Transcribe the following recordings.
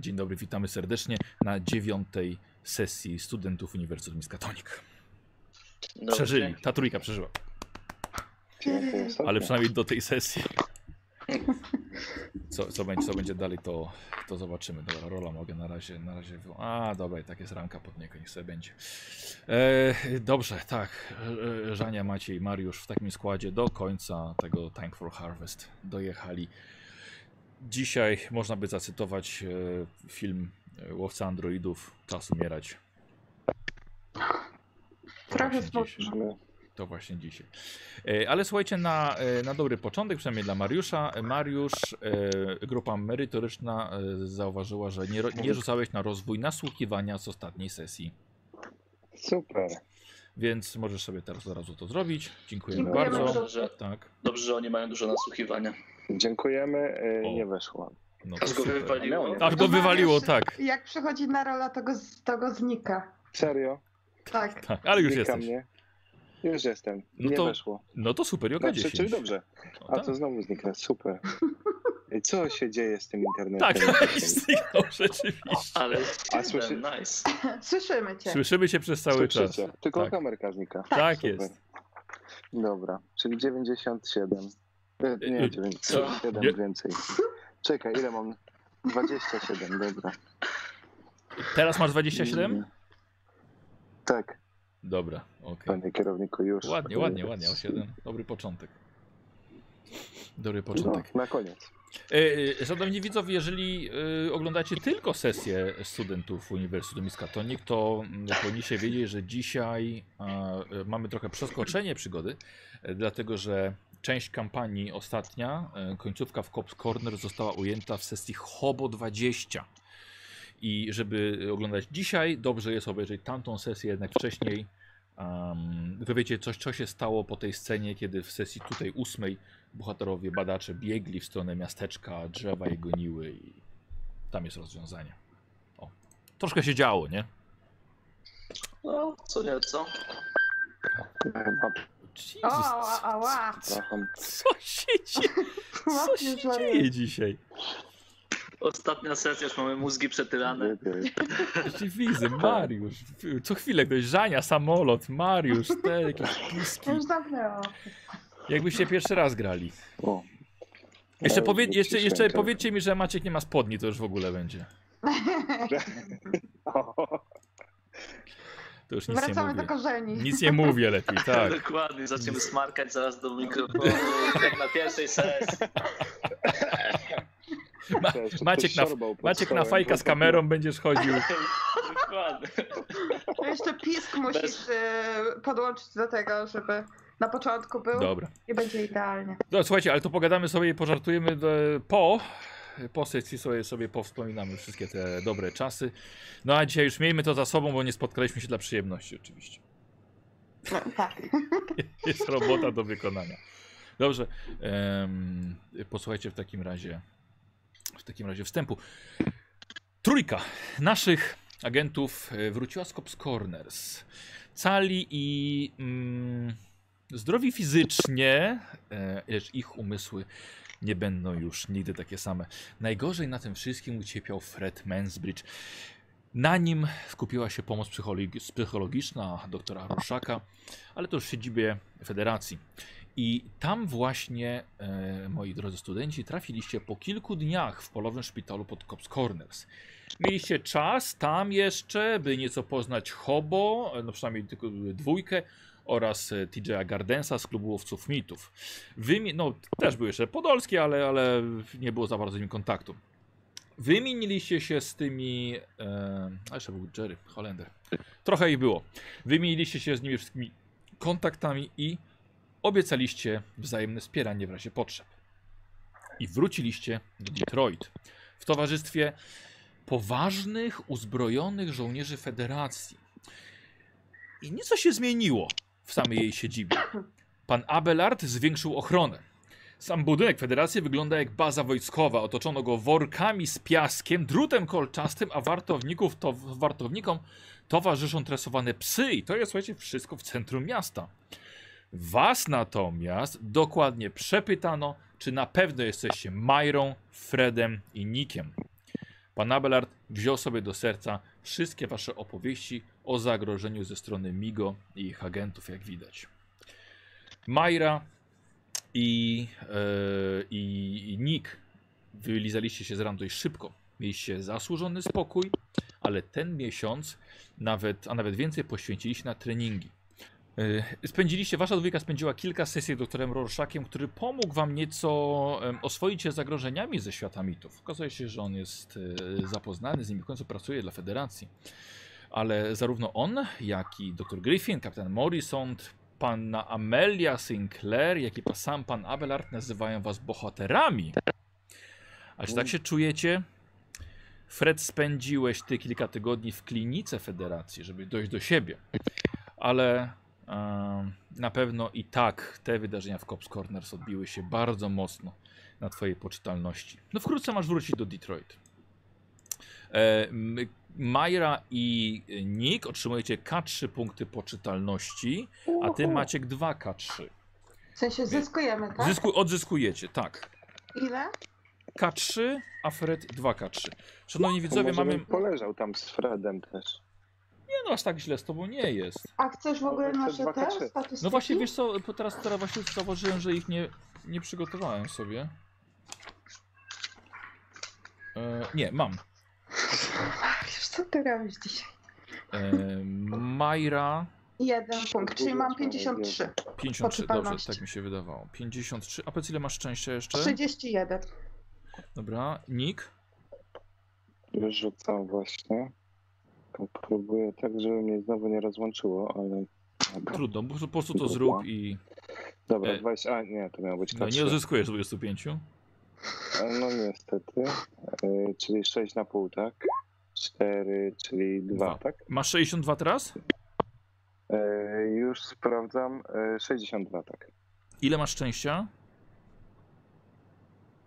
Dzień dobry, witamy serdecznie na dziewiątej sesji studentów Uniwersytetu Miskatonik. Dobrze. Przeżyli, ta trójka przeżyła, ale przynajmniej do tej sesji. Co, co, będzie, co będzie dalej, to, to zobaczymy. Dobra, rola mogę na razie, na razie. wy- A, dobra, i tak jest ranka pod niego, niech sobie będzie. E, dobrze, tak. E, Żania, Maciej, Mariusz w takim składzie do końca tego Tank for Harvest dojechali. Dzisiaj można by zacytować e, film e, Łowca Androidów, Czas umierać. To Trochę smutno. To właśnie dzisiaj. E, Ale słuchajcie, na, e, na dobry początek, przynajmniej dla Mariusza, Mariusz, e, grupa merytoryczna e, zauważyła, że nie, nie rzucałeś na rozwój nasłuchiwania z ostatniej sesji. Super. Więc możesz sobie teraz od razu to zrobić. Dziękujemy Dziękujemy bardzo. Dobrze, że, Tak. dobrze, że oni mają dużo nasłuchiwania. Dziękujemy. y, O. Nie weszło. No Aż go wywaliło. Aż go wywaliło, tak. Jak przychodzi na rola, to go, to go znika. Serio? Tak. tak. Ale już Znika jesteś. Mnie. Już jestem. No nie to weszło. No to super, Joka Znaczy, 10. czyli dobrze. No, A tak. to znowu znika. Super. Co się dzieje z tym Tak, internetem? zniknął rzeczywiście. Ale A słyszy- nice. Słyszymy cię. Słyszymy się przez cały czas. Słyszycie? Tylko Tak. kamerka znika. Tak Super. jest. Dobra, czyli 97. E, Nie, 97 Nie. więcej. Czekaj, ile mam? 27, dobra. Teraz masz 27? Mm. Tak, Dobra, okej. panie kierowniku, już. Ładnie, ładnie, ładnie. 8. Dobry początek. Dobry No, początek. na koniec. E, e, Szanowni widzowie, jeżeli e, oglądacie tylko sesję studentów Uniwersytetu Miskatonic, to mm, powinniście wiedzieć, że dzisiaj e, e, mamy trochę przeskoczenie przygody, e, dlatego że część kampanii ostatnia, e, końcówka w Cops Corner została ujęta w sesji Hobo 20. I żeby oglądać dzisiaj, dobrze jest obejrzeć tamtą sesję jednak wcześniej. Um, wy wiecie coś, co się stało po tej scenie, kiedy w sesji tutaj ósmej bohaterowie, badacze biegli w stronę miasteczka, drzewa je goniły i tam jest rozwiązanie. O. Troszkę się działo, nie? No, co nieco. Chyba, O, Jesus, ała, przepraszam. co się dzieje? Co się dzieje dzisiaj? Ostatnia sesja, już mamy mózgi przetylane. Widzę, Mariusz. Co chwilę ktoś Żania, samolot, Mariusz, te jakieś piski. Już zamknęło. Jakbyście pierwszy raz grali. O. Jeszcze, Ja powie, jeszcze, jeszcze powiedzcie mi, że Maciek nie ma spodni, to już w ogóle będzie. to. Już nic nie Wracamy do mówię. korzeni. Nic nie mówię lepiej, tak. Dokładnie, zaczniemy smarkać zaraz do mikrofonu, jak na pierwszej sesji. Ma, Maciek na, Maciek na fajka z kamerą będziesz chodził. Dokładnie. To Jeszcze pisk musisz y, podłączyć do tego, żeby na początku był Dobra. i będzie idealnie. No słuchajcie, ale to pogadamy sobie i pożartujemy do, po. Po sesji sobie, sobie powspominamy wszystkie te dobre czasy. No a dzisiaj już miejmy to za sobą, bo nie spotkaliśmy się dla przyjemności oczywiście. No, tak. Jest robota do wykonania. Dobrze. em, posłuchajcie w takim razie w takim razie wstępu. Trójka naszych agentów e, wróciła z Cops Corners. Cali i mm, zdrowi fizycznie, e, lecz ich umysły nie będą już nigdy takie same. Najgorzej na tym wszystkim ucierpiał Fred Mansbridge. Na nim skupiła się pomoc psychologi- psychologiczna doktora Ruszaka, ale to już w siedzibie Federacji. I tam właśnie, e, moi drodzy studenci, trafiliście po kilku dniach w polowym szpitalu pod Cops Corners. Mieliście czas tam jeszcze, by nieco poznać Hobo, e, no przynajmniej tylko dwójkę, oraz e, TJ'a Gardensa z klubu łowców mitów. Wymi- no, też był jeszcze Podolski, ale, ale nie było za bardzo z nim kontaktu. Wymieniliście się z tymi. E, a jeszcze był Jerry, Holender. Trochę ich było. Wymieniliście się z nimi wszystkimi kontaktami i obiecaliście wzajemne wspieranie w razie potrzeb. I wróciliście do Detroit w towarzystwie poważnych, uzbrojonych żołnierzy Federacji. I nieco się zmieniło w samej jej siedzibie. Pan Abelard zwiększył ochronę. Sam budynek Federacji wygląda jak baza wojskowa. Otoczono go workami z piaskiem, drutem kolczastym, a wartowników to, wartownikom towarzyszą tresowane psy. I to jest, słuchajcie, wszystko w centrum miasta. Was natomiast dokładnie przepytano, czy na pewno jesteście Majrą, Fredem i Nikiem. Pan Abelard wziął sobie do serca wszystkie wasze opowieści o zagrożeniu ze strony Migo i ich agentów, jak widać. Majra i, e, i, Nick wylizaliście się z ran dość szybko. Mieliście zasłużony spokój, ale ten miesiąc nawet, a nawet więcej poświęciliście na treningi. E, Spędziliście, wasza dwójka spędziła kilka sesji z doktorem Rorschakiem, który pomógł wam nieco oswoić się zagrożeniami ze świata mitów. Okazuje się, że on jest e, zapoznany z nimi, w końcu pracuje dla Federacji. Ale zarówno on, jak i dr Griffin, kapitan Morrison, panna Amelia Sinclair, jak i sam pan Abelard nazywają was bohaterami. A czy tak się czujecie? Fred, spędziłeś ty kilka tygodni w klinice Federacji, żeby dojść do siebie. Ale na pewno i tak te wydarzenia w Cops Corners odbiły się bardzo mocno na twojej poczytalności. No wkrótce masz wrócić do Detroit. E, Majra i Nick otrzymujecie K3 punkty poczytalności, a ty Uhu. Maciek 2 K3. W sensie zyskujemy, tak? Zysku, odzyskujecie, tak. Ile? K3, a Fred 2 K3. Szanowni widzowie, Może mamy... bym poleżał tam z Fredem też. Nie no, aż tak źle z tobą nie jest. A chcesz w ogóle Może nasze dwa te statystyki? No właśnie, wiesz co, bo teraz, teraz właśnie zauważyłem, że ich nie, nie przygotowałem sobie. E, nie, mam. Wiesz co ty robisz dzisiaj? E, Majra Jeden punkt, czyli mam 53. 53, dobrze, tak mi się wydawało. 53, a powiedz ile masz szczęścia jeszcze? 31. Dobra, Nick? Wyrzucam właśnie. Próbuję tak, żeby mnie znowu nie rozłączyło, ale... Trudno, po, po prostu to zrób i Dobra E, 20... A nie, to miało być no, K3. nie uzyskujesz 25. E, No niestety. E, czyli 6 na pół, tak? 4, czyli 2, Dwa. tak? Masz 62 teraz? E, już sprawdzam. E, 62, tak. Ile masz szczęścia?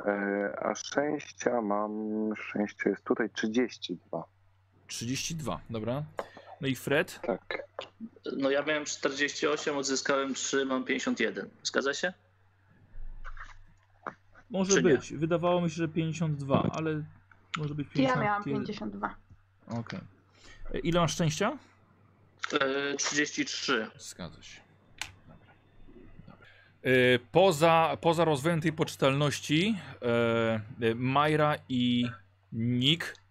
E, a szczęścia mam... Szczęście jest tutaj 32. 32, dobra. No i Fred? Tak. No ja miałem 48, odzyskałem 3, mam 51. Zgadza się? Może Czy nie? być. Wydawało mi się, że 52, ale może być 50. Ja miałam 52. Okej. E, Ile masz szczęścia? E, 33. Zgadza się. Dobra. Dobra. E, Poza, poza rozwojem tej poczytalności, e, e, Majra i Nick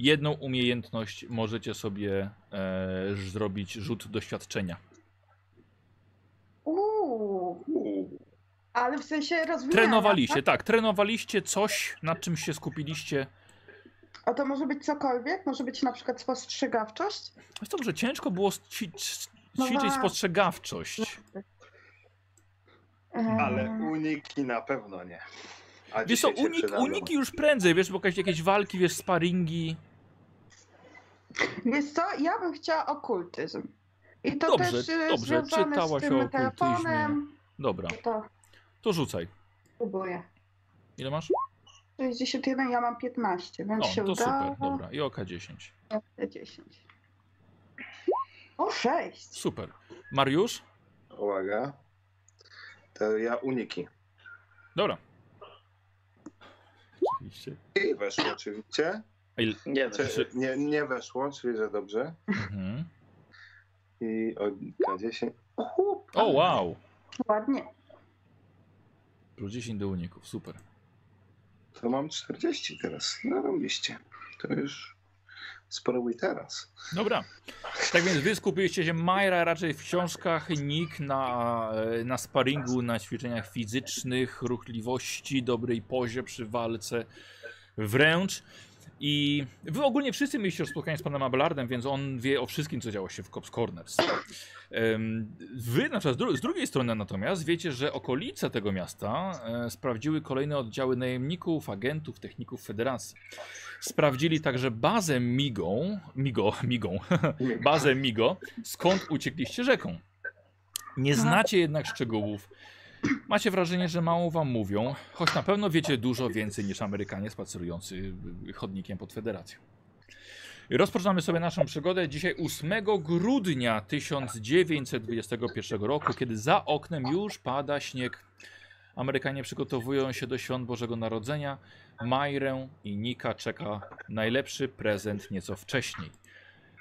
jedną umiejętność możecie sobie e, zrobić rzut doświadczenia. Uuu. Ale w sensie rozwijania. Trenowaliście, Tak? tak, trenowaliście coś, nad czym się skupiliście. A to może być cokolwiek? Może być na przykład spostrzegawczość? Wiesz co, że ciężko było ć- No ćwiczyć spostrzegawczość. Eee, Ale uniki na pewno nie. A Wiesz co, unik, uniki już prędzej, wiesz, bo jakieś, jakieś walki, wiesz, sparingi. Wiesz co, ja bym chciała okultyzm. I to Dobrze, też y, dobrze, czytałaś z tym o okultyzmie. telefonem. Dobra, To to rzucaj. próbuję. Ile masz? 61, ja mam 15, więc O, się to udało. super, dobra. I oka 10. 10. O, 6. Super. Mariusz? Uwaga. To ja uniki. Dobra. Oczywiście. I weszło oczywiście. Il- Nie. Czy, nie, nie weszło, czyli że dobrze. Mhm. I o K10. O, wow. Ładnie. Plus 10 do uników, super. To mam 40 teraz. No robiliście. To już spróbuj teraz. Dobra. Tak więc wy skupiliście się, Majra raczej w książkach, Nick na, e, na sparingu, na ćwiczeniach fizycznych, ruchliwości, dobrej pozie przy walce wręcz. I wy ogólnie wszyscy mieliście już spotkanie z panem Abelardem, więc on wie o wszystkim, co działo się w Cops Corners. Wy na przykład z dru- z drugiej strony natomiast wiecie, że okolice tego miasta e, sprawdziły kolejne oddziały najemników, agentów, techników Federacji. Sprawdzili także bazę Migą, Migo, Migą, bazę Migo, skąd uciekliście rzeką. Nie znacie jednak szczegółów. Macie wrażenie, że mało wam mówią, choć na pewno wiecie dużo więcej niż Amerykanie spacerujący y, chodnikiem pod Federacją. Rozpoczynamy sobie naszą przygodę dzisiaj 8 grudnia 1921 roku, kiedy za oknem już pada śnieg. Amerykanie przygotowują się do świąt Bożego Narodzenia, Majrę i Nika czeka najlepszy prezent nieco wcześniej.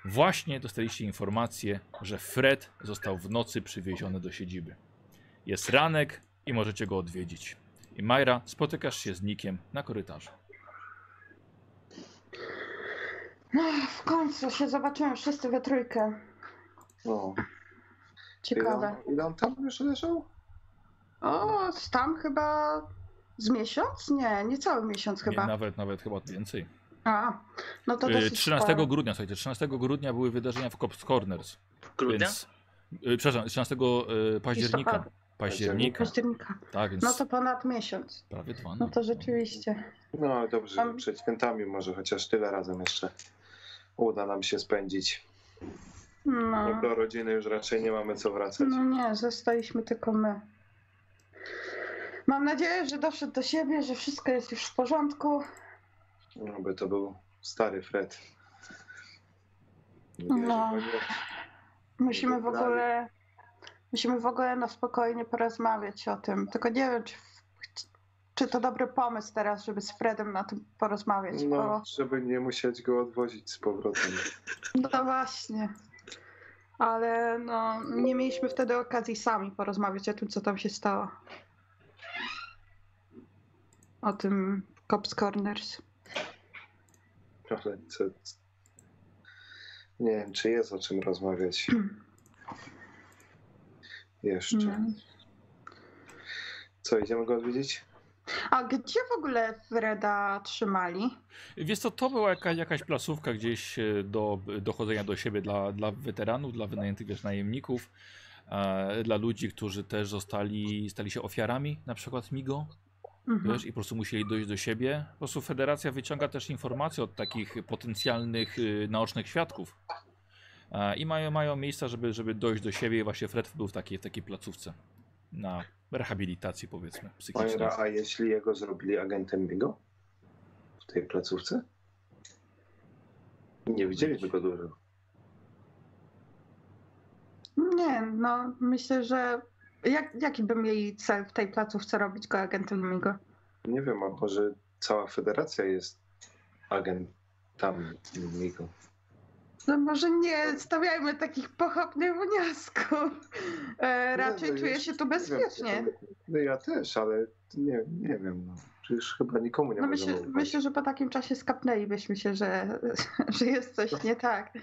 Właśnie dostaliście informację, że Fred został w nocy przywieziony do siedziby. Jest ranek i możecie go odwiedzić. I Majra, spotykasz się z Nikiem na korytarzu. No, w końcu się zobaczyłem wszyscy we trójkę. No. Ciekawe. Ile on, ile on tam już leżał? O, tam chyba z miesiąc? Nie, nie cały miesiąc Nie, chyba. nawet, nawet chyba więcej. A, no to Y, dosyć 13 sporo. grudnia, słuchajcie, 13 grudnia były wydarzenia w Cops Corners. Grudnia? Więc, y, przepraszam, 13 y, października. Listopada. Października. Października. Tak, więc No to ponad miesiąc. prawie dwa. No to rzeczywiście. No ale dobrze, Tam- przed świętami może chociaż tyle razem jeszcze uda nam się spędzić. No, No do rodziny już raczej nie mamy co wracać. no nie, zostaliśmy tylko my. Mam nadzieję, że doszedł do siebie, że wszystko jest już w porządku. No by to był stary Fred. Nie No. że nie. Musimy w Dalej. ogóle. Musimy w ogóle na spokojnie porozmawiać o tym. Tylko nie wiem, czy, czy to dobry pomysł teraz, żeby z Fredem na tym porozmawiać. No, Bo, żeby nie musieć go odwozić z powrotem. no właśnie. Ale no, nie mieliśmy wtedy okazji sami porozmawiać o tym, co tam się stało. O tym Cops Corners. Ale co... Nie wiem, czy jest o czym rozmawiać. Jeszcze. No. Co, idziemy go odwiedzić? A gdzie w ogóle Freda trzymali? Wiesz co, to była jaka, jakaś placówka gdzieś e, do dochodzenia do siebie dla, dla weteranów, dla wynajętych wiesz, najemników, e, dla ludzi, którzy też zostali, stali się ofiarami, na przykład Migo, Mhm. wiesz, i po prostu musieli dojść do siebie. Po prostu federacja wyciąga też informacje od takich potencjalnych y, naocznych świadków. I mają, mają miejsca, żeby, żeby dojść do siebie i właśnie Fred był w takiej, w takiej placówce na rehabilitacji powiedzmy psychicznej. A jeśli jego zrobili agentem Migo? W tej placówce? Nie widzieliśmy go dużo. Nie, no myślę, że jak, jaki by mieli cel w tej placówce robić go agentem Migo? Nie wiem, a może cała federacja jest agentami Migo? No może nie stawiajmy takich pochopnych wniosków. E, raczej No, no, czuję już się tu nie bezpiecznie. No ja też, ale nie, nie wiem. No. Przecież chyba nikomu nie No myślę, myślę, że po takim czasie skapnęlibyśmy się, że, że jest coś nie tak.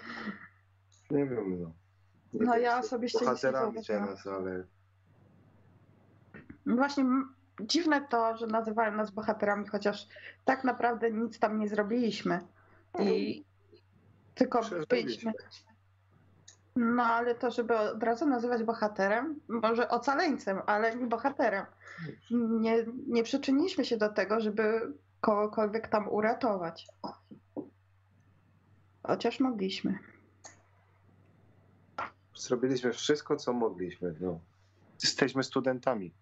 Nie wiem, no. Nie No ja osobiście Bohaterami teraz, ale Właśnie dziwne to, że nazywają nas bohaterami, chociaż tak naprawdę nic tam nie zrobiliśmy. I tylko byliśmy. No ale to, żeby od razu nazywać bohaterem, może ocaleńcem, ale nie bohaterem. Nie, nie przyczyniliśmy się do tego, żeby kogokolwiek tam uratować. Chociaż mogliśmy. zrobiliśmy wszystko, co mogliśmy. No. Jesteśmy studentami.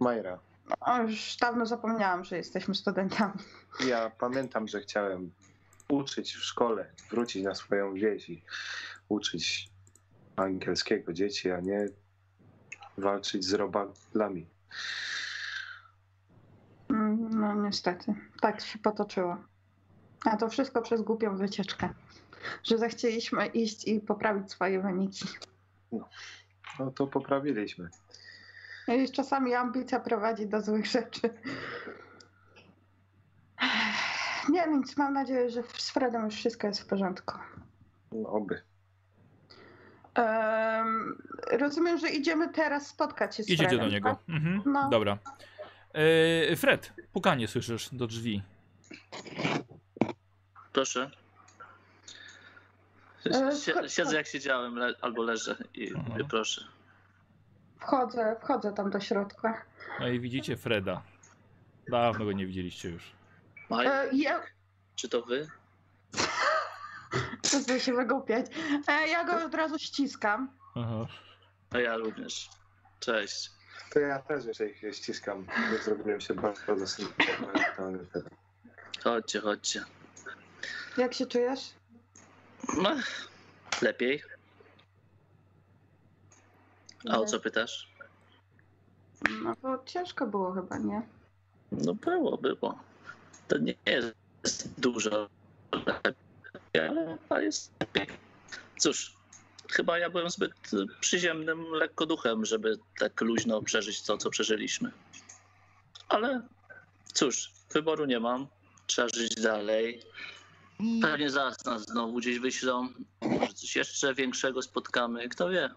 Majra, O, już dawno zapomniałam, że jesteśmy studentami. ja pamiętam, że chciałem uczyć w szkole, wrócić na swoją wieś i uczyć angielskiego dzieci, a nie walczyć z robalami. Mm, No niestety, tak się potoczyło. A to wszystko przez głupią wycieczkę. Że zechcieliśmy iść i poprawić swoje wyniki. No to poprawiliśmy. I czasami ambicja prowadzi do złych rzeczy. Nie, nic, mam nadzieję, że z Fredem już wszystko jest w porządku. No, oby. Em, rozumiem, że idziemy teraz spotkać się z Idziecie Fredem. do niego. tak? Mhm. No. Dobra. E, Fred, pukanie słyszysz do drzwi. Proszę. E, wchodź- Siedzę jak siedziałem, le- albo leżę i Aha. mówię proszę. Wchodzę, wchodzę tam do środka. No i widzicie Freda. Dawno go nie widzieliście już. Maj, E, ja, czy to wy? Przestań się wygłupiać. E, ja go od razu ściskam. Aha. A ja również. Cześć. To ja też jeszcze ich ściskam. Nie zrobiłem się bardzo dosympatyczny. Chodźcie, chodźcie. Jak się czujesz? No, lepiej. A o co pytasz? No bo ciężko było chyba, nie? No było, było. To nie jest dużo, ale ale jest lepiej. Cóż, chyba ja byłem zbyt przyziemnym lekko duchem, żeby tak luźno przeżyć to, co przeżyliśmy. Ale cóż, wyboru nie mam. Trzeba żyć dalej. Pewnie zaraz nas znowu gdzieś wyślą. Może coś jeszcze większego spotkamy, kto wie.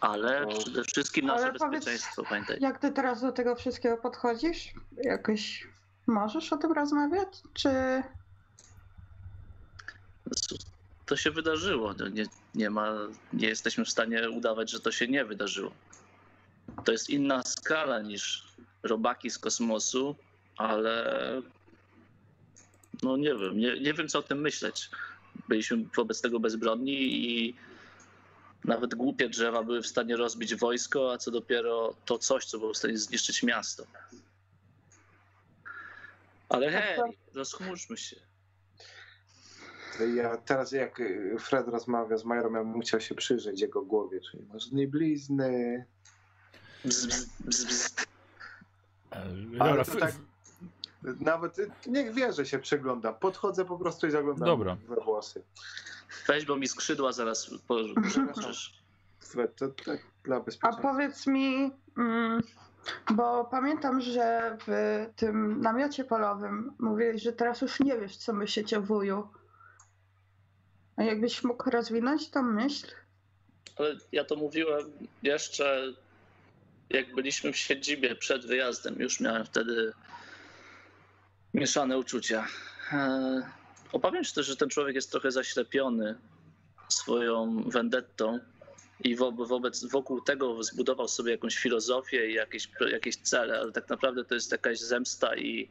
Ale przede wszystkim nasze Ale powiedz- bezpieczeństwo, pamiętaj. Jak ty teraz do tego wszystkiego podchodzisz? Jakoś możesz o tym rozmawiać? Czy To się wydarzyło. No nie, nie, ma, nie jesteśmy w stanie udawać, że to się nie wydarzyło. To jest inna skala niż robaki z kosmosu, ale no nie wiem, nie, nie wiem co o tym myśleć. Byliśmy wobec tego bezbronni i nawet głupie drzewa były w stanie rozbić wojsko, a co dopiero to coś, co było w stanie zniszczyć miasto. Ale hej, rozchmurzmy się. Ja teraz jak y, Fred rozmawia z Majorem, ja bym chciał się przyjrzeć jego głowie, czyli masz blizny. Bzz, bzz, bzz, bzz. Ale to tak, nawet y, niech wie, że się przygląda. Podchodzę po prostu i zaglądam Dobra. we włosy. Weź, bo mi skrzydła zaraz położysz. Fred, to tak dla A bezpieczeństwa. powiedz mi, mm, bo pamiętam, że w tym namiocie polowym mówiłeś, że teraz już nie wiesz, co myślicie o wuju. A jakbyś mógł rozwinąć tą myśl? Ale ja to mówiłem jeszcze jak byliśmy w siedzibie przed wyjazdem. Już miałem wtedy mieszane uczucia. Eee, Obawiam się też, że ten człowiek jest trochę zaślepiony swoją vendettą i wo- wobec, wokół tego zbudował sobie jakąś filozofię i jakieś, jakieś cele, ale tak naprawdę to jest jakaś zemsta i,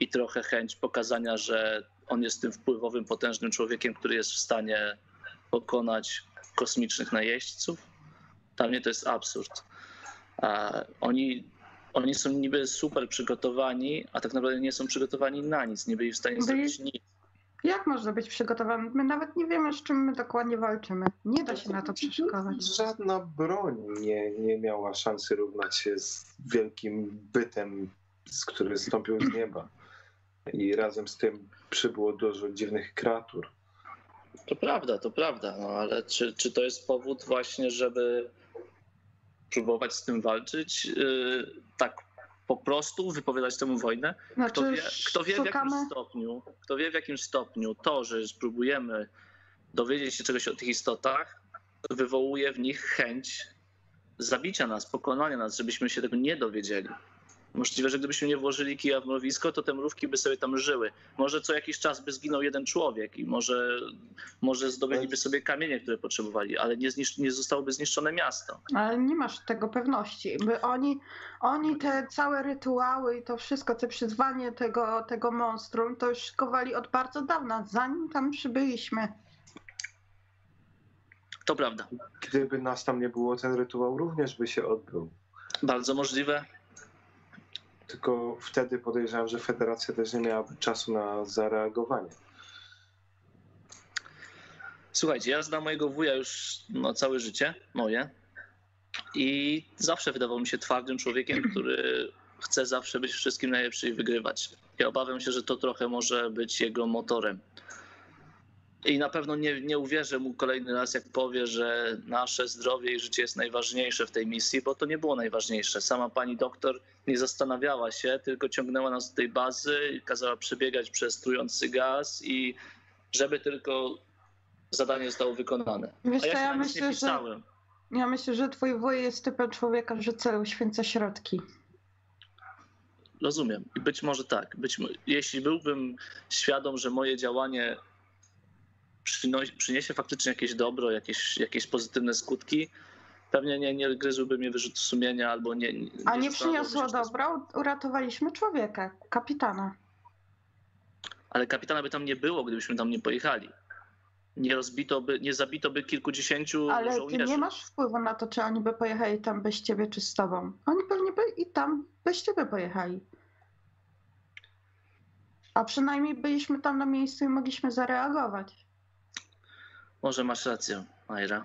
i trochę chęć pokazania, że on jest tym wpływowym, potężnym człowiekiem, który jest w stanie pokonać kosmicznych najeźdźców. Dla mnie to jest absurd. Oni, oni są niby super przygotowani, a tak naprawdę nie są przygotowani na nic, nie byli w stanie zrobić nic. Jak można być przygotowany? My nawet nie wiemy, z czym my dokładnie walczymy. Nie da się na to przeszykować. Żadna broń nie, nie miała szansy równać się z wielkim bytem, z który zstąpił z nieba. I razem z tym przybyło dużo dziwnych kreatur. To prawda, to prawda, no ale czy, czy to jest powód właśnie, żeby próbować z tym walczyć? Yy, tak po prostu wypowiadać temu wojnę? Znaczy, Kto wie, kto wie w jakim stopniu, kto wie w jakim stopniu to, że spróbujemy dowiedzieć się czegoś o tych istotach, wywołuje w nich chęć zabicia nas, pokonania nas, żebyśmy się tego nie dowiedzieli. Możliwe, że gdybyśmy nie włożyli kija w mrowisko, to te mrówki by sobie tam żyły. Może co jakiś czas by zginął jeden człowiek i może, może zdobyliby sobie kamienie, które potrzebowali, ale nie, zniszcz, nie zostałoby zniszczone miasto. Ale nie masz tego pewności, by oni, oni te całe rytuały i to wszystko, te przyzwanie tego, tego monstrum, to już szykowali od bardzo dawna, zanim tam przybyliśmy. To prawda. Gdyby nas tam nie było, ten rytuał również by się odbył. Bardzo możliwe. Tylko wtedy podejrzewam, że Federacja też nie miałaby czasu na zareagowanie. Słuchajcie, ja znam mojego wuja już no, całe życie, moje. I zawsze wydawał mi się twardym człowiekiem, który chce zawsze być wszystkim najlepszy i wygrywać. Ja obawiam się, że to trochę może być jego motorem. I na pewno nie, nie uwierzę mu kolejny raz, jak powie, że nasze zdrowie i życie jest najważniejsze w tej misji, bo to nie było najważniejsze. Sama pani doktor nie zastanawiała się, tylko ciągnęła nas do tej bazy kazała przebiegać przez trujący gaz i żeby tylko zadanie zostało wykonane. Wiesz A ja ja myślę, że, ja myślę, że twój wuj jest typem człowieka, że cel uświęca środki. Rozumiem. I być może tak. Być, jeśli byłbym świadom, że moje działanie przyniesie faktycznie jakieś dobro, jakieś, jakieś pozytywne skutki, pewnie nie, nie gryzłby mnie wyrzut sumienia albo nie. nie A nie przyniosło dobra, uratowaliśmy człowieka, kapitana. Ale kapitana by tam nie było, gdybyśmy tam nie pojechali. Nie rozbito by, nie zabito by kilkudziesięciu Ale żołnierzy. nie masz wpływu na to, czy oni by pojechali tam bez ciebie, czy z tobą. Oni pewnie by i tam bez ciebie pojechali. A przynajmniej byliśmy tam na miejscu i mogliśmy zareagować. Może masz rację, Majra.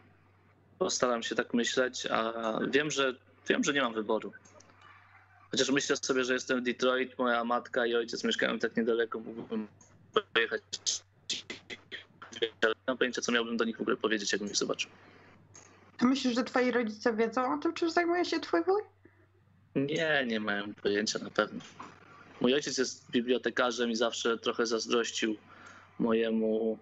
Postaram się tak myśleć, a wiem, że wiem, że nie mam wyboru. Chociaż myślę sobie, że jestem w Detroit, moja matka i ojciec mieszkają tak niedaleko, mógłbym pojechać. Ale nie mam pojęcia, co miałbym do nich w ogóle powiedzieć, jakbym ich zobaczył. Myślisz, że twoi rodzice wiedzą o tym, czym zajmuje się twój wuj? Nie, nie mają pojęcia na pewno. Mój ojciec jest bibliotekarzem i zawsze trochę zazdrościł mojemu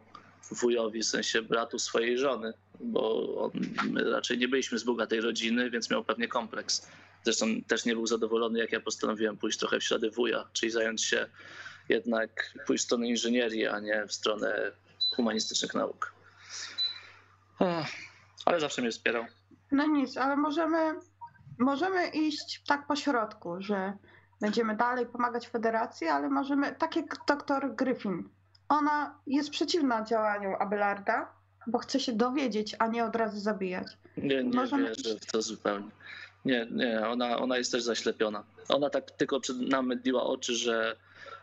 wujowi, w sensie bratu swojej żony, bo on, my raczej nie byliśmy z bogatej rodziny, więc miał pewnie kompleks. Zresztą też nie był zadowolony, jak ja postanowiłem pójść trochę w ślady wuja, czyli zająć się jednak, pójść w stronę inżynierii, a nie w stronę humanistycznych nauk. Ale zawsze mnie wspierał. No nic, ale możemy, możemy iść tak po środku, że będziemy dalej pomagać federacji, ale możemy, tak jak doktor Griffin, ona jest przeciwna działaniu Abelarda, bo chce się dowiedzieć, a nie od razu zabijać. Nie, nie Możemy wierzę w to zupełnie. Nie, nie, ona, ona jest też zaślepiona. Ona tak tylko przed nam mydliła oczy, że,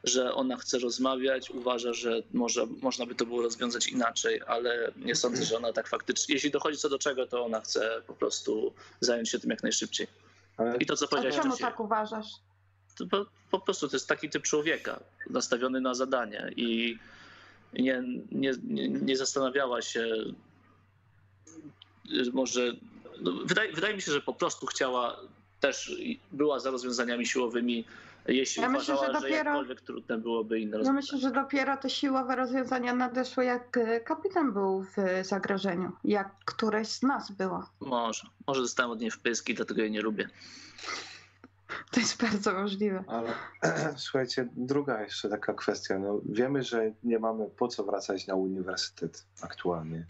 że ona chce rozmawiać, uważa, że może, można by to było rozwiązać inaczej, ale nie sądzę, że ona tak faktycznie, jeśli dochodzi co do czego, to ona chce po prostu zająć się tym jak najszybciej. I to, co A powiedziałeś czemu wcześniej, tak uważasz? to po, po prostu to jest taki typ człowieka, nastawiony na zadanie i nie, nie, nie, zastanawiała się, y, może. No, wydaje, wydaje mi się, że po prostu chciała, też była za rozwiązaniami siłowymi, jeśli Ja myślę, uważała, że że, dopiero- jakkolwiek trudne byłoby inne Ja rozwiązanie. myślę, że dopiero te siłowe rozwiązania nadeszły, jak e, kapitan był w zagrożeniu, jak któreś z nas było. Może. Może dostałem od niej wpyski, dlatego jej nie lubię. To jest bardzo możliwe. Ale słuchajcie, druga jeszcze taka kwestia. No, wiemy, że nie mamy po co wracać na uniwersytet aktualnie.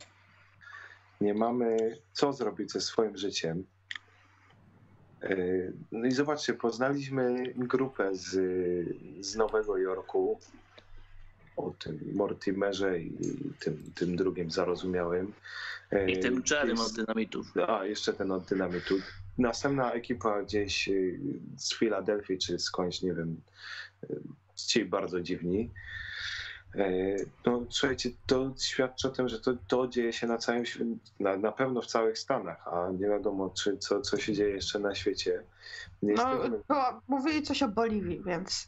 Nie mamy co zrobić ze swoim życiem. Yy, No i zobaczcie, poznaliśmy grupę z, z Nowego Jorku o tym Mortimerze i tym, tym drugim zarozumiałym. I Yy, tym Jerrym od dynamitów. a, jeszcze ten od dynamitu. Następna ekipa gdzieś y, z Filadelfii, czy skądś, nie wiem, y, ci bardzo dziwni. E, No, słuchajcie, to świadczy o tym, że to, to dzieje się na całym świecie, na, na pewno w całych Stanach, a nie wiadomo, czy co, co się dzieje jeszcze na świecie. Nie No, było, mówili coś o Boliwii, więc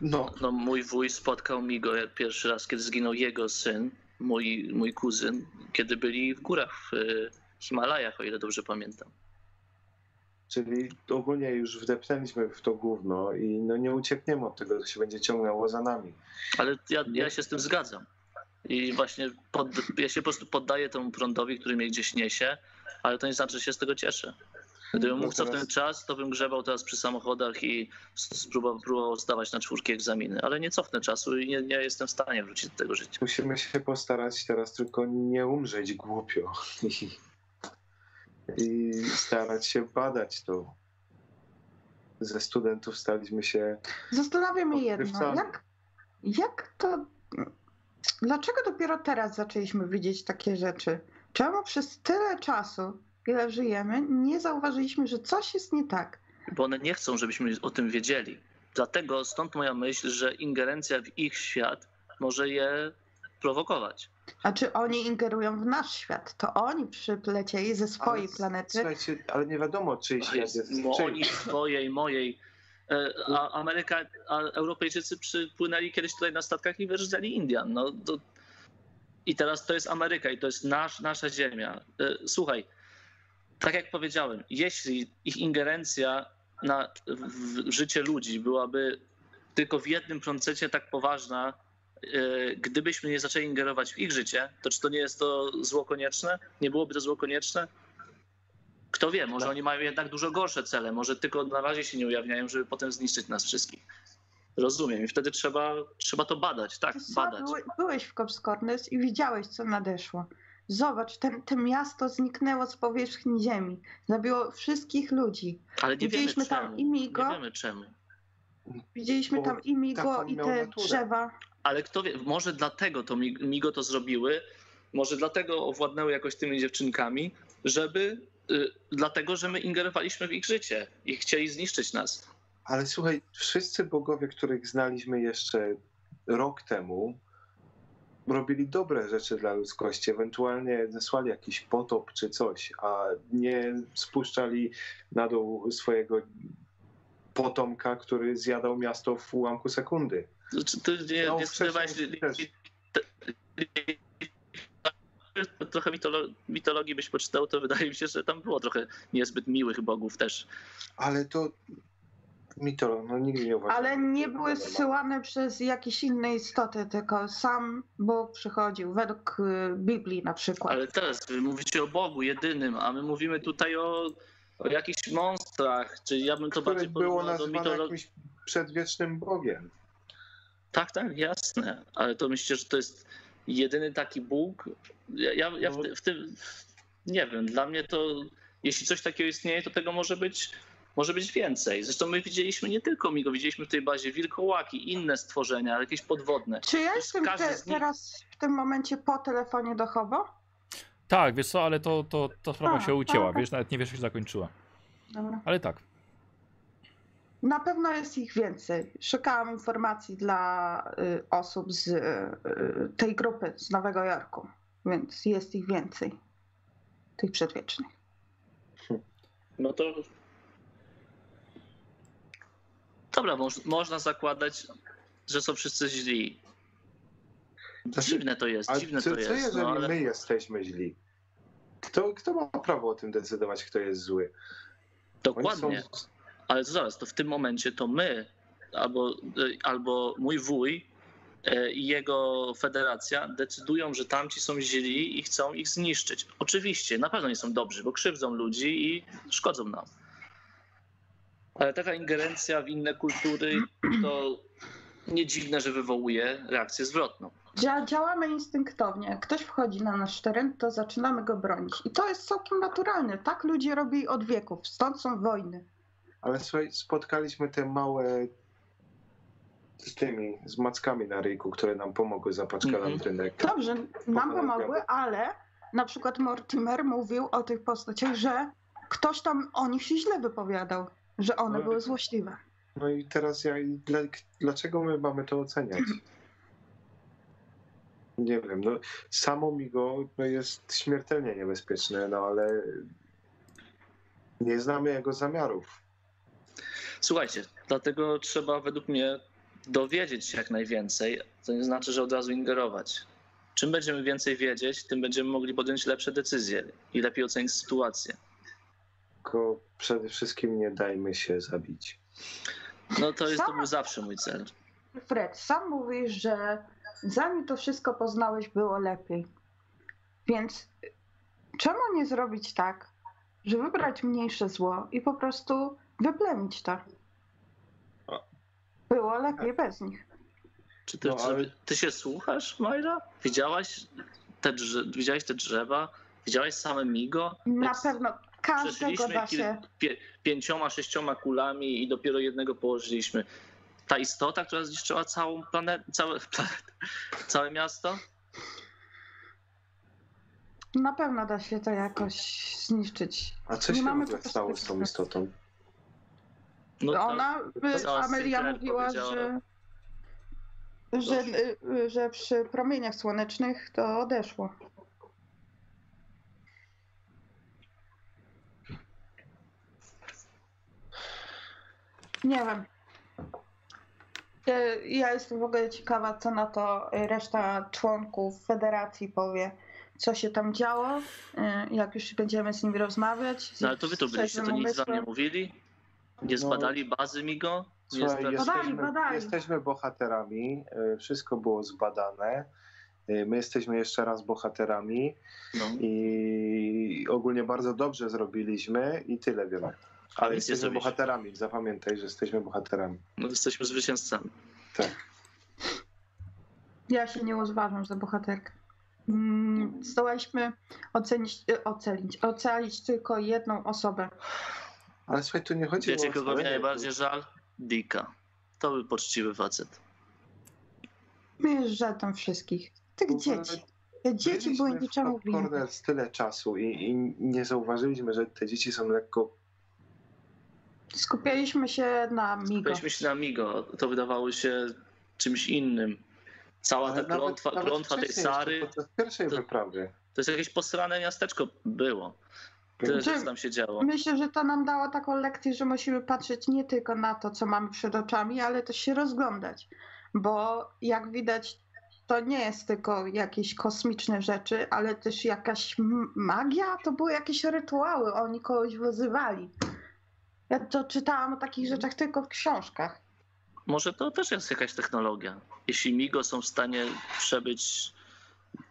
no, No, mój wuj spotkał mi go pierwszy raz, kiedy zginął jego syn, mój, mój kuzyn, kiedy byli w górach w y, Himalajach, o ile dobrze pamiętam. Czyli ogólnie już wdepnęliśmy w to gówno i no, nie uciekniemy od tego, to się będzie ciągnęło za nami. Ale ja, ja się z tym zgadzam. I właśnie pod, ja się po prostu poddaję temu prądowi, który mnie gdzieś niesie, ale to nie znaczy, że się z tego cieszę. Gdybym No mógł teraz- cofnąć czas, to bym grzebał teraz przy samochodach i spróbował, próbował zdawać na czwórki egzaminy, ale nie cofnę czasu i nie, nie jestem w stanie wrócić do tego życia. Musimy się postarać teraz tylko nie umrzeć głupio i, starać się badać to. Ze studentów staliśmy się. zastanawiam mnie jedno. Jak, jak to... Dlaczego dopiero teraz zaczęliśmy widzieć takie rzeczy? Czemu przez tyle czasu, ile żyjemy, nie zauważyliśmy, że coś jest nie tak? Bo one nie chcą, żebyśmy o tym wiedzieli. Dlatego stąd moja myśl, że ingerencja w ich świat może je prowokować. A czy oni ingerują w nasz świat? To oni przylecieli ze swojej Ale, planety. Słuchajcie, ale nie wiadomo, czyj świat jest. Oni twojej, mojej. E, A Ameryka, a Europejczycy przypłynęli kiedyś tutaj na statkach i wyrzucali Indian. No, to... I teraz to jest Ameryka i to jest nasz, nasza ziemia. E, Słuchaj, tak jak powiedziałem, jeśli ich ingerencja na, w, w życie ludzi byłaby tylko w jednym procencie tak poważna, gdybyśmy nie zaczęli ingerować w ich życie, to czy to nie jest to zło konieczne? Nie byłoby to zło konieczne? Kto wie, może No. oni mają jednak dużo gorsze cele, może tylko na razie się nie ujawniają, żeby potem zniszczyć nas wszystkich. Rozumiem i wtedy trzeba, trzeba to badać, tak, badać. byłeś w Cops Corners i widziałeś, co nadeszło. Zobacz, ten, to miasto zniknęło z powierzchni ziemi. Zabiło wszystkich ludzi. Ale nie wiemy Widzieliśmy czemu. tam i Migo. Nie wiemy czemu. Widzieliśmy Bo tam i Migo, taką i te naturę. drzewa. Ale kto wie, może dlatego to Mi- Migo to zrobiły, może dlatego owładnęły jakoś tymi dziewczynkami, żeby, y, dlatego, że my ingerowaliśmy w ich życie i chcieli zniszczyć nas. Ale słuchaj, wszyscy bogowie, których znaliśmy jeszcze rok temu, robili dobre rzeczy dla ludzkości, ewentualnie zesłali jakiś potop czy coś, a nie spuszczali na dół swojego potomka, który zjadał miasto w ułamku sekundy. Czy ty nie, No, nie też. trochę mitolo- mitologii byś poczytał, to wydaje mi się, że tam było trochę niezbyt miłych bogów też. Ale to mitolo, no nigdy nie uważałem. Ale nie były zsyłane przez jakieś inne istoty, tylko sam Bóg przychodził, według y, Biblii na przykład. Ale teraz wy mówicie o Bogu jedynym, a my mówimy tutaj o, o jakichś monstrach, czy ja bym to Które bardziej było porównał do mitologii. jakimś przedwiecznym bogiem. Tak, tak, jasne, ale to myślę, że to jest jedyny taki Bóg. Ja, ja, ja w, No. w tym nie wiem, dla mnie to jeśli coś takiego istnieje, to tego może być, może być więcej. Zresztą my widzieliśmy nie tylko Migo, widzieliśmy w tej bazie wilkołaki, inne stworzenia, ale jakieś podwodne. Czy ja jest jestem te, nich- teraz w tym momencie po telefonie do Hobo? Tak, wiesz co, ale to, to, to sprawa A, się ucięła, okej. wiesz, nawet nie wiesz, jak się zakończyła. Dobra. Ale tak. Na pewno jest ich więcej. Szukałam informacji dla y, osób z y, tej grupy z Nowego Jorku, więc jest ich więcej. Tych przedwiecznych. No to. Dobra, moż, można zakładać, że są wszyscy źli. Znaczy, Dziwne to jest, A dziwne co, to co jest. jeżeli No, ale... my jesteśmy źli? Kto, kto ma prawo o tym decydować, kto jest zły? Oni Dokładnie. są- Ale zaraz, to w tym momencie to my, albo, y, albo mój wuj y, i jego federacja decydują, że tamci są źli i chcą ich zniszczyć. Oczywiście, na pewno nie są dobrzy, bo krzywdzą ludzi i szkodzą nam. Ale taka ingerencja w inne kultury to nie dziwne, że wywołuje reakcję zwrotną. Dzia- działamy instynktownie. Jak ktoś wchodzi na nasz teren, to zaczynamy go bronić. I to jest całkiem naturalne. Tak ludzie robili od wieków. Stąd są wojny. Ale słuchaj, spotkaliśmy te małe z tymi, z mackami na ryjku, które nam pomogły zapaczkać Mhm. landrynek. Dobrze, nam pomogły, ale na przykład Mortimer mówił o tych postaciach, że ktoś tam o nich się źle wypowiadał, że one No. były złośliwe. No i teraz ja, dla, dlaczego my mamy to oceniać? Nie wiem, no samo Migo no, jest śmiertelnie niebezpieczne, no ale nie znamy jego zamiarów. Słuchajcie, dlatego trzeba według mnie dowiedzieć się jak najwięcej. To nie znaczy, że od razu ingerować. Czym będziemy więcej wiedzieć, tym będziemy mogli podjąć lepsze decyzje i lepiej ocenić sytuację. Tylko przede wszystkim nie dajmy się zabić. No to jest to był zawsze mój cel. Fred, sam mówisz, że zanim to wszystko poznałeś, było lepiej. Więc czemu nie zrobić tak, że wybrać mniejsze zło i po prostu wyplemić to? Było lepiej bez nich. Czy ty, No, ale- czy ty się słuchasz, Majra? Widziałaś te, drze, widziałaś te drzewa? Widziałaś same Migo? Na Jak pewno każdego Przeszliśmy da się. pie, pięcioma, sześcioma kulami i dopiero jednego położyliśmy. Ta istota, która zniszczyła całą planetę, całe, planetę, całe miasto? Na pewno da się to jakoś zniszczyć. A co Nie się w ogóle stało z tą istotą? No to- Ona, cała Amelia mówiła, że, że, y, że przy promieniach słonecznych to odeszło. Nie wiem. Y, Ja jestem w ogóle ciekawa, co na to reszta członków federacji powie. Co się tam działo, jak już będziemy z nimi rozmawiać. z No ale to wy tu byliście, to nic wam nie mówili? Nie No. zbadali bazy Migo? Nie Słuchaj, spra- Badali, jesteśmy, badali. jesteśmy bohaterami, y, wszystko było zbadane. y, My jesteśmy jeszcze raz bohaterami no. i ogólnie bardzo dobrze zrobiliśmy i tyle wiemy. Ale nie jesteśmy bohaterami, zapamiętaj, że jesteśmy bohaterami. no jesteśmy zwycięzcami. Ja się nie uważam za bohaterkę. Mm, Zdołaliśmy ocenić, e, ocenić, ocalić tylko jedną osobę. Ale słuchaj, tu nie chodzi Wiecie, o kogo mi najbardziej żal? Dika. To był poczciwy facet. Mnie jest żal tam wszystkich. Tych tu- dzieci. Te dzieci były niczemu winne. Tyle czasu i, i nie zauważyliśmy, że te dzieci są lekko Skupialiśmy się na Migo. Byliśmy się na Migo, to wydawało się czymś innym. Cała ta nawet- klątwa, nawet klątwa tej Sary, to- wyprawy. to jest jakieś posrane miasteczko było. Tyle rzeczy tam się działo. Myślę, że to nam dało taką lekcję, że musimy patrzeć nie tylko na to, co mamy przed oczami, ale też się rozglądać. Bo jak widać, to nie jest tylko jakieś kosmiczne rzeczy, ale też jakaś magia. To były jakieś rytuały, oni kogoś wyzywali. Ja to czytałam o takich rzeczach tylko w książkach. Może to też jest jakaś technologia. Jeśli Migo są w stanie przebyć,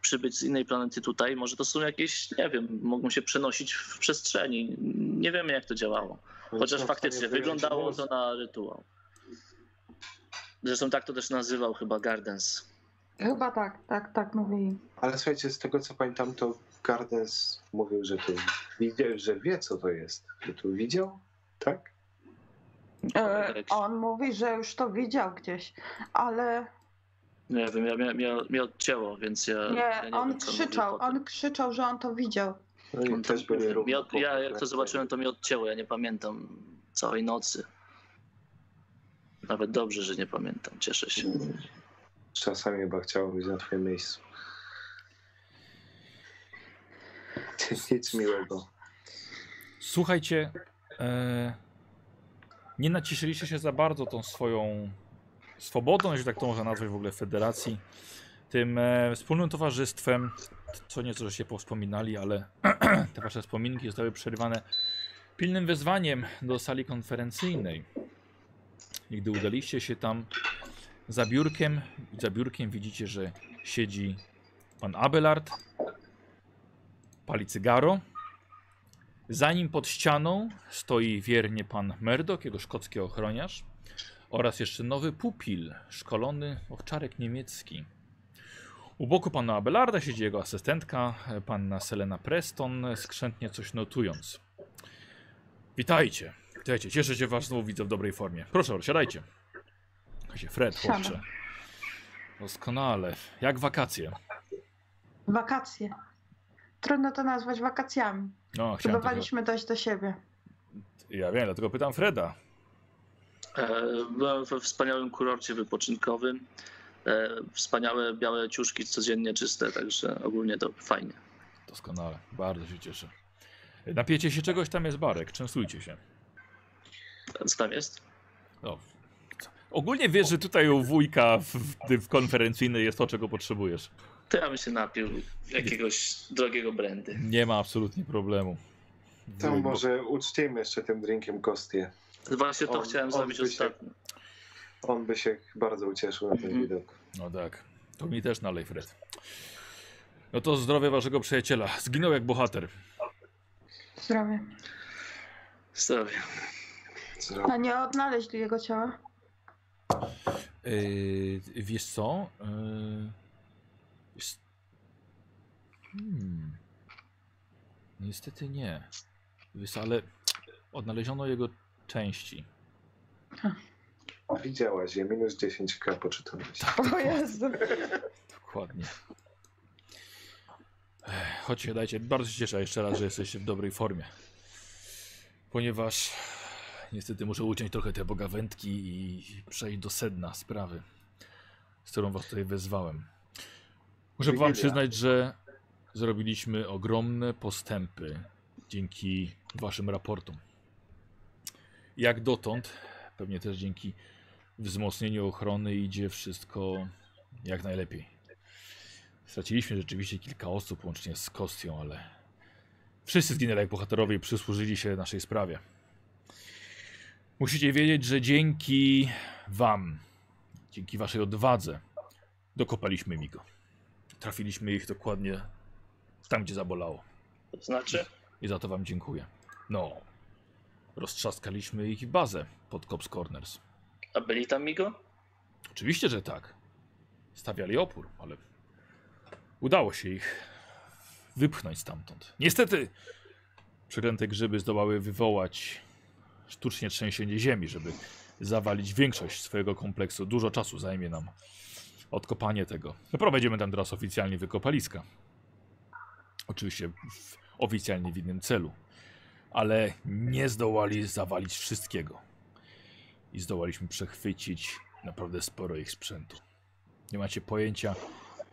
przybyć z innej planety tutaj, może to są jakieś, nie wiem, mogą się przenosić w przestrzeni. Nie wiemy, jak to działało. Chociaż faktycznie wyglądało to na rytuał. Zresztą tak to też nazywał chyba Gardens. Chyba tak, tak, tak mówili. Ale słuchajcie, z tego co pamiętam, to Gardens mówił, że to widział, że wie co to jest. Że to widział? Tak? E, on mówi, że już to widział gdzieś, ale Nie wiem, ja mnie, mnie, mnie odcięło, więc ja. ja nie, nie on wiem, krzyczał, on krzyczał, że on to widział. No i On też równo. Mnie od, ja jak to zobaczyłem, to mnie odcięło. Ja nie pamiętam całej nocy. Nawet dobrze, że nie pamiętam. Cieszę się. Czasami chyba chciałbym być na twoim miejscu. Nic miłego. Słuchajcie, e, nie naciszyliście się za bardzo tą swoją swobodą, jeśli tak to można nazwać w ogóle federacji, tym e, wspólnym towarzystwem, co nieco żeście powspominali, ale te wasze wspominki zostały przerywane pilnym wezwaniem do sali konferencyjnej. I gdy udaliście się tam za biurkiem, za biurkiem widzicie, że siedzi pan Abelard, pali cygaro, za nim pod ścianą stoi wiernie pan Murdoch, jego szkocki ochroniarz oraz jeszcze nowy pupil, szkolony owczarek niemiecki. U boku pana Abelarda siedzi jego asystentka, panna Selena Preston, skrzętnie coś notując. Witajcie, witajcie, cieszę się was znowu widzę w dobrej formie. Proszę, siadajcie. Fred, chłopcze. Doskonale. Jak wakacje? Wakacje. Trudno to nazwać wakacjami. No. Próbowaliśmy dojść do siebie. Ja wiem, dlatego pytam Freda. Byłem we wspaniałym kurorcie wypoczynkowym. E, Wspaniałe białe ciuszki, codziennie czyste, także ogólnie to fajnie. Doskonale, bardzo się cieszę. Napiecie się czegoś, tam jest barek, częstujcie się. Co tam jest? No. co- Ogólnie wiesz, że tutaj u wujka w, w, w konferencyjnej jest to, czego potrzebujesz. To ja bym się napił jakiegoś drogiego brandy. Nie ma absolutnie problemu. To może uczcijmy jeszcze tym drinkiem Kostię. Właśnie to On- chciałem on zrobić ostatnio. On by się bardzo ucieszył na ten Mhm. widok. No tak, to mi też nalej, Fred. No to zdrowie waszego przyjaciela. Zginął jak bohater. Zdrowie. Zdrowie. Co? A nie odnaleźli jego ciała? Yy, wiesz co? Yy. Hmm. Niestety nie. Wiesz, ale odnaleziono jego części. Widziałaś je, minus 10k poczytałeś. O Jezu. Dokładnie. Chodźcie, dajcie. Bardzo się cieszę jeszcze raz, że jesteście w dobrej formie. Ponieważ niestety muszę uciąć trochę te bogawędki i przejść do sedna sprawy, z którą was tutaj wezwałem. Muszę wam przyznać, że zrobiliśmy ogromne postępy dzięki waszym raportom. Jak dotąd, pewnie też dzięki wzmocnieniu ochrony idzie wszystko jak najlepiej. Straciliśmy rzeczywiście kilka osób, łącznie z Kostią, ale wszyscy zginęli jak bohaterowie i przysłużyli się naszej sprawie. Musicie wiedzieć, że dzięki wam, dzięki waszej odwadze, dokopaliśmy Migo. Trafiliśmy ich dokładnie tam, gdzie zabolało. To znaczy? I za to wam dziękuję. No, roztrzaskaliśmy ich bazę pod Cops Corners. A byli tam Migo? Oczywiście, że tak. Stawiali opór, ale udało się ich wypchnąć stamtąd. Niestety, przeklęte grzyby zdołały wywołać sztucznie trzęsienie ziemi, żeby zawalić większość swojego kompleksu. Dużo czasu zajmie nam odkopanie tego. Prowadzimy tam teraz oficjalnie wykopaliska. Oczywiście w, oficjalnie w innym celu. Ale nie zdołali zawalić wszystkiego i zdołaliśmy przechwycić naprawdę sporo ich sprzętu. Nie macie pojęcia,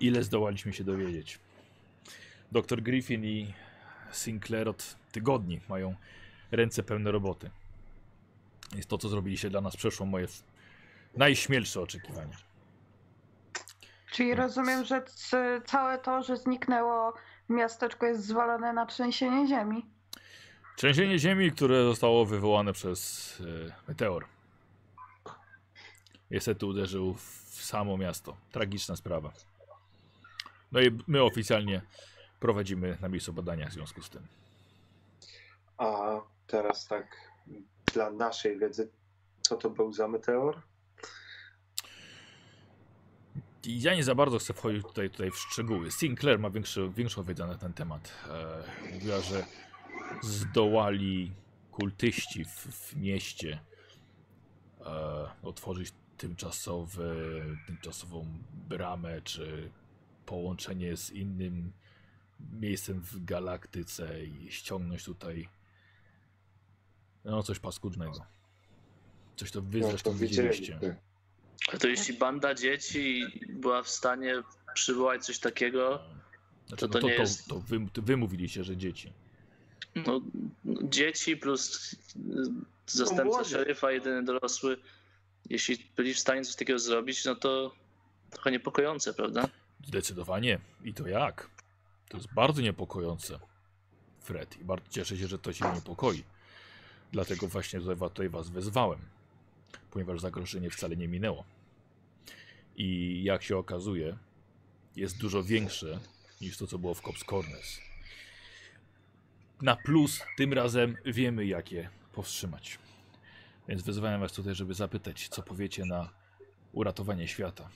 ile zdołaliśmy się dowiedzieć. Doktor Griffin i Sinclair od tygodni mają ręce pełne roboty. Jest to, co zrobiliście dla nas, przeszło moje najśmielsze oczekiwania. Czyli rozumiem, że całe to, że zniknęło miasteczko jest zwalone na trzęsienie ziemi. Trzęsienie ziemi, które zostało wywołane przez e, meteor. Niestety uderzył w samo miasto. Tragiczna sprawa. No i my oficjalnie prowadzimy na miejscu badania w związku z tym. A teraz tak dla naszej wiedzy, co to był za meteor? I Ja nie za bardzo chcę wchodzić tutaj, tutaj w szczegóły. Sinclair ma większy, większą wiedzę na ten temat. E, mówiła, że zdołali kultyści w, w mieście e, otworzyć tymczasowe, tymczasową bramę, czy połączenie z innym miejscem w galaktyce i ściągnąć tutaj no coś paskudnego. Coś to wy No, zresztą to widzieliście. A to jeśli banda dzieci była w stanie przywołać coś takiego, Znaczy, To to no to, nie to, jest- to wy, to wy mówiliście, że dzieci. No, dzieci plus zastępca młody. szeryfa, jedyny dorosły, jeśli byli w stanie coś takiego zrobić, no to trochę niepokojące, prawda? Zdecydowanie. I to jak? To jest bardzo niepokojące, Fred. I bardzo cieszę się, że to cię niepokoi. Dlatego właśnie tutaj was wezwałem. Ponieważ zagrożenie wcale nie minęło. I jak się okazuje, jest dużo większe niż to, co było w Cops Corners. Na plus tym razem wiemy, jak je powstrzymać. Więc wezwałem was tutaj, żeby zapytać, co powiecie na uratowanie świata.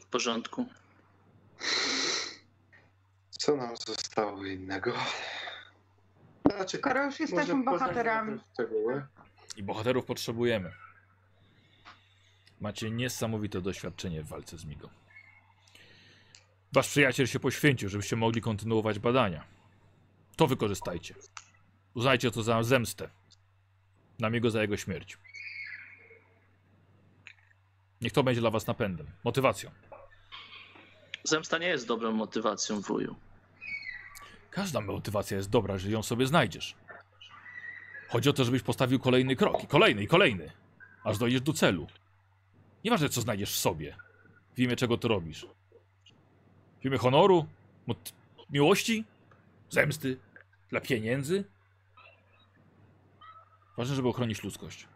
W porządku. Co nam zostało innego? Znaczy, Skoro już jesteśmy może bohaterami. szczegóły. I bohaterów potrzebujemy. Macie niesamowite doświadczenie w walce z Migo. Wasz przyjaciel się poświęcił, żebyście mogli kontynuować badania. To wykorzystajcie. Uznajcie to za zemstę. Na Migo za jego śmierć. Niech to będzie dla was napędem, motywacją. Zemsta nie jest dobrą motywacją, wuju. Każda motywacja jest dobra, jeżeli ją sobie znajdziesz. Chodzi o to, żebyś postawił kolejny krok, i kolejny, i kolejny, aż dojdziesz do celu. Nieważne, co znajdziesz w sobie, w imię czego to robisz. W imię honoru, miłości, zemsty, dla pieniędzy. Ważne, żeby ochronić ludzkość.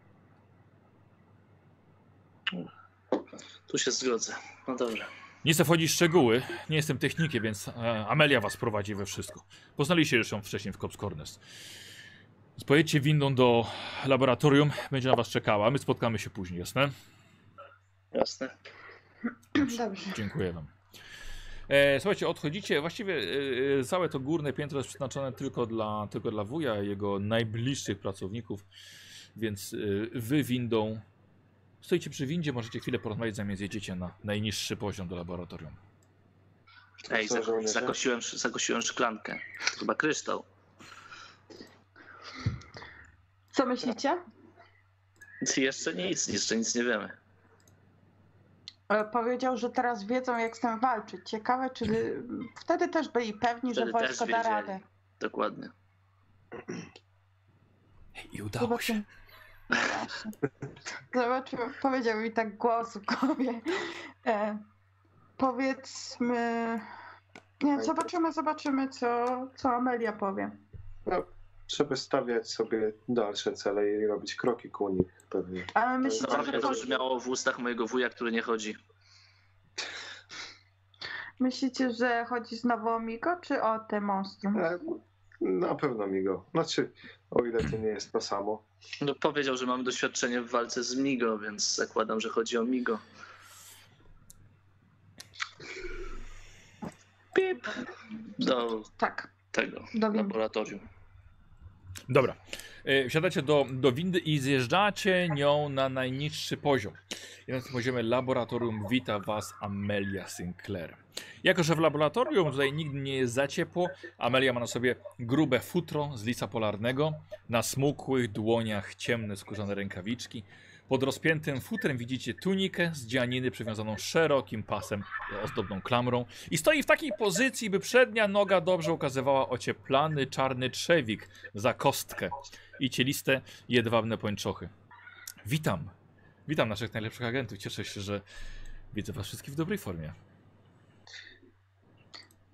Tu się zgodzę. No dobrze. Nie chcę wchodzić w szczegóły, nie jestem technikiem, więc e, Amelia was prowadzi we wszystko. Poznaliście już ją wcześniej w Cops Corners. Pojedźcie windą do laboratorium, będzie na was czekała, my spotkamy się później, jasne? Jasne. Dobrze. Dziękuję wam. E, słuchajcie, odchodzicie, właściwie e, e, całe to górne piętro jest przeznaczone tylko dla, tylko dla wuja i jego najbliższych pracowników, więc e, wy windą stoicie przy windzie, możecie chwilę porozmawiać, zanim zjedziecie na najniższy poziom do laboratorium. To Ej, co, zak- żołnierze? zakosiłem, zakosiłem szklankę. Chyba kryształ. Co myślicie? Jeszcze nic, jeszcze nic nie wiemy. E, Powiedział, że teraz wiedzą, jak z tym walczyć. Ciekawe, czy wtedy też byli pewni, Wtedy że wojsko da radę. Dokładnie. I udało się. Zobaczymy. Powiedział mi tak głos w głowie. E, powiedzmy. Nie, zobaczymy, zobaczymy, co, co Amelia powie. No, żeby stawiać sobie dalsze cele i robić kroki ku nich pewnie. Ale myślicie, Zabawnie że to chodzi, brzmiało w ustach mojego wuja, który nie chodzi. myślicie, że chodzi znowu o Miko, czy o te monstrum? E, Na pewno mi go. Znaczy, o ile to nie jest to samo. No, powiedział, że mam doświadczenie w walce z Migo, więc zakładam, że chodzi o Migo. Pip. Do Tak, tego do laboratorium. Dobra. E, Wsiadacie do, do windy i zjeżdżacie nią na najniższy poziom. I na poziomie laboratorium wita was Amelia Sinclair. Jako, że w laboratorium tutaj nigdy nie jest za ciepło, Amelia ma na sobie grube futro z lisa polarnego, na smukłych dłoniach ciemne skórzane rękawiczki. Pod rozpiętym futrem widzicie tunikę z dzianiny przywiązaną szerokim pasem ozdobną klamrą i stoi w takiej pozycji, by przednia noga dobrze ukazywała ocieplany czarny trzewik za kostkę i cieliste jedwabne pończochy. Witam. Witam naszych najlepszych agentów. Cieszę się, że widzę was wszystkich w dobrej formie.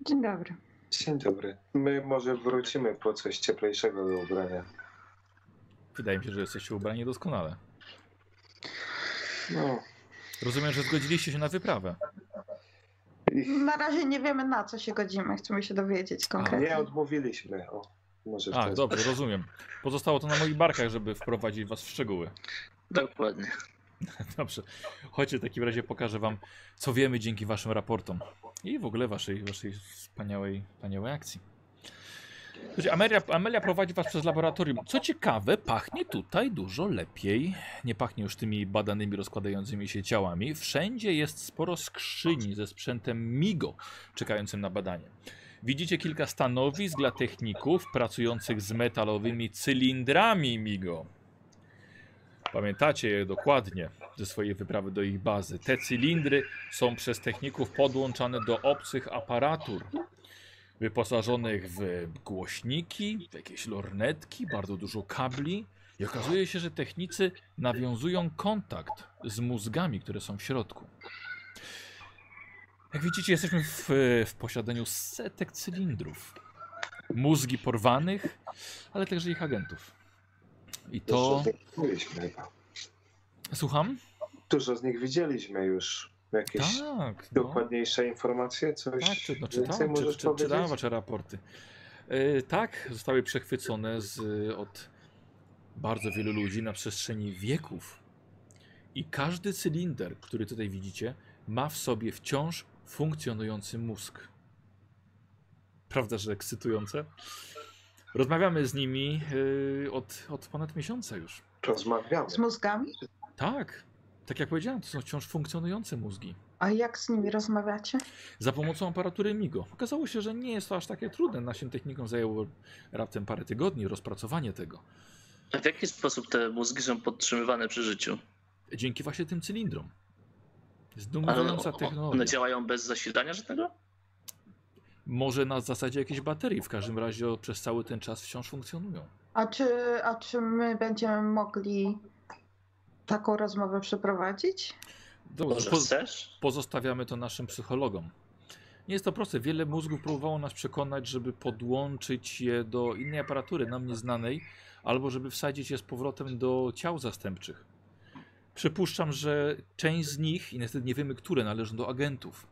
Dzień dobry. Dzień dobry. My może wrócimy po coś cieplejszego do ubrania. Wydaje mi się, że jesteście ubrani doskonale. No. Rozumiem, że zgodziliście się na wyprawę. Na razie nie wiemy na co się godzimy. Chcemy się dowiedzieć konkretnie. nie odmówiliśmy. O, może A, dobrze, rozumiem. Pozostało to na moich barkach, żeby wprowadzić was w szczegóły. Dokładnie. Dobrze. Chodźcie, w takim razie pokażę wam, co wiemy dzięki waszym raportom. I w ogóle waszej, waszej wspaniałej, wspaniałej akcji. Amelia, Amelia prowadzi was przez laboratorium. Co ciekawe, pachnie tutaj dużo lepiej. Nie pachnie już tymi badanymi, rozkładającymi się ciałami. Wszędzie jest sporo skrzyni ze sprzętem MIGO, czekającym na badanie. Widzicie kilka stanowisk dla techników pracujących z metalowymi cylindrami MIGO. Pamiętacie je dokładnie ze swojej wyprawy do ich bazy. Te cylindry są przez techników podłączane do obcych aparatur, wyposażonych w głośniki, w jakieś lornetki, bardzo dużo kabli. I okazuje się, że technicy nawiązują kontakt z mózgami, które są w środku. Jak widzicie, jesteśmy w, w posiadaniu setek cylindrów. Mózgi porwanych, ale także ich agentów. I to. Słucham? Dużo z nich widzieliśmy już. Jakieś Tak. No. dokładniejsze informacje? Coś Tak, czy, no, więcej czytałem, czy, możesz czy, powiedzieć? czytałem wasze raporty. E, tak, zostały przechwycone z, od bardzo wielu ludzi na przestrzeni wieków. I każdy cylinder, który tutaj widzicie, ma w sobie wciąż funkcjonujący mózg. Prawda, że ekscytujące? Rozmawiamy z nimi e, od, od ponad miesiąca już. Rozmawiamy. Z mózgami? Tak, tak jak powiedziałem, to są wciąż funkcjonujące mózgi. A jak z nimi rozmawiacie? Za pomocą aparatury MIGO. Okazało się, że nie jest to aż takie trudne. Naszym technikom zajęło raptem parę tygodni rozpracowanie tego. A w jaki sposób te mózgi są podtrzymywane przy życiu? Dzięki właśnie tym cylindrom. Zdumiewająca technologia. one działają bez zasilania żadnego? Może na zasadzie jakiejś baterii. W każdym razie przez cały ten czas wciąż funkcjonują. A czy, a czy my będziemy mogli taką rozmowę przeprowadzić? Dobrze, po, pozostawiamy to naszym psychologom. Nie jest to proste. Wiele mózgów próbowało nas przekonać, żeby podłączyć je do innej aparatury nam nieznanej, albo żeby wsadzić je z powrotem do ciał zastępczych. Przypuszczam, że część z nich, i niestety nie wiemy, które, należą do agentów.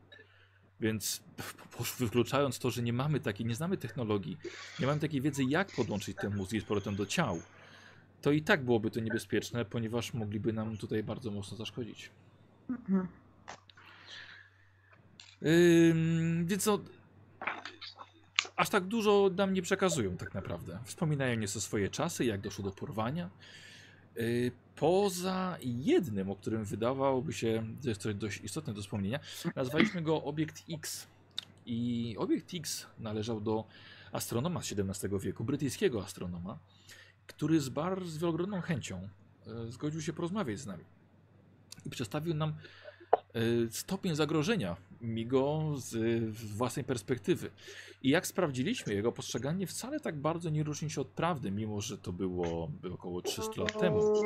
Więc wykluczając to, że nie mamy takiej, nie znamy technologii, nie mamy takiej wiedzy, jak podłączyć te mózgi z powrotem do ciał, to i tak byłoby to niebezpieczne, ponieważ mogliby nam tutaj bardzo mocno zaszkodzić. Mhm. Ym, więc no, aż tak dużo nam nie przekazują tak naprawdę. Wspominają nieco swoje czasy, jak doszło do porwania. Yy, poza jednym, o którym wydawałoby się, że jest to dość istotne do wspomnienia, nazwaliśmy go Obiekt X. I Obiekt X należał do astronoma z XVII wieku, brytyjskiego astronoma, który z bardzo wielokrotną chęcią e, zgodził się porozmawiać z nami. I przedstawił nam e, stopień zagrożenia Migo z, z własnej perspektywy. I jak sprawdziliśmy, jego postrzeganie wcale tak bardzo nie różni się od prawdy, mimo że to było, około 300 lat temu.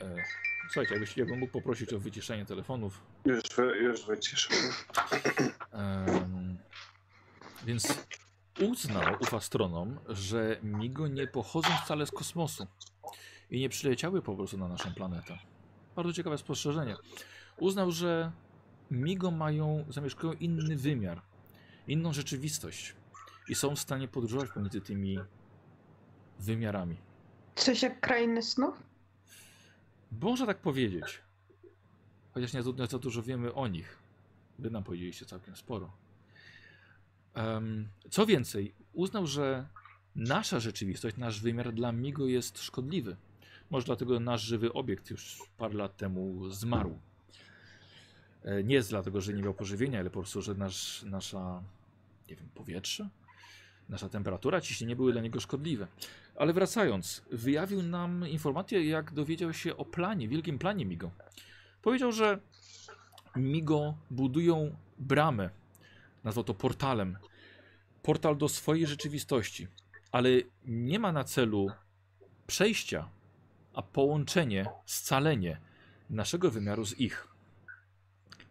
E, słuchajcie, jakbyś, jakbym mógł poprosić o wyciszenie telefonów. Już, już wyciszył. Em, więc uznał ów astronom, że Migo nie pochodzą wcale z kosmosu i nie przyleciały po prostu na naszą planetę. Bardzo ciekawe spostrzeżenie. Uznał, że Migo mają, zamieszkują inny wymiar, inną rzeczywistość i są w stanie podróżować pomiędzy tymi wymiarami. Coś jak krainy snów? Można tak powiedzieć. Chociaż nie za- dużo wiemy o nich. Wy nam powiedzieliście całkiem sporo. Co więcej, uznał, że nasza rzeczywistość, nasz wymiar dla Migo jest szkodliwy. Może dlatego nasz żywy obiekt już parę lat temu zmarł. E, Nie jest dlatego, że nie miał pożywienia, ale po prostu, że nasz, nasza, nie wiem, powietrze Nasza temperatura, ciśnienie były dla niego szkodliwe. Ale wracając, wyjawił nam informację, jak dowiedział się o planie, wielkim planie Migo. Powiedział, że Migo budują bramę, nazwał to portalem. Portal do swojej rzeczywistości, ale nie ma na celu przejścia, a połączenie, scalenie naszego wymiaru z ich.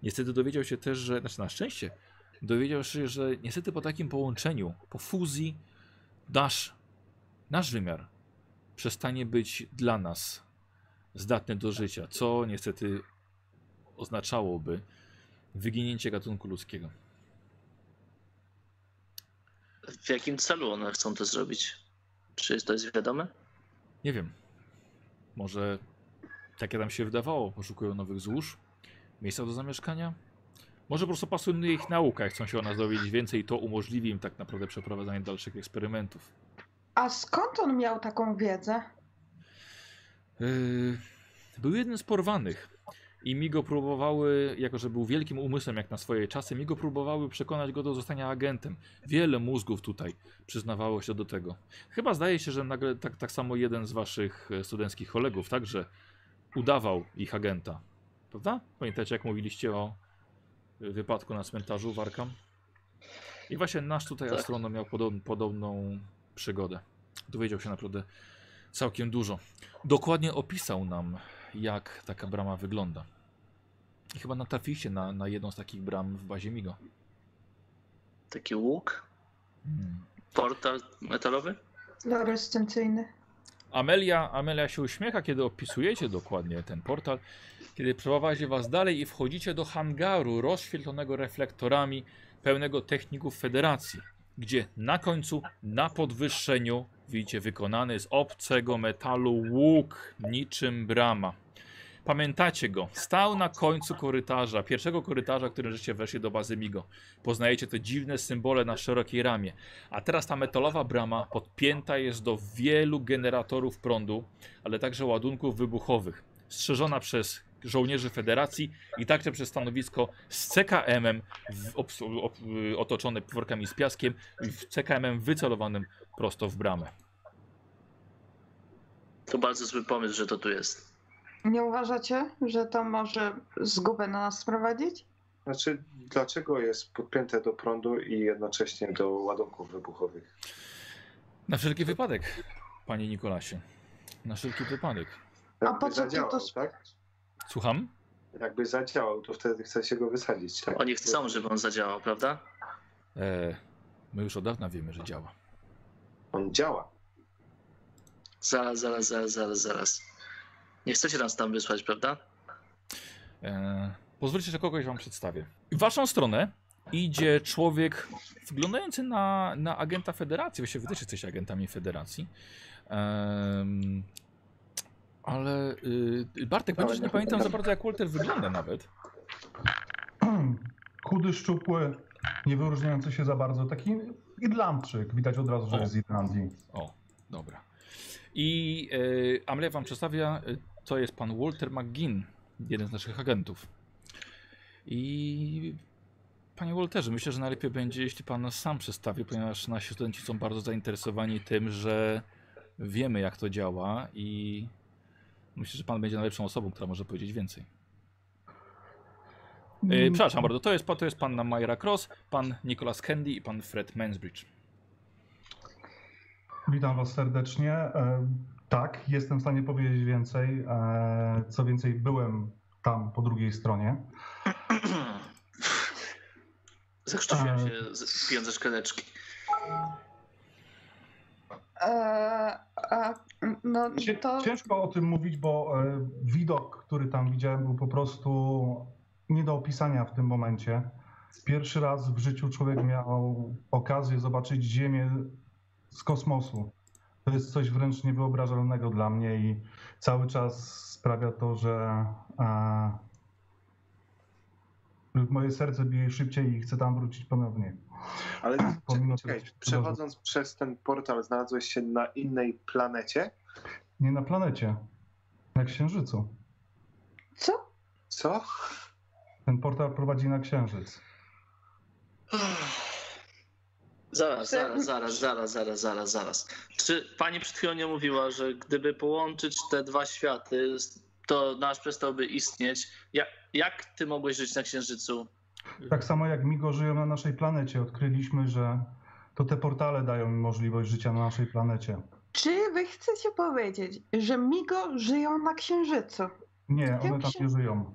Niestety dowiedział się też, że, znaczy na szczęście, dowiedział się, że niestety po takim połączeniu, po fuzji, nasz, nasz wymiar przestanie być dla nas zdatny do życia, co niestety oznaczałoby wyginięcie gatunku ludzkiego. W jakim celu one chcą to zrobić? Czy to jest wiadome? Nie wiem. Może tak jak nam się wydawało, poszukują nowych złóż, miejsca do zamieszkania. Może po prostu pasuje ich nauka i chcą się o nas dowiedzieć więcej i to umożliwi im tak naprawdę przeprowadzanie dalszych eksperymentów. A skąd on miał taką wiedzę? Yy, był jeden z porwanych i mi go próbowały, jako że był wielkim umysłem jak na swoje czasy, mi go próbowały przekonać go do zostania agentem. Wiele mózgów tutaj przyznawało się do tego. Chyba zdaje się, że nagle tak, tak samo jeden z waszych e, studenckich kolegów także udawał ich agenta. Prawda? Pamiętacie jak mówiliście o y, wypadku na cmentarzu w Arkham? I właśnie nasz tutaj Tak. astronom miał podob, podobną przygodę. Dowiedział się naprawdę całkiem dużo. Dokładnie opisał nam, jak taka brama wygląda. I chyba natrafiliście na, na jedną z takich bram w bazie Migo. Taki łuk? Hmm. Portal metalowy? Fluorescencyjny. Amelia, Amelia się uśmiecha, kiedy opisujecie dokładnie ten portal, kiedy przeprowadzi was dalej i wchodzicie do hangaru rozświetlonego reflektorami, pełnego techników federacji, gdzie na końcu, na podwyższeniu, widzicie wykonany z obcego metalu łuk, niczym brama. Pamiętacie go, stał na końcu korytarza, pierwszego korytarza, którym żeście weszli do bazy Migo. Poznajecie te dziwne symbole na szerokiej ramie. A teraz ta metalowa brama podpięta jest do wielu generatorów prądu, ale także ładunków wybuchowych. Strzeżona przez żołnierzy Federacji i także przez stanowisko z CKM-em otoczone workami z piaskiem i w CKM-em wycelowanym prosto w bramę. To bardzo zły pomysł, że to tu jest. Nie uważacie, że to może zgubę na nas sprowadzić? Znaczy, dlaczego jest podpięte do prądu i jednocześnie do ładunków wybuchowych? Na wszelki wypadek, panie Nikolasie. Na wszelki wypadek. Jakby po co to tak? Słucham? Jakby zadziałał, to wtedy chcecie go wysadzić, tak? Oni chcą, żeby on zadziałał, prawda? E, my już od dawna wiemy, że działa. On działa. Zaraz, zaraz, zaraz, zaraz, zaraz. Nie chcecie nas tam wysłać, prawda? E, pozwólcie, że kogoś wam przedstawię. W waszą stronę idzie człowiek wyglądający na, na agenta federacji. Właściwie wy też jesteście agentami federacji. Em, ale y, Bartek, Ale będziesz nie nie pamiętam za bardzo jak Walter wygląda nawet. Chudy, szczupły, nie wyróżniający się za bardzo. Taki Irlandczyk. Widać od razu, że O. jest z Irlandii. O, dobra. I y, Amelia wam przedstawia, y, to jest pan Walter McGinn, jeden z naszych agentów. I panie Walterze, myślę, że najlepiej będzie, jeśli pan nas sam przedstawi, ponieważ nasi studenci są bardzo zainteresowani tym, że wiemy jak to działa i myślę, że pan będzie najlepszą osobą, która może powiedzieć więcej. E, przepraszam bardzo, to jest, pan- to jest panna Myra Cross, pan Nicholas Candy i pan Fred Mansbridge. Witam Was serdecznie. E, Tak, jestem w stanie powiedzieć więcej. E, Co więcej, byłem tam po drugiej stronie. Zakrztusiłem się z- pijąc ze szklaneczki. A, no to Ciężko o tym mówić, bo e, widok, który tam widziałem, był po prostu nie do opisania w tym momencie. Pierwszy raz w życiu człowiek miał okazję zobaczyć Ziemię z kosmosu. To jest coś wręcz niewyobrażalnego dla mnie i cały czas sprawia to, że e, moje serce bije szybciej i chcę tam wrócić ponownie. Ale Pomimo czekaj, tego- przechodząc przez ten portal znalazłeś się na innej planecie? Nie na planecie, na Księżycu. co? Co? Ten portal prowadzi na Księżyc. Zaraz, zaraz, zaraz, zaraz, zaraz, zaraz, zaraz. Czy pani przed chwilą nie mówiła, że gdyby połączyć te dwa światy, to nasz przestałby istnieć? Jak, jak ty mogłeś żyć na Księżycu? Tak samo jak Migo żyją na naszej planecie. Odkryliśmy, że to te portale dają im możliwość życia na naszej planecie. Czy wy chcecie powiedzieć, że Migo żyją na Księżycu? Nie, one tam się- nie żyją.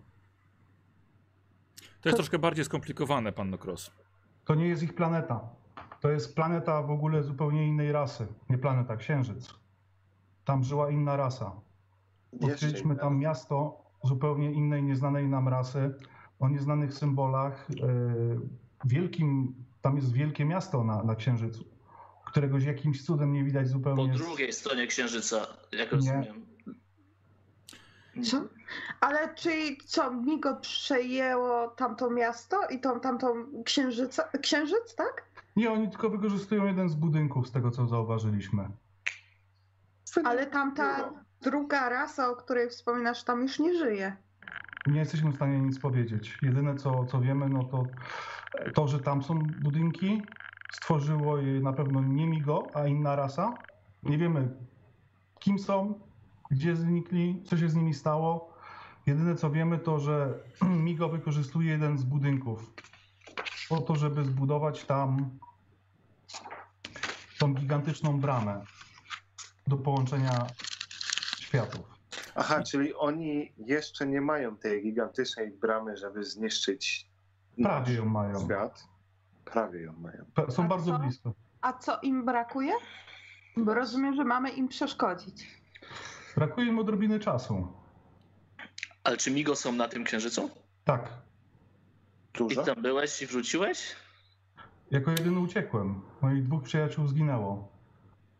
To jest troszkę bardziej skomplikowane, panno Cross. To nie jest ich planeta. To jest planeta w ogóle zupełnie innej rasy. Nie planeta, Księżyc. Tam żyła inna rasa. Odkryliśmy tam miasto zupełnie innej, nieznanej nam rasy, o nieznanych symbolach. Yy, Wielkim, tam jest wielkie miasto na, na Księżycu, którego jakimś cudem nie widać Po zupełnie. z- drugiej stronie Księżyca, jak Nie. rozumiem. Co? Ale czyli co, Migo przejęło tamto miasto i tą tamtą księżyca, księżyc, tak? Nie, oni tylko wykorzystują jeden z budynków, z tego co zauważyliśmy. Ale tamta druga rasa, o której wspominasz, tam już nie żyje. Nie jesteśmy w stanie nic powiedzieć. Jedyne co, co wiemy, no to to, że tam są budynki, stworzyło je na pewno nie Migo, a inna rasa. Nie wiemy, kim są, gdzie znikli, co się z nimi stało. Jedyne co wiemy, to że Migo wykorzystuje jeden z budynków po to, żeby zbudować tam tą gigantyczną bramę do połączenia światów. Aha, czyli oni jeszcze nie mają tej gigantycznej bramy, żeby zniszczyć Prawie ją mają. świat. Prawie ją mają. Są A bardzo co? blisko. A co im brakuje? Bo rozumiem, że mamy im przeszkodzić. Brakuje im odrobiny czasu. Ale czy Migo są na tym Księżycu? Tak, I Dużo? ty tam byłeś i wróciłeś? jako jedyny uciekłem. Moich dwóch przyjaciół zginęło.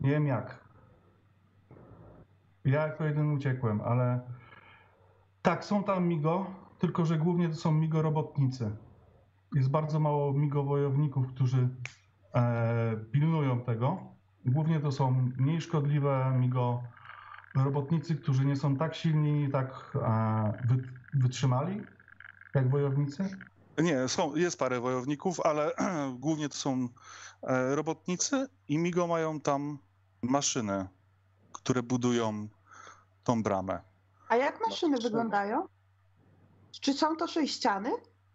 Nie wiem jak. Ja jako jedyny uciekłem, ale tak, są tam migo, tylko że głównie to są migo robotnicy. Jest bardzo mało migo wojowników, którzy e, pilnują tego. Głównie to są mniej szkodliwe migo robotnicy, którzy nie są tak silni i tak e, wy, wytrzymali jak wojownicy. Nie, są, jest parę wojowników, ale głównie to są e, robotnicy i Migo mają tam maszyny, które budują tą bramę. A jak maszyny wyglądają? Czy są to sześciany?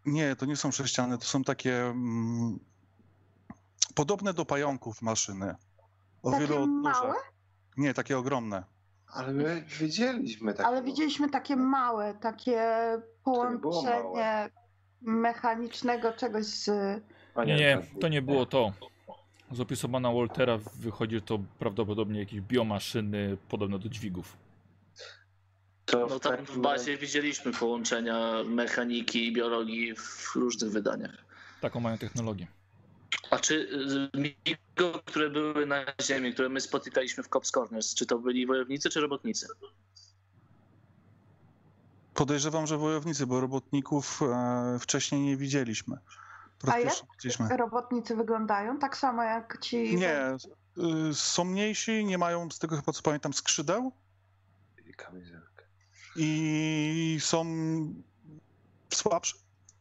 Nie, to nie są sześciany, to są takie mm, podobne do pająków maszyny. O Takie odnóżach. małe? Nie, takie ogromne. Ale my widzieliśmy tak. Ale widzieliśmy takie małe, takie połączenie mechanicznego czegoś z... A Nie, to nie było to. Z opisu pana Waltera wychodzi, to prawdopodobnie jakieś biomaszyny podobne do dźwigów. To No tam w bazie widzieliśmy połączenia mechaniki i biologii w różnych wydaniach. Taką mają technologię. A czy y, Migo, które były na Ziemi, które my spotykaliśmy w Cops Corners, czy to byli wojownicy, czy robotnicy? Podejrzewam, że wojownicy, bo robotników e, wcześniej nie widzieliśmy. A jak robotnicy wyglądają? Tak samo jak ci... Nie, y, są mniejsi, nie mają, z tego chyba co pamiętam, skrzydeł Kamizelkę. i są słabsze,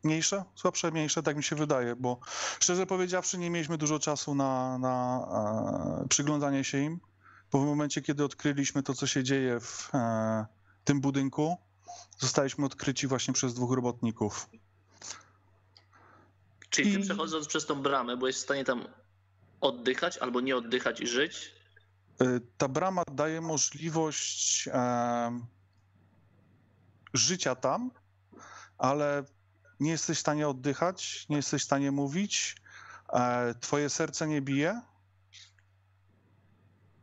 mniejsze, słabsze, mniejsze, tak mi się wydaje, bo szczerze powiedziawszy nie mieliśmy dużo czasu na, na e, przyglądanie się im, bo w momencie, kiedy odkryliśmy to, co się dzieje w e, tym budynku, zostaliśmy odkryci właśnie przez dwóch robotników. Czyli ty I- przechodząc przez tą bramę, byłeś w stanie tam oddychać albo nie oddychać i żyć? Y, Ta brama daje możliwość e, życia tam, ale nie jesteś w stanie oddychać, nie jesteś w stanie mówić, e, twoje serce nie bije,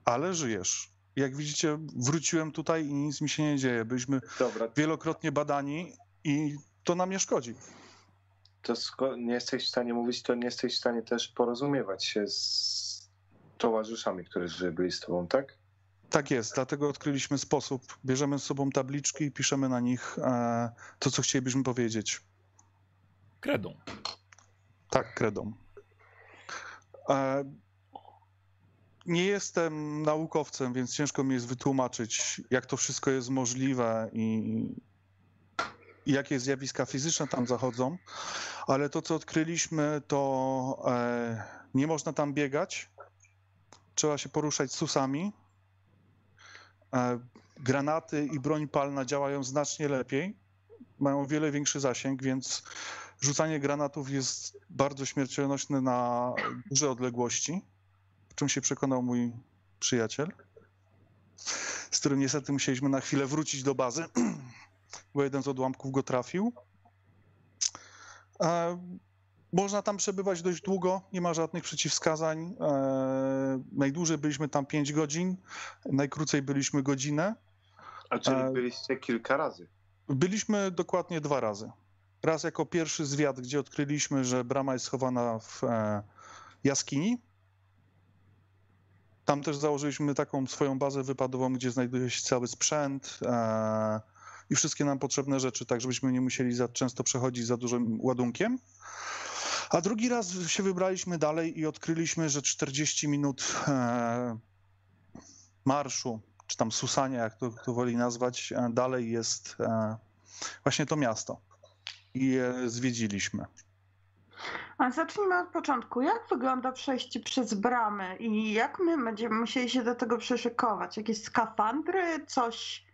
ale żyjesz. Jak widzicie, wróciłem tutaj i nic mi się nie dzieje. Byliśmy Dobra, wielokrotnie badani i to nam nie szkodzi. To nie jesteś w stanie mówić, to nie jesteś w stanie też porozumiewać się z towarzyszami, którzy byli z tobą, tak? Tak jest, dlatego odkryliśmy sposób. Bierzemy z sobą tabliczki i piszemy na nich e, to, co chcielibyśmy powiedzieć. Kredą. Tak, kredą. E, Nie jestem naukowcem, więc ciężko mi jest wytłumaczyć, jak to wszystko jest możliwe i i jakie zjawiska fizyczne tam zachodzą, ale to, co odkryliśmy, to e, nie można tam biegać, trzeba się poruszać susami. E, granaty i broń palna działają znacznie lepiej, mają o wiele większy zasięg, więc rzucanie granatów jest bardzo śmiercionośne na duże odległości, w czym się przekonał mój przyjaciel, z którym niestety musieliśmy na chwilę wrócić do bazy, bo jeden z odłamków go trafił. E, Można tam przebywać dość długo, nie ma żadnych przeciwwskazań. E, Najdłużej byliśmy tam 5 godzin, najkrócej byliśmy godzinę. A czyli E, byliście kilka razy. Byliśmy dokładnie dwa razy. Raz jako pierwszy zwiat, gdzie odkryliśmy, że brama jest schowana w jaskini. Tam też założyliśmy taką swoją bazę wypadową, gdzie znajduje się cały sprzęt i wszystkie nam potrzebne rzeczy, tak żebyśmy nie musieli za często przechodzić za dużym ładunkiem. A drugi raz się wybraliśmy dalej i odkryliśmy, że 40 minut e, marszu, czy tam susania, jak to, to woli nazwać, e, dalej jest e, właśnie to miasto. I zwiedziliśmy. A zacznijmy od początku. Jak wygląda przejście przez bramę i jak my będziemy musieli się do tego przyszykować? Jakieś skafandry, coś?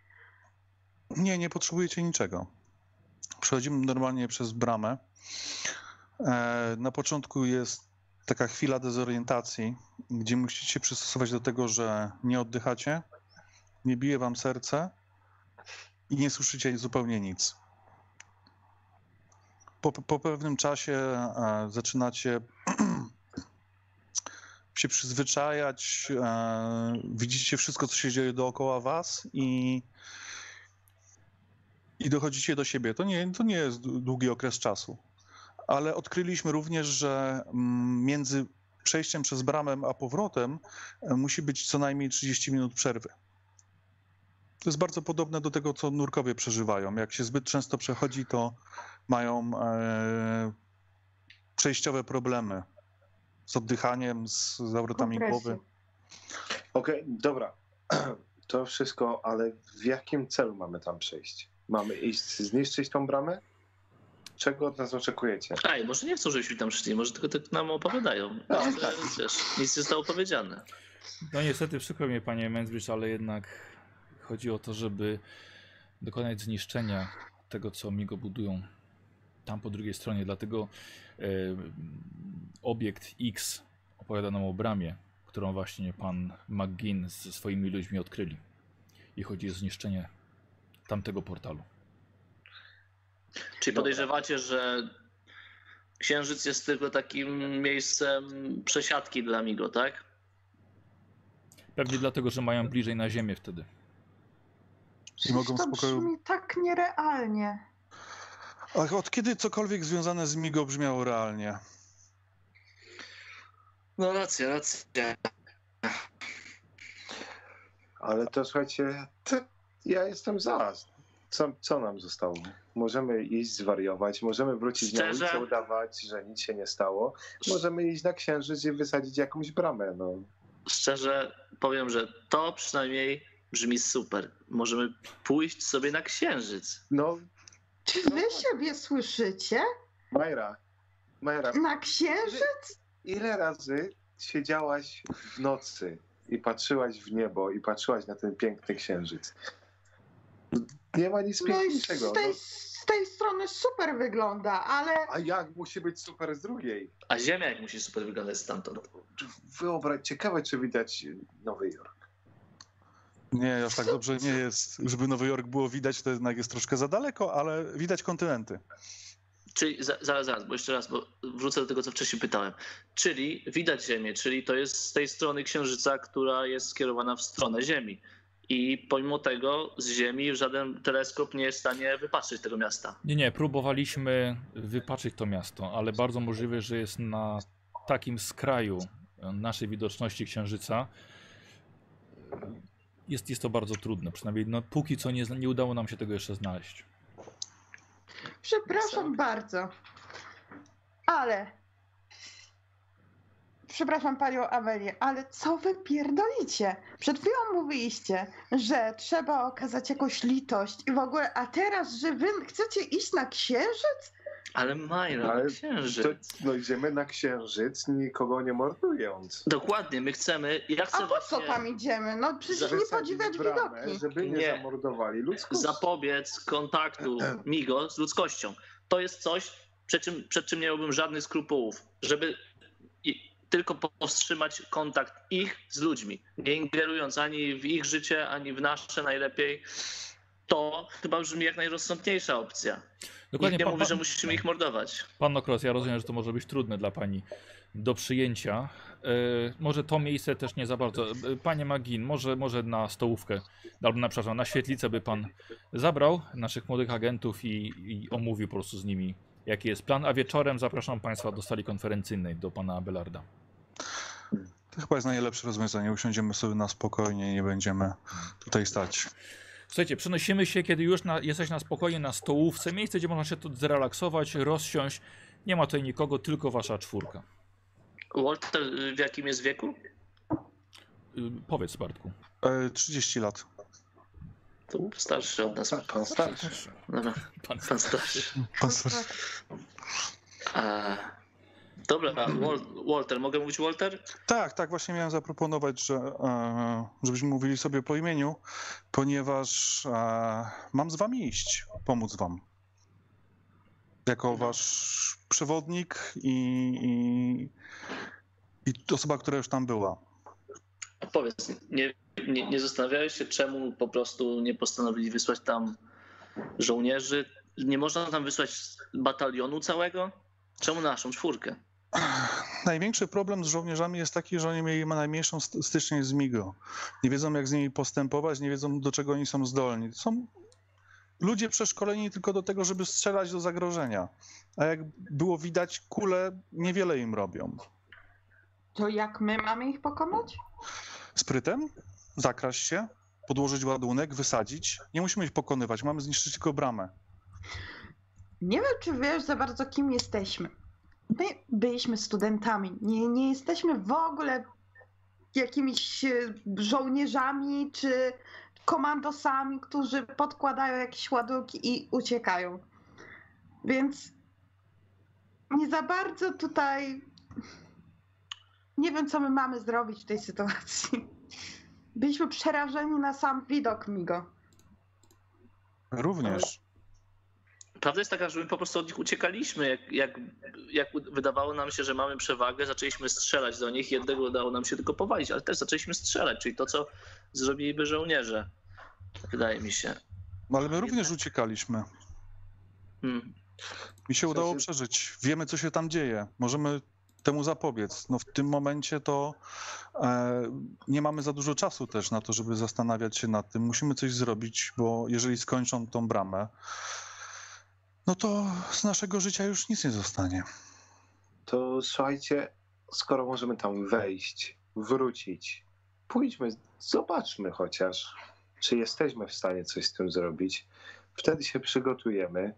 Nie, nie potrzebujecie niczego. Przechodzimy normalnie przez bramę. E, Na początku jest taka chwila dezorientacji, gdzie musicie się przystosować do tego, że nie oddychacie, nie bije wam serce i nie słyszycie zupełnie nic. Po, po pewnym czasie e, zaczynacie się przyzwyczajać, e, widzicie wszystko, co się dzieje dookoła was i i dochodzicie do siebie. To nie, to nie jest dłu- długi okres czasu. Ale odkryliśmy również, że mm, między przejściem przez bramę a powrotem e, musi być co najmniej 30 minut przerwy. To jest bardzo podobne do tego, co nurkowie przeżywają. Jak się zbyt często przechodzi, to mają e, przejściowe problemy z oddychaniem, z zawrotami głowy. Okej, dobra. To wszystko, ale w jakim celu mamy tam przejść? Mamy iść zniszczyć tą bramę? Czego od nas oczekujecie? Ej, może nie chcą, żebyśmy tam szli, może tylko tak nam opowiadają. No, Że, wiesz, nic nie zostało powiedziane. No niestety przykro mnie, panie Mensbridge, ale jednak chodzi o to, żeby dokonać zniszczenia tego, co Migo budują tam po drugiej stronie. Dlatego e, obiekt X opowiada nam o bramie, którą właśnie pan McGinn ze swoimi ludźmi odkryli. I chodzi o zniszczenie tamtego portalu. Czyli podejrzewacie, że Księżyc jest tylko takim miejscem przesiadki dla Migo, tak? Pewnie dlatego, że mają bliżej na ziemię wtedy. I mogą to spokoju- brzmi tak nierealnie. A od kiedy cokolwiek związane z Migo brzmiało realnie? No racja, racja. Ale to słuchajcie, to ja jestem za. Co, co nam zostało? Możemy iść zwariować, możemy wrócić na Szczerze? ulicę, udawać, że nic się nie stało. Możemy iść na księżyc i wysadzić jakąś bramę. No. Szczerze powiem, że to przynajmniej brzmi super. Możemy pójść sobie na Księżyc. no, Czy wy siebie słyszycie? Majra, Majra, Na księżyc? ile razy siedziałaś w nocy i patrzyłaś w niebo i patrzyłaś na ten piękny księżyc? Nie ma nic No piękniejszego. z tej, No. z tej strony super wygląda, ale A jak musi być super z drugiej? A Ziemia jak musi super wyglądać stamtąd. Wyobraź, ciekawe czy widać Nowy Jork. Nie, aż tak dobrze nie jest. Żeby Nowy Jork było widać, to jednak jest troszkę za daleko, ale widać kontynenty. Czyli za, zaraz, zaraz, bo jeszcze raz, bo wrócę do tego, co wcześniej pytałem. Czyli widać Ziemię, czyli to jest z tej strony Księżyca, która jest skierowana w stronę Ziemi. I pomimo tego z Ziemi żaden teleskop nie jest w stanie wypatrzeć tego miasta. Nie, nie, próbowaliśmy wypaczyć to miasto, ale bardzo możliwe, że jest na takim skraju naszej widoczności księżyca. Jest, jest to bardzo trudne, przynajmniej no, póki co nie, nie udało nam się tego jeszcze znaleźć. przepraszam bardzo. Ale przepraszam panią Amelię, ale co wy pierdolicie? Przed chwilą mówiliście, że trzeba okazać jakąś litość i w ogóle, a teraz, że wy chcecie iść na księżyc? Ale Majra, Ale księżyc. To, no idziemy na księżyc, nikogo nie mordując. Dokładnie, my chcemy. Ja chcę A po co tam idziemy? No przecież nie podziwiać bramę, widoki. Żeby nie, Nie. zamordowali ludzkości. zapobiec kontaktu Migo z ludzkością. To jest coś, przed czym, przed czym nie miałbym żadnych skrupułów, żeby tylko powstrzymać kontakt ich z ludźmi, nie ingerując ani w ich życie, ani w nasze najlepiej. To chyba brzmi jak najrozsądniejsza opcja. Dokładnie, Nikt nie pan, mówi, że musimy ich mordować. pan Nokros, ja rozumiem, że to może być trudne dla pani do przyjęcia. E, może to miejsce też nie za bardzo. E, Panie Magin, może, może na stołówkę, albo na, przepraszam, na świetlicę by pan zabrał naszych młodych agentów i, i omówił po prostu z nimi, jaki jest plan. A wieczorem zapraszam państwa do sali konferencyjnej, do pana Abelarda. To chyba jest najlepsze rozwiązanie. Usiądziemy sobie na spokojnie i nie będziemy tutaj stać. Słuchajcie, przenosimy się, kiedy już na, jesteś na spokojnie na stołówce, miejsce, gdzie można się tu zrelaksować, rozsiąść. Nie ma tutaj nikogo, tylko wasza czwórka. Walter w jakim jest wieku? Y, powiedz, Bartku. E, 30 lat. To starszy od nas. Pan starszy. Dobra, Pan pan starszy. Pan Sar- A, dobra, Walter, mogę mówić Walter? Tak, tak, właśnie miałem zaproponować, że e, żebyśmy mówili sobie po imieniu, ponieważ e, mam z wami iść, pomóc wam. Jako wasz przewodnik i, i, i osoba, która już tam była. A Powiedz, nie, nie, nie zastanawiałeś się, czemu po prostu nie postanowili wysłać tam żołnierzy? Nie można tam wysłać batalionu całego? Czemu naszą czwórkę? Największy problem z żołnierzami jest taki, że oni mieli najmniejszą st- styczność z MIGO. Nie wiedzą, jak z nimi postępować, nie wiedzą, do czego oni są zdolni. Są ludzie przeszkoleni tylko do tego, żeby strzelać do zagrożenia. A jak było widać, kule niewiele im robią. To jak my mamy ich pokonać? Sprytem, zakraść się, podłożyć ładunek, wysadzić. Nie musimy ich pokonywać, mamy zniszczyć tylko bramę. Nie wiem, czy wiesz za bardzo, kim jesteśmy. My byliśmy studentami. Nie, nie jesteśmy w ogóle jakimiś e, żołnierzami czy komandosami, którzy podkładają jakieś ładunki i uciekają. Więc nie za bardzo tutaj. Nie wiem, co my mamy zrobić w tej sytuacji. Byliśmy przerażeni na sam widok Migo. Również. Prawda jest taka, że my po prostu od nich uciekaliśmy. Jak, jak, jak wydawało nam się, że mamy przewagę, zaczęliśmy strzelać do nich. Jednego udało nam się tylko powalić, ale też zaczęliśmy strzelać, czyli to, co zrobiliby żołnierze. Wydaje mi się. No, Ale my również uciekaliśmy. Hmm. Mi się udało przeżyć. Wiemy, co się tam dzieje. Możemy temu zapobiec. No w tym momencie to e, nie mamy za dużo czasu też na to, żeby zastanawiać się nad tym. Musimy coś zrobić, bo jeżeli skończą tą bramę, no to z naszego życia już nic nie zostanie. To słuchajcie, skoro możemy tam wejść, wrócić, pójdźmy, zobaczmy chociaż, czy jesteśmy w stanie coś z tym zrobić. Wtedy się przygotujemy.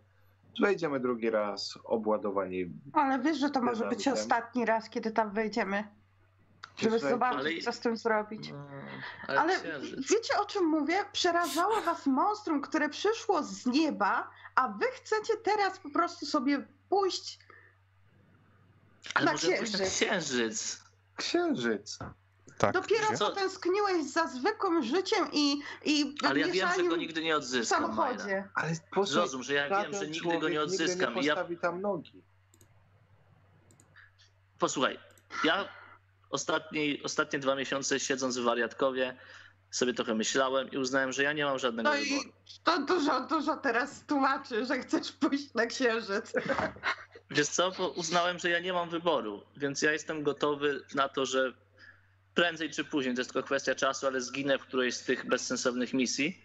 Wejdziemy drugi raz, obładowani. Ale wiesz, że to może być ostatni raz, kiedy tam wejdziemy. Żeby Słuchaj, zobaczyć, ale- co z tym zrobić. No, ale Ale księżyc. wiecie o czym mówię? Przerażało was monstrum, które przyszło z nieba, a wy chcecie teraz po prostu sobie pójść. Ale na możemy pójść na księżyc. księżyc. Księżyc. Tak. Dopiero? Co? potęskniłeś za zwykłym życiem i, i Ale ja wiem, że go nigdy nie w odzyskam. Majra. samochodzie. Ale posłuchaj, Zrozum, że ja wiem, że nigdy go nie odzyskam. Nigdy I nie ja postawi tam nogi. Posłuchaj, ja ostatni, ostatnie dwa miesiące siedząc w wariatkowie sobie trochę myślałem i uznałem, że ja nie mam żadnego No i wyboru. to dużo, dużo teraz tłumaczy, że chcesz pójść na księżyc. Wiesz co, bo uznałem, że ja nie mam wyboru, więc ja jestem gotowy na to, że prędzej czy później, to jest tylko kwestia czasu, ale zginę w którejś z tych bezsensownych misji.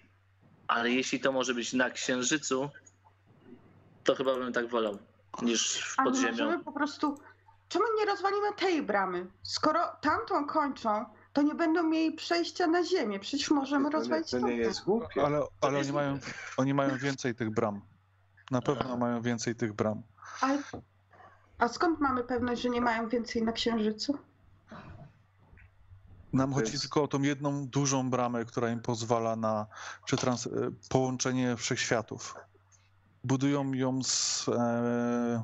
Ale jeśli to może być na Księżycu, to chyba bym tak wolał niż w Ale podziemiu. możemy po prostu. Czemu nie rozwalimy tej bramy? Skoro tamtą kończą, to nie będą mieli przejścia na ziemię. Przecież możemy To nie, rozwalić to nie jest głupie. Ale, ale jest oni, mają, oni mają więcej tych bram. Na pewno Aha. mają więcej tych bram. Ale... A skąd mamy pewność, że nie mają więcej na księżycu? Nam chodzi jest- tylko o tą jedną dużą bramę, która im pozwala na przetrans- e, połączenie wszechświatów. Budują ją z e,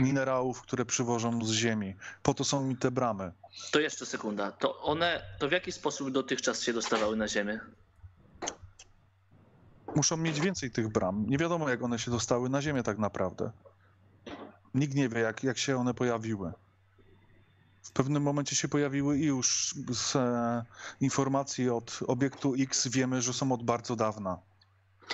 minerałów, które przywożą z ziemi. Po to są mi te bramy. To jeszcze sekunda. To one, to w jaki sposób dotychczas się dostawały na Ziemię? Muszą mieć więcej tych bram. Nie wiadomo, jak one się dostały na ziemię tak naprawdę. Nikt nie wie, jak, jak się one pojawiły. W pewnym momencie się pojawiły i już z e, informacji od obiektu X wiemy, że są od bardzo dawna.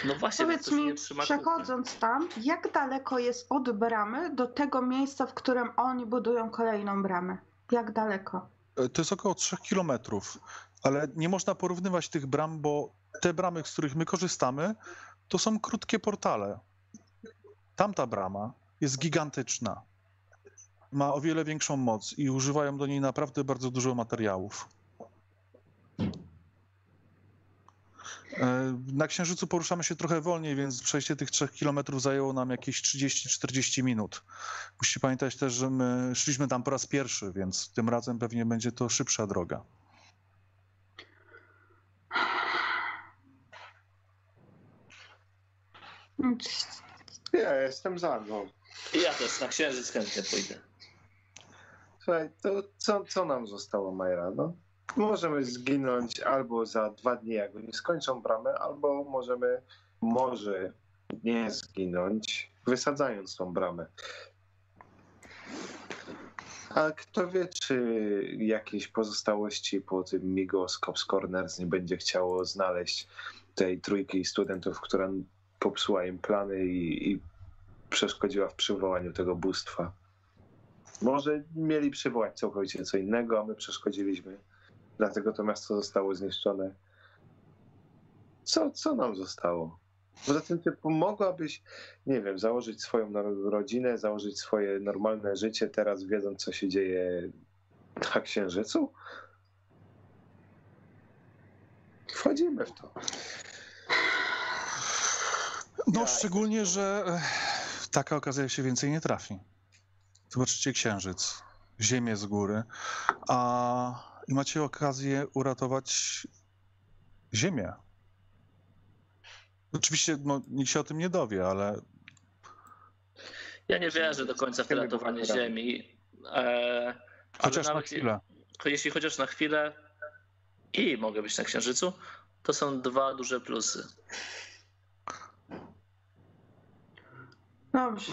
No właśnie, Powiedz mi, przechodząc tam, jak daleko jest od bramy do tego miejsca, w którym oni budują kolejną bramę? Jak daleko? E, To jest około 3 kilometrów, ale nie można porównywać tych bram, bo te bramy, z których my korzystamy, to są krótkie portale. Tamta brama jest gigantyczna. Ma o wiele większą moc i używają do niej naprawdę bardzo dużo materiałów. E, Na Księżycu poruszamy się trochę wolniej, więc przejście tych 3 kilometrów zajęło nam jakieś 30-40 minut. Musicie pamiętać też, że my szliśmy tam po raz pierwszy, więc tym razem pewnie będzie to szybsza droga. Ja jestem za, no. I ja też na Księżyc chętnie pójdę. Słuchaj, to co, co nam zostało, Majra? No, możemy zginąć albo za dwa dni, jak oni skończą bramę, albo możemy może nie zginąć, wysadzając tą bramę. A kto wie, czy jakieś pozostałości po tym Migos Cops Corners nie będzie chciało znaleźć tej trójki studentów, która popsuła im plany i, i przeszkodziła w przywołaniu tego bóstwa. Może mieli przywołać całkowicie co innego, a my przeszkodziliśmy. Dlatego to miasto zostało zniszczone. Co, co nam zostało? Poza tym typu mogłabyś, nie wiem, założyć swoją rodzinę, założyć swoje normalne życie, teraz wiedząc, co się dzieje na Księżycu? Wchodzimy w to. No, szczególnie, że e, taka okazja się więcej nie trafi. Zobaczycie Księżyc, Ziemię z góry, a i macie okazję uratować Ziemię. Oczywiście no, nikt się o tym nie dowie, ale Ja nie wierzę do końca w ratowanie. Ziemi. E, ale chociaż na chwilę. Jeśli chociaż na chwilę i mogę być na Księżycu, to są dwa duże plusy. Dobrze.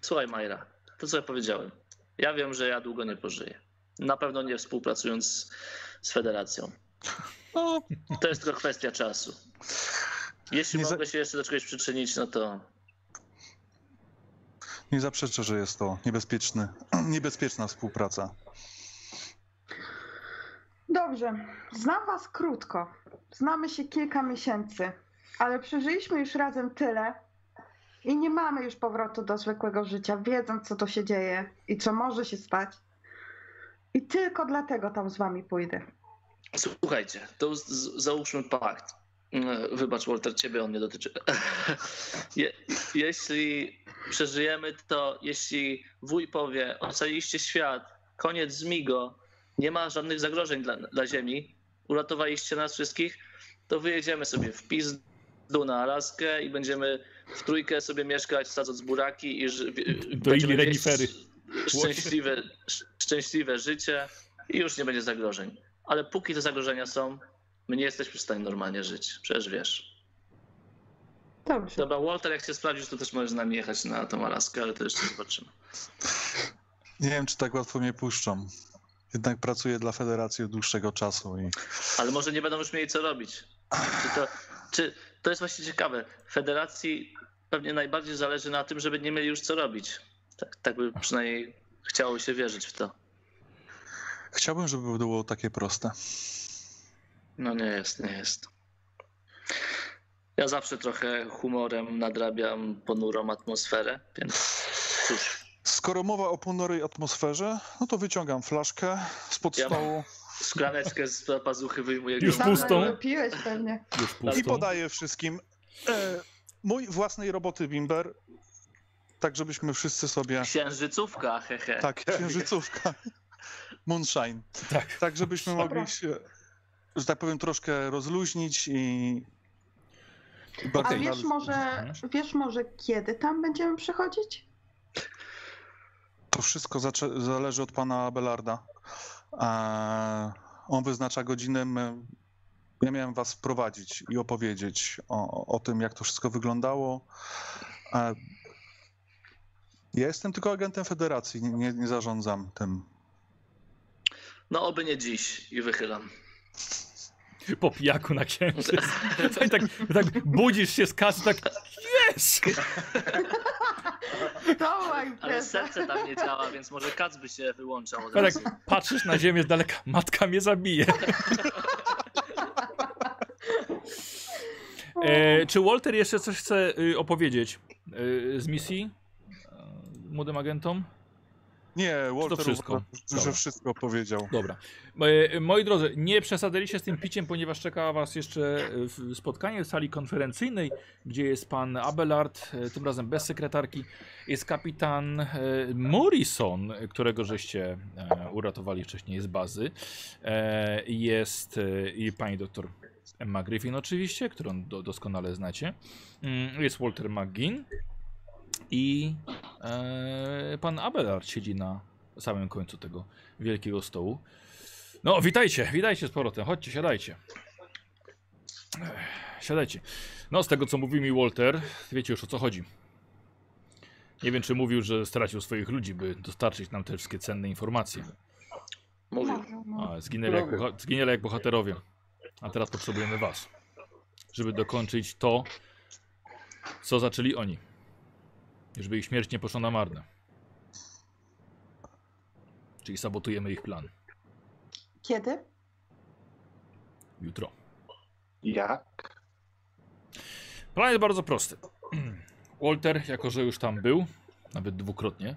Słuchaj, Majra, to co ja powiedziałem. Ja wiem, że ja długo nie pożyję. Na pewno nie współpracując z Federacją. No, To jest tylko kwestia czasu. Jeśli Nie za- mogę się jeszcze do czegoś przyczynić, no to nie zaprzeczę, że jest to niebezpieczny, niebezpieczna współpraca. Dobrze. Znam was krótko. Znamy się kilka miesięcy, ale przeżyliśmy już razem tyle i nie mamy już powrotu do zwykłego życia, wiedząc co to się dzieje i co może się stać. I tylko dlatego tam z wami pójdę. słuchajcie, to z- z- załóżmy pakt. E, Wybacz, Walter, ciebie on nie dotyczy. Je, jeśli przeżyjemy to, jeśli wuj powie, ocaliliście świat, koniec Zmigo, nie ma żadnych zagrożeń dla, dla Ziemi, uratowaliście nas wszystkich, to wyjedziemy sobie w pizdu na Alaskę i będziemy w trójkę sobie mieszkać, sadząc buraki i ży, Do będziemy ili wieść renifery. Szczęśliwe, szczęśliwe życie i już nie będzie zagrożeń. Ale póki te zagrożenia są, my nie jesteśmy w stanie normalnie żyć. Przecież wiesz. Dobrze. Dobra, Walter, jak się sprawdzisz, to też możesz z nami jechać na tą Alaskę, ale to jeszcze zobaczymy. Nie wiem, czy tak łatwo mnie puszczą. Jednak pracuję dla Federacji od dłuższego czasu i Ale może nie będą już mieli co robić. Czy to, czy, to jest właśnie ciekawe. Federacji pewnie najbardziej zależy na tym, żeby nie mieli już co robić. Tak, tak by przynajmniej chciało się wierzyć w to. chciałbym, żeby było takie proste. No nie jest, nie jest. Ja zawsze trochę humorem nadrabiam ponurą atmosferę, więc cóż, Skoro mowa o ponurej atmosferze, no to wyciągam flaszkę spod Ja stołu szklaneczkę z pazuchy wyjmuję. Już go- pustą? Piłeś pewnie. Już i pustą. podaję wszystkim e, mój własnej roboty bimber, tak żebyśmy wszyscy sobie... Księżycówka, hehe. Tak, księżycówka. Moonshine. Tak. Tak, żebyśmy mogli się, że tak powiem, troszkę rozluźnić i. A wiesz może, Mhm. wiesz może kiedy tam będziemy przychodzić? To wszystko zależy od pana Abelarda. On wyznacza godzinę. Ja miałem was wprowadzić i opowiedzieć o, o tym, jak to wszystko wyglądało. Ja jestem tylko agentem federacji, nie, nie, nie zarządzam tym. No oby nie dziś i wychylam. Po pijaku na księżyc. tak, tak, tak budzisz się z kasy, tak jest! To Ale serce tam nie działa, więc może kac by się wyłączał od A razu. tak patrzysz na ziemię z daleka, matka mnie zabije. E, czy Walter jeszcze coś chce y, opowiedzieć y, z misji młodym agentom? Nie, Walter wszystko? uważa, Dobra. że wszystko powiedział. Dobra. E, moi drodzy, nie przesadzaliście z tym piciem, ponieważ czeka was jeszcze e, spotkanie w sali konferencyjnej, gdzie jest pan Abelard, e, tym razem bez sekretarki. Jest kapitan Morrison, którego żeście uratowali wcześniej z bazy. Jest i pani doktor Emma Griffin oczywiście, którą do, doskonale znacie. Mm, Jest Walter McGinn i e, pan Abelard siedzi na samym końcu tego wielkiego stołu. No, witajcie, witajcie z powrotem. Chodźcie, siadajcie. Siadajcie. No, z tego co mówił mi Walter, wiecie już o co chodzi. Nie wiem, czy mówił, że stracił swoich ludzi, by dostarczyć nam te wszystkie cenne informacje. Mówił. A, zginęli, jak, boha- zginęli jak bohaterowie. A teraz potrzebujemy was, żeby dokończyć to, co zaczęli oni. Żeby ich śmierć nie poszła na marne. Czyli sabotujemy ich plan. Kiedy? Jutro. Jak? Plan jest bardzo prosty. Walter, jako że już tam był, nawet dwukrotnie,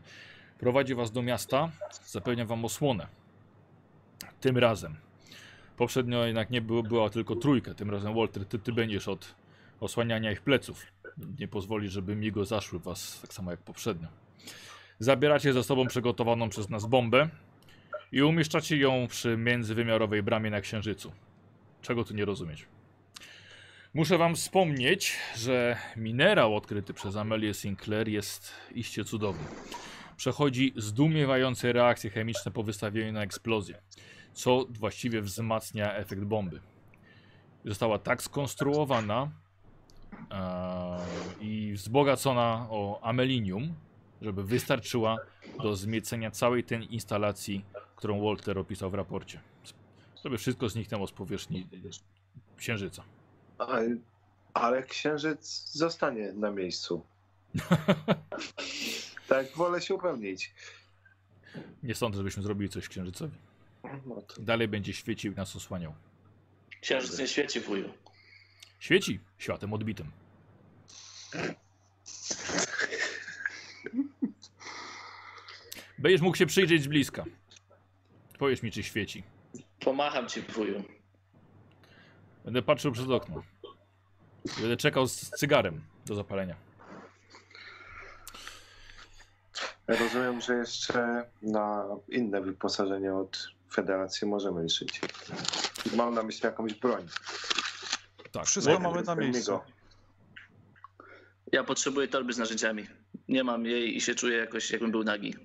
prowadzi was do miasta, zapewnia wam osłonę. Tym razem. Poprzednio jednak nie było, była tylko trójka. Tym razem Walter, ty, ty będziesz od osłaniania ich pleców. Nie pozwoli, żeby migo zaszły was tak samo jak poprzednio. Zabieracie ze sobą przygotowaną przez nas bombę i umieszczacie ją przy międzywymiarowej bramie na Księżycu. Czego tu nie rozumieć? Muszę wam wspomnieć, że minerał odkryty przez Amelię Sinclair jest iście cudowny. Przechodzi zdumiewające reakcje chemiczne po wystawieniu na eksplozję, co właściwie wzmacnia efekt bomby. Została tak skonstruowana i wzbogacona o amelinium, żeby wystarczyła do zmiecenia całej tej instalacji, którą Walter opisał w raporcie. Żeby wszystko zniknęło z powierzchni Księżyca. Ale, ale księżyc zostanie na miejscu. Tak, wolę się upewnić. Nie sądzę, żebyśmy zrobili coś księżycowi. No to Dalej będzie świecił i nas osłaniał. Księżyc nie świeci, wuju. Świeci światem odbitym. Będziesz mógł się przyjrzeć z bliska. Powiedz mi, czy świeci. Pomacham ci, wuju. Będę patrzył przez okno. Będę czekał z cygarem do zapalenia. rozumiem, że jeszcze na inne wyposażenie od Federacji możemy liczyć. Mam na myśli jakąś broń. Tak. Wszystko mamy na miejscu. Ja potrzebuję torby z narzędziami. Nie mam jej i się czuję jakoś, jakbym był nagi.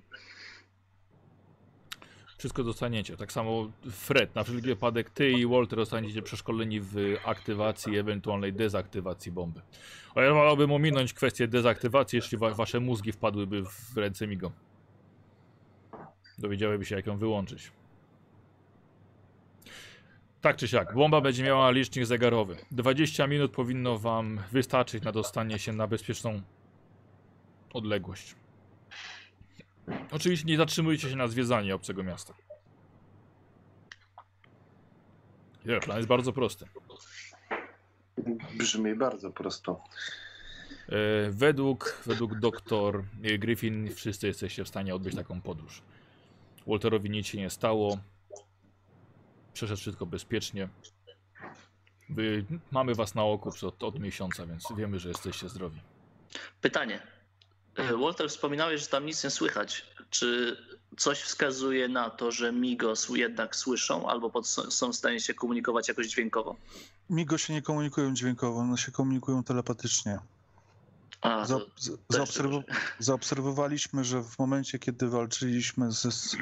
Wszystko dostaniecie. Tak samo Fred, na wszelki wypadek ty i Walter zostaniecie przeszkoleni w aktywacji, ewentualnej dezaktywacji bomby. A ja wolałbym ominąć kwestię dezaktywacji, jeśli wa wasze mózgi wpadłyby w ręce Migo. Dowiedziałyby się, jak ją wyłączyć. Tak czy siak, bomba będzie miała licznik zegarowy. 20 minut powinno wam wystarczyć na dostanie się na bezpieczną odległość. Oczywiście nie zatrzymujcie się na zwiedzanie obcego miasta. Nie, plan jest bardzo prosty. Brzmi bardzo prosto. E, według, według doktor Griffin wszyscy jesteście w stanie odbyć taką podróż. Walterowi nic się nie stało. Przeszedł wszystko bezpiecznie. Wy, mamy was na oku przez- od, od miesiąca, więc wiemy, że jesteście zdrowi. Pytanie. E, Walter, wspominałeś, że tam nic nie słychać. Czy coś wskazuje na to, że Migos jednak słyszą albo pod, są w stanie się komunikować jakoś dźwiękowo? Migo się nie komunikują dźwiękowo, one się komunikują telepatycznie. A, Za, zaobserwowaliśmy, że w momencie, kiedy walczyliśmy z, z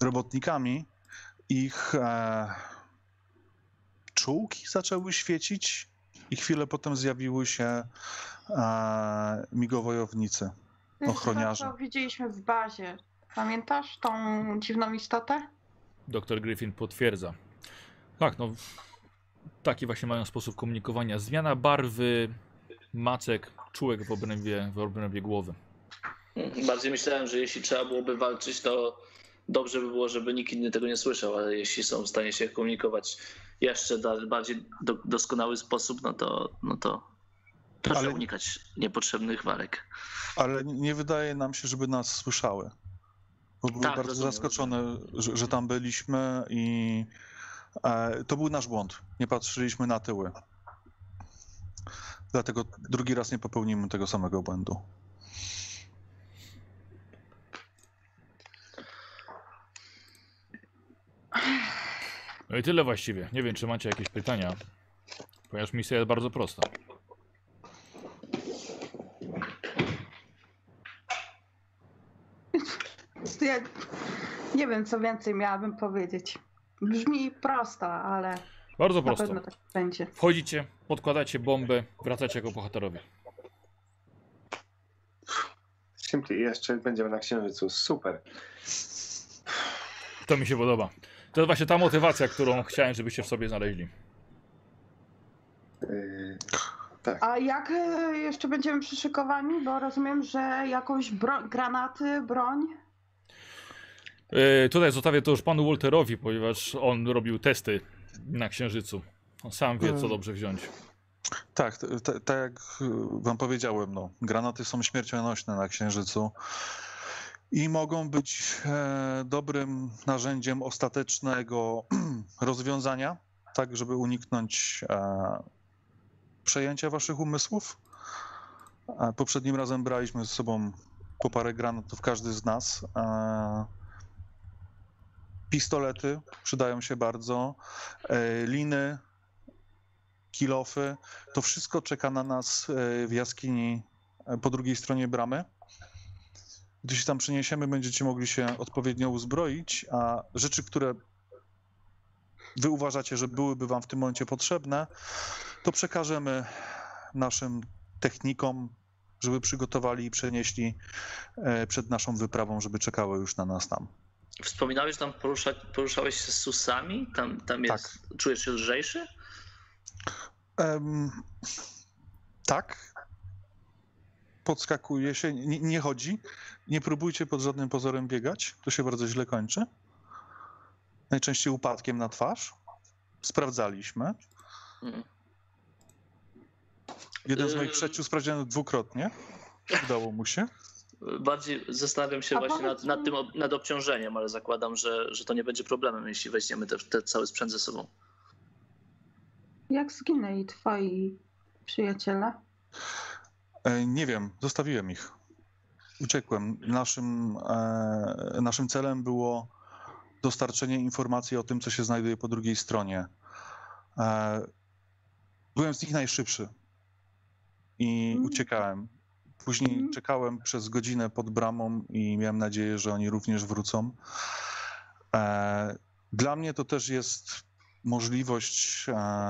robotnikami, ich e, czułki zaczęły świecić i chwilę potem zjawiły się e, migowojownicy. To jest Ochroniarze. To, co widzieliśmy w bazie. Pamiętasz tą dziwną istotę? Doktor Griffin potwierdza. Tak, no. Taki właśnie mają sposób komunikowania. Zmiana barwy macek, czułek w obrębie, w obrębie głowy. Bardziej myślałem, że jeśli trzeba byłoby walczyć, to dobrze by było, żeby nikt inny tego nie słyszał, ale jeśli są w stanie się komunikować jeszcze bardziej do, doskonały sposób, no to, no to proszę Ale- unikać niepotrzebnych walek. Ale nie wydaje nam się, żeby nas słyszały. Bo były Tak, bardzo rozumiem, zaskoczone, że, że tam byliśmy i e, to był nasz błąd. Nie patrzyliśmy na tyły. Dlatego drugi raz nie popełnimy tego samego błędu. No i tyle właściwie. Nie wiem, czy macie jakieś pytania, ponieważ misja jest bardzo prosta. Ja nie wiem, co więcej miałabym powiedzieć. Brzmi prosto, ale Bardzo na prosto. pewno tak będzie. Wchodzicie, podkładacie bombę, wracacie jako bohaterowie. Simply, jeszcze będziemy na Księżycu. Super. To mi się podoba. To jest właśnie ta motywacja, którą chciałem, żebyście w sobie znaleźli. Yy, A jak e, jeszcze będziemy przyszykowani? Bo rozumiem, że jakąś bro- granaty, broń. Yy, tutaj zostawię to już panu Walterowi, ponieważ on robił testy na Księżycu. On sam wie, co Mm. dobrze wziąć. Tak, tak jak wam powiedziałem, no, granaty są śmiercionośne na Księżycu i mogą być e, dobrym narzędziem ostatecznego rozwiązania, tak żeby uniknąć e, przejęcia waszych umysłów. E, poprzednim razem braliśmy ze sobą po parę granatów każdy z nas. Pistolety przydają się bardzo, liny, kilofy. To wszystko czeka na nas w jaskini po drugiej stronie bramy. Gdy się tam przeniesiemy, będziecie mogli się odpowiednio uzbroić, a rzeczy, które wy uważacie, że byłyby wam w tym momencie potrzebne, to przekażemy naszym technikom, żeby przygotowali i przenieśli e, przed naszą wyprawą, żeby czekały już na nas tam. Wspominałeś, że tam porusza, poruszałeś się z susami? Tam, tam jest, czujesz się lżejszy? Em, tak. Podskakuje się, nie, nie chodzi. Nie próbujcie pod żadnym pozorem biegać, to się bardzo źle kończy. Najczęściej upadkiem na twarz. Sprawdzaliśmy. Mm. Jeden z moich Yy. przyjaciół sprawdziłem dwukrotnie. Udało mu się. Bardziej zastanawiam się A właśnie nad, powiedz nad tym nad obciążeniem, ale zakładam, że, że to nie będzie problemem, jeśli weźmiemy te, te cały sprzęt ze sobą. Jak zginęli twoi przyjaciele? E, Nie wiem, zostawiłem ich. Uciekłem. Naszym, e, naszym celem było dostarczenie informacji o tym, co się znajduje po drugiej stronie. E, byłem z nich najszybszy i Mm. uciekałem. Później Mm. czekałem przez godzinę pod bramą i miałem nadzieję, że oni również wrócą. Dla mnie to też jest możliwość,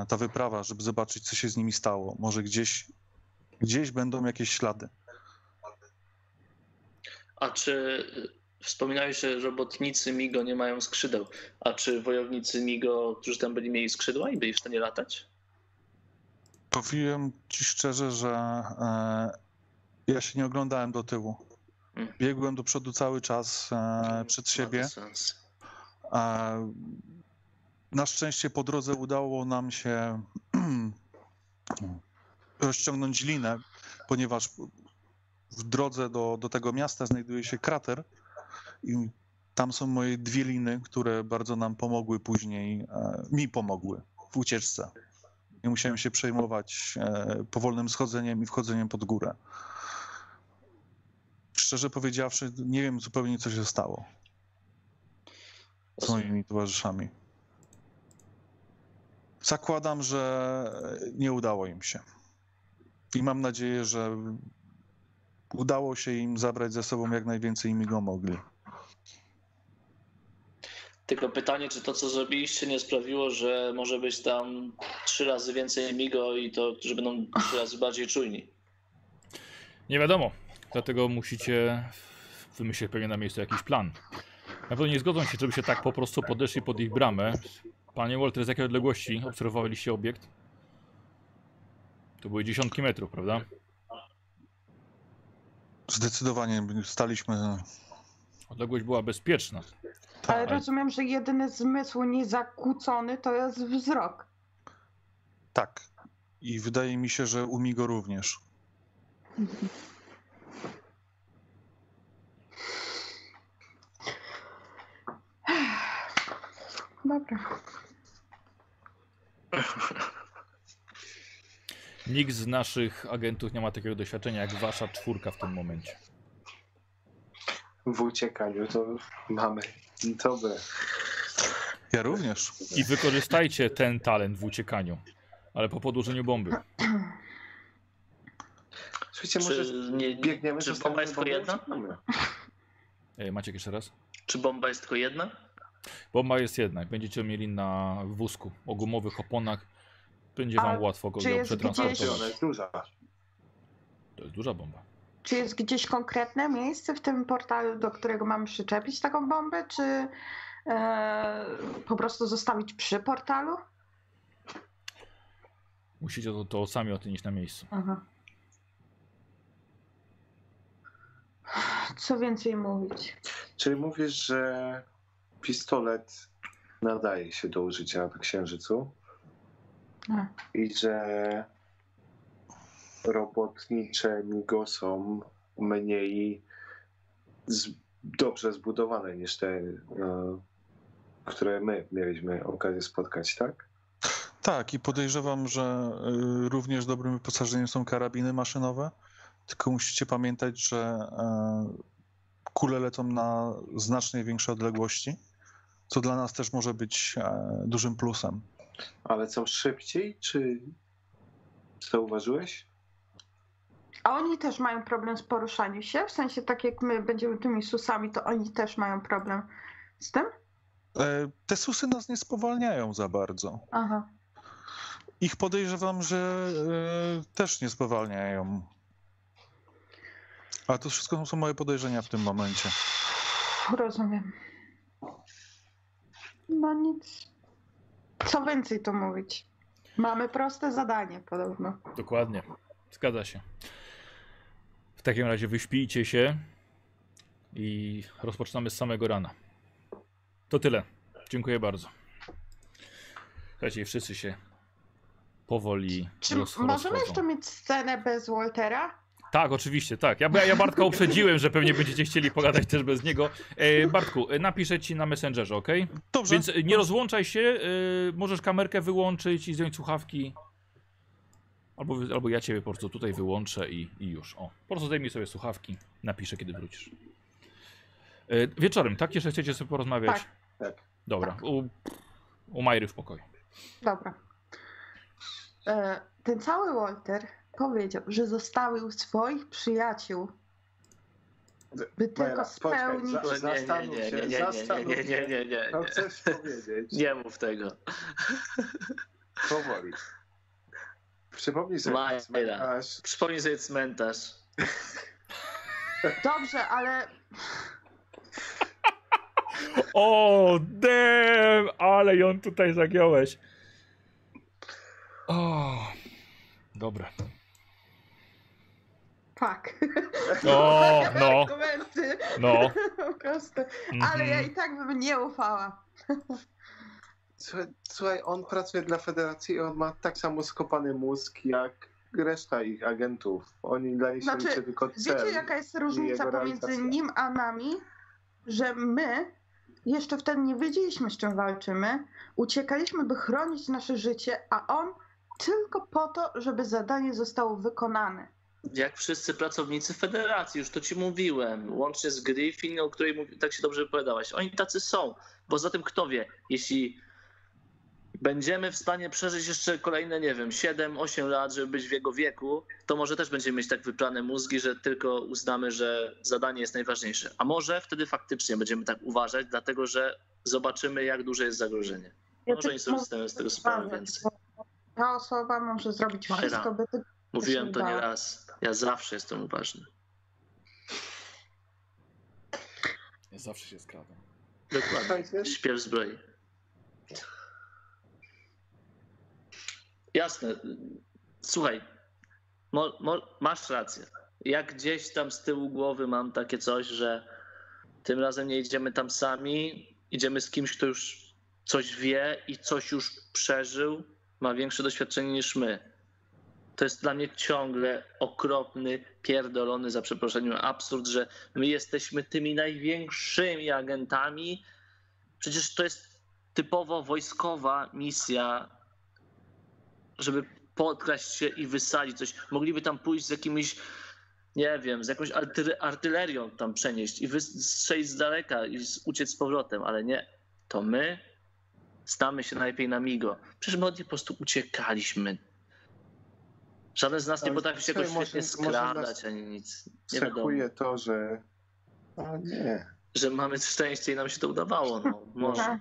ta wyprawa, żeby zobaczyć, co się z nimi stało. Może gdzieś Gdzieś będą jakieś ślady. A czy y, wspominałeś, że robotnicy Migo nie mają skrzydeł? A czy wojownicy Migo, którzy tam byli, mieli skrzydła i byli w stanie latać? Powiem ci szczerze, że e, ja się nie oglądałem do tyłu. Mm. Biegłem do przodu cały czas e, przed Ma siebie. A na szczęście po drodze udało nam się rozciągnąć linę, ponieważ w drodze do, do tego miasta znajduje się krater i tam są moje dwie liny, które bardzo nam pomogły później, e, mi pomogły w ucieczce. Nie musiałem się przejmować e, powolnym schodzeniem i wchodzeniem pod górę. Szczerze powiedziawszy, nie wiem zupełnie, co się stało. z moimi towarzyszami. Zakładam, że nie udało im się. I mam nadzieję, że udało się im zabrać ze sobą jak najwięcej migo mogli. Tylko pytanie, czy to, co zrobiliście, nie sprawiło, że może być tam trzy razy więcej Migo i to, że będą trzy razy bardziej czujni. Nie wiadomo. Dlatego musicie wymyślić pewnie na miejscu jakiś plan. Na pewno nie zgodzą się, żeby się tak po prostu podeszli pod ich bramę. Panie Walter, z jakiej odległości obserwowaliście obiekt? To były dziesiątki metrów, prawda? Zdecydowanie staliśmy. Odległość była bezpieczna. Ale Tak. rozumiem, że jedyny zmysł niezakłócony to jest wzrok. Tak. I wydaje mi się, że u Migo również. Dobra. Nikt z naszych agentów nie ma takiego doświadczenia jak wasza czwórka w tym momencie. W uciekaniu to mamy dobre. Ja również. I wykorzystajcie ten talent w uciekaniu. Ale po podłożeniu bomby. Słuchajcie, może Czy, nie, biegniemy czy bomba jest tylko jedna? uciekamy. E, Maciek jeszcze raz? Czy bomba jest tylko jedna? Bomba jest jedna. Jak będziecie mieli na wózku o gumowych oponach, będzie wam A łatwo go przetransportować. ona jest duża. To jest duża bomba. Czy jest gdzieś konkretne miejsce w tym portalu, do którego mamy przyczepić taką bombę, czy e, po prostu zostawić przy portalu? Musicie to, to sami ocenić na miejscu. Aha. Co więcej mówić? Czyli mówisz, że pistolet nadaje się do użycia na księżycu. I że robotnicze migo są mniej z, dobrze zbudowane niż te, e, które my mieliśmy okazję spotkać, tak? Tak, i podejrzewam, że y, również dobrym wyposażeniem są karabiny maszynowe. Tylko musicie pamiętać, że y, kule lecą na znacznie większe odległości, co dla nas też może być e, dużym plusem. Ale są szybciej, czy zauważyłeś? A oni też mają problem z poruszaniem się? W sensie tak jak my będziemy tymi susami, to oni też mają problem z tym? E, Te susy nas nie spowalniają za bardzo. Aha. Ich podejrzewam, że e, też nie spowalniają. Ale to wszystko są moje podejrzenia w tym momencie. Rozumiem. No nic. Co więcej tu mówić? Mamy proste zadanie podobno. Dokładnie. Zgadza się. W takim razie wyśpijcie się i rozpoczynamy z samego rana. To tyle. Dziękuję bardzo. Słuchajcie, wszyscy się powoli Czy możemy jeszcze mieć scenę bez Waltera? Tak, oczywiście, tak. Ja, ja Bartka uprzedziłem, że pewnie będziecie chcieli pogadać też bez niego. E, Bartku, e, napiszę ci na Messengerze, ok? Dobrze. Więc e, nie rozłączaj się, e, możesz kamerkę wyłączyć i zdjąć słuchawki. Albo, albo ja ciebie po prostu tutaj wyłączę i, i już. O, po prostu zdejmij sobie słuchawki, napiszę kiedy wrócisz. E, wieczorem, tak? Jeszcze chcecie sobie porozmawiać? Tak. Tak. Dobra, u, u Majry w pokoju. Dobra. E, ten cały Walter powiedział, że zostawił swoich przyjaciół, by tylko spełnić... za- Nie, nie, Zastanów nie, się, nie, nie, nie, nie, zastanów nie, się. nie, nie, nie. chcesz powiedzieć Nie mów tego. powoli. Przypomnij sobie cmentarz. Przypomnij sobie cmentarz. Dobrze, ale O, damn, ale ją tutaj zagiąłeś. O, dobra. Tak. O, no, Argumenty. no. Po prostu. Ale ja Mhm. i tak bym nie ufała. Słuchaj, on pracuje dla federacji i on ma tak samo skopany mózg jak reszta ich agentów. Oni dla nich Znaczy, się tylko cel. Wiecie, jaka jest różnica pomiędzy nim a nami? Że my jeszcze wtedy nie wiedzieliśmy, z czym walczymy. Uciekaliśmy, by chronić nasze życie, a on tylko po to, żeby zadanie zostało wykonane. Jak wszyscy pracownicy federacji, już to ci mówiłem, łącznie z Griffin, o której tak się dobrze wypowiadałaś. Oni tacy są. Poza tym, kto wie, jeśli będziemy w stanie przeżyć jeszcze kolejne, nie wiem, 7-8 lat, żeby być w jego wieku, to może też będziemy mieć tak wyplane mózgi, że tylko uznamy, że zadanie jest najważniejsze. A może wtedy faktycznie będziemy tak uważać, dlatego że zobaczymy, jak duże jest zagrożenie. Ja Może oni sobie zdają z tego sprawę więcej. Ta osoba może zrobić wszystko, by. Mówiłem to nie raz. Ja zawsze jestem uważny. Ja zawsze się skradam. Dokładnie. Śpiew zbroi. Jasne. Słuchaj, mo, mo, masz rację. Jak gdzieś tam z tyłu głowy mam takie coś, że tym razem nie idziemy tam sami, idziemy z kimś, kto już coś wie i coś już przeżył, ma większe doświadczenie niż my. To jest dla mnie ciągle okropny, pierdolony, za przeproszeniem, absurd, że my jesteśmy tymi największymi agentami. Przecież to jest typowo wojskowa misja, żeby podkraść się i wysadzić coś. Mogliby tam pójść z jakimiś, nie wiem, z jakąś arty- artylerią tam przenieść i wystrzelić z daleka i uciec z powrotem, ale nie. To my stamy się najlepiej na migo. Przecież my od niej po prostu uciekaliśmy. Żaden z nas nie potrafi się jakoś świetnie może- może skradać ani nic. Nie wiadomo. Cechuje to, że... A nie. Że mamy szczęście i nam się to udawało. No, może. Tak.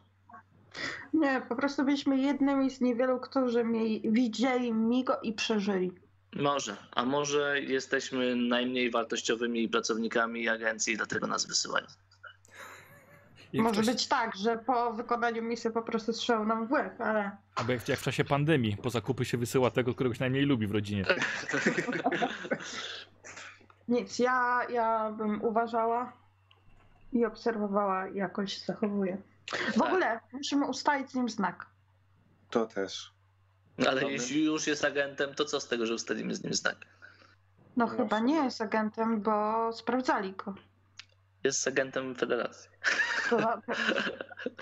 Nie, po prostu byliśmy jednymi z niewielu, którzy mieli, widzieli Migo i przeżyli. Może. A może jesteśmy najmniej wartościowymi pracownikami agencji i dlatego nas wysyłają. Jak Może ktoś- być tak, że po wykonaniu misji po prostu strzelą nam w łeb, ale Albo jak, jak w czasie pandemii, po zakupy się wysyła tego, którego się najmniej lubi w rodzinie. nic, ja, ja bym uważała i obserwowała, jakoś się zachowuje. W Tak. ogóle musimy ustalić z nim znak. To też. Ale jeśli już jest agentem, to co z tego, że ustalimy z nim znak? No No, chyba nie jest agentem, bo sprawdzali go. Jest agentem Federacji. To,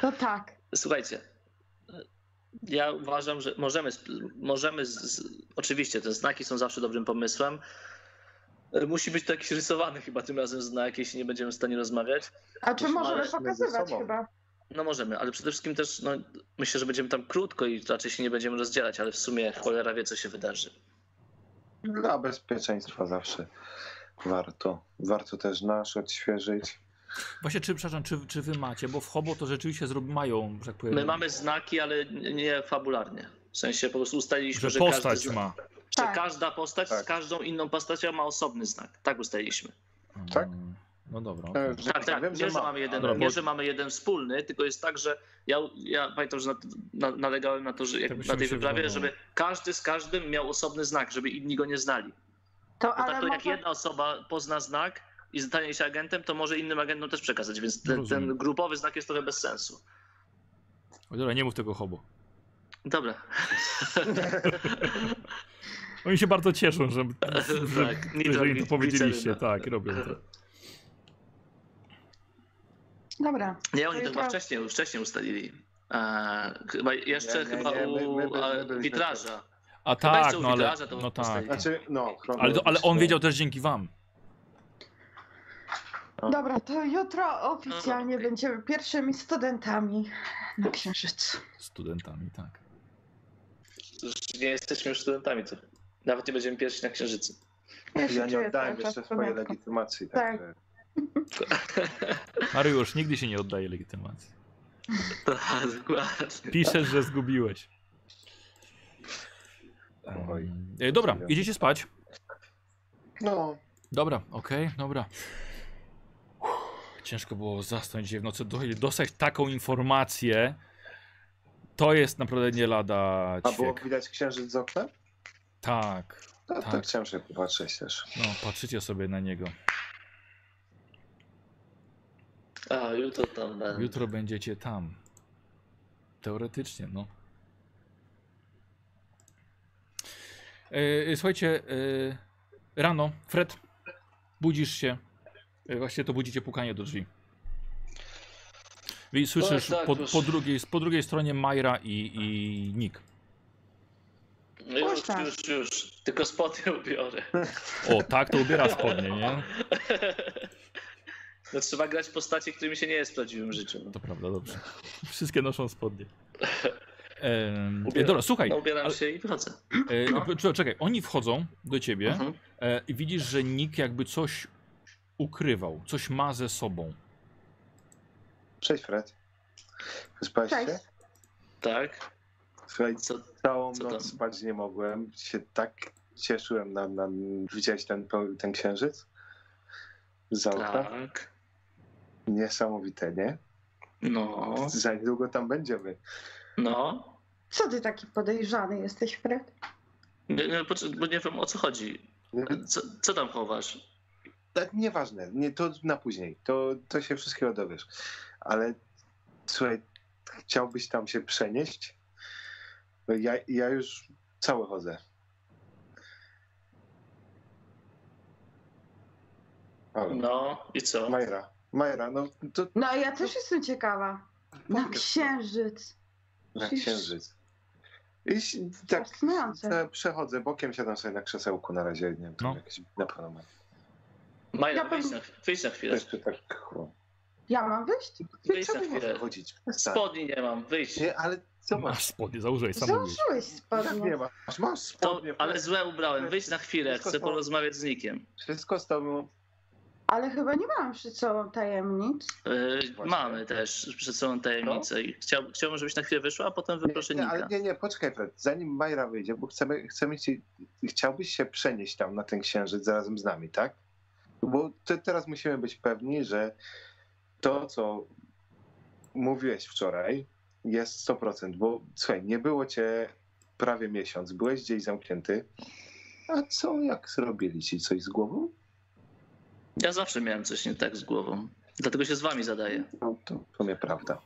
to tak. Słuchajcie, ja uważam, że możemy, możemy z, z, oczywiście te znaki są zawsze dobrym pomysłem. Musi być to jakiś rysowany chyba tym razem znak, jeśli nie będziemy w stanie rozmawiać. A czy możemy pokazywać chyba? No możemy, ale przede wszystkim też no, myślę, że będziemy tam krótko i raczej się nie będziemy rozdzielać, ale w sumie cholera wie, co się wydarzy. Dla bezpieczeństwa zawsze warto. Warto też nasz odświeżyć. Właśnie, czy, przepraszam, czy, czy wy macie, bo w Hobo to rzeczywiście zrob, mają, że tak powiem, My mamy znaki, ale nie fabularnie. W sensie po prostu ustaliliśmy, że że, postać każdy, ma. że Tak. każda postać z Tak. każdą inną postacią ma osobny znak. Tak ustaliliśmy. Tak? Mm, No dobra. Okej. już Tak, tak. wiem, nie, że ma, mamy jeden, Dobra, nie, że mamy jeden wspólny, tylko jest tak, że ja, ja pamiętam, że na, na, nalegałem na to, że jak, Tak na tej wyprawie, wydawało. żeby każdy z każdym miał osobny znak, żeby inni go nie znali. To, Bo tak ale to jak może... jedna osoba pozna znak i stanie się agentem, to może innym agentom też przekazać, więc ten, ten grupowy znak jest trochę bez sensu. O, Dobra, nie mów tego Hobo. Dobra. Oni się bardzo cieszą, że, że, Tak, Nitro że im to wi- powiedzieliście. Tak, robią to. Dobra. Nie, oni To to chyba wcześniej, już wcześniej ustalili. Chyba jeszcze Nie, nie, chyba nie, my- u my my witraża. A tak, no ale, to no tak. Znaczy, no, Ale, ale on wiedział też dzięki wam. Dobra, to jutro oficjalnie okej. będziemy pierwszymi studentami na Księżycu. Studentami, tak. Już nie jesteśmy już studentami, to nawet nie będziemy pierwsi na księżycu. Ja, Ja nie oddałem jeszcze swojej legitymacji. Tak. Także... Mariusz, nigdy się nie oddaje legitymacji. Tak. Piszesz, że zgubiłeś. Oj. E, dobra, idziecie spać. No, Dobra, okej, dobra. Ciężko było zasnąć dzisiaj w nocy. Do- Dostać taką informację, to jest naprawdę nie lada a było ćwiek. widać księżyc z okna? Tak, No, Tak. tak. chciałem sobie popatrzeć też. no patrzycie sobie na niego. A, jutro tam będę. Jutro będziecie tam. Teoretycznie, no. E, słuchajcie, e, rano, Fred, budzisz się. E, właściwie to budzicie pukanie do drzwi. I słyszysz tak, po, po, drugiej, po drugiej stronie Majra i, i Nick. No już, już, już. Tylko spodnie ubiorę. O, tak, to ubiera spodnie, nie? No trzeba grać postacie, którymi się nie jest w prawdziwym życiu. No. To prawda, dobrze. Wszystkie noszą spodnie. Ehm, Ubieram. dobra, słuchaj. No, ubieram ale- się i wchodzę. E, No. czekaj, czekaj, oni wchodzą do ciebie Mhm. e, i widzisz, że Nick jakby coś ukrywał, coś ma ze sobą. Cześć Fred. Wyspałeś Cześć. się? Tak. Słuchaj, Co? całą co noc tam? spać nie mogłem. Się tak cieszyłem na... na... Widziałeś ten, ten księżyc? Z? Tak. Niesamowite, nie? No. Za niedługo tam będziemy. No. Co ty taki podejrzany jesteś, Fred? Nie, nie, bo nie wiem o co chodzi. Co, co tam chowasz? Tak, nieważne, nie, to na później. To, to się wszystkiego dowiesz. Ale słuchaj, chciałbyś tam się przenieść? Bo Ja, ja już cały chodzę. Halo. No i co? Majra, Majra, no to No a ja też jestem ciekawa. Na Powiedz. księżyc. na księżyc. I tak Fascynujące. przechodzę bokiem, siadam sobie na krzesełku na razie, nie wiem, No. jakieś na pewno ma. Majra, Ja bym- na, wyjdź na chwilę. Tak. Ja mam wyjść? Wyjdź na chwilę. chodzić? Spodni nie mam, wyjdź. Nie, ale co masz? Masz spodnie, założyłeś sam. Założyłeś spodnie. nie masz? Masz To, spodnie. ale złe ubrałem, wyjdź na chwilę, Wszystko chcę porozmawiać z Nikiem. Wszystko z tobą. Ale chyba nie mam przed sobą tajemnic. Yy, mamy też przed sobą tajemnicę i chciał, chciałbym, żebyś na chwilę wyszła, a potem wyproszę Nie, nie, ale Nika. nie, nie, poczekaj Fred, zanim Majra wyjdzie, bo chcemy, chcemy ci, chciałbyś się przenieść tam na ten księżyc razem z nami, tak? Bo te, teraz musimy być pewni, że to, co mówiłeś wczoraj, jest 100%, bo słuchaj, nie było cię prawie miesiąc, byłeś gdzieś zamknięty, a co, jak zrobili ci coś z głową? Ja zawsze miałem coś nie tak z głową. Dlatego się z wami zadaję. No to w sumie prawda.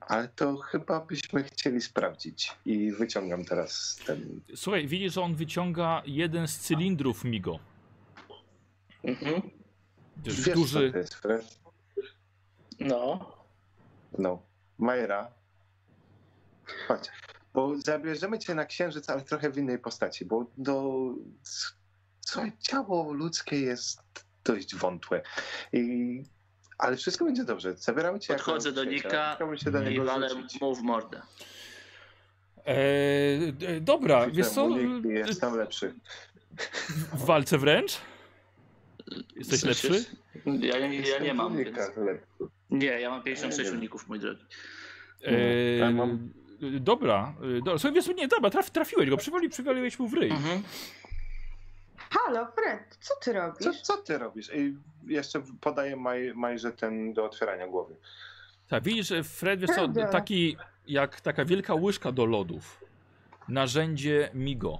Ale to chyba byśmy chcieli sprawdzić i wyciągam teraz ten Słuchaj, widzisz, że on wyciąga jeden z cylindrów Migo. Mhm. Wiesz, duży. co to jest, Fred? No. No, Majera. Chodź, bo zabierzemy cię na księżyc, ale trochę w innej postaci, bo do... Słuchaj, ciało ludzkie jest dość wątłe. I... Ale wszystko będzie dobrze. Zabieramy cię Podchodzę do. Nika do i niego walę rzucić. mu w mordę. Eee, dobra, wiesz co? Lepszy. W walce wręcz? Jesteś W sensie- lepszy? Ja, ja, ja nie mam, więc... Nie, ja mam 56 Ja uników, mój drogi. Eee, Ja mam- Dobra, e, dobra. Słuchaj, wiesz, co, nie, dobra, traf, trafiłeś go, przywali, przywaliłeś mu w ryj. Mhm. Halo, Fred, co ty Co, robisz? co ty robisz? I jeszcze podaję Maj, Majże ten do otwierania głowy. Tak, widzisz, że Fred, wiesz co, taki, jak taka wielka łyżka do lodów. Narzędzie Migo.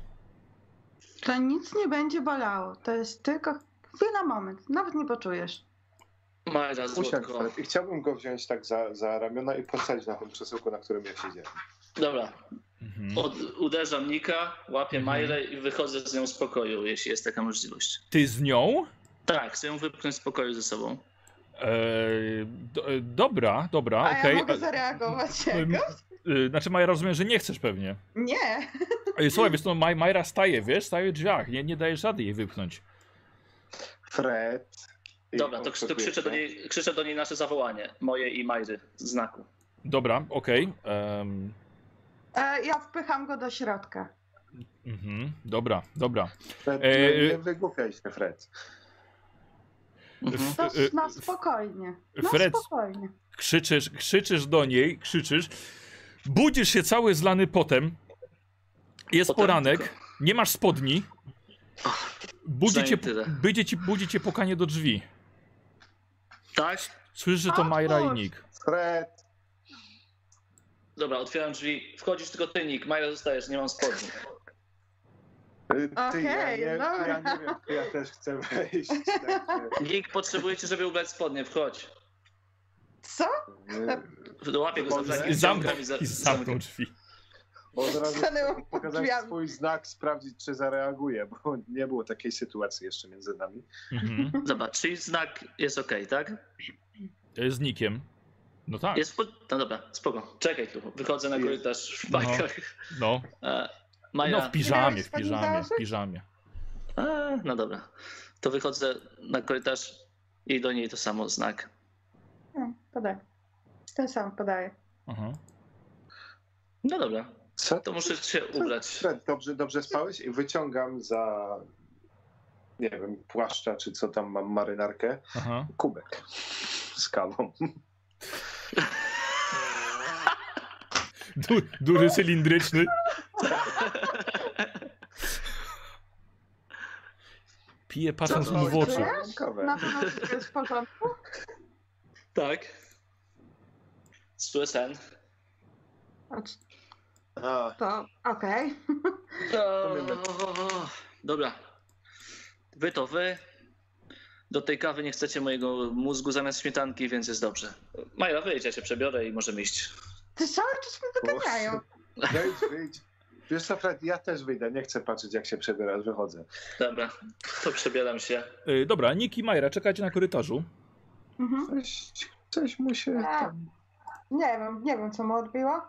To nic nie będzie bolało. To jest tylko chwila, moment. Nawet nie poczujesz. Złotko. Fred. I chciałbym go wziąć tak za, za ramiona i posadzić na tym krzesełku, na którym ja siedziałem. Dobra, Mhm. Od, uderzam Nika, łapię Mhm. Majrę i wychodzę z nią z pokoju, jeśli jest taka możliwość. Ty z nią? Tak, chcę ją wypchnąć z pokoju ze sobą. Eee, do, e, dobra, dobra, A okej. ja mogę zareagować jakoś? y, Znaczy, Maja, rozumiem, że nie chcesz pewnie. Nie. Ej, Słuchaj, wiesz, no, Maj, Majra staje, wiesz, staje w drzwiach, nie, nie dajesz rady jej wypchnąć. Fred. Dobra, to, to krzyczę, do niej, krzyczę do niej nasze zawołanie. Moje i Majry z znaku. Dobra, okej. em, E, ja wpycham go do środka. mhm, dobra, dobra. Fred, E, nie, e, wygłupiaj się, Fred. Mhm. Y, na spokojnie. Na Fred. spokojnie. krzyczysz, krzyczysz do niej, krzyczysz, budzisz się cały zlany potem, jest Potem poranek, tylko. nie masz spodni, budzi cię, budzi, ci, budzi cię pukanie do drzwi. Tak? Słyszysz, że to Otwórz. Majra i Nick. Fred. Dobra, otwieram drzwi. Wchodzisz tylko ty, Nik. Majra zostajesz, nie mam spodni. y, Ty, Okej, ja, nie, dobra. ja nie wiem, czy ja też chcę wejść. Tak, Nik, potrzebujecie, żeby ubrać spodnie. Wchodź. Co? y, Łapię go za flagi, zamknął drzwi. Bo od razu pokazać drzwiami. swój znak, sprawdzić, czy zareaguje, bo nie było takiej sytuacji jeszcze między nami. Mhm. Zobacz, czyli znak jest ok, tak? Z Nickiem. No tak, Jest po... No dobra, spoko. Czekaj tu. Wychodzę na korytarz w bajkach. no. E, Maja, No w piżamie, w piżamie, w piżamie. A, no dobra. To wychodzę na korytarz i do niej to samo znak. No, podaj. Ten sam podaję. Aha. No dobra, Co? to muszę się ubrać. Fred, dobrze, dobrze spałeś? I wyciągam za, nie wiem, płaszcza, czy co tam mam, marynarkę, Aha. kubek z kawą. Du, duży cylindryczny. Pije patrząc mu w oczy. Na pewno jest w porządku? Tak. Sen. A To okej. Dobra. Wy to wy. Do tej kawy nie chcecie mojego mózgu zamiast śmietanki, więc jest dobrze. Maja, wyjdź, ja się przebiorę i możemy iść. Ty cały czas mnie doganiają. wyjdź, wyjdź. Wiesz co, Fred, ja też wyjdę, nie chcę patrzeć jak się przebierasz, wychodzę. Dobra, to przebieram się. Y, dobra, Nick i Majra, czekajcie na korytarzu. Mhm. Coś, coś mu się tam... Nie wiem, nie wiem co mu odbiło.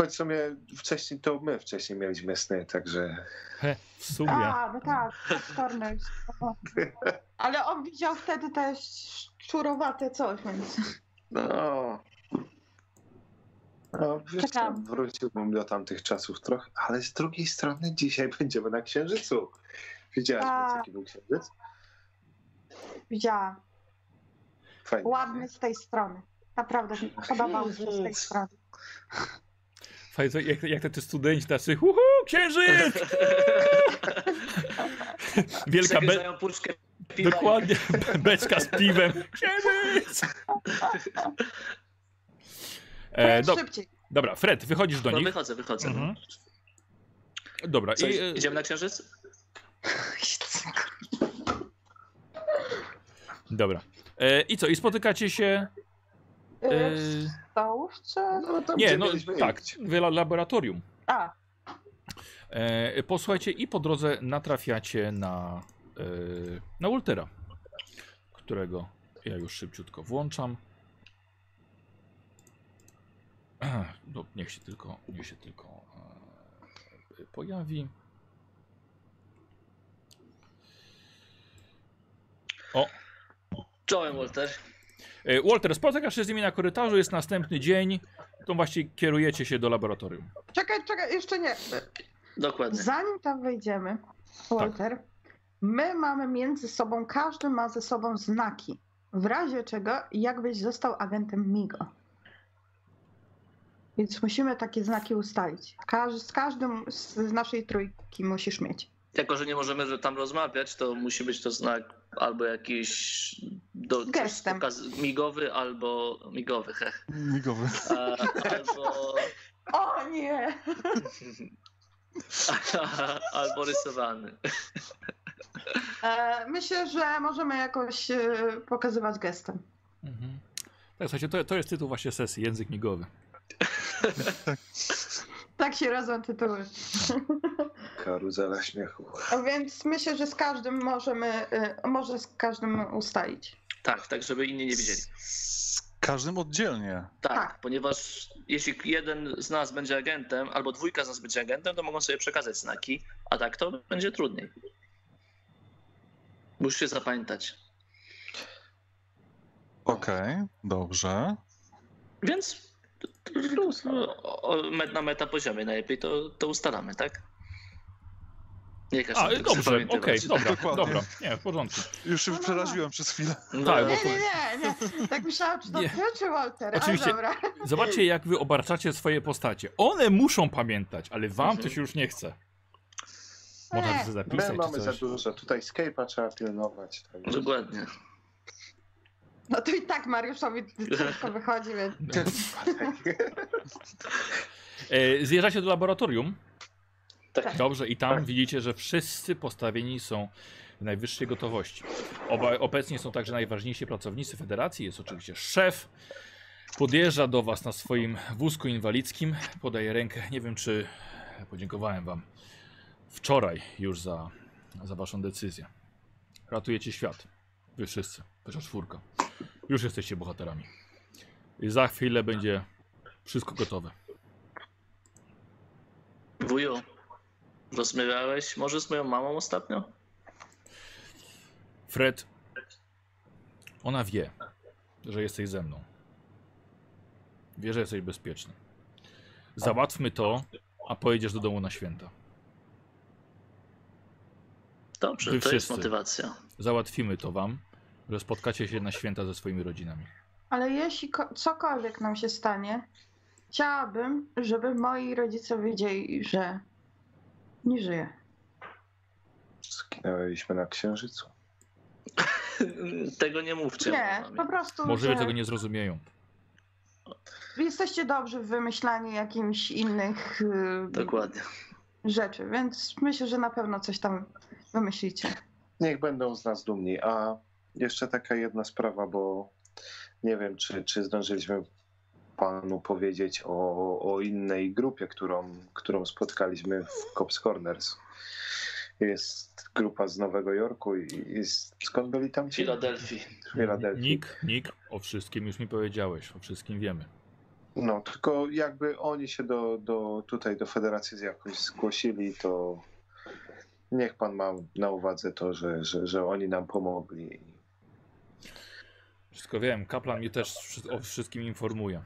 Choć w sumie wcześniej to my wcześniej mieliśmy sny, także... He, w sumie. A, no tak, wczorny. Ale on widział wtedy też szczurowate coś, więc... No... No, wiesz co, Czekam. wróciłbym do tamtych czasów trochę, ale z drugiej strony dzisiaj będziemy na Księżycu. Widziałaś, Tak. jaki był Księżyc? Widziałam. Fajnie. Ładny z tej strony. Naprawdę podobał mi się z tej strony. Co- jak, jak te studenci tacy, uhu, księżyc! Wielka be, puszkę piwa. dokładnie, beczka z piwem. Księżyc! E, do, dobra, Fred, wychodzisz do No nich. wychodzę, wychodzę. Mhm. Dobra, Co, i, e, idziemy na księżyc? dobra. E, I co, i spotykacie się... W stołówce? No, tam, nie, no tak, w la- laboratorium. A, E, posłuchajcie i po drodze natrafiacie na, e, na Waltera, którego ja już szybciutko włączam. No, niech się tylko, niech się tylko e, pojawi. O, Czołem, Walter. E, Walter, spotykasz się z nimi na korytarzu, jest następny dzień, to właściwie kierujecie się do laboratorium. czekaj, czekaj, jeszcze nie. Dokładnie. Zanim tam wejdziemy, Walter, my mamy między sobą, każdy ma ze sobą znaki. W razie czego, jakbyś został agentem MIGO. Więc musimy takie znaki ustalić. Każ, z każdym z naszej trójki musisz mieć. Jako, że nie możemy tam rozmawiać, to musi być to znak albo jakiś do, Gestem. pokaz- migowy, albo migowy, hech. Migowy. A, albo, O nie! albo rysowany. E, myślę, że możemy jakoś e, pokazywać gestem. Mhm. Tak, słuchajcie, to, to jest tytuł właśnie sesji, język migowy. Tak się rodzą tytuły. Karuzela śmiechu. A Więc myślę, że z każdym możemy, e, może z każdym ustalić. Tak, tak, żeby inni nie widzieli. Z każdym oddzielnie. Tak, Tak. ponieważ jeśli jeden z nas będzie agentem, albo dwójka z nas będzie agentem, to mogą sobie przekazać znaki, a tak to będzie trudniej. Musisz się zapamiętać. Okej, dobrze. Więc o- o- met- na meta poziomie najlepiej to, to ustalamy, tak? Nie każ A, dobrze, okej, zapamiętywać. dobra, Dokładnie. dobra. Nie, w porządku. Już się No, no, no. przeraziłem przez chwilę. No, Tak, bo Nie, nie, nie, nie. Tak myślałam, czy to ty, czy Walter. Oczywiście. Ale dobra. Zobaczcie, jak wy obarczacie swoje postacie. One muszą pamiętać, ale wam to się już nie chce. Można to sobie My zapisać mamy za dużo. Tutaj Skype'a trzeba pilnować. Tak. Dokładnie. No to i tak Mariuszowi ciężko wychodzi, więc... E, zjeżdżacie do laboratorium. Tak. Dobrze, i tam Tak. widzicie, że wszyscy postawieni są w najwyższej gotowości. Oba, obecnie są także najważniejsi pracownicy federacji. Jest oczywiście szef. Podjeżdża do was na swoim wózku inwalidzkim. Podaje rękę. Nie wiem, czy podziękowałem wam wczoraj już za, za waszą decyzję. Ratujecie świat. Wy wszyscy. Wasza czwórka. Już jesteście bohaterami. I za chwilę będzie wszystko gotowe. Wuju, rozmawiałeś może z moją mamą ostatnio? Fred, ona wie, że jesteś ze mną. Wie, że jesteś bezpieczny. Załatwmy to, a pojedziesz do domu na święta. Dobrze, Wy to jest wszyscy. motywacja. Załatwimy to wam, że spotkacie się na święta ze swoimi rodzinami. Ale jeśli ko- cokolwiek nam się stanie, chciałabym, żeby moi rodzice wiedzieli, że nie żyję. Zginęliśmy na księżycu. Tego nie mówcie. Nie, mamie. po prostu, Możliwe, że że tego nie zrozumieją. jesteście dobrzy w wymyślaniu jakichś innych y, Dokładnie. rzeczy, więc myślę, że na pewno coś tam wymyślicie. Niech będą z nas dumni. A jeszcze taka jedna sprawa, bo nie wiem, czy, czy zdążyliśmy panu powiedzieć o, o innej grupie, którą, którą spotkaliśmy w Cops Corners. Jest grupa z Nowego Jorku i jest, skąd byli tam? Filadelfii. Filadelfii. Nik, Nik, o wszystkim już mi powiedziałeś, o wszystkim wiemy. No, tylko jakby oni się do, do, tutaj do federacji jakoś zgłosili, to niech pan ma na uwadze to, że, że, że oni nam pomogli. Wszystko wiem, kaplan mnie też o wszystkim informuje.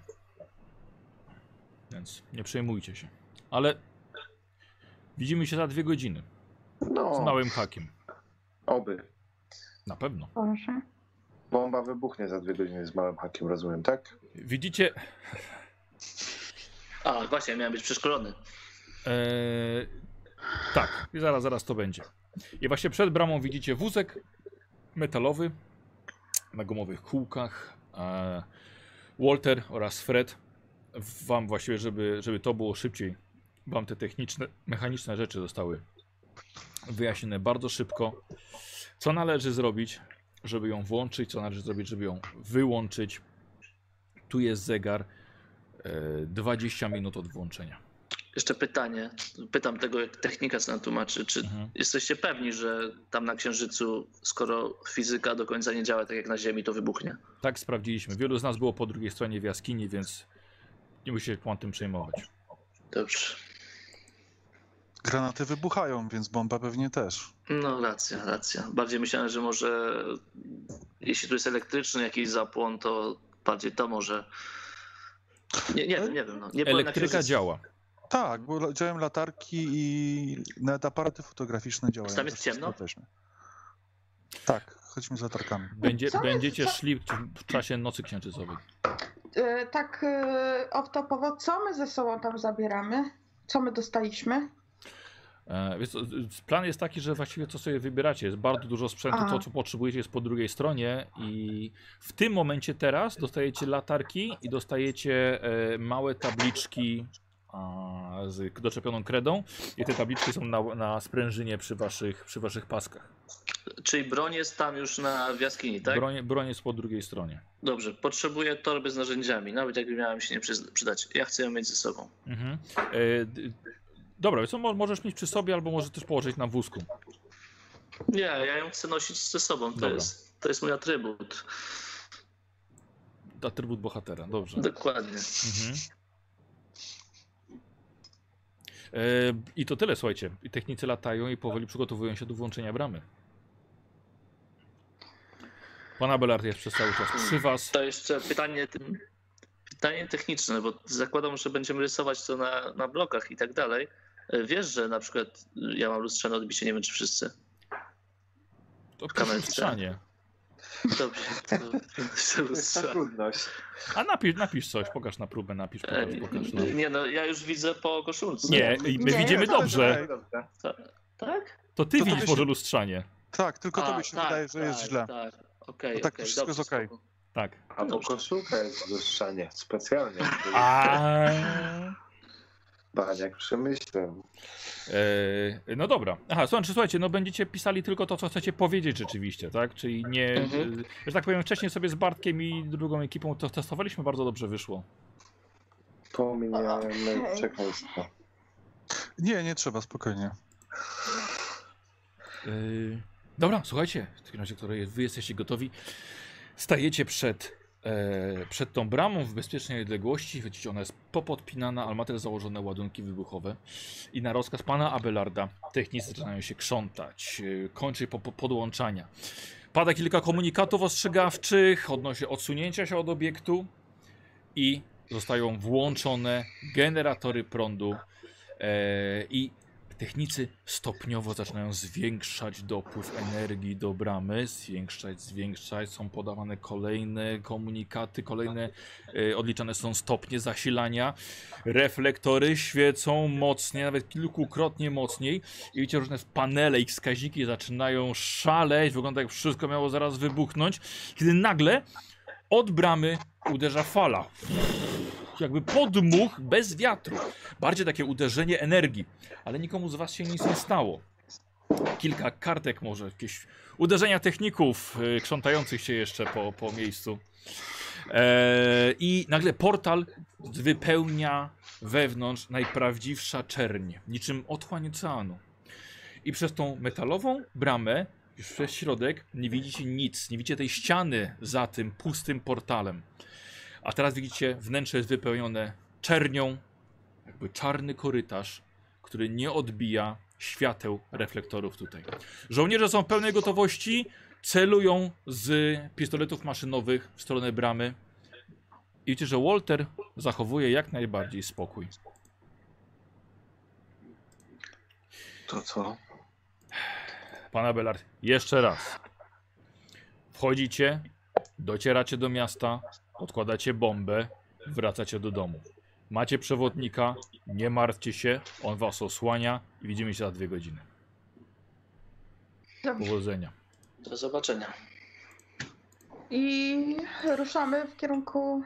Więc nie przejmujcie się. Ale widzimy się za dwie godziny z No, małym hakiem. oby. Na pewno. Proszę. Bomba wybuchnie za dwie godziny z małym hakiem, rozumiem, tak? Widzicie, A, właśnie, miałem być przeszkolony. Eee, tak, i zaraz, zaraz to będzie. I właśnie przed bramą widzicie wózek metalowy na gumowych kółkach. Eee, Walter oraz Fred, wam właściwie, żeby, żeby to było szybciej, wam te techniczne, mechaniczne rzeczy zostały wyjaśnione bardzo szybko. Co należy zrobić, żeby ją włączyć, co należy zrobić, żeby ją wyłączyć. Tu jest zegar. Eee, 20 minut od włączenia. Jeszcze pytanie. Pytam tego, jak technika co nam tłumaczy. Czy Mhm. jesteście pewni, że tam na Księżycu, skoro fizyka do końca nie działa tak jak na Ziemi, to wybuchnie? Tak sprawdziliśmy. Wielu z nas było po drugiej stronie w jaskini, więc nie musicie pan tym przejmować. Dobrze. Granaty wybuchają, więc bomba pewnie też. No racja, racja. Bardziej myślałem, że może jeśli tu jest elektryczny jakiś zapłon, to bardziej to może... Nie, nie wiem, nie wiem. No. Nie Elektryka działa. Tak, bo działają latarki i nawet aparaty fotograficzne działają. Tam jest ciemno? jesteśmy. Tak, chodźmy z latarkami. Będzie, Co my- będziecie co- szli w czasie nocy księżycowej. Y, tak y, off-topowo, co my ze sobą tam zabieramy? Co my dostaliśmy? E, więc, co, plan jest taki, że właściwie co sobie wybieracie. Jest bardzo dużo sprzętu, Aha. to co potrzebujecie jest po drugiej stronie i w tym momencie teraz dostajecie latarki i dostajecie e, małe tabliczki z doczepioną kredą i te tabliczki są na, na sprężynie przy waszych, przy waszych paskach. Czyli broń jest tam już na w jaskini, tak? Broń, broń jest po drugiej stronie. Dobrze, potrzebuję torby z narzędziami, nawet jakby miała mi się nie przydać. Ja chcę ją mieć ze sobą. Mhm. E, dobra, więc co, mo- możesz mieć przy sobie albo możesz też położyć na wózku. Nie, ja ją chcę nosić ze sobą. To, Dobra. jest, to jest mój atrybut. Atrybut bohatera, dobrze. Dokładnie. Mhm. E, I to tyle, słuchajcie. Technicy latają i powoli przygotowują się do włączenia bramy. Pan Abelard jest przez cały czas przy was. To jeszcze pytanie, pytanie techniczne, bo zakładam, że będziemy rysować to na, na blokach i tak dalej. Wiesz, że na przykład ja mam lustrzane odbicie, nie wiem czy wszyscy. To kamerce. Dobrze, to To jest ta lustrzał. trudność. A napisz, napisz coś, pokaż na próbę, napisz, pokaż, E, pokaż. No. Nie no, ja już widzę po koszulce. Nie, my Nie, widzimy to- dobrze. Dobrze. Tak? To ty To widzisz tobie może się- lustrzanie. Tak, tylko A, tobie się tak, wydaje, że jest tak, źle. Tak, okej, No tak, to okej, wszystko dobrze, jest okej. spoko. Tak. A bo koszulka jest lustrzanie, specjalnie. A... Baniak przemyślę. E, no dobra. Aha, słuchajcie, słuchajcie, no będziecie pisali tylko to, co chcecie powiedzieć rzeczywiście, tak? Czyli nie. Mhm. e, że tak powiem, wcześniej sobie z Bartkiem i drugą ekipą to testowaliśmy, bardzo dobrze wyszło. Okej. przekleństwo. Nie, nie trzeba, spokojnie. Yy, dobra, słuchajcie, w takim razie, które wy jesteście gotowi, stajecie przed e, przed tą bramą w bezpiecznej odległości. Widzicie, ona jest popodpinana, ale ma też założone ładunki wybuchowe. I na rozkaz pana Abelarda technicy zaczynają się krzątać, e, kończy po, po podłączania. Pada kilka komunikatów ostrzegawczych odnośnie odsunięcia się od obiektu i zostają włączone generatory prądu e, i technicy stopniowo zaczynają zwiększać dopływ energii do bramy, zwiększać, zwiększać, są podawane kolejne komunikaty, kolejne e, odliczane są stopnie zasilania, reflektory świecą mocniej, nawet kilkukrotnie mocniej i widzicie różne panele i wskaźniki zaczynają szaleć, wygląda jak wszystko miało zaraz wybuchnąć, kiedy nagle od bramy uderza fala. Jakby podmuch bez wiatru. Bardziej takie uderzenie energii. Ale nikomu z was się nic nie stało. Kilka kartek może, jakieś uderzenia techników y, krzątających się jeszcze po, po miejscu. Eee, I nagle portal wypełnia wewnątrz najprawdziwsza czerń, niczym otchłań oceanu. I przez tą metalową bramę, już przez środek, nie widzicie nic. Nie widzicie tej ściany za tym pustym portalem. A teraz widzicie, wnętrze jest wypełnione czernią, jakby czarny korytarz, który nie odbija świateł reflektorów tutaj. Żołnierze są w pełnej gotowości, celują z pistoletów maszynowych w stronę bramy. I widzicie, że Walter zachowuje jak najbardziej spokój. To co? Pana Belard, jeszcze raz. Wchodzicie, docieracie do miasta, odkładacie bombę, wracacie do domu. Macie przewodnika, nie martwcie się, on was osłania i widzimy się za dwie godziny. Dobrze. Powodzenia. Do zobaczenia. I ruszamy w kierunku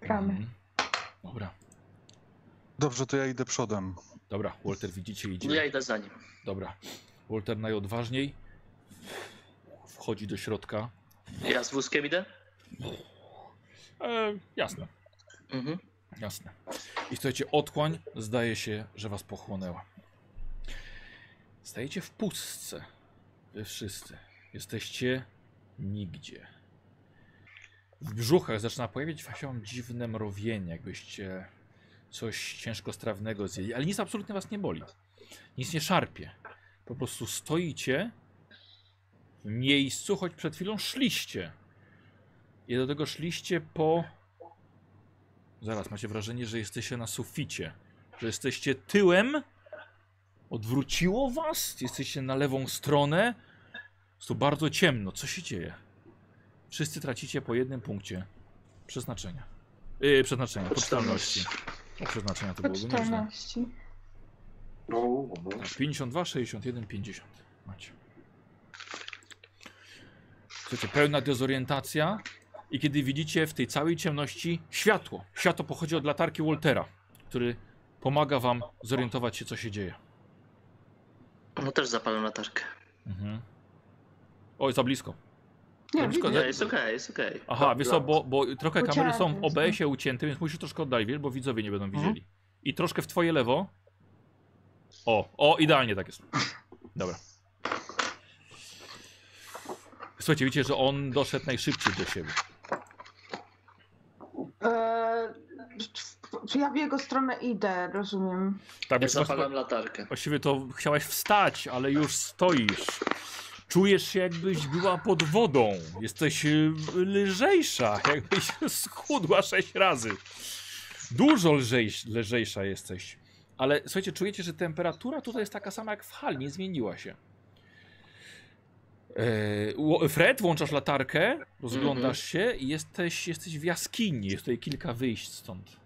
bramy. Mhm. Dobra, Dobrze, to ja idę przodem. dobra, Walter widzicie idzie. Ja idę za nim. Dobra, Walter najodważniej wchodzi do środka. Ja z wózkiem idę? E, jasne, Mhm. jasne. I słuchajcie, otchłań zdaje się, że was pochłonęła. Stajecie w pustce. Wy wszyscy. Jesteście nigdzie. W brzuchach zaczyna pojawiać się dziwne mrowienie, jakbyście coś ciężkostrawnego zjedli, ale nic absolutnie was nie boli. Nic nie szarpie. Po prostu stoicie w miejscu, choć przed chwilą szliście. I do tego szliście po. Zaraz macie wrażenie, że jesteście na suficie. Że jesteście tyłem. Odwróciło was? Jesteście na lewą stronę. Jest tu bardzo ciemno. Co się dzieje? Wszyscy tracicie po jednym punkcie przeznaczenia. Yy, przeznaczenia, poczytalności. O, przeznaczenia to byłoby nieźle. Poczytalności. No, Tak, 52, 61, 50. Macie. Słuchajcie, pełna dezorientacja. I kiedy widzicie w tej całej ciemności światło. Światło pochodzi od latarki Waltera, który pomaga wam zorientować się, co się dzieje. No też zapalam latarkę. Mhm. Oj, za blisko. Nie, Za blisko. Nie, jest okej, jest okej. Aha, wiesz co, bo, bo trochę kamery są OBS-ie ucięte, więc musisz troszkę oddalić, wiesz, bo widzowie nie będą Mhm. widzieli. I troszkę w twoje lewo. O, o, idealnie tak jest. Dobra. Słuchajcie, widzicie, że on doszedł najszybciej do siebie. E, czy ja w jego stronę idę, rozumiem. Tak, Ja bo zapalam latarkę. właściwie to chciałaś wstać, ale już stoisz. Czujesz się jakbyś była pod wodą. Jesteś y, lżejsza, jakbyś schudła sześć razy. Dużo lżejś, lżejsza jesteś. Ale słuchajcie, czujecie, że temperatura tutaj jest taka sama jak w hali, nie zmieniła się. E, Fred, włączasz latarkę, rozglądasz się i jesteś, jesteś w jaskini. Jest tutaj kilka wyjść stąd.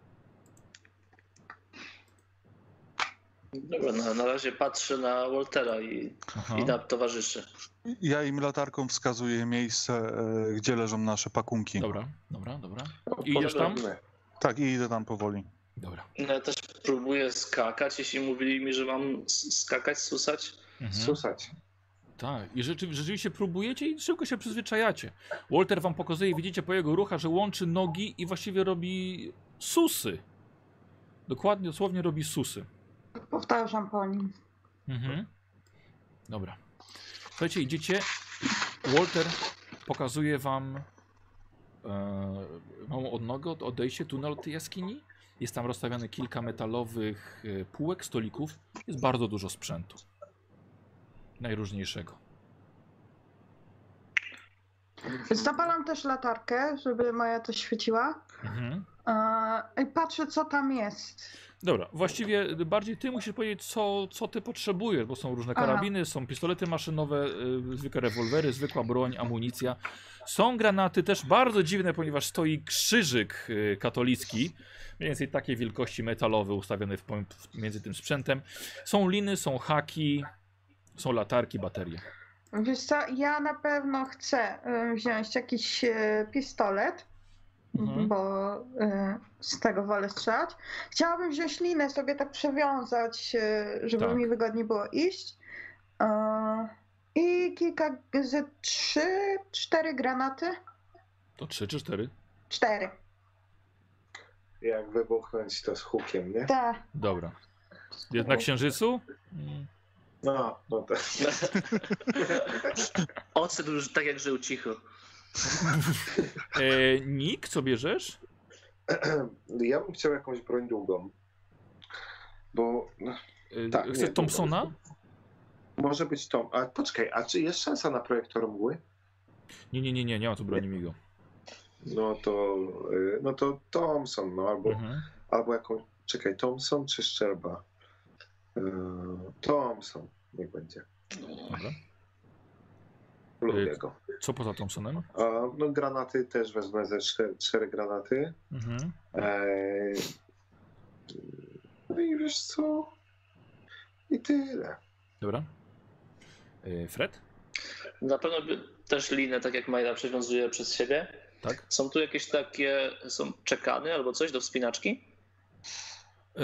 Dobra, na, na razie patrzę na Waltera i, Aha. i na towarzyszy. Ja im latarką wskazuję miejsce, e, gdzie leżą nasze pakunki. Dobra, dobra, dobra. I idziesz tam? Tak, i idę tam powoli. Dobra. No Ja też próbuję skakać, jeśli mówili mi, że mam skakać, susać. Mhm. Susać. Tak, i rzeczy, rzeczywiście próbujecie i szybko się przyzwyczajacie. Walter wam pokazuje, widzicie po jego ruchach, że łączy nogi i właściwie robi susy. Dokładnie, dosłownie robi susy. Powtarzam po nim. Mhm. Dobra. Słuchajcie, idziecie. Walter pokazuje wam e, małą odnogę od odejście tunel od tej jaskini. Jest tam rozstawiane kilka metalowych e, półek, stolików. Jest bardzo dużo sprzętu. Najróżniejszego. Zapalam też latarkę, żeby moja coś świeciła. Mhm. E, I patrzę, co tam jest. Dobra, właściwie bardziej ty musisz powiedzieć, co, co ty potrzebujesz, bo są różne Aha. karabiny, są pistolety maszynowe, y, zwykłe rewolwery, zwykła broń, amunicja. Są granaty też bardzo dziwne, ponieważ stoi krzyżyk y, katolicki, mniej więcej takiej wielkości metalowy ustawiony w, między tym sprzętem. Są liny, są haki, są latarki, baterie. Wiesz co, ja na pewno chcę e, wziąć jakiś pistolet, Mhm. bo e, z tego wolę strzelać. Chciałabym wziąć linę, sobie tak przewiązać, e, żeby Tak. mi wygodniej było iść. E, I kilka, ze trzy, cztery granaty. To trzy czy cztery? Cztery. Jak wybuchnąć to z hukiem, nie? Tak. Dobra. Jest na księżycu? Mm. No, no tak. Ocet już tak jak żył cicho. E, Nick, co bierzesz? Ja bym chciał jakąś broń długą. Bo no, E, Tak, Chcesz nie, Thompsona? może być to. A poczekaj, a czy jest szansa na projektor mgły? Nie, nie, nie, nie, nie ma tu broni Migo. No to, y, no to Thompson, no albo, Mhm. albo jakąś. Czekaj, Thompson czy Szczerba? Y, Thompson, niech będzie. Dobra. Lubię Y, go. Co poza Thompsonem? A, no granaty też wezmę ze cztery, cztery granaty. Mhm. Eee, no i wiesz co? I tyle. Dobra. E, Fred? Na pewno też linę, tak jak Majda przywiązuje przez siebie. Tak? Są tu jakieś takie, są czekany albo coś do wspinaczki? E,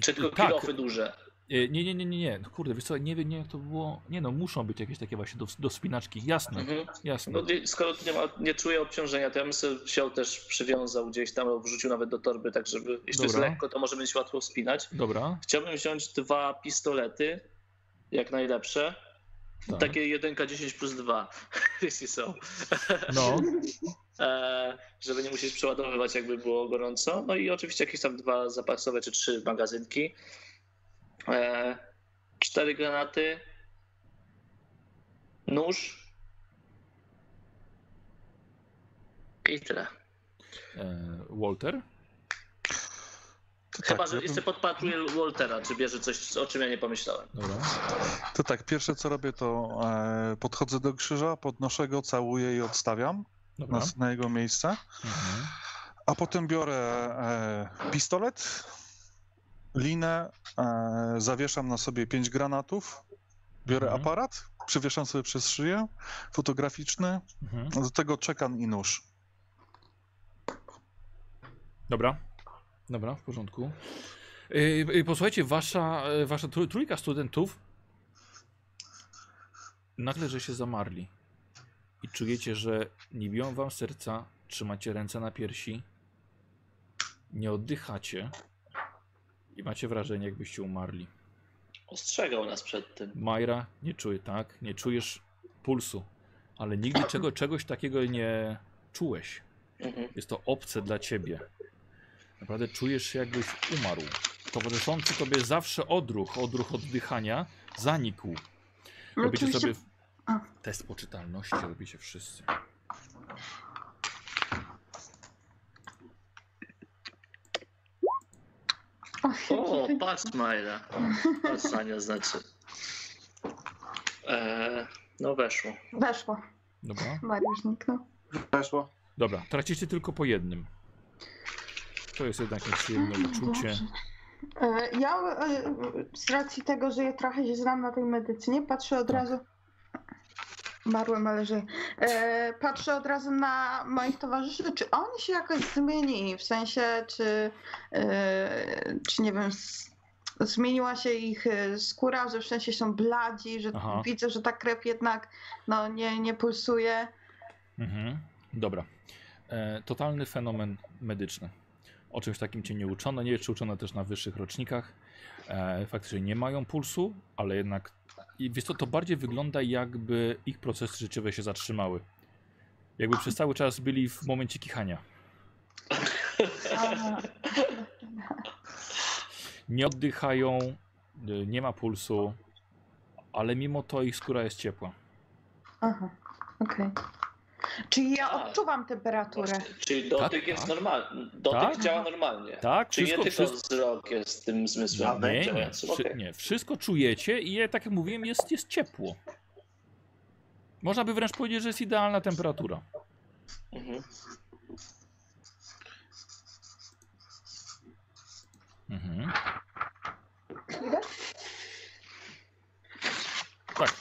Czy tylko tak. kilofy duże? E, nie, nie, nie, nie, nie. No Kurde, wiesz co, nie wiem, nie jak to było. Nie no, muszą być jakieś takie właśnie do, do wspinaczki. Jasne, Mhm. jasne. No, skoro tu nie, ma, nie czuję obciążenia, to ja bym sobie wziął też, przywiązał gdzieś tam, wrzucił nawet do torby, tak żeby, jeśli jest Dobra. lekko, to może być łatwo wspinać. Dobra. Chciałbym wziąć dwa pistolety, jak najlepsze. Tak. Takie 1 10 plus 2, jeśli są. No, E, żeby nie musieć przeładowywać, jakby było gorąco. No i oczywiście jakieś tam dwa zapasowe czy trzy magazynki. E, cztery granaty. Nóż. I tyle. e, Walter? To Chyba, tak, że ja bym- jeszcze podpatruję Waltera, czy bierze coś, o czym ja nie pomyślałem. Dobra. To tak, pierwsze co robię, to e, podchodzę do krzyża, podnoszę go, całuję i odstawiam na, na jego miejsce. Mhm. A potem biorę e, pistolet, linę, e, zawieszam na sobie pięć granatów, biorę Mhm. aparat, przywieszam sobie przez szyję, fotograficzny, Mhm. do tego czekan i nóż. Dobra. Dobra, w porządku. E, e, posłuchajcie, wasza, e, wasza trój- trójka studentów nagle, że się zamarli. I czujecie, że nie biją wam serca, trzymacie ręce na piersi, nie oddychacie i macie wrażenie, jakbyście umarli. Ostrzegał nas przed tym. Majra, nie czuje tak, nie czujesz pulsu, ale nigdy czego, czegoś takiego nie czułeś. Mhm. Jest to obce dla ciebie. Naprawdę czujesz się jakbyś umarł. Towarzyszący tobie zawsze odruch, odruch oddychania zanikł. Robicie sobie test poczytalności, robicie wszyscy. O, patrz Majda. Patrz Sania znaczy. E, no weszło. Weszło. Dobra. Mariusz zniknął. Weszło? Dobra, tracicie tylko po jednym. To jest jednak nieprzyjemne uczucie. Dobrze. E, Ja e, z racji tego, że ja trochę się znam na tej medycynie, patrzę od Tak. razu. Marłem, ale żyję. E, patrzę od razu na moich towarzyszy, czy oni się jakoś zmienili, w sensie, czy, e, czy nie wiem, zmieniła się ich e, skóra, że w sensie są bladzi, że Aha. widzę, że ta krew jednak no, nie, nie pulsuje. Mhm. Dobra. E, totalny fenomen medyczny. O czymś takim cię nie uczono. Nie jest czy uczono też na wyższych rocznikach. E, faktycznie nie mają pulsu, ale jednak. I wiesz co, to bardziej wygląda jakby ich procesy życiowe się zatrzymały. Jakby przez cały czas byli w momencie kichania. Nie oddychają, nie ma pulsu, ale mimo to ich skóra jest ciepła. Aha. Okej. Czyli ja A. odczuwam temperaturę. Właśnie, Czyli dotyk Tak, jest tak. normalny. Dotyk Tak. działa normalnie. Tak, Czy nie wszystko, tylko wszystko, wzrok jest tym zmysłem nie, nie, Okej. nie, wszystko czujecie i je, tak jak mówiłem, jest, jest ciepło. Można by wręcz powiedzieć, że jest idealna temperatura. Mhm. Mhm. Idę? Tak,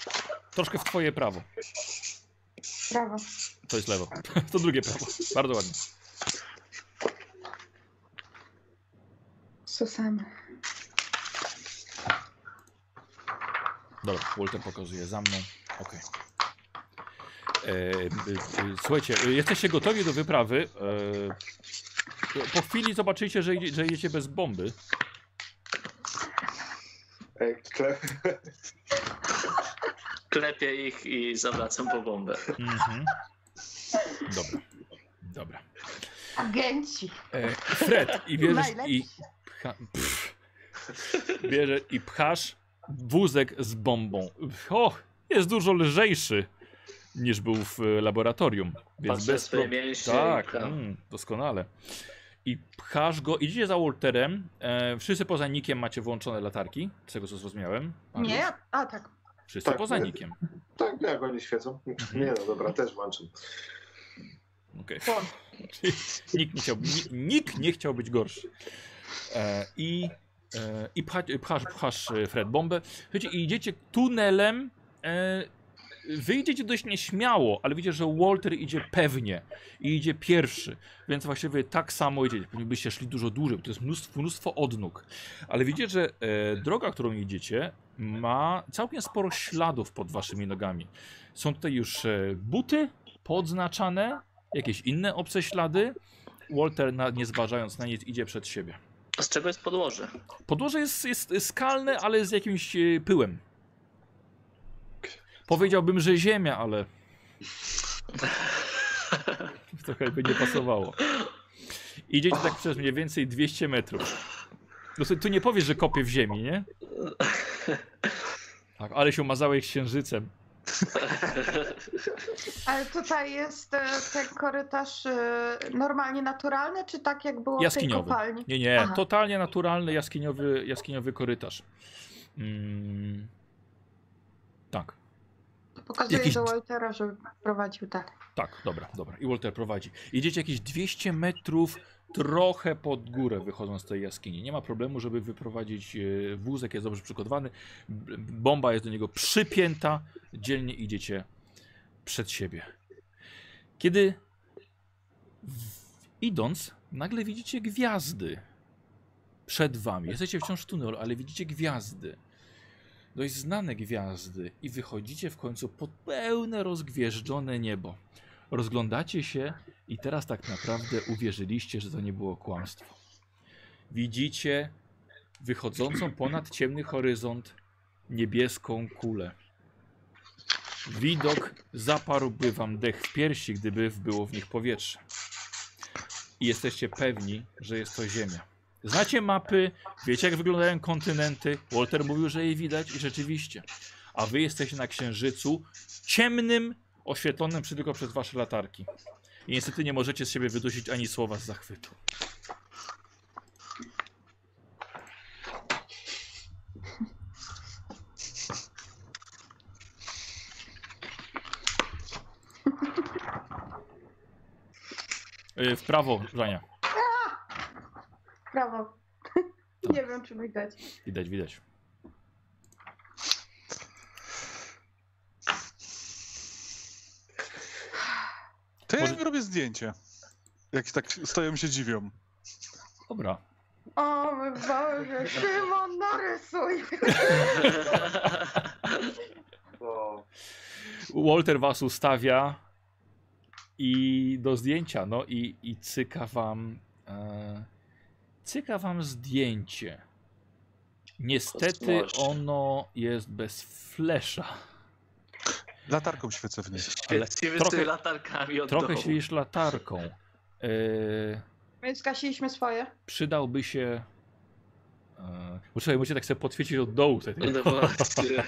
troszkę w twoje prawo. Brawo. To jest lewo. To drugie prawo. Bardzo ładnie. Susamy. Dobra, Walter pokazuje za mną. Okej. E, e, e, Słuchajcie, jesteście gotowi do wyprawy. E, Po chwili zobaczycie, że, że jedziecie bez bomby. Ej. Klepię ich i zawracam po bombę. Mhm. Dobra. Dobra. Agenci. E, Fred, i bierzesz i pcha, pff, bierze i pchasz wózek z bombą. O, jest dużo lżejszy niż był w laboratorium. Więc Patrzę bez pro... Tak, mm, doskonale. I pchasz go, idziecie za Walterem. E, wszyscy poza Nikiem macie włączone latarki, z tego co zrozumiałem. Nie, a tak. Wszyscy Tak, poza. Nikiem. Tak, jak oni świecą. Nie no, dobra, też włączam. Okej. Włącz. Czyli Nikt nie chciał, ni- nikt nie chciał być gorszy. E, I, e, i pcha, pchasz, pchasz e, Fred bombę. Słuchajcie, i idziecie tunelem. E, wyjdziecie dość nieśmiało, ale widzicie, że Walter idzie pewnie i idzie pierwszy, więc właściwie tak samo idziecie. Pewnie byście szli dużo dłużej, bo to jest mnóstwo, mnóstwo odnóg. Ale widzicie, że e, droga, którą idziecie, ma całkiem sporo śladów pod waszymi nogami. Są tutaj już e, buty podznaczane, jakieś inne obce ślady. Walter, nie zważając na nic, idzie przed siebie. Z czego jest podłoże? Podłoże jest, jest skalne, ale z jakimś e, pyłem. Powiedziałbym, że ziemia, ale trochę by nie pasowało. Idziecie tak przez mniej więcej 200 metrów. No tu nie powiesz, że kopię w ziemi, nie? Tak, ale się umazałeś księżycem. Ale tutaj jest e, ten korytarz e, normalnie naturalny, czy tak jak było w tej Jaskiniowy. kopalni? Nie, nie, Aha. totalnie naturalny jaskiniowy, jaskiniowy korytarz. Mm, tak, Pokazuję Jakiś- do Waltera, żeby prowadził dalej. tak, dobra, dobra. I Walter prowadzi. Jedziecie jakieś 200 metrów trochę pod górę wychodząc z tej jaskini. Nie ma problemu, żeby wyprowadzić e, wózek, jest dobrze przygotowany. Bomba jest do niego przypięta. Dzielnie idziecie przed siebie. Kiedy idąc, nagle widzicie gwiazdy przed wami. Jesteście wciąż w tunelu, ale widzicie gwiazdy. Dość znane gwiazdy i wychodzicie w końcu pod pełne rozgwieżdżone niebo. Rozglądacie się i teraz tak naprawdę uwierzyliście, że to nie było kłamstwo. Widzicie wychodzącą ponad ciemny horyzont niebieską kulę. Widok zaparłby wam dech w piersi, gdyby było w nich powietrze. I jesteście pewni, że jest to Ziemia. Znacie mapy, wiecie jak wyglądają kontynenty. Walter mówił, że je widać i rzeczywiście. A wy jesteście na księżycu ciemnym, oświetlonym przy- tylko przez wasze latarki. I niestety nie możecie z siebie wydusić ani słowa z zachwytu. Y, W prawo, Żania. Brawo. Tak. Nie wiem, czy widać. Widać, widać. To ja Może- im robię zdjęcie. Jak tak stoją się dziwią. Dobra. O mój Boże, Szymon, narysuj! Walter was ustawia i do zdjęcia, no i, i cyka wam e, cyka wam zdjęcie. Niestety ono jest bez flesza. Latarką świecę w niej. Ale Świecimy trochę- z tymi latarkami od Trochę dołu. świecisz latarką. E, My zgasiliśmy swoje. przydałby się... E, bo czekaj, musicie tak sobie podświecić od dołu. Tutaj. No właśnie.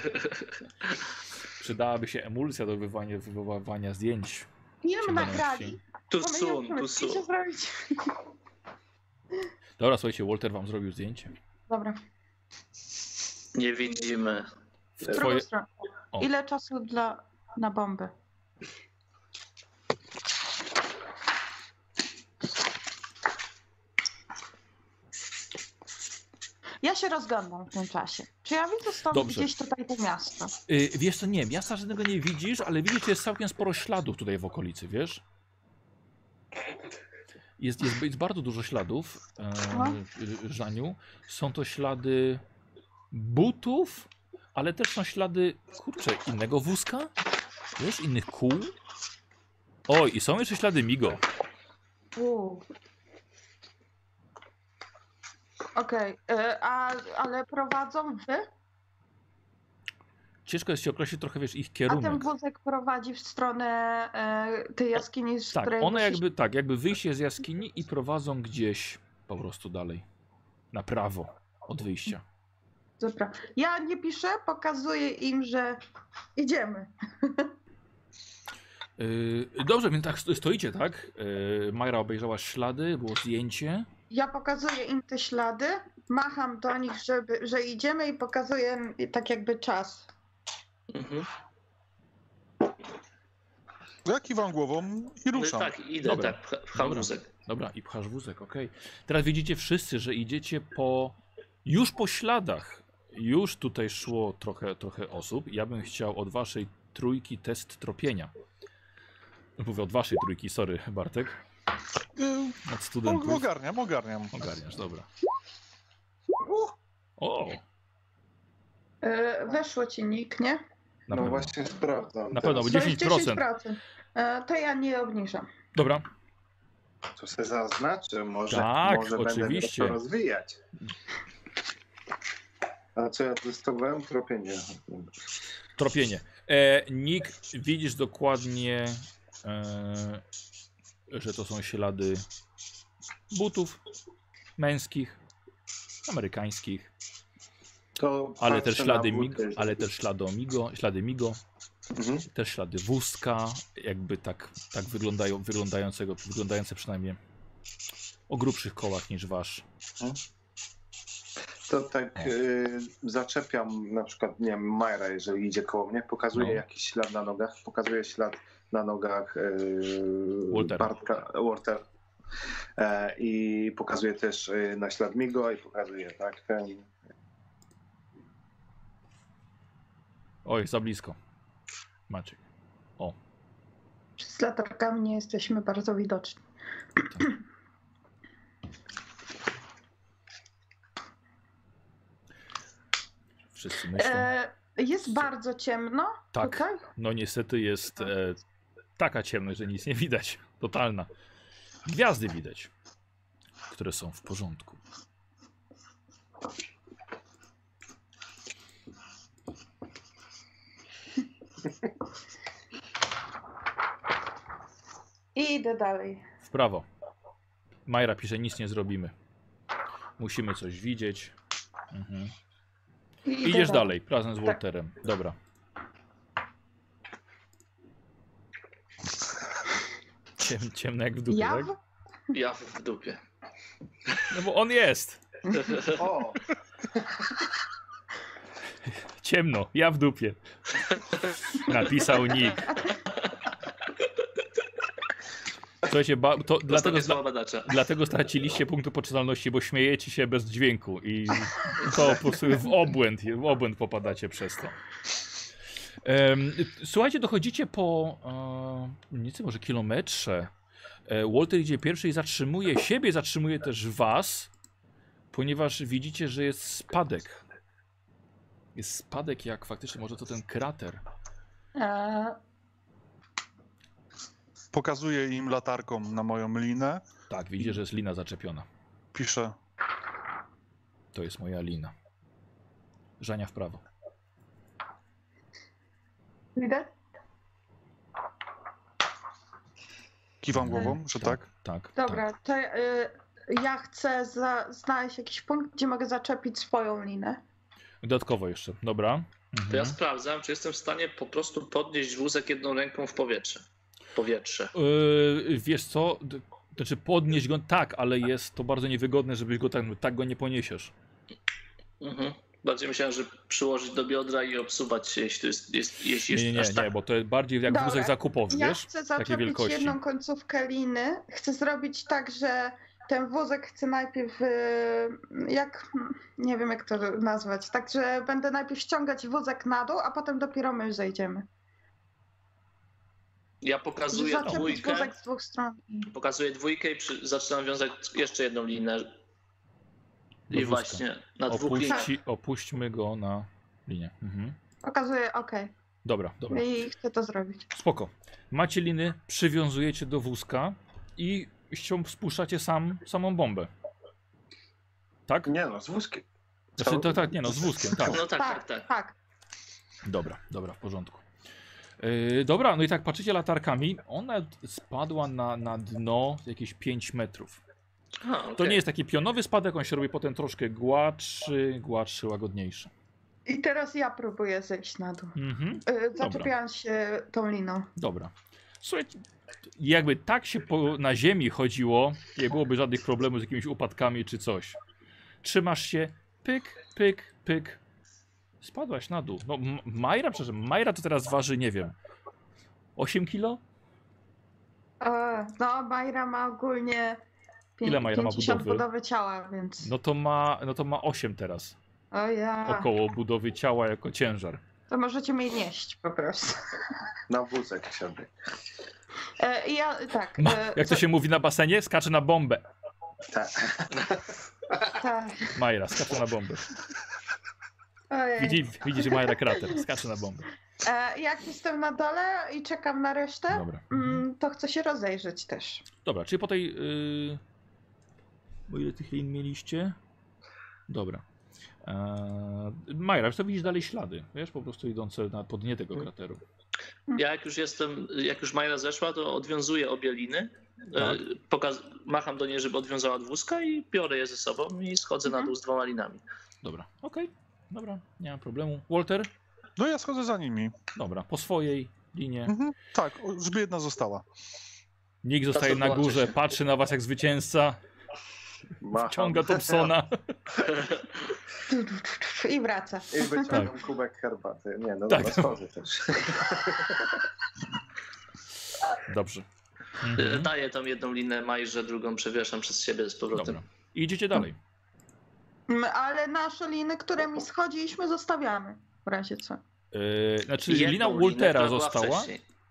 Przydałaby się emulsja do wywołania, wywoływania zdjęć. Ile my ciemności. nagrali? Tu Bo my nie sun, możemy tu zdjęcia sun. zrobić. Dobra, słuchajcie, Walter wam zrobił zdjęcie. Dobra, Nie widzimy. W drugą twoje... stronę. O. Ile czasu dla, na bombę? Ja się rozglądam w tym czasie. Czy ja widzę stąd Dobrze. gdzieś tutaj to miasto? Y, wiesz co, nie, miasta żadnego nie widzisz, ale widzisz, że jest całkiem sporo śladów tutaj w okolicy, wiesz? Jest, jest, jest bardzo dużo śladów, e, No. y, Żaniu. Są to ślady butów, ale też są ślady, kurczę, innego wózka? Wiesz, innych kół? Oj, i są jeszcze ślady Migo. Uuu. Okej, y, a ale prowadzą wy? Ciężko jest ci określić trochę, wiesz, ich A ten kierunek. wózek prowadzi w stronę y, tej jaskini, z Tak, której one jakby, tak, jakby wyjście z jaskini i prowadzą gdzieś po prostu dalej. Na prawo od wyjścia. Dobra. Ja nie piszę, pokazuję im, że idziemy. Yy, dobrze, więc tak sto- stoicie, tak? Yy, Majra obejrzała ślady, było zdjęcie. Ja pokazuję im te ślady, macham do nich, żeby, że idziemy i pokazuję tak jakby czas. Mhm. Ja kiwam głową i No ruszam. tak, idę, Dobra. tak, pcha- pcham Dobra. wózek. Dobra, i pchasz wózek, okej. Teraz widzicie wszyscy, że idziecie po. już po śladach. Już tutaj szło trochę, trochę osób. Ja bym chciał od waszej trójki test tropienia. Mówię od waszej trójki, sorry, Bartek. Od studentów. Ogarniam, ogarniam. Ogarniasz, dobra. O! E, weszło ci nikt, nie? Na no pewno. właśnie sprawdzam. Na pewno, bo 10%. 10%. E, to ja nie obniżam. Dobra, To se zaznaczę, może, Tak, może oczywiście. będę to rozwijać. A co ja testowałem? Tropienie. tropienie. E, Nick, widzisz dokładnie, e, że to są ślady butów męskich, amerykańskich, To ale też ślady Migo, ale też ślady Migo, ślady Migo, Mhm. też ślady wózka, jakby tak, tak wyglądają, wyglądającego, wyglądające przynajmniej o grubszych kołach niż wasz. To tak y, zaczepiam na przykład, nie wiem, Majra, jeżeli idzie koło mnie, pokazuje No. jakiś ślad na nogach, pokazuje ślad na nogach y, Waltera. Bartka, Walter. E, I pokazuje też y, na ślad Migo i pokazuje, tak? Ten, Oj, za blisko. Maciek. Z latarkami nie jesteśmy bardzo widoczni. Wszyscy myślą. E, jest bardzo ciemno Tak. tutaj. No niestety jest e, taka ciemność, że nic nie widać. Totalna. Gwiazdy widać, które są w porządku. I idę dalej. W prawo. Majra pisze, nic nie zrobimy. Musimy coś widzieć. Mhm. I Idziesz dalej, razem z Tak. Walterem. Dobra. Ciem, ciemno jak w dupie, Ja? tak? Ja w dupie. No bo on jest. o, Ciemno, ja w dupie. Napisał Nick. Słuchajcie, ba, to dlatego, Dlatego dla, słowa badacza. dlatego straciliście punktu poczytalności, bo śmiejecie się bez dźwięku i to po prostu w obłęd, w obłęd popadacie przez to. Słuchajcie, dochodzicie po e, więcej może kilometrze. E, Walter idzie pierwszy i zatrzymuje siebie, zatrzymuje też was, ponieważ widzicie, że jest spadek. Jest spadek jak faktycznie może to ten krater. Pokazuję im latarką na moją linę. Tak, widzisz, że jest lina zaczepiona. Piszę. To jest moja lina. Żania w prawo. Widać? Kiwam głową, tak. że tak? Tak. tak Dobra, tak. to y, ja chcę za, znaleźć jakiś punkt, gdzie mogę zaczepić swoją linę. Dodatkowo jeszcze, dobra. Mhm. To ja mhm. sprawdzam, czy jestem w stanie po prostu podnieść wózek jedną ręką w powietrze. Powietrze. Yy, wiesz co? Znaczy podnieść go tak, ale jest to bardzo niewygodne, żebyś go tak, tak go nie poniesiesz. Mhm. Bardziej myślałem, że przyłożyć do biodra i obsuwać się, jeśli, to jest, jest, jeśli Nie, nie, jest nie, aż tak. nie, bo to jest bardziej jak Dobra. wózek zakupowy, Ja wiesz? chcę zaczepić jedną końcówkę liny. Chcę zrobić tak, że ten wózek chcę najpierw, y, jak, nie wiem jak to nazwać, tak, że będę najpierw ściągać wózek na dół, a potem dopiero my zejdziemy. Ja pokazuję dwójkę, z dwóch stron. pokazuję dwójkę i przy, zaczynam wiązać jeszcze jedną linę. Do I wózka. właśnie na dwóch liniach. Opuści, opuśćmy go na linię. Mhm. Pokazuję, okej, Dobra, dobra. i chcę to zrobić. Spoko. Macie liny, przywiązujecie do wózka i spuszczacie sam, samą bombę. Tak? Nie no, z wózkiem. Znaczy, tak, tak, nie no, z wózkiem, tak. No tak, tak, tak. tak. Dobra, dobra, w porządku. Yy, dobra, no i tak patrzycie latarkami, ona spadła na, na dno jakieś 5 metrów. Aha, To okej. nie jest taki pionowy spadek, on się robi potem troszkę gładszy, gładszy, łagodniejszy. I teraz ja próbuję zejść na dół. Mhm, Y, Zaczepiałam się tą liną. dobra. Słuchajcie, jakby tak się po, na ziemi chodziło, nie byłoby żadnych problemów z jakimiś upadkami czy coś. Trzymasz się, pyk, pyk, pyk. Spadłaś na dół. No, Majra, przepraszam, Majra to teraz waży, nie wiem, 8 kilo? E, No, Majra ma ogólnie pię- Ile Majra ma 50 budowy? budowy ciała, więc. No to ma, no to ma 8 teraz. O ja. Około budowy ciała jako ciężar. To możecie mnie nieść po prostu. Na wózek siadaj. E, ja tak. Ma, e, jak to się mówi na basenie? Skacze na bombę. Tak. tak. Majra, skacze na bombę. Ojej. Widzi, widzisz Majra krater, skacze na bombę. E, jak jestem na dole i czekam na resztę, Dobra. mm, to chcę się rozejrzeć też. Dobra, czyli po tej. Yy... Bo ile tych lin mieliście? Dobra. Eee, Majra, to widzisz dalej ślady, wiesz, po prostu idące na po dnie tego krateru. Ja jak już jestem, jak już Majra zeszła, to odwiązuję obie liny. Tak. E, Pokaz, macham do niej, żeby odwiązała od wózka i biorę je ze sobą i schodzę na Mhm. dół z dwoma linami. Dobra, okej, dobra, nie ma problemu. Walter? No ja schodzę za nimi. Dobra, po swojej linie. Mhm. Tak, żeby jedna została. Nick zostaje na górze, się. patrzy na was jak zwycięzca, Macham. ciąga Thompsona. I wraca. I wyciągam kubek herbaty. Nie, no Tak. dobra, schodzę też. Dobrze. E, Mhm. Daję tam jedną linę Majrze, drugą przewieszam przez siebie z powrotem. Dobra. I idziecie dalej. Mm, Ale nasze liny, które mi schodziliśmy, zostawiamy. W razie co. Yy, znaczy, Jedną lina Waltera została.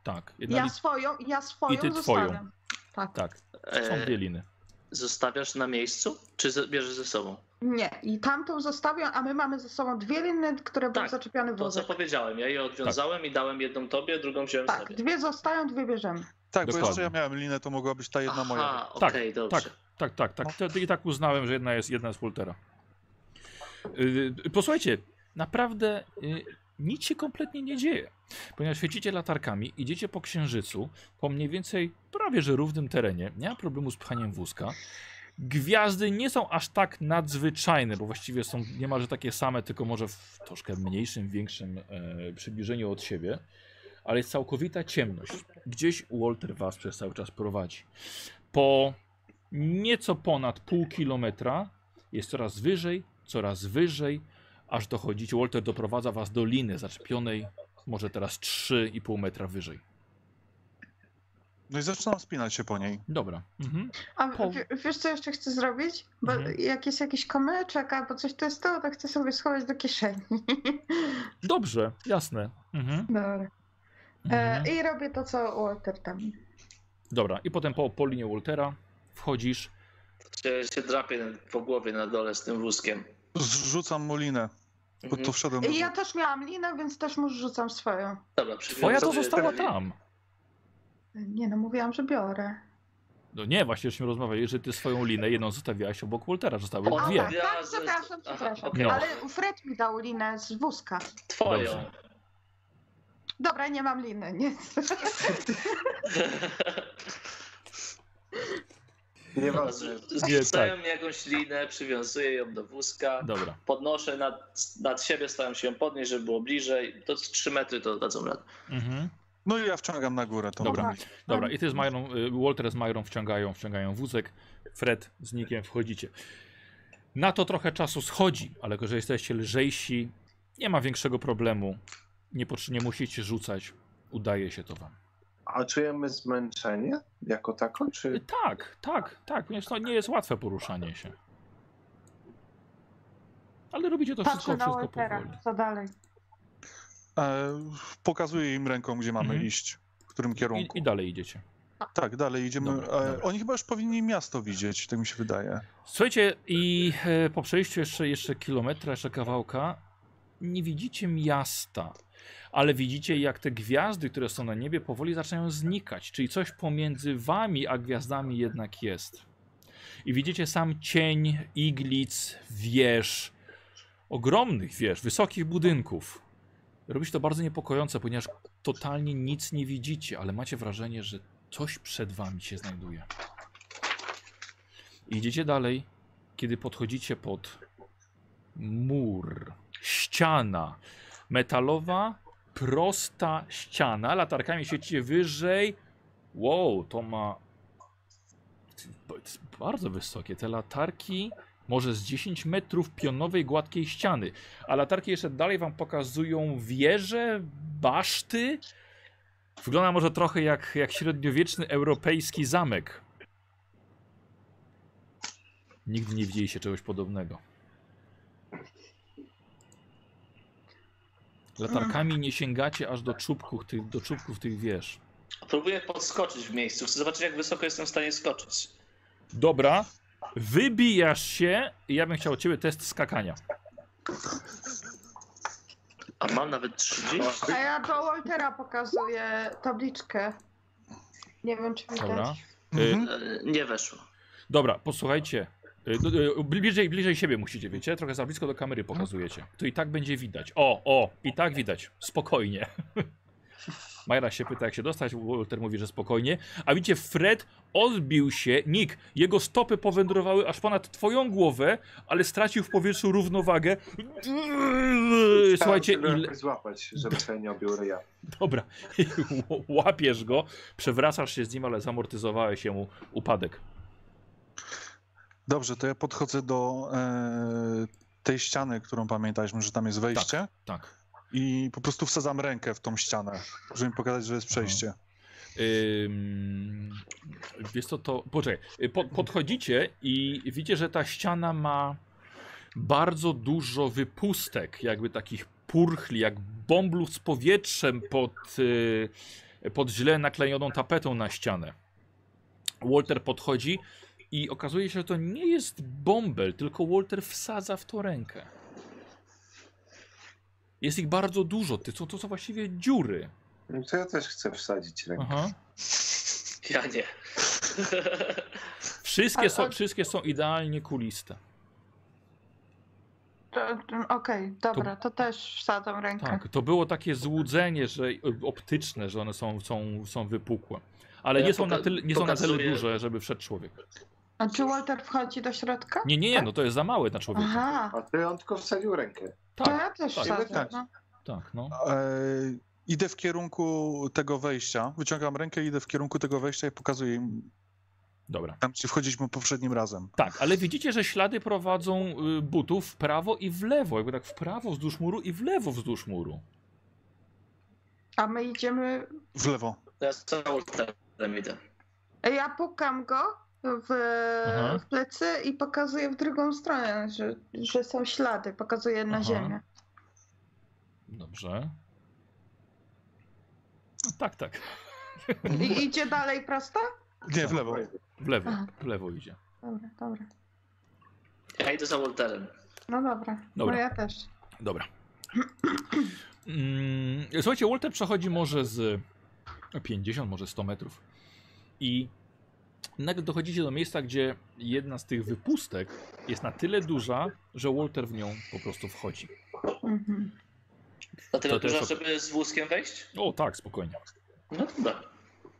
Tak, jedna Ja li... swoją, ja swoją I ty zostawiam. twoją. Tak. tak, są E, dwie liny. Zostawiasz na miejscu, czy ze- bierzesz ze sobą? Nie, i tamtą zostawiam, a my mamy ze sobą dwie liny, które były Tak, zaczepione To co wózek. powiedziałem, ja je odwiązałem i dałem jedną tobie, drugą wziąłem Tak, sobie. dwie zostają, dwie bierzemy. Tak, bo Dokładnie. jeszcze ja miałem linę, to mogła być ta jedna moja. Aha, Tak, okej, tak, dobrze. tak, tak, tak. To, I tak uznałem, że jedna jest, jedna jest Waltera. Yy, posłuchajcie, naprawdę yy, nic się kompletnie nie dzieje. Ponieważ świecicie latarkami, idziecie po księżycu, po mniej więcej prawie że równym terenie, nie ma problemu z pchaniem wózka. Gwiazdy nie są aż tak nadzwyczajne, bo właściwie są niemalże takie same, tylko może w troszkę mniejszym, większym e, przybliżeniu od siebie. Ale jest całkowita ciemność. Gdzieś Walter was przez cały czas prowadzi. Po nieco ponad pół kilometra jest coraz wyżej, coraz wyżej, aż dochodzicie. Walter doprowadza was do liny zaczepionej, może teraz 3,5 metra wyżej. No i zaczynam spinać się po niej. Dobra. Mhm. A w- wiesz, co jeszcze chcę zrobić? Bo Mhm. jak jest jakiś kamyczek albo coś to jest to, to chcę sobie schować do kieszeni. Dobrze, jasne. Mhm. Dobra. Mhm. E, I robię to, co Walter tam. Dobra, i potem po, po linie Waltera wchodzisz. Się, się drapie po głowie na dole z tym wózkiem. Zrzucam mu linę, bo Mhm. to wszedłem do I ja też miałam linę, więc też mu rzucam swoją. Dobra, Twoja to została ten- tam. Nie no, mówiłam, że biorę. No nie, właśnie żeśmy rozmawiali, że ty swoją linę jedną zostawiasz obok Waltera, zostały O, dwie. tak, tak, przepraszam, Aha, przepraszam. okej. No. Ale Fred mi dał linę z wózka. Twoją. Dobrze. Dobra, nie mam liny, nie. Nieważne. Nie, Stawiam jakąś linę, przywiązuję ją do wózka, Dobra. podnoszę nad, nad siebie, staram się ją podnieść, żeby było bliżej. To 3 metry to dadzą radę. Mhm. No i ja wciągam na górę. To Dobra. Dobra, i ty z y, Walter z Majrą wciągają, wciągają wózek, Fred z Nikiem wchodzicie. Na to trochę czasu schodzi, ale że jesteście lżejsi, nie ma większego problemu. Nie, nie musicie rzucać, udaje się to wam. A czujemy zmęczenie jako tako, Y, czy Tak, tak, tak, ponieważ to nie jest łatwe poruszanie się. Ale robicie to wszystko, Patrzę wszystko Waltera. powoli. Co dalej? E, pokazuję im ręką, gdzie mamy Mhm. iść, w którym I, kierunku. I dalej idziecie. Tak, dalej idziemy. Dobra, e, dobra. Oni chyba już powinni miasto widzieć, tak mi się wydaje. Słuchajcie, i e, po przejściu jeszcze, jeszcze kilometra, jeszcze kawałka, nie widzicie miasta, ale widzicie jak te gwiazdy, które są na niebie, powoli zaczynają znikać, czyli coś pomiędzy wami a gwiazdami jednak jest. I widzicie sam cień iglic, wież, ogromnych wież, wysokich budynków. Robi się to bardzo niepokojące, ponieważ totalnie nic nie widzicie, ale macie wrażenie, że coś przed wami się znajduje. I Idziecie dalej, kiedy podchodzicie pod mur, ściana, metalowa, prosta ściana, latarkami świecicie wyżej. Wow, to ma to jest bardzo wysokie. Te latarki może z 10 metrów pionowej, gładkiej ściany, a latarki jeszcze dalej wam pokazują wieże, baszty. Wygląda może trochę jak, jak średniowieczny europejski zamek. Nigdy nie widzieliście czegoś podobnego. Latarkami nie sięgacie aż do czubków tych, do czubków tych wież. Próbuję podskoczyć w miejscu. Chcę zobaczyć, jak wysoko jestem w stanie skoczyć. Dobra, wybijasz się i ja bym chciał od ciebie test skakania. A mam nawet 30? A ja do Waltera pokazuję tabliczkę. Nie wiem, czy widać. Dobra. Mhm. E, Nie weszło. Dobra, posłuchajcie. Y, do- y, Bliżej, bliżej siebie musicie, wiecie? Trochę za blisko do kamery pokazujecie. To i tak będzie widać. O, o, i tak widać. Spokojnie. Majra się pyta, jak się dostać. Walter mówi, że spokojnie. A widzicie, Fred odbił się. Nick, jego stopy powędrowały aż ponad twoją głowę, ale stracił w powietrzu równowagę. Słuchajcie, ile... złapać, żeby sobie nie obił ryja. Dobra, łapiesz go, przewracasz się z nim, ale zamortyzowałeś jemu upadek. Dobrze, to ja podchodzę do e, tej ściany, którą pamiętaliśmy, że tam jest wejście. Tak. I po prostu wsadzam rękę w tą ścianę, żeby mi pokazać, że jest przejście. Ym, wiesz co, to... Poczekaj, po, podchodzicie i widzicie, że ta ściana ma bardzo dużo wypustek, jakby takich purchli, jak bąblów z powietrzem pod, y, pod źle naklejoną tapetą na ścianę. Walter podchodzi i okazuje się, że to nie jest bąbel, tylko Walter wsadza w to rękę. Jest ich bardzo dużo, to są, to są właściwie dziury. No to ja też chcę wsadzić rękę. Aha. Ja nie. Wszystkie, są, wszystkie są idealnie kuliste. To- to- Okej, dobra, to też wsadzam rękę. Tak, to było takie złudzenie, że optyczne, że one są, są, są wypukłe. Ale Ja nie są, na poka- tyle, nie są na tyle pokazuję- duże, żeby wszedł człowiek. A czy Walter wchodzi do środka? Nie, nie, nie, no to jest za małe na człowieka. Aha, A ty on tylko wsadził rękę. to Tak, ja też tak, wsadzę. tak. No. tak, no. E, idę w kierunku tego wejścia, wyciągam rękę, idę w kierunku tego wejścia i pokazuję im, Dobra. tam gdzie wchodziliśmy poprzednim razem. Tak, ale widzicie, że ślady prowadzą y, butów w prawo i w lewo. Jakby tak w prawo wzdłuż muru i w lewo wzdłuż muru. A my idziemy. W lewo. Ja z całą terem idę. Ja pukam go w, Aha. w plecy i pokazuję w drugą stronę, że, że są ślady. Pokazuję na Aha. ziemię. Dobrze. No, tak, tak. I idzie dalej prosto? Nie, w lewo. W lewo, Aha. w lewo idzie. Dobra, dobra. Ja idę za Walterem. No dobra. Dobra. No ja też. Dobra. Mm, Słuchajcie, Walter przechodzi może z 50, może 100 metrów. I nagle dochodzicie do miejsca, gdzie jedna z tych wypustek jest na tyle duża, że Walter w nią po prostu wchodzi. Mhm. To też dużo, ok. żeby z wózkiem wejść? O, tak, spokojnie. No dobra.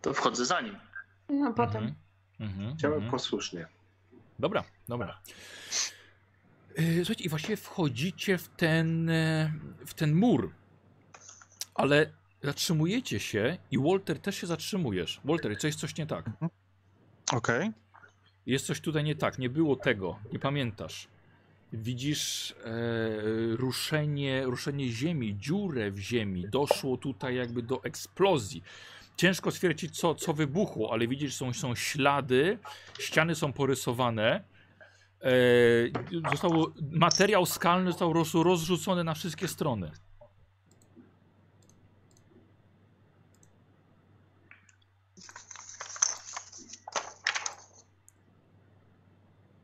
To wchodzę za nim. No potem. Mhm. Mhm, Chciałem mhm. posłusznie. Dobra, dobra. Yy, Słuchajcie, i właściwie wchodzicie w ten, e, w ten mur. Ale zatrzymujecie się i Walter też się zatrzymujesz. Walter, coś coś nie tak. Okej. Jest coś tutaj nie tak, nie było tego, nie pamiętasz. Widzisz e, ruszenie, ruszenie ziemi, dziurę w ziemi. Doszło tutaj jakby do eksplozji. Ciężko stwierdzić, co, co wybuchło, ale widzisz, są, są ślady, ściany są porysowane. E, materiał skalny został roz, rozrzucony na wszystkie strony.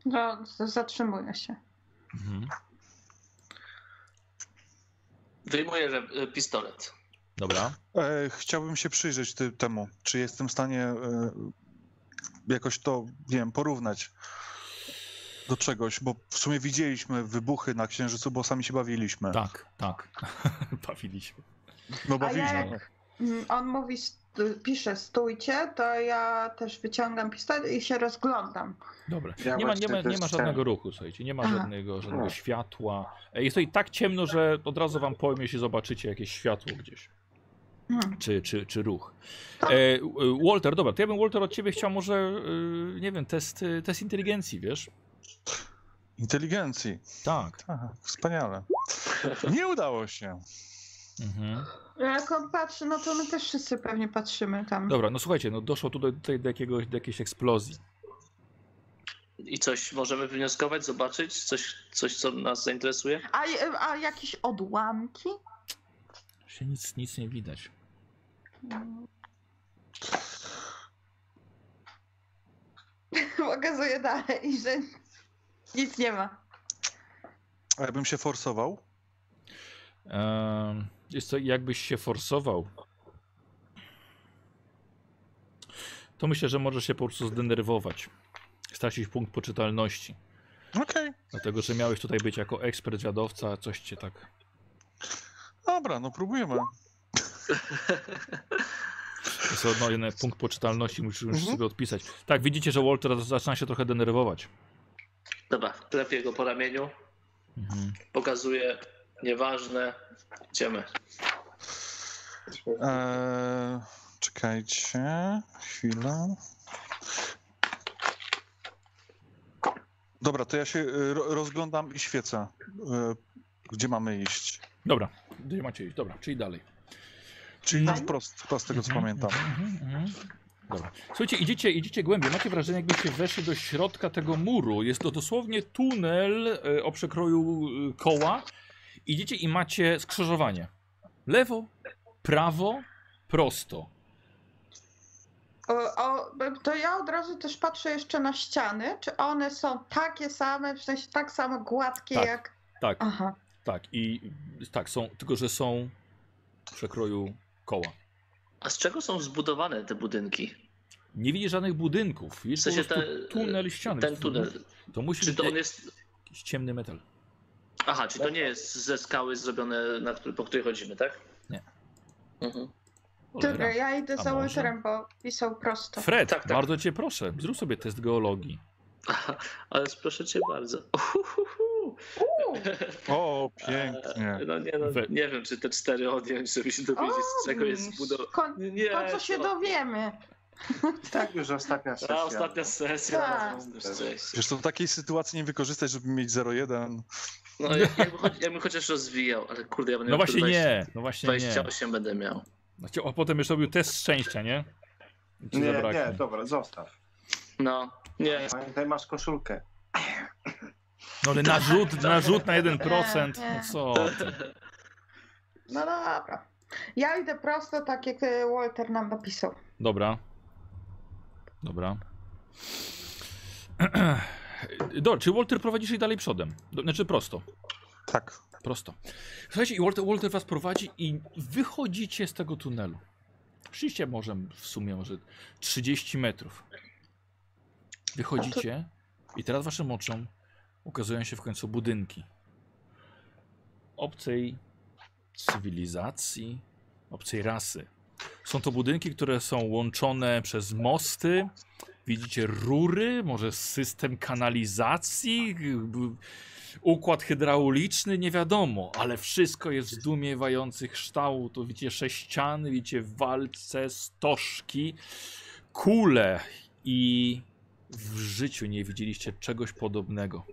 No, zatrzymuję się. Mhm. Wyjmuję że, e, pistolet. Dobra. E, Chciałbym się przyjrzeć ty, temu, czy jestem w stanie e, jakoś to, nie wiem, porównać do czegoś, bo w sumie widzieliśmy wybuchy na Księżycu, bo sami się bawiliśmy. Tak, tak. Bawiliśmy. No A bawiliśmy. ja jak on mówi, st- pisze stójcie, to ja też wyciągam pistolet i się rozglądam. Dobra. Ja nie, ma, nie, ma, nie ma żadnego ruchu, słuchajcie. Nie ma Aha. żadnego, żadnego No. światła. E, Jest to i tak ciemno, że od razu wam powiem, jeśli zobaczycie jakieś światło gdzieś. Hmm. Czy, czy, czy ruch. E, e, Walter, dobra, to ja bym Walter od ciebie chciał może, e, nie wiem, test, test inteligencji, wiesz? Inteligencji. Tak. Aha, wspaniale. Nie udało się. Mhm. Jak on patrzy, no to my też wszyscy pewnie patrzymy tam. Dobra, no słuchajcie, no doszło tutaj, tutaj do, jakiegoś, do jakiejś eksplozji. I coś możemy wnioskować, zobaczyć? Coś, coś co nas zainteresuje? A, a jakieś odłamki? Się nic, nic nie widać. Pokazuję dalej, że nic nie ma. A ja bym się forsował. Ehm, jest to, jakbyś się forsował. To myślę, że możesz się po prostu zdenerwować. Stracić punkt poczytalności. Okej. Dlatego, że miałeś tutaj być jako ekspert zwiadowca, a coś cię tak. Dobra, no próbujemy. Jest no, jeden punkt poczytalności, musisz Mhm. sobie odpisać. Tak, widzicie, że Walter zaczyna się trochę denerwować. Dobra, klepię go po ramieniu, Mhm. pokazuję, nieważne, idziemy. Eee, czekajcie. Chwilę. Dobra, to ja się y, ro- rozglądam i świecę. y, Gdzie mamy iść? Dobra, gdzie macie iść? Dobra, czyli dalej. Czyli na wprost, wprost z tego co Mhm, pamiętam. mhm, mhm. Dobra. Słuchajcie, idziecie, idziecie głębiej. Macie wrażenie, jakbyście weszli do środka tego muru. Jest to dosłownie tunel e, o przekroju e, koła. Idziecie i macie skrzyżowanie. Lewo, prawo, prosto. O, o, to ja od razu też patrzę jeszcze na ściany, czy one są takie same, w sensie tak samo gładkie Tak. jak... Tak, Aha. tak. I tak, są, tylko że są w przekroju koła. A z czego są zbudowane te budynki? Nie widzisz żadnych budynków. W Widzisz sensie po prostu te, tunel ściany. ten tunel. To musi Czy być to on jest... jakiś ciemny metal. Aha, czy to nie jest ze skały zrobione, na który, po której chodzimy, tak? Nie. Mhm. Dobra, ja idę A za może? Bo pisał prosto. Fred, Tak, tak. bardzo cię proszę, zrób sobie test geologii. Aha, ale proszę cię bardzo. Uhuhu. O, pięknie. No nie, no, We- nie wiem, czy te cztery odjąć, żeby się dowiedzieć, z czego jest zbudowane. Kon- Nie, to, co się to- dowiemy. Tak, już ostatnia sesja. A ostatnia sesja. Tak. no. Wiesz, to w takiej sytuacji nie wykorzystać, żeby mieć 0,1. No jakby, choć, jakby chociaż rozwijał, ale kurde, ja będę No miał właśnie 20, nie, no właśnie nie. 28 będę miał. Znaczy, A potem jeszcze robił test szczęścia, nie? Nie, zabraknie. nie, dobra, zostaw. No, nie. Pamiętaj, masz koszulkę. No ale narzut, narzut na 1%, Nie, nie. no co. No dobra. Ja idę prosto, tak jak e, Walter nam napisał. Dobra. Dobra. Dobra, czy Walter prowadzisz i dalej przodem? Znaczy prosto. Tak. Prosto. Słuchajcie, i Walter, Walter was prowadzi i wychodzicie z tego tunelu. Szliście może w sumie może 30 metrów. Wychodzicie i teraz waszym oczom ukazują się w końcu budynki. Obcej cywilizacji, obcej rasy. Są to budynki, które są łączone przez mosty. Widzicie rury, może system kanalizacji, układ hydrauliczny, nie wiadomo, ale wszystko jest zdumiewających kształtów. Widzicie sześciany, widzicie walce, stożki, kule i w życiu nie widzieliście czegoś podobnego.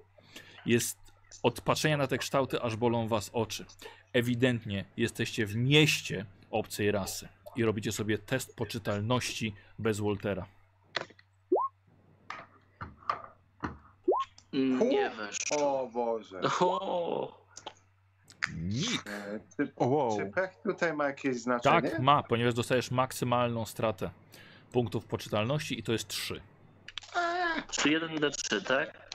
Jest od patrzenia na te kształty, aż bolą was oczy. Ewidentnie jesteście w mieście obcej rasy i robicie sobie test poczytalności bez Waltera. Nie wiesz. O Boże. O, Nikt. E, Czy, wow. czy pech tutaj ma jakieś znaczenie? Tak, ma, ponieważ dostajesz maksymalną stratę punktów poczytalności i to jest 3. czy 1d3, tak?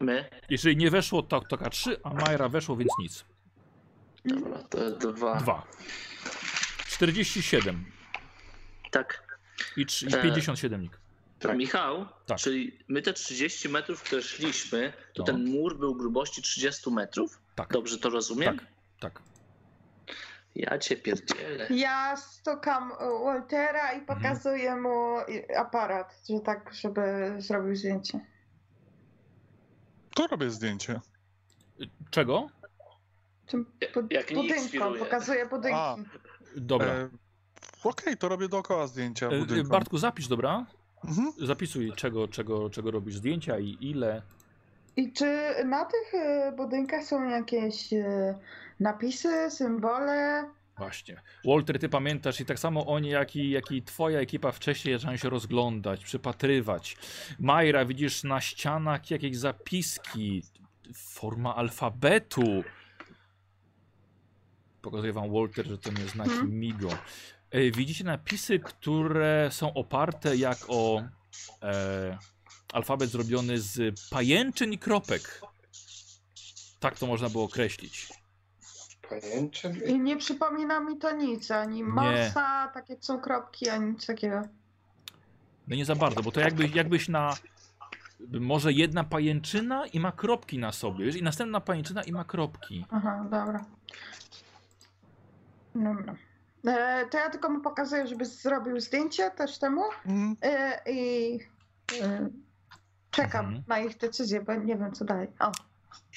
My? Jeżeli nie weszło, to toka 3, a Majra weszło, więc nic. Dobra, to dwa. 2. 47 Tak. i, trz- i E, 57 nik. Tak. Michał, Tak. czyli my te 30 metrów, które szliśmy, to No. ten mur był grubości 30 metrów? Tak. Dobrze to rozumiem? Tak, tak. Ja cię pierdzielę. Ja stukam Waltera i pokazuję mu i- aparat, że tak, żeby zrobił zdjęcie. To robię zdjęcie. Czego? Tym bud- budynkom, pokazuję budynki. A. Dobra. E, Okej, to robię dookoła zdjęcia E. Bartku, zapisz, dobra? Mhm. Zapisuj, czego, czego, czego robisz zdjęcia i ile. I czy na tych e, budynkach są jakieś e, napisy, symbole? Właśnie. Walter, ty pamiętasz i tak samo oni, jak i, jak i twoja ekipa wcześniej zaczynają się rozglądać, przypatrywać. Majra, widzisz na ścianach jakieś zapiski, forma alfabetu. Pokazuję wam, Walter, że to nie znaki Mhm. Migo. Widzicie napisy, które są oparte jak o e, alfabet zrobiony z pajęczyn i kropek. Tak to można było określić. Pajęczyn? I nie przypomina mi to nic, ani Morsa, tak jak są kropki, ani nic takiego. No nie za bardzo, bo to jakby, jakbyś na. Może jedna pajęczyna i ma kropki na sobie, wiesz? I następna pajęczyna i ma kropki. Aha, dobra. Dobra. E, to ja tylko mu pokazuję, żeby zrobił zdjęcie też temu Mhm. e, i e, czekam Mhm. na ich decyzję, bo nie wiem co dalej. O,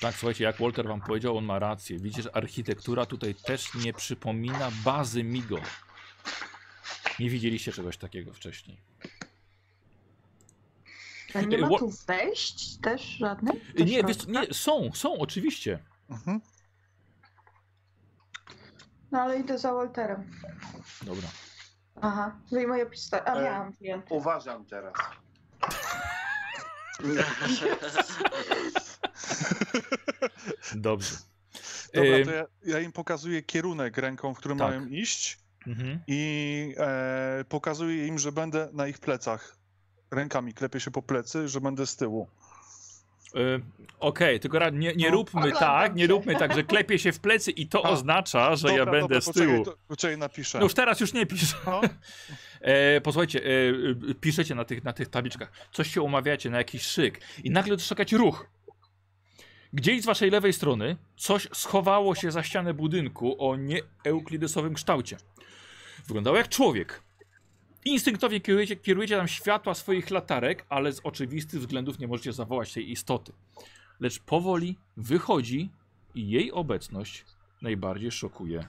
Tak, słuchajcie, jak Walter wam powiedział, on ma rację. Widzicie, że architektura tutaj też nie przypomina bazy Migo. Nie widzieliście czegoś takiego wcześniej. a nie E, ma tu wejść też żadnych? Nie, wiesz, nie, są, są, oczywiście. Mhm. No ale idę za Walterem. Dobra. Aha, wyjmuję pistolet. A E, miałam klienta. Uważam teraz. Dobrze. Dobra, Ym, to ja, ja im pokazuję kierunek ręką, w którym tak. mają iść mhm. i e, pokazuję im, że będę na ich plecach. Rękami klepię się po plecy, że będę z tyłu. Y, Okej, tylko ra- nie, nie No, róbmy tak, nie róbmy tak, że klepie się w plecy i to A, oznacza, że ja Dobra, będę dobra, z poczekaj, tyłu. to- Poczekaj, napiszę. No już teraz już nie pisz. No. E, posłuchajcie, e, e, piszecie na tych, na tych tabliczkach, coś się umawiacie na jakiś szyk i nagle dostrzegacie ruch. Gdzieś z waszej lewej strony coś schowało się za ścianę budynku o nieeuklidesowym kształcie. Wyglądało jak człowiek. Instynktownie kierujecie, kierujecie tam światła swoich latarek, ale z oczywistych względów nie możecie zawołać tej istoty. Lecz powoli wychodzi i jej obecność najbardziej szokuje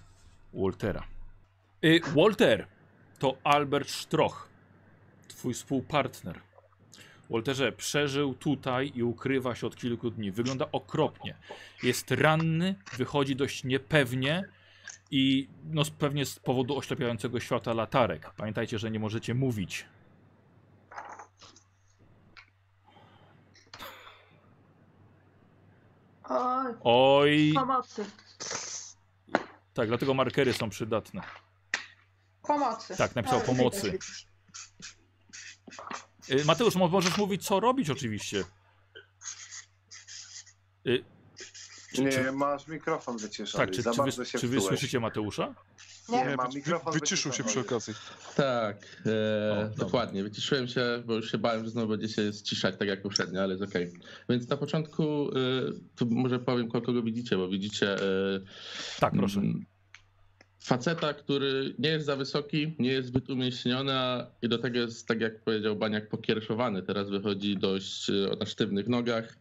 Waltera. Y, Walter, to Albert Stroch, twój współpartner. Walterze, przeżył tutaj i ukrywa się od kilku dni. Wygląda okropnie. Jest ranny, wychodzi dość niepewnie i no, pewnie z powodu oślepiającego światła latarek. Pamiętajcie, że nie możecie mówić. Oj, Oj, pomocy. tak, dlatego markery są przydatne. Pomocy. Tak, napisał pomocy. Y, Mateusz, mo- możesz mówić, co robić oczywiście. Nie, masz mikrofon wyciszony. tak, czy, Za czy, bardzo wy, się czy wy słyszycie Mateusza? Nie, Nie, mam wy- mikrofon wyciszył się przy okazji. Tak, e, O, dobra. dokładnie. Wyciszyłem się, bo już się bałem, że znowu będzie się ściszać tak jak poprzednio, ale jest okej. Więc na początku, e, to może powiem, kogo widzicie, bo widzicie. E, Tak, proszę. mm, faceta, który nie jest za wysoki, nie jest zbyt umieśniony a- i do tego jest, tak jak powiedział Baniak, pokierszowany. Teraz wychodzi dość e, na sztywnych nogach.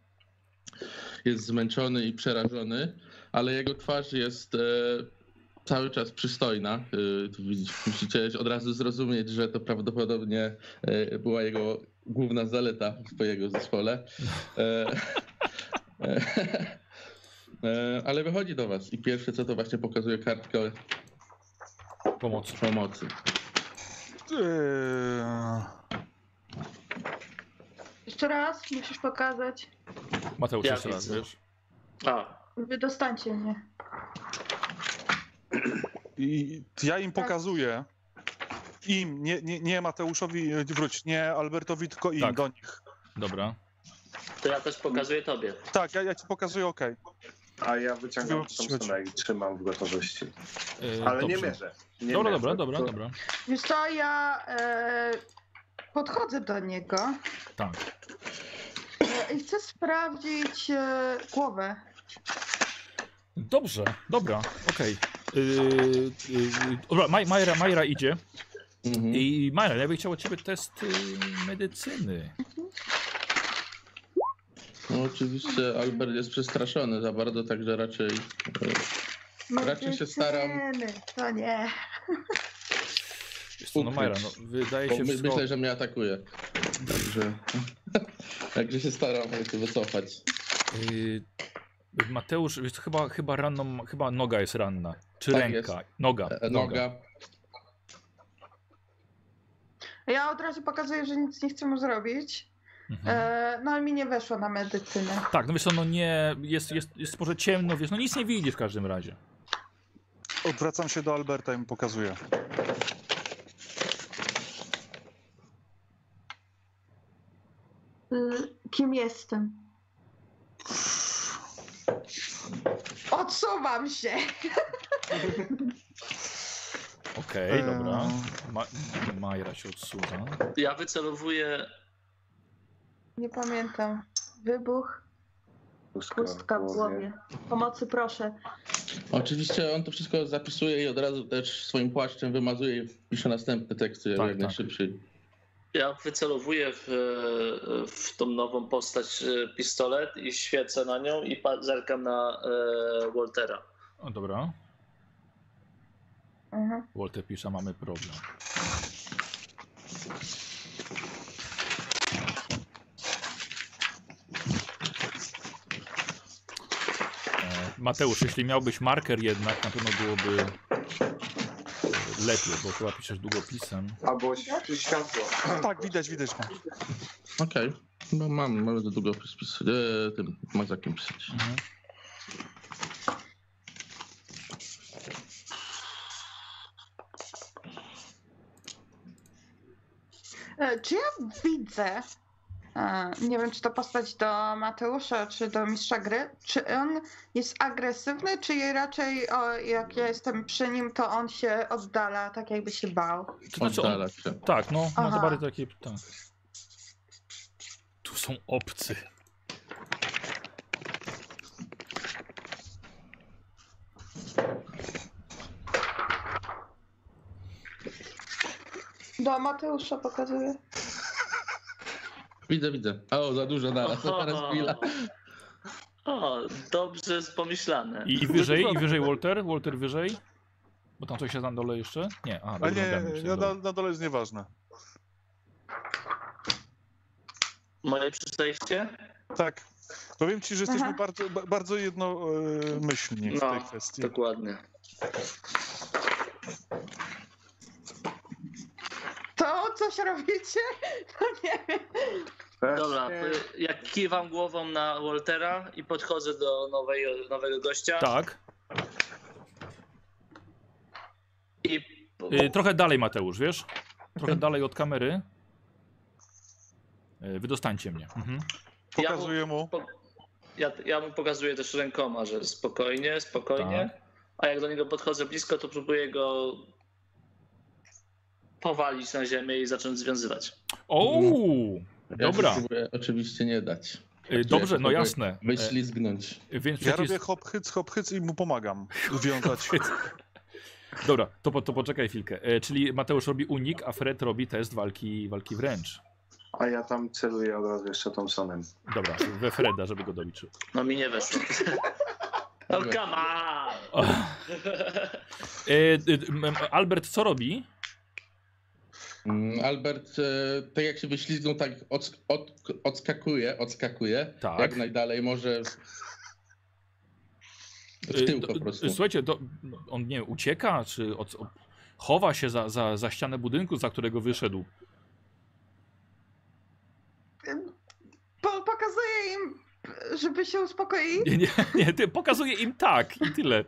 Jest zmęczony i przerażony, ale jego twarz jest e, cały czas przystojna. E, musicie od razu zrozumieć, że to prawdopodobnie e, była jego główna zaleta w jego zespole. E, e, e, ale wychodzi do was i pierwsze co to właśnie pokazuje kartkę Pomocy. pomocy. Eee, Jeszcze raz musisz pokazać. Mateusz, Ja jeszcze raz, widzę. wiesz? A, Wydostańcie mnie. I ja im pokazuję. Im, nie, nie, nie Mateuszowi, e, wróć, nie Albertowi, tylko im, Tak. do nich. Dobra. to ja też pokazuję tobie. Tak, ja, ja ci pokazuję, okej. A ja wyciągam chodź. Thompsona i trzymam w gotowości. E, Ale nie dobrze. mierzę. Nie Dobra, mierzę, dobra, dobra, dobra. Wiesz co, ja e, podchodzę do niego Tak. e, i chcę sprawdzić e, głowę. Dobrze, dobra, okej. Yy, yy, dobra, Maj, Majra, Majra idzie. Mhm. I Majra, ja bym chciał od ciebie test yy, medycyny. No, oczywiście Albert jest przestraszony za bardzo, także raczej. e, Raczej się staram. Medycyny, To nie. Wiesz co, no Majra, no, wydaje się my, wszystko... myślę, że mnie atakuje. Także. Także się staram się wycofać. Yy, Mateusz, wiesz, chyba, chyba ranną, chyba noga jest ranna. Czy Tak ręka? jest. Noga, E, noga. Noga. Ja od razu pokazuję, że nic nie chcę mu zrobić. Mhm. E, no ale mi nie weszło na medycynę. Tak, no wiesz co, no nie, jest, jest, jest może ciemno, wiesz, no nic nie widzisz w każdym razie. Odwracam się do Alberta i mu pokazuję. Kim jestem? Odsuwam się. Okej, Eee. dobra. Ma, Majra się odsuwa. Ja wycelowuję. Nie pamiętam. Wybuch, Pustka, pustka w głowie. Pomocy proszę. Oczywiście on to wszystko zapisuje i od razu też swoim płaszczem wymazuje i pisze następne teksty Tak, jak tak. najszybciej. Ja wycelowuję w, w tą nową postać e, pistolet i świecę na nią i zerkam na e, Waltera. O, dobra. Mhm. Walter pisze, mamy problem. E, Mateusz, jeśli miałbyś marker jednak, na pewno byłoby lepiej, bo chyba piszesz długopisem. Albo ś- światło. Tak, widać, widać. Okej. No mam, mamy do długopis pis, e, tym mazakiem pisać. Mhm. E, Czy ja widzę, nie wiem czy to postać do Mateusza, czy do mistrza gry, czy on jest agresywny, czy raczej o, jak ja jestem przy nim, to on się oddala, tak jakby się bał? Znaczy on, Oddala się. tak, no, ma to Aha. bardziej takie, tak. Tu są obcy. Do Mateusza pokazuję. Widzę, widzę. O, za dużo naraz, to teraz chwila. O, dobrze pomyślane. I, I wyżej, i wyżej Walter? Walter wyżej? Bo tam coś jest na dole jeszcze? Nie, a, dobra, nie, nie, na, na dole. jest nieważne. Moje przejście? Tak. Powiem ci, że jesteśmy Aha. bardzo, ba- bardzo jednomyślni w tej No, kwestii. dokładnie. To coś robicie? No nie wiem. Dobra, jak kiwam głową na Waltera i podchodzę do nowej, nowego gościa Tak. i Y, trochę dalej Mateusz, wiesz? Trochę dalej od kamery. Y, wydostańcie mnie. Mhm. Pokazuję mu. ja, ja mu pokazuję też rękoma, że spokojnie, spokojnie. A jak do niego podchodzę blisko, to próbuję go powalić na ziemię i zacząć związywać. O, Ja dobra. się próbuję oczywiście nie dać. Y, dobrze, no jasne. Wyślizgnąć. E, więc Ja przecież... robię hop hyc, hop hyc i mu pomagam związać. Dobra, to, po, to poczekaj chwilkę. E, czyli Mateusz robi unik, a Fred robi test walki, walki wręcz. A ja tam celuję od razu jeszcze Thompsonem. Dobra, we Freda, żeby go dobić. No mi nie weszło. No come on! E, Albert co robi? Mm, Albert, e, tak jak się wyślizgnął, tak od, od, odskakuje, odskakuje. Tak. Jak najdalej może. W tył do- po prostu. Słuchajcie, do, on nie wiem, ucieka, czy od, chowa się za, za, za ścianę budynku, za którego wyszedł. Po, pokazuję im, żeby się uspokoili. Nie, nie, nie ty pokazuje im tak i tyle.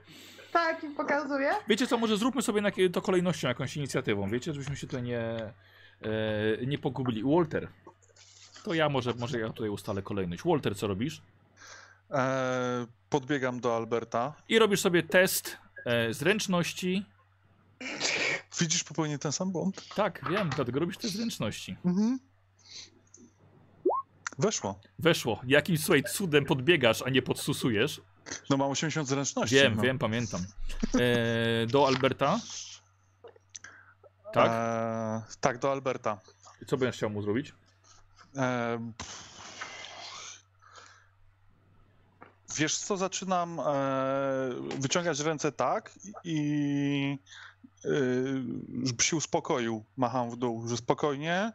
Tak, im pokazuję. Wiecie co, może zróbmy sobie na, to kolejnością, jakąś inicjatywą, wiecie, żebyśmy się tutaj nie, e, nie pogubili. Walter, to ja może, może ja tutaj ustalę kolejność. Walter, co robisz? E, podbiegam do Alberta. I robisz sobie test e, zręczności. Widzisz popełnię ten sam błąd? Tak, wiem, dlatego robisz test zręczności. Mhm. Weszło. Weszło. Jakimś, słuchaj, cudem podbiegasz, a nie podsusujesz. No mam 80 zręczności. Wiem, no. wiem, pamiętam. E, do Alberta. Tak? E, tak, do Alberta. Co będziesz chciał mu zrobić? E, wiesz co, zaczynam e, wyciągać ręce tak i e, żeby się uspokoił, macham w dół, że spokojnie.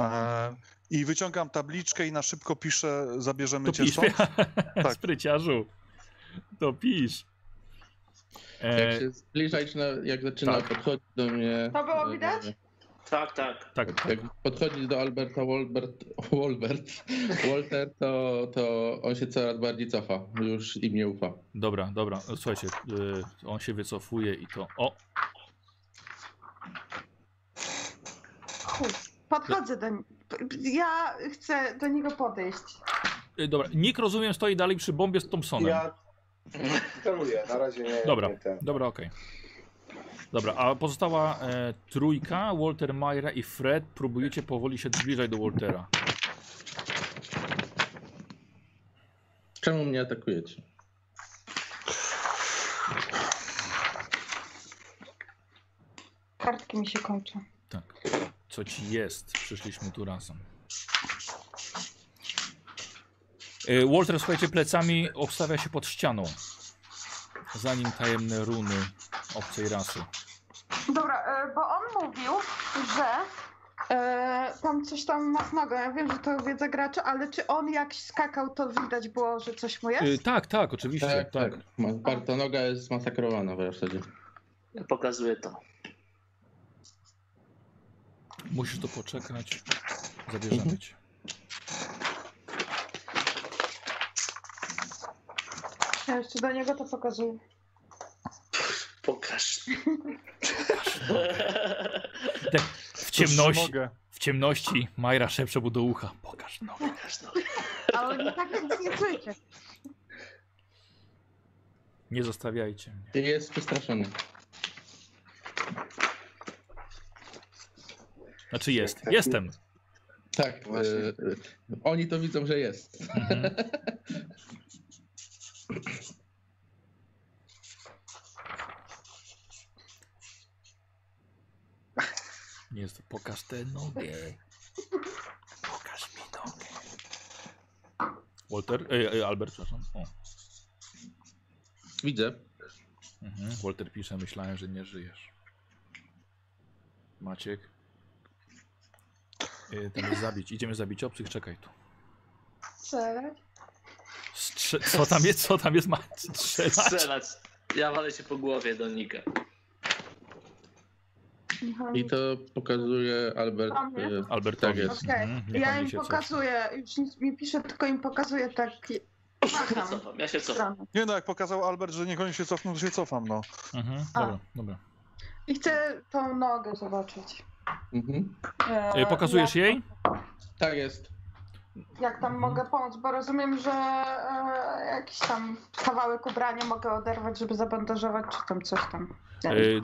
E, I wyciągam tabliczkę i na szybko piszę, zabierzemy To cię pisz, stąd. Tak. spryciarzu. To pisz. E, Jak się zbliżać, na, jak zaczyna tak. podchodzić do mnie. To było e, widać? Tak, tak. tak, Jak podchodzi do Alberta Walbert, Walbert, Walter, to, to on się coraz bardziej cofa. Już im nie ufa. dobra, dobra. Słuchajcie, on się wycofuje i to. O, Chuj. Podchodzę do niego. Ja chcę do niego podejść. e, dobra. Nick rozumiem stoi dalej przy bombie z Thompsonem. Ja celuję, na razie nie. Dobra, nie ten. dobra, okej. Dobra, a pozostała e, trójka, Walter, Myra i Fred, próbujecie powoli się zbliżać do Waltera. Czemu mnie atakujecie? Kartki mi się kończą. Tak. Co ci jest? Przyszliśmy tu razem. E, Walter, słuchajcie, plecami obstawia się pod ścianą. Zanim tajemne runy obcej rasy. Dobra, e, bo on mówił, że e, tam coś tam ma w nogę. Ja wiem, że to wiedza gracza, ale czy on jak skakał, to widać było, że coś mu E, jest? tak, tak, oczywiście. Tak, tak. Ma- Parta noga jest zmasakrowana w zasadzie. Ja pokazuję to. Musisz to poczekać. Zabierzemy cię. Ja jeszcze do niego to pokazuję. Pokaż. Tak, w ciemności, Mogę. w ciemności Majra szepcze mu do ucha. Pokaż no. Pokaż no. Ale nie tak nic nie czujecie. Nie zostawiajcie mnie. Jest przestraszony. Znaczy jest. Jestem. Tak, Właśnie. e, e, oni to widzą, że jest. Mhm. Nie jest. Pokaż tę nogę. Pokaż mi nogę. Walter? Ej, ej, Albert, przepraszam. O. Widzę. Mhm. Walter pisze, myślałem, że nie żyjesz. Maciek. Yy, tam jest zabić. Idziemy zabić obcych, czekaj tu. Strzelać? Strze co tam jest? Co tam jest? Ma strzelać? Strzelać. Ja walę się po głowie do Nika. I to pokazuje Albert. E, Albertowi. Tak jest. Okej, Mhm, niech ja on im się cofa. pokazuję, już nic mi pisze, tylko im pokazuję tak... Macham. Cofam, ja się cofam. stronę. Nie no, jak pokazał Albert, że niech oni się cofną, to się cofam, no. Mhm, A. dobra, dobra. I chcę tą nogę zobaczyć. Mhm. E, Yy, pokazujesz jak, jej? Tak jest. Jak tam mogę pomóc, bo rozumiem, że e, jakiś tam kawałek ubrania mogę oderwać, żeby zabandażować, czy tam coś tam. Yy,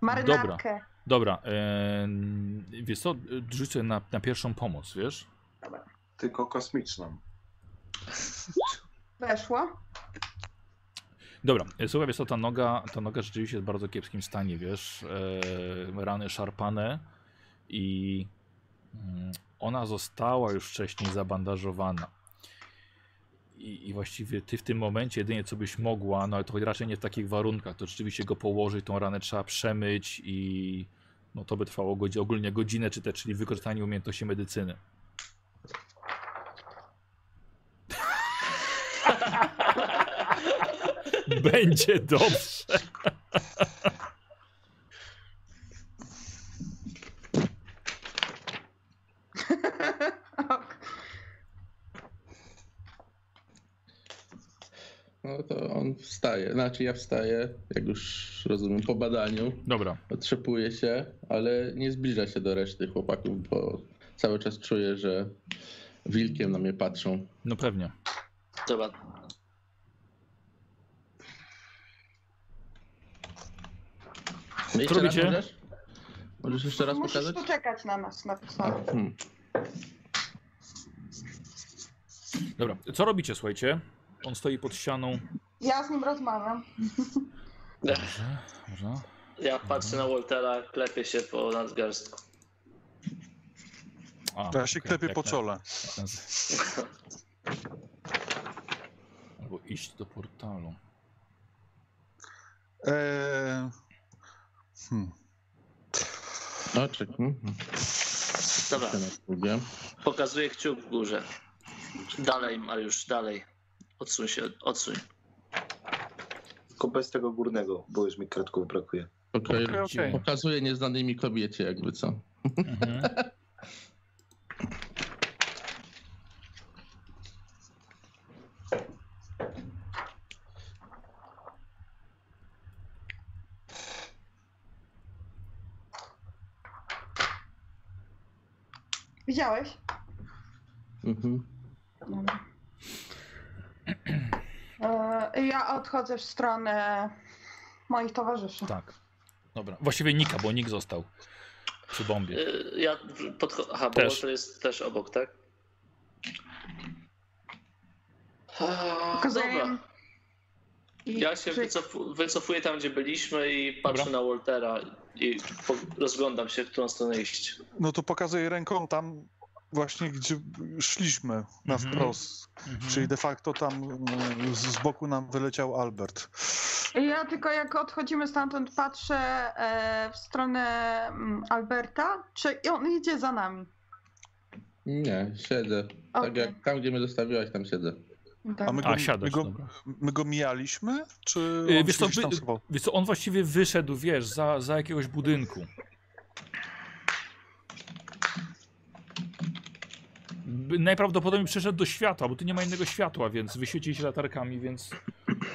Marynarkę. dobra, yy, wiesz co, rzucę na, na pierwszą pomoc, wiesz? Tylko kosmiczną. Weszło. Dobra, e, słuchaj, wiesz co, ta noga, ta noga rzeczywiście jest w bardzo kiepskim stanie, wiesz, e, rany szarpane i mm, ona została już wcześniej zabandażowana. I, I właściwie ty w tym momencie jedynie co byś mogła, no ale to raczej nie w takich warunkach, to rzeczywiście go położyć, tą ranę trzeba przemyć i no to by trwało godzi- ogólnie godzinę, czy te, czyli wykorzystanie umiejętności medycyny. Będzie dobrze. No wstaje. Znaczy ja wstaję, jak już rozumiem, po badaniu. Dobra, Otrzepuje się, ale nie zbliża się do reszty chłopaków, bo cały czas czuję, że wilkiem na mnie patrzą. no pewnie. Dobra. Jeszcze robicie? raz możesz? Możesz jeszcze raz Musisz pokazać? tu czekać na nas napisane. Hmm. Dobra, co robicie, słuchajcie? On stoi pod ścianą. Ja z nim rozmawiam. Dobrze, dobrze. Ja patrzę na Waltera, klepię się po nadgarstku. A, Ja się klepię jak po na- czole. Albo iść do portalu. Eee, hmm. No. Hmm. Dobra, pokazuję kciuk w górze. Dalej, Mariusz, dalej. Odsuń się, odsuń. Tylko bez tego górnego, bo już mi kratków brakuje. Okej, Okej, okej. Pokazuję nieznanej mi kobiecie, jakby co. Mhm. Widziałeś? Mhm. Dobra. E, Ja odchodzę w stronę moich towarzyszy. Tak. Dobra. Właściwie Nika, bo Nik został przy bombie. Y, Ja podchodzę. Aha, bo Też. Jest też obok, tak? Pokazuję Ja się wycofu- wycofuję tam, gdzie byliśmy i patrzę Dobra. na Waltera i rozglądam się, w którą stronę iść. No to pokazuję ręką tam właśnie, gdzie szliśmy na Mhm. wprost. Mhm. Czyli de facto tam mm, z z boku nam wyleciał Albert. Ja tylko jak odchodzimy stamtąd patrzę e, w stronę mm, Alberta, czy on idzie za nami. Nie, siedzę. Tak Okej. jak tam, gdzie mnie zostawiłaś, tam siedzę. A my go, A, my siadasz, go, dobra. my go mijaliśmy? Czy Y, on Wiesz co, wy, wiesz co, on właściwie wyszedł, wiesz, za, za jakiegoś budynku. Najprawdopodobniej przyszedł do światła, bo tu nie ma innego światła, więc wyświecił się latarkami, więc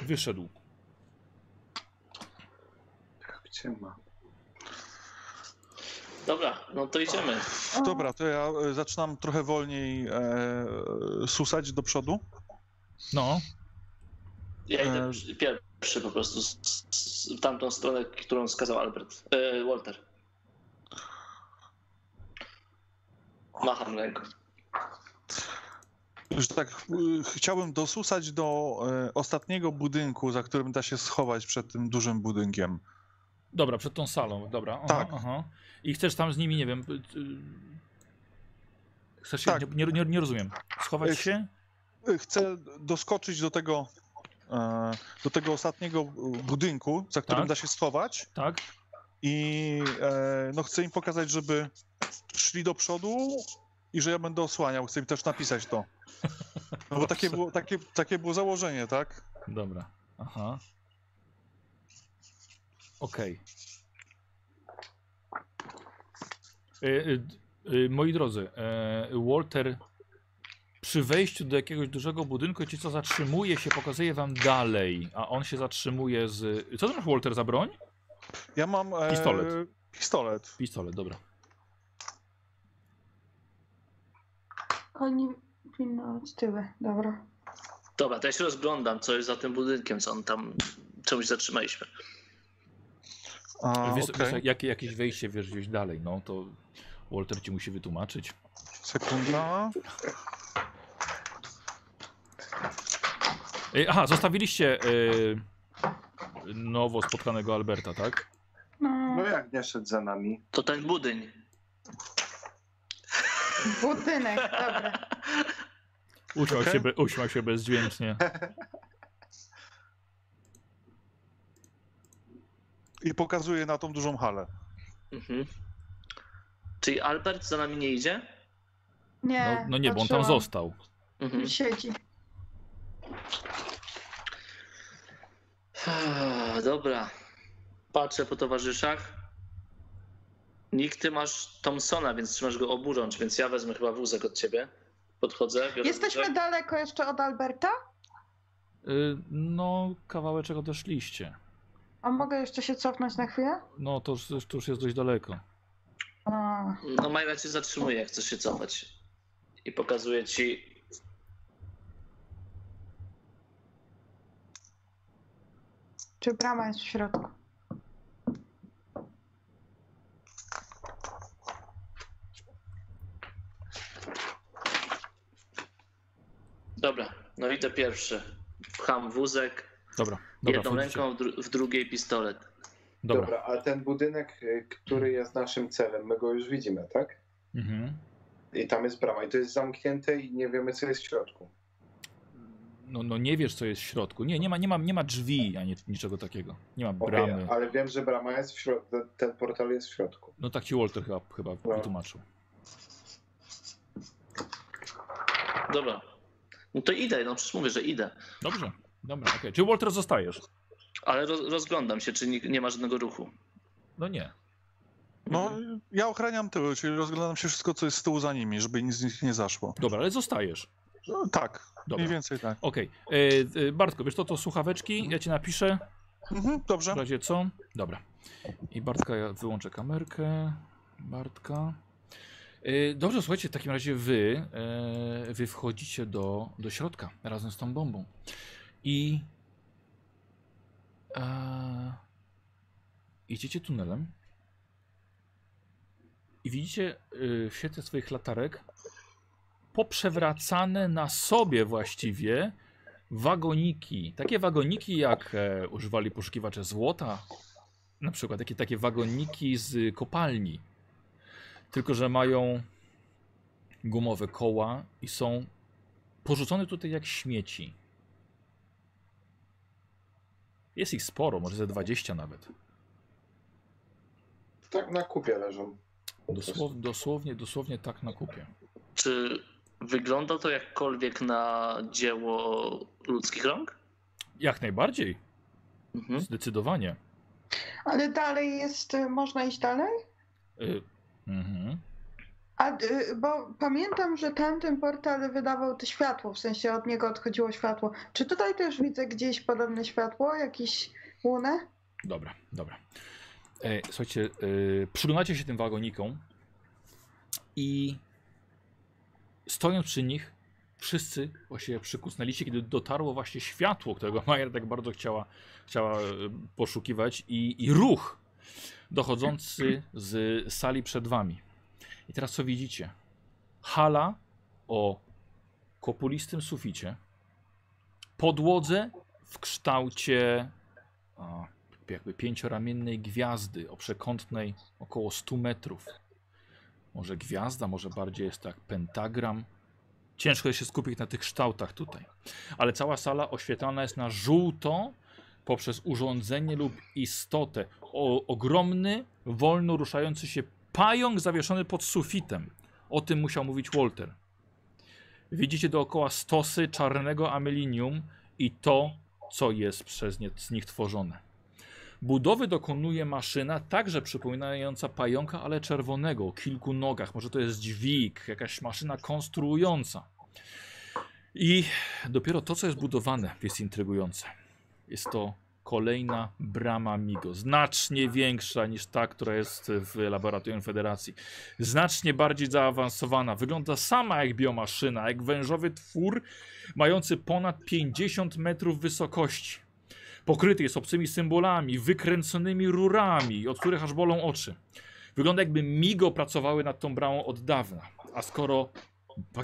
wyszedł. Gdzie ma? Dobra, no to idziemy. Dobra, to ja e, zaczynam trochę wolniej e, susać do przodu. No, Ja idę E, pierwszy po prostu z, z, w tamtą stronę, którą wskazał Albert. E, Walter. Macham ręką. Że tak e, chciałbym dosusać do e, ostatniego budynku, za którym da się schować przed tym dużym budynkiem. dobra, przed tą salą, dobra. Aha, Tak. Aha. I chcesz tam z nimi, nie wiem... y, y, Chcesz się, Tak. nie, nie, nie rozumiem. Schować się? Chcę doskoczyć do tego, e, do tego ostatniego budynku, za którym Tak. da się schować Tak? i e, no chcę im pokazać, żeby szli do przodu i że ja będę osłaniał. Chcę im też napisać to. No bo takie było, takie, takie było założenie, tak? Dobra. Aha. Okej. Y, y, y, moi drodzy, e, Walter przy wejściu do jakiegoś dużego budynku, ci co zatrzymuje się, pokazuje wam dalej, a on się zatrzymuje z... Co to masz Walter za broń? Ja mam... E, Pistolet. Pistolet. Pistolet, dobra. Oni pilnować tyły, dobra. Dobra, to ja się rozglądam, co jest za tym budynkiem, co on tam czemuś zatrzymaliśmy. A, Wiesz, okej. wiesz, jakie, jakieś wejście wiesz gdzieś dalej, no to Walter ci musi wytłumaczyć. Sekunda. Y, Aha, zostawiliście y, nowo spotkanego Alberta, tak? No, No jak nie szedł za nami? To ten budyń. budynek, dobra. Uśmiał, Okej. się, be, uśmiał się bezdźwięcznie. I pokazuje na tą dużą halę. Mhm. Czyli Albert za nami nie idzie? Nie, No, no nie, bo on tam został. Mhm. Siedzi. Dobra. Patrzę po towarzyszach. Nick, ty masz Thompsona, więc trzymasz go oburącz, więc ja wezmę chyba wózek od ciebie. Podchodzę. biorę Jesteśmy daleko jeszcze od Alberta? Y, no, kawałeczek odeszliście. A mogę jeszcze się cofnąć na chwilę? No, to już, to już jest dość daleko. A, No Majra cię zatrzymuje, jak chcesz się cofać. I pokazuje ci. czy brama jest w środku? Dobra, no idę pierwszy. Pcham wózek, Dobra, dobra, jedną wchodzicie. ręką, w, dru- w drugiej pistolet. Dobra. Dobra, a ten budynek, y, który jest naszym celem, my go już widzimy, tak? Mhm. I tam jest brama i to jest zamknięte i nie wiemy, co jest w środku. No, no nie wiesz, co jest w środku. Nie, nie ma, nie ma, nie ma drzwi, ani niczego takiego. Nie ma bramy. ale wiem, że brama jest w środku, ten portal jest w środku. No tak ci Walter chyba, chyba No. wytłumaczył. Dobra. No to idę, no przecież mówię, że idę. Dobrze, dobra, okej. Czy Walter zostajesz? Ale roz, rozglądam się, czy nie, nie ma żadnego ruchu. No nie. No, ja ochraniam tyły, czyli rozglądam się wszystko, co jest z tyłu za nimi, żeby nic z nich nie zaszło. Dobra, ale zostajesz. No, tak, Dobra. mniej więcej tak. Okej. E, e, Bartko, wiesz to, to słuchaweczki, ja ci napiszę, Mhm, w dobrze. razie co. Dobra. I Bartka, ja wyłączę kamerkę. Bartka. E, dobrze, słuchajcie, w takim razie wy, e, wy wchodzicie do, do środka razem z tą bombą. I e, idziecie tunelem i widzicie e, w świetle swoich latarek poprzewracane na sobie właściwie wagoniki. Takie wagoniki jak używali poszukiwacze złota, na przykład takie, takie wagoniki z kopalni. Tylko, że mają gumowe koła i są porzucone tutaj jak śmieci. Jest ich sporo, może ze 20 nawet. Tak na kupie leżą. Dosłow, dosłownie, dosłownie tak na kupie. Czy wygląda to jakkolwiek na dzieło ludzkich rąk? Jak najbardziej, Mhm. zdecydowanie. Ale dalej jest, y, można iść dalej? Mhm. A, y, bo pamiętam, że tamten portal wydawał to światło, w sensie od niego odchodziło światło. Czy tutaj też widzę gdzieś podobne światło, jakieś łunę? Dobra, dobra. E, słuchajcie, e, przyglądacie się tym wagonikom i stojąc przy nich, wszyscy właściwie przykusnęliście, kiedy dotarło właśnie światło, którego Majer tak bardzo chciała, chciała e, poszukiwać i, i ruch dochodzący z sali przed wami. I teraz co widzicie? Hala o kopulistym suficie, podłodze w kształcie jakby pięcioramiennej gwiazdy o przekątnej około 100 metrów. Może gwiazda, może bardziej jest tak pentagram. Ciężko jest się skupić na tych kształtach tutaj. Ale cała sala oświetlana jest na żółto poprzez urządzenie lub istotę. O, ogromny, wolno ruszający się pająk zawieszony pod sufitem. O tym musiał mówić Walter. Widzicie dookoła stosy czarnego amelinium i to, co jest przez nie, z nich tworzone. Budowy dokonuje maszyna także przypominająca pająka, ale czerwonego, o kilku nogach. Może to jest dźwig, jakaś maszyna konstruująca. I dopiero to, co jest budowane, jest intrygujące. Jest to kolejna brama Migo, znacznie większa niż ta, która jest w laboratorium Federacji. Znacznie bardziej zaawansowana. Wygląda sama jak biomaszyna, jak wężowy twór mający ponad 50 metrów wysokości. Pokryty jest obcymi symbolami, wykręconymi rurami, od których aż bolą oczy. Wygląda jakby Migo pracowały nad tą bramą od dawna. A skoro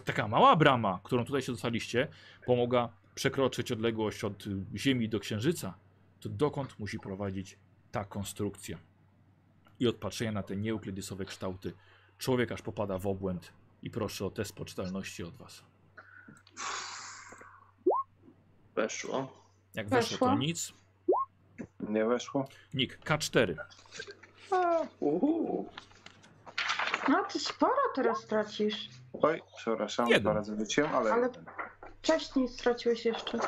taka mała brama, którą tutaj się dostaliście, pomogła przekroczyć odległość od y, Ziemi do Księżyca, to dokąd musi prowadzić ta konstrukcja. I od patrzenia na te nieuklidysowe kształty, człowiek aż popada w obłęd i proszę o test poczytalności od was. Weszło. Jak weszło, to Weszło. nic. Nie weszło? Nick, K4. Uhu. No ty sporo teraz tracisz. Oj, przepraszam, Jeden. dwa razy wróciłem, ale, Ale- Wcześniej straciłeś jeszcze.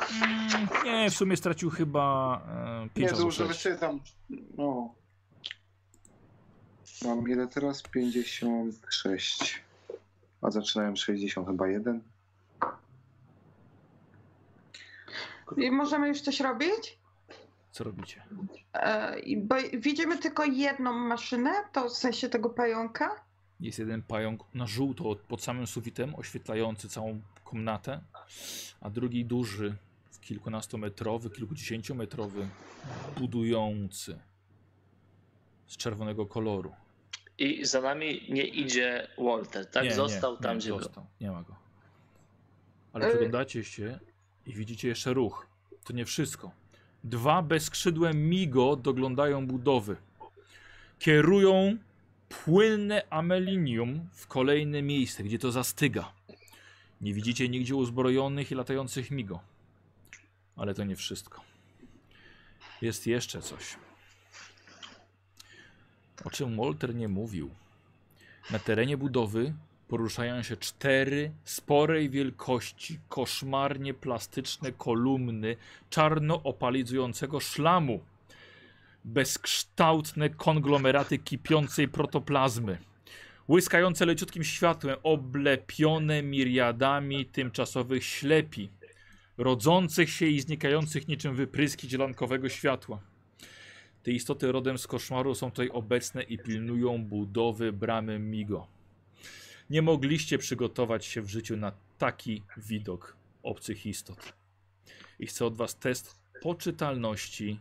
Nie, w sumie stracił chyba e, 5 nie albo dużo, 6. wiecie tam, no. Mam ile teraz? 56. A zaczynałem 60 chyba jeden. I możemy już coś robić? Co robicie? E, bo widzimy tylko jedną maszynę, to w sensie tego pająka. Jest jeden pająk na żółto pod samym sufitem, oświetlający całą komnatę, a drugi duży, kilkunastometrowy, kilkudziesięciometrowy, budujący, z czerwonego koloru. I za nami nie idzie Walter, tak? Nie, Został nie, tam, nie, gdzie był. został. Nie ma go. Ale przyglądacie się i widzicie jeszcze ruch. To nie wszystko. Dwa bezskrzydłe migo doglądają budowy. Kierują płynne amelinium w kolejne miejsce, gdzie to zastyga. Nie widzicie nigdzie uzbrojonych i latających migo. Ale to nie wszystko. Jest jeszcze coś. O czym Walter nie mówił. Na terenie budowy poruszają się cztery sporej wielkości, koszmarnie plastyczne kolumny czarno-opalizującego szlamu. Bezkształtne konglomeraty kipiącej protoplazmy. Łyskające leciutkim światłem, oblepione miriadami tymczasowych ślepi, rodzących się i znikających niczym wypryski zielankowego światła. Te istoty rodem z koszmaru są tutaj obecne i pilnują budowy bramy Migo. Nie mogliście przygotować się w życiu na taki widok obcych istot. I chcę od was test poczytalności,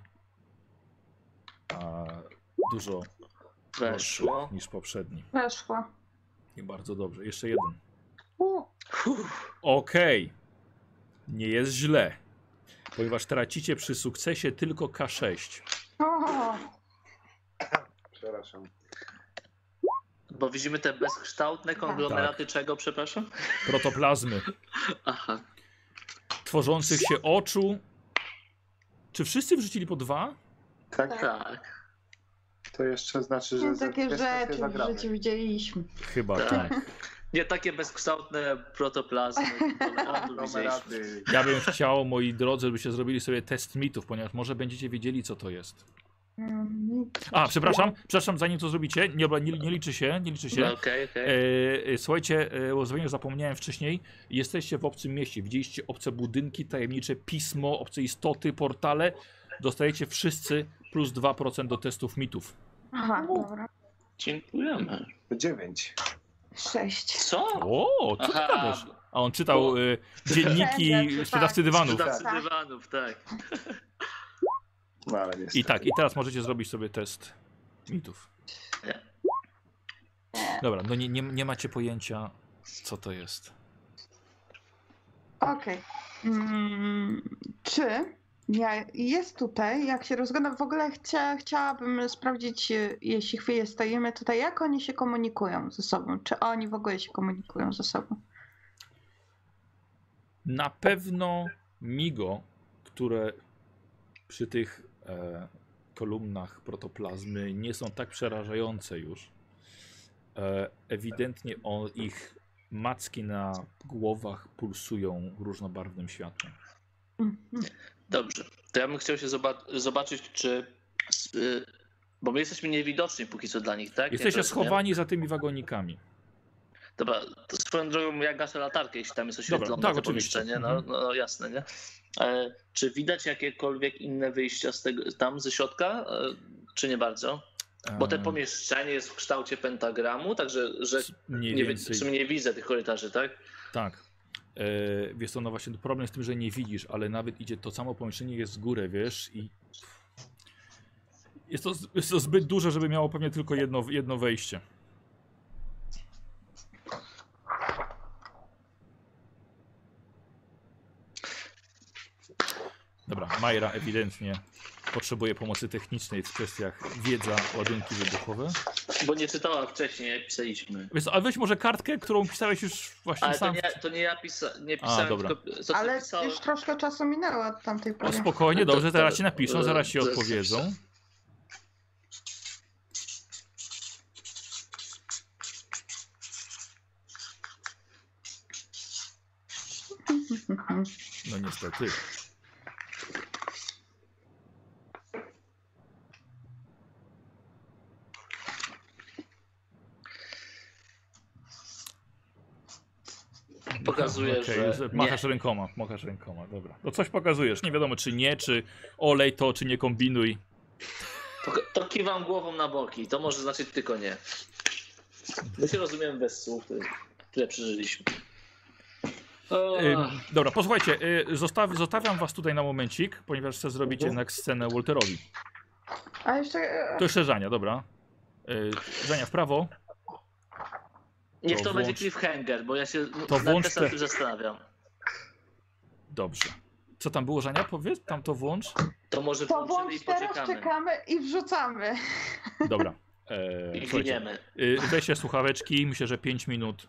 a dużo Weszło. niż poprzedni. Weszło. I bardzo dobrze. Jeszcze jeden. Okej. Nie jest źle. Ponieważ tracicie przy sukcesie tylko K6. o, Przepraszam. Bo widzimy te bezkształtne konglomeraty czego, przepraszam? Protoplazmy. Aha. Tworzących się oczu. Czy wszyscy wrzucili po dwa? Tak, Tak. To jeszcze znaczy, że nie za takie rzeczy w życiu widzieliśmy. Chyba tak. Tak. Nie takie bezkształtne protoplazmy. Ja bym chciał, moi drodzy, żebyście zrobili sobie test mitów, ponieważ może będziecie wiedzieli, co to jest. Mm, A, przepraszam, przepraszam, zanim to zrobicie, nie, nie, nie liczy się, nie liczy się. No, Okej, okej. E, e, słuchajcie, e, zapomniałem wcześniej. Jesteście w obcym mieście. Widzieliście obce budynki, tajemnicze pismo, obce istoty, portale. Dostajecie wszyscy plus 2% do testów mitów. Aha, dobra. Dziękujemy. Dziewięć. Sześć. Co? O, co ty Aha. gadasz? A on czytał e, dzienniki Wszędzie, sprzedawcy dywanów. Sprzedawcy Tak. dywanów, tak. No ale niestety. I tak, i teraz możecie zrobić sobie test mitów. Dobra, no nie, nie, nie macie pojęcia, co to jest. Okej. Mm, czy ja, jest tutaj, jak się rozglądam, w ogóle chcia, chciałabym sprawdzić, e, jeśli chwilę stoimy tutaj, jak oni się komunikują ze sobą? Czy oni w ogóle się komunikują ze sobą? Na pewno Migo, które przy tych e, kolumnach protoplazmy nie są tak przerażające już. E, ewidentnie o, ich macki na głowach pulsują różnobarwnym światłem. Mhm. Dobrze. To ja bym chciał się zoba- zobaczyć, czy. y, Bo my jesteśmy niewidoczni póki co dla nich, tak? Jesteście schowani za tymi wagonikami. Dobra, to swoją drogą ja gaszę latarkę, jeśli tam jest oświetlone tak, to oczywiście. pomieszczenie. No, Mhm. no jasne, nie? E, czy widać jakiekolwiek inne wyjścia z tego, tam ze środka, e, czy nie bardzo? Bo te E, pomieszczenie jest w kształcie pentagramu, także że nie, w sumie nie widzę tych korytarzy, tak? Tak. E, wiesz co, no właśnie problem z tym, że nie widzisz, ale nawet idzie to samo pomieszczenie jest z górę, wiesz, i jest to, jest to zbyt duże, żeby miało pewnie tylko jedno, jedno wejście. Dobra, Majra ewidentnie potrzebuje pomocy technicznej w kwestiach wiedza, ładunki wybuchowe. Bo nie czytała wcześniej, jak pisaliśmy. Wiesz, a weź może kartkę, którą pisałeś już właśnie Ale to sam. nie, to nie ja pisa, nie pisałem, dobra. tylko co Ale pisałem. już troszkę czasu minęło od tamtej O, pory. spokojnie, To- dobrze, to- zaraz ci napiszą, zaraz ci to odpowiedzą. No niestety. Pokazuje, Okej, że już nie. machasz rękoma, machasz rękoma, dobra. No coś pokazujesz, nie wiadomo czy nie, czy olej to, czy nie kombinuj. To, to kiwam głową na boki, to może znaczyć tylko nie. My się rozumiemy bez słów, które- które przeżyliśmy. Ym, dobra, posłuchajcie, y, zostaw, zostawiam was tutaj na momencik, ponieważ chcę zrobić Mhm. jednak scenę Walterowi. A jeszcze... e, To jeszcze Żania, dobra. Y, Żania w prawo. Niech to to będzie włącz- cliffhanger, bo ja się to na włącz te- zastanawiam. Dobrze. Co tam było, Żania? Powiedz, tam to włącz. To może To włączymy i włącz teraz, poczekamy. czekamy i wrzucamy. Dobra. E, I giniemy. y, weźcie słuchaweczki, myślę, że 5 minut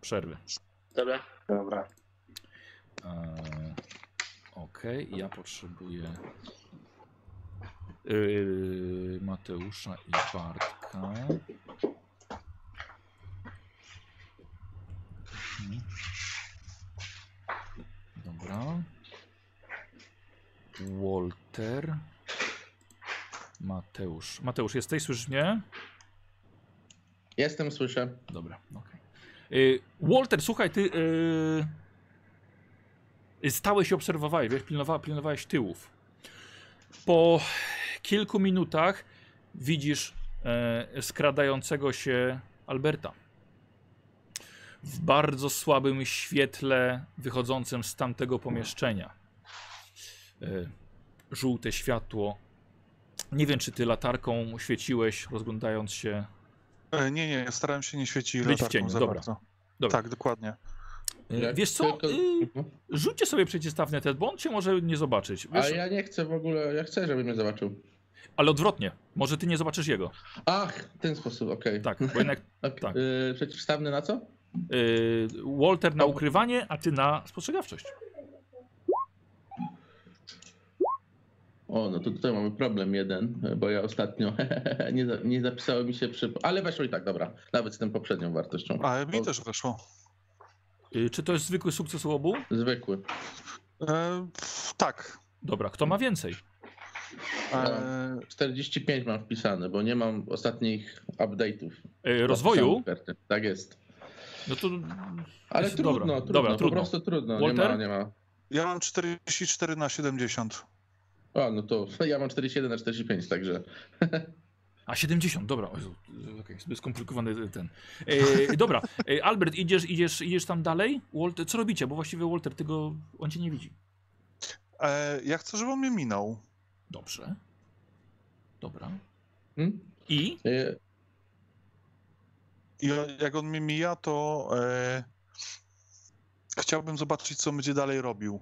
przerwy. Dobra? Dobra. E, Okej, ja potrzebuję yy, Mateusza i Bartka. Dobra. Walter. Mateusz. Mateusz, jesteś? Słyszysz mnie? Jestem, słyszę. Dobra, okej. Y, Walter, słuchaj, ty yy, stałeś i obserwowałeś, wiesz, pilnowa, pilnowałeś tyłów. Po kilku minutach widzisz e, skradającego się Alberta. W bardzo słabym świetle wychodzącym z tamtego pomieszczenia. E, żółte światło. Nie wiem, czy ty latarką świeciłeś, rozglądając się. E, Nie, nie, starałem się nie świecić Być w latarką cieniu, za dobra. bardzo. Dobra. Tak, dokładnie. E, Wiesz co? Y. Rzućcie sobie przeciwstawny test, bo on cię może nie zobaczyć. Wiesz, Ale ja nie chcę w ogóle, ja chcę, żeby mnie zobaczył. Ale odwrotnie. Może ty nie zobaczysz jego. Ach, w ten sposób, okej. Tak, bo jednak Ok, tak. y, przeciwstawny na co? Y, Walter na ukrywanie, a ty na spostrzegawczość. O, no to tutaj mamy problem jeden, bo ja ostatnio nie, za- nie zapisało mi się przy... Ale weszło i tak, dobra. Nawet z tą poprzednią wartością. Ale mi O, też weszło. Y, czy to jest zwykły sukces u obu? Zwykły. E, tak. Dobra, kto ma więcej? E, 45 mam wpisane, bo nie mam ostatnich update'ów. Y, rozwoju? Karty. Tak jest. No to. Ale Jest- trudno, dobra, trudno, dobra, po trudno. prostu trudno. Nie Walter? ma, nie ma. ja mam 44 na 70. O, no to ja mam 41 na 45, także A 70, dobra. Jezu, y, okej, zbyt skomplikowany ten. Y, dobra, y, Albert, idziesz, idziesz, idziesz tam dalej? Walter, co robicie? Bo właściwie Walter tego. On cię nie widzi. E, ja chcę, żeby on mnie minął. Dobrze. Dobra. hmm? I? I jak on mnie mija, to e, chciałbym zobaczyć, co będzie dalej robił.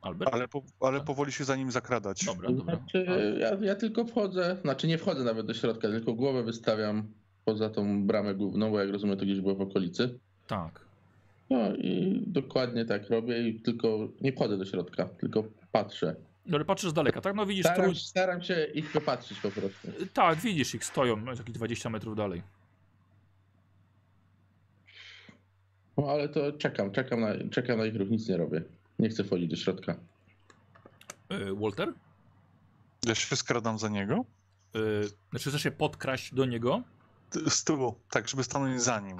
Albert? Ale, po, ale powoli się za nim zakradać. Dobra, dobra. Znaczy, ja, ja tylko wchodzę, znaczy nie wchodzę nawet do środka, tylko głowę wystawiam poza tą bramę główną, bo jak rozumiem, to gdzieś było w okolicy. Tak. No i dokładnie tak robię i tylko nie wchodzę do środka, tylko patrzę. Dobra, patrzysz z daleka, tak? No widzisz Staram, trój... staram się ich popatrzeć po prostu. Tak, widzisz ich, stoją no, jakieś 20 metrów dalej. No ale to czekam, czekam na, czekam na ich ruch, nic nie robię. Nie chcę wchodzić do środka. Y, Walter? Ja się skradam za niego. Y, znaczy chcesz się podkraść do niego? Z tyłu, tak, żeby stanąć za nim.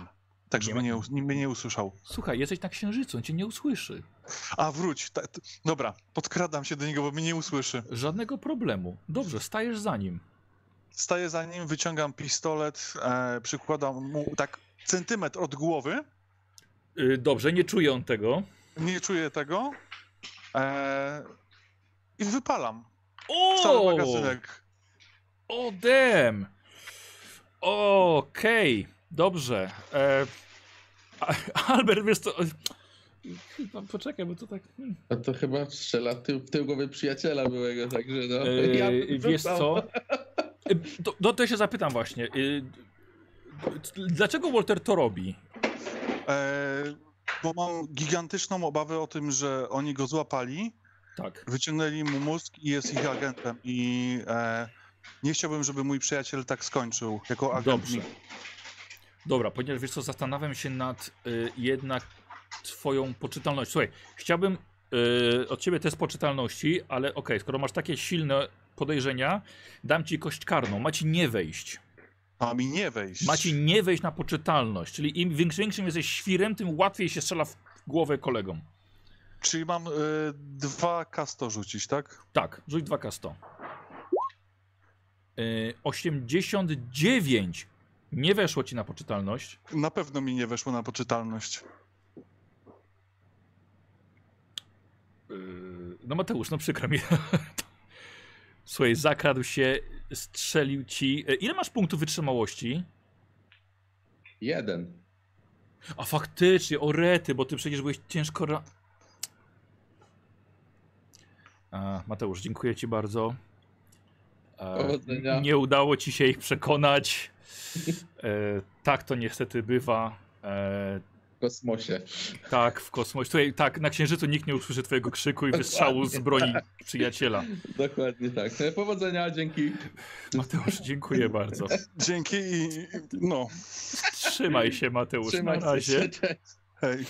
Tak, żeby nie, us- mnie nie usłyszał. Słuchaj, jesteś na księżycu, on cię nie usłyszy. A, wróć. Ta, t- dobra, podkradam się do niego, bo mnie nie usłyszy. Żadnego problemu. Dobrze, stajesz za nim. Staję za nim, wyciągam pistolet, e, przykładam mu tak centymetr od głowy. Y, dobrze, nie czuje on tego. Nie czuję tego. E, I wypalam. Cały O! magazynek. O, damn! Okej, dobrze. E, a- Albert, wiesz co, chyba, poczekaj, bo to tak... Hmm. A to chyba strzela tył, w tył głowy przyjaciela byłego, także no. Eee, ja wiesz co? E, To, to, to się zapytam właśnie. E, Dlaczego Walter to robi? E, bo mam gigantyczną obawę o tym, że oni go złapali, Tak. wyciągnęli mu mózg i jest ich agentem. I e, nie chciałbym, żeby mój przyjaciel tak skończył jako agent. Dobrze. Dobra, ponieważ wiesz co, zastanawiam się nad y, jednak twoją poczytalnością. Słuchaj, chciałbym y, od ciebie test poczytalności, ale okej, skoro masz takie silne podejrzenia, dam ci kość karną. Ma ci nie wejść. A mi nie wejść. Ma ci nie wejść na poczytalność. Czyli im większym, jesteś świrem, tym łatwiej się strzela w głowę kolegom. Czyli mam e, dwa kasto rzucić, tak? Tak, rzuć 2K100. Y, 89 nie weszło ci na poczytalność. Na pewno mi nie weszło na poczytalność. Yy, No Mateusz, no przykro mi. Słuchaj, zakradł się, strzelił ci. E, Ile masz punktów wytrzymałości? Jeden. A faktycznie, o rety, bo ty przecież byłeś ciężko ra... A, Mateusz, dziękuję ci bardzo. E, nie udało ci się ich przekonać. E, tak to niestety bywa. E, kosmosie. tak, w kosmosie. Tutaj, tak, na księżycu nikt nie usłyszy twojego krzyku i wystrzału z broni przyjaciela. Dokładnie tak. E, Powodzenia, dzięki. Mateusz, dziękuję bardzo. Dzięki i no, Trzymaj się, Mateusz, Trzymaj na razie. się. Cześć. hej.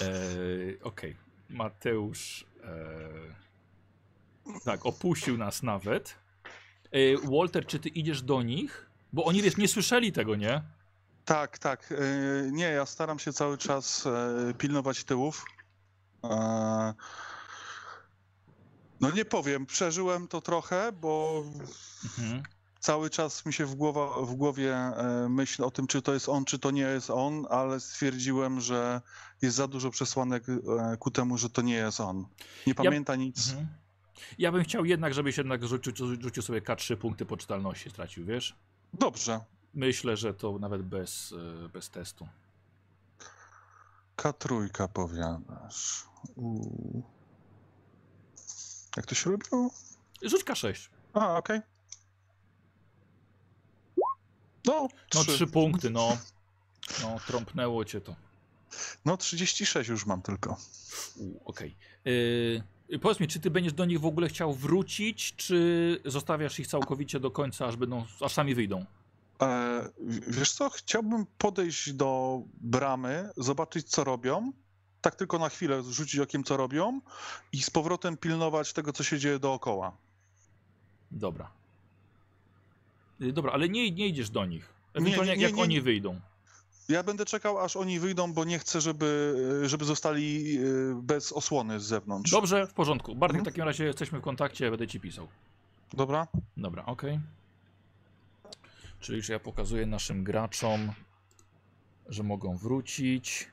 Eee, Okej, Mateusz eee, tak, opuścił nas nawet. Eee, Walter, czy ty idziesz do nich? Bo oni, wiesz, nie słyszeli tego, nie? Tak, tak. e, Nie, ja staram się cały czas e, pilnować tyłów. E, No nie powiem, przeżyłem to trochę, bo Mhm. cały czas mi się w, głowa, w głowie myśl o tym, czy to jest on, czy to nie jest on, ale stwierdziłem, że jest za dużo przesłanek ku temu, że to nie jest on. Nie pamięta nic. Mhm. Ja bym chciał jednak, żebyś jednak rzucił, rzucił sobie K3 punkty poczytalności stracił, wiesz? Dobrze. Myślę, że to nawet bez, e, bez testu. K3 powiadasz. Jak to się robiło? Rzuć K6. A, okej. No, No trzy. trzy punkty, no. No, trąpnęło cię to. No 36 już mam tylko. Okej. Yy, powiedz mi, czy ty będziesz do nich w ogóle chciał wrócić, czy zostawiasz ich całkowicie do końca, aż będą, aż sami wyjdą? E, wiesz co, chciałbym podejść do bramy, zobaczyć co robią. Tak tylko na chwilę rzucić okiem co robią i z powrotem pilnować tego, co się dzieje dookoła. Dobra. Yy, dobra, ale nie, nie idziesz do nich. Ewentualnie nie, jak nie, oni nie. wyjdą. Ja będę czekał, aż oni wyjdą, bo nie chcę, żeby, żeby zostali e, bez osłony z zewnątrz. Dobrze, w porządku. Bartek, Mhm. w takim razie jesteśmy w kontakcie, będę ci pisał. Dobra? Dobra, okej. Czyli, że ja pokazuję naszym graczom, że mogą wrócić.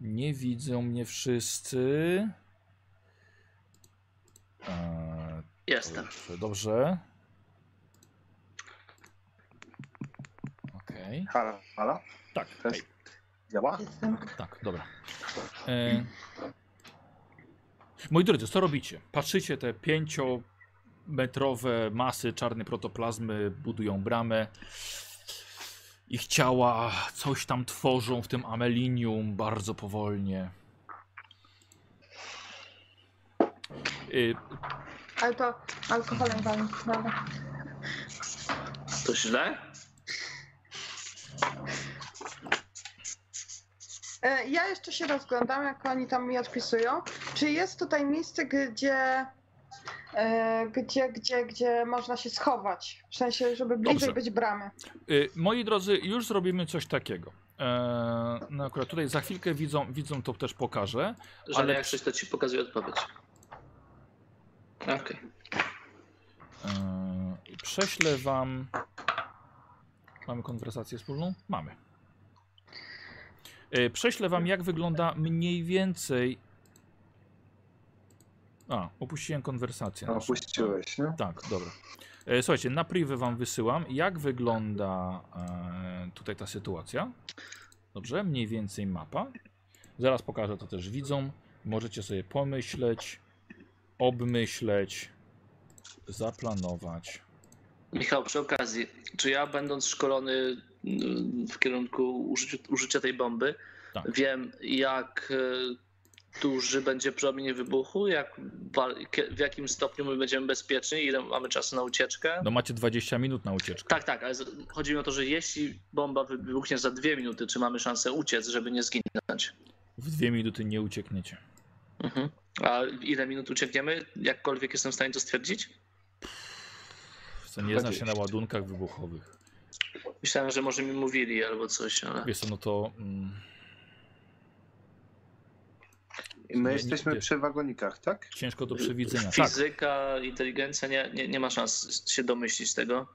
Nie widzą mnie wszyscy. Eee, Jestem. Dobrze, dobrze. Okej. Halo, halo? Tak, działa? Jestem. tak, dobra. E... Moi drodzy, co robicie? Patrzycie te pięciometrowe masy czarnej protoplazmy, budują bramę. Ich ciała coś tam tworzą w tym amelinium bardzo powolnie. Y, Ale to alkoholem wam. To źle? E, Ja jeszcze się rozglądam, jak oni tam mi odpisują. Czy jest tutaj miejsce, gdzie, gdzie, gdzie, gdzie można się schować? W sensie, żeby bliżej Dobrze. być bramy. Y, Moi drodzy, już zrobimy coś takiego. Eee, no akurat tutaj za chwilkę widzą, widzą to też pokażę. Że Ale- jak coś to ci pokazuje odpowiedź. Okej. Eee, prześlę wam. Mamy konwersację wspólną? Mamy. Prześlę wam, jak wygląda mniej więcej. A, opuściłem konwersację. Naszą. Opuściłeś, nie? Tak, dobra. E, Słuchajcie, na privy wam wysyłam, jak wygląda e, tutaj ta sytuacja. Dobrze, mniej więcej mapa. Zaraz pokażę to też widzom. Możecie sobie pomyśleć, obmyśleć, zaplanować. Michał, przy okazji, czy ja będąc szkolony mm, w kierunku użycia, użycia tej bomby, Tak. wiem jak e, duży będzie promień wybuchu, jak, w jakim stopniu my będziemy bezpieczni, ile mamy czasu na ucieczkę? No macie 20 minut na ucieczkę. Tak, tak, ale chodzi mi o to, że jeśli bomba wybuchnie za dwie minuty, czy mamy szansę uciec, żeby nie zginąć? W dwie minuty nie uciekniecie. Mhm. A ile minut uciekniemy? Jakkolwiek jestem w stanie to stwierdzić? Co nie zna się na ładunkach wybuchowych. Myślałem, że może mi mówili albo coś, ale... Wiesz co, no to... Mm, my jesteśmy przy wagonikach, tak? ciężko do przewidzenia. Tak, Fizyka, inteligencja, nie, nie, nie ma szans się domyślić tego.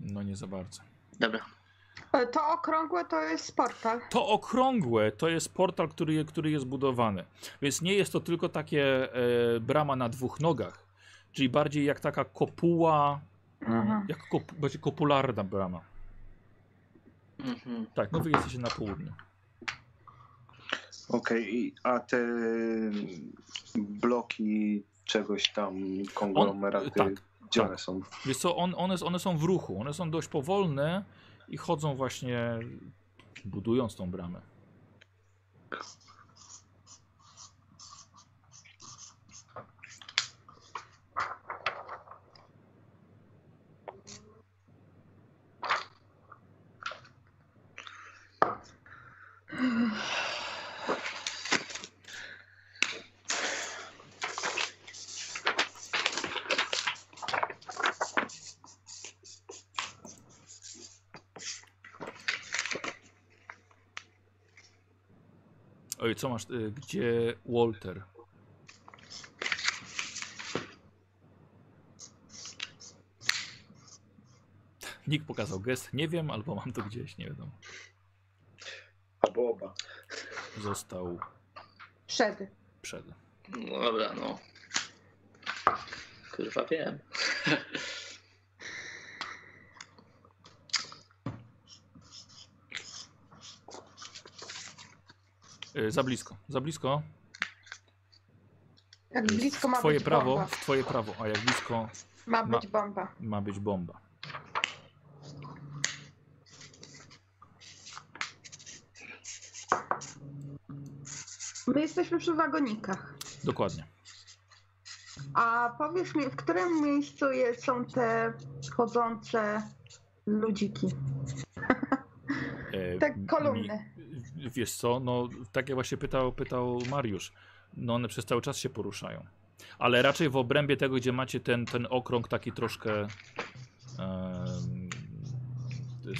no nie za bardzo. Dobra. To okrągłe to jest portal. To okrągłe to jest portal, który, który jest budowany. Więc nie jest to tylko takie e, brama na dwóch nogach, czyli bardziej jak taka kopuła, Mhm. jak kop, bardziej kopularna brama. Mhm. Tak, no wy jesteście na południu. Okej, i a te bloki czegoś tam, konglomeraty, tak, gdzie tak. one są? Wiesz co, on, one, one są w ruchu, one są dość powolne i chodzą właśnie budując tą bramę. Oj, co masz? y, Gdzie Walter? Nikt pokazał gest, nie wiem, albo mam to gdzieś, nie wiadomo. Albo oba. Został Przed. przed. No dobra, no. Kurwa wiem. Y, Za blisko, za blisko. Jak blisko ma Twoje być prawo, bomba. w twoje prawo, a jak blisko Ma ma- być bomba. ma być bomba. My jesteśmy przy wagonikach. Dokładnie. A powiedz mi, w którym miejscu jest, są te chodzące ludziki? E, Te mi- kolumny. Wiesz co, no tak jak właśnie pytał, pytał Mariusz, no one przez cały czas się poruszają. Ale raczej w obrębie tego, gdzie macie ten, ten okrąg taki troszkę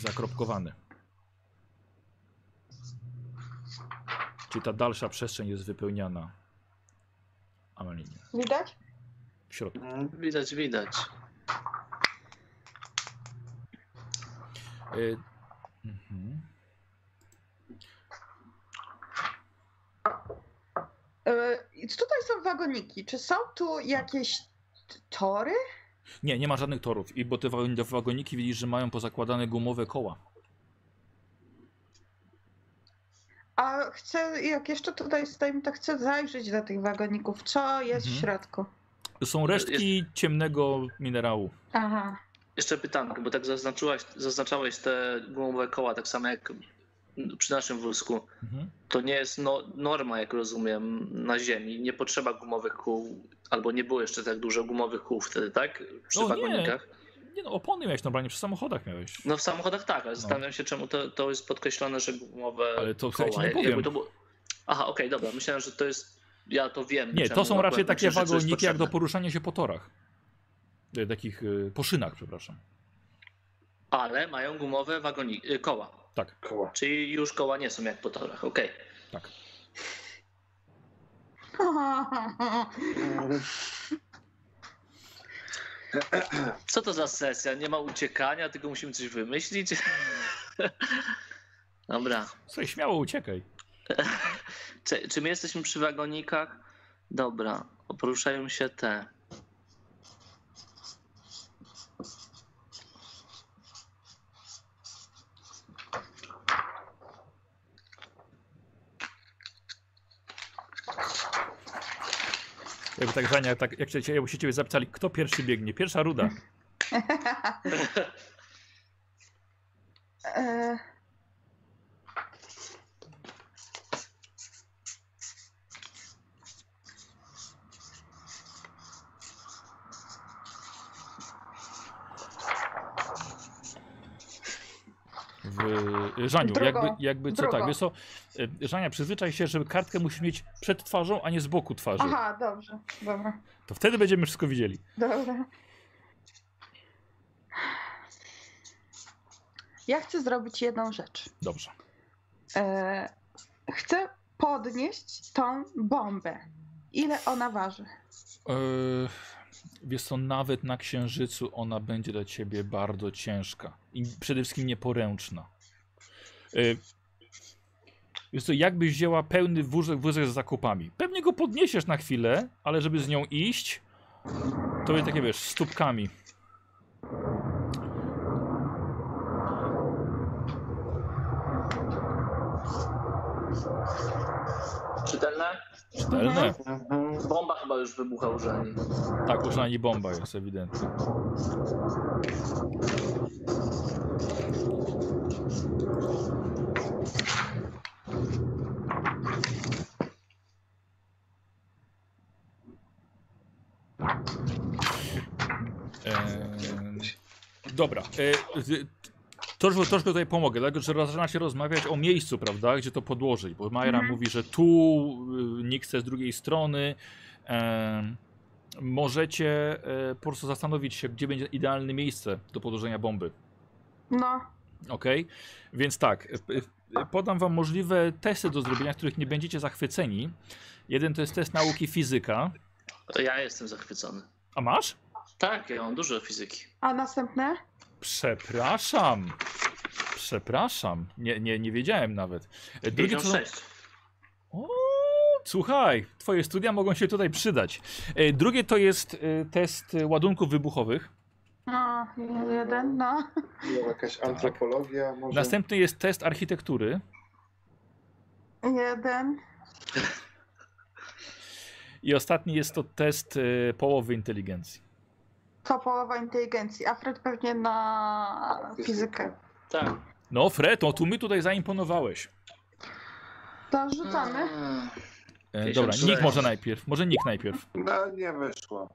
zakropkowany. Czyli ta dalsza przestrzeń jest wypełniana amalinią Widać? w środku. Widać, widać. E, mhm. E, i Tutaj są wagoniki. Czy są tu jakieś tory? Nie, nie ma żadnych torów, i bo te wa- te wagoniki widzisz, że mają pozakładane gumowe koła. A chcę, jak jeszcze tutaj stoimy, to chcę zajrzeć do tych wagoników. Co jest w Mhm. środku? Są resztki ciemnego minerału. Aha. Jeszcze pytanko, bo tak zaznaczyłaś, zaznaczałeś te gumowe koła, tak samo jak przy naszym wózku. Mhm. To nie jest no, norma, jak rozumiem, na ziemi. Nie potrzeba gumowych kół, albo nie było jeszcze tak dużo gumowych kół wtedy, tak? Przy O nie. wagonikach. Nie no, opony miałeś normalnie, przy samochodach miałeś. No w samochodach tak, ale zastanawiam się, czemu to, to jest podkreślone, że gumowe Ale to koła. ja nie powiem. było... Aha, okej, dobra. Myślałem, że to jest... Ja to wiem. Nie, to są raczej takie to jest wagoniki jak do poruszania się po torach. E, Takich y, po szynach, przepraszam. Ale mają gumowe wagoniki, y, koła. Tak, Koła. Czyli już koła nie są jak po torach, okej. tak. Co to za sesja? Nie ma uciekania, tylko musimy coś wymyślić? Dobra. Słuchaj, śmiało uciekaj. Czy, czy my jesteśmy przy wagonikach? Dobra. Poruszają się te. Jakby tak Żania, tak, jak, się ciebie zapytali, kto pierwszy biegnie? Pierwsza ruda. E, W, Żaniu, Drugą. jakby, jakby co tak, wiesz co, y, Żania, przyzwyczaj się, żeby kartkę musisz mieć przed twarzą, a nie z boku twarzy. Aha, dobrze, dobra, To wtedy będziemy wszystko widzieli. dobra. Ja chcę zrobić jedną rzecz. Dobrze. E, chcę podnieść tą bombę. Ile ona waży? Yy, wiesz co, nawet na księżycu ona będzie dla ciebie bardzo ciężka i przede wszystkim nieporęczna. Yy, wiesz co, jakbyś wzięła pełny wózek, wózek z zakupami. Pewnie go podniesiesz na chwilę, ale żeby z nią iść, to będzie takie wiesz, stópkami. Czytelne? Czytelne? Mhm. Bomba chyba już wybucha u Żani. Tak, już na niej bomba jest, ewidentnie. Dobra. E, z- troszkę, troszkę tutaj pomogę, dlatego że zaczynacie rozmawiać o miejscu, prawda, gdzie to podłożyć, bo Majra Mhm. mówi, że tu, y, nikt chce z drugiej strony. Em, możecie e, po prostu zastanowić się, gdzie będzie idealne miejsce do podłożenia bomby. No, Ok? Więc tak, e, e, podam wam możliwe testy do zrobienia, których nie będziecie zachwyceni. Jeden to jest test nauki fizyka. Ja jestem zachwycony. A masz? Tak, ja mam dużo fizyki. a następne? Przepraszam. Przepraszam. Nie, nie, nie wiedziałem nawet. E, Drugie to, 56. O, słuchaj, twoje studia mogą się tutaj przydać. E, Drugie to jest e, test ładunków wybuchowych. No, jeden, no. Jakaś antropologia może? Następny jest test architektury. Jeden. I ostatni jest to test połowy inteligencji. To połowa inteligencji, a Fred pewnie na fizykę. Tak. No, Fred, no tu mi tutaj zaimponowałeś. To rzucamy. E, 54. dobra, Nick może najpierw. Może Nick najpierw. No nie wyszło.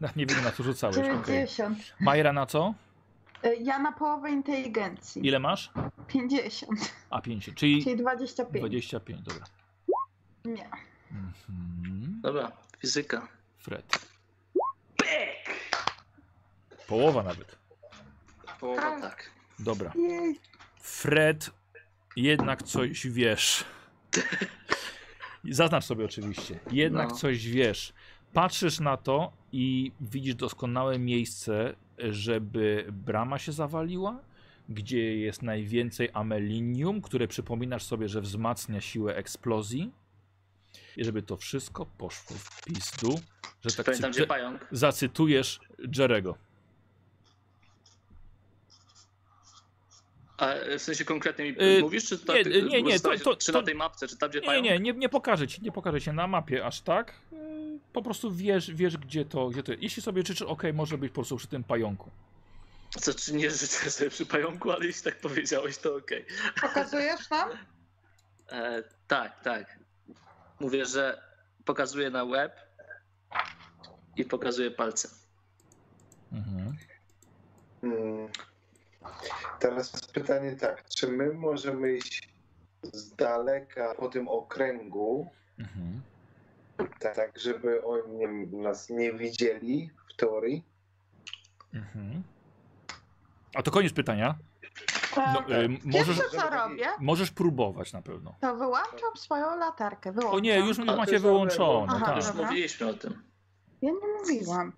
Na- Nie wiem na co rzucałeś. okej. 90. Majra na co? Y, Ja na połowę inteligencji. Ile masz? 50. A 5, czyli Czyli 25. 25, dobra. Nie. Mhm. Dobra, fizyka. Fred. Połowa nawet. Połowa tak. Dobra. Jej. Fred, jednak coś wiesz. Zaznacz sobie oczywiście. Jednak No. coś wiesz. Patrzysz na to i widzisz doskonałe miejsce, żeby brama się zawaliła, gdzie jest najwięcej amelinium, które przypominasz sobie, że wzmacnia siłę eksplozji. I żeby to wszystko poszło w pizdu, że tak Pamiętam, cytu- gdzie pająk. zacytujesz Jerego. A w sensie konkretnie mi Y, mówisz, czy to, nie, nie, nie, to- to- czy to- na tej mapce, czy tam, gdzie Nie, nie, nie, nie pokażę ci, nie pokażę ci na mapie aż tak. Yy, Po prostu wiesz, wiesz gdzie to, gdzie to. Jeśli sobie życzysz, ok, może być po prostu przy tym pająku. Co, czy nie życzę sobie przy pająku, ale jeśli tak powiedziałeś, to okej. Pokazujesz nam? E, Tak, tak. Mówię, że pokazuję na web i pokazuję palcem. Mhm. Hmm. Teraz pytanie tak, czy my możemy iść z daleka po tym okręgu, Mhm. tak, tak żeby oni nie, nas nie widzieli w teorii? Mhm. A to koniec pytania. No, Tak. y, możesz, Pierwsze co robię, możesz próbować na pewno. to wyłączam swoją latarkę. Wyłączam. O nie, już A, macie wyłączone. Aha, Tak. Już mówiliśmy o tym. Ja nie mówiłam.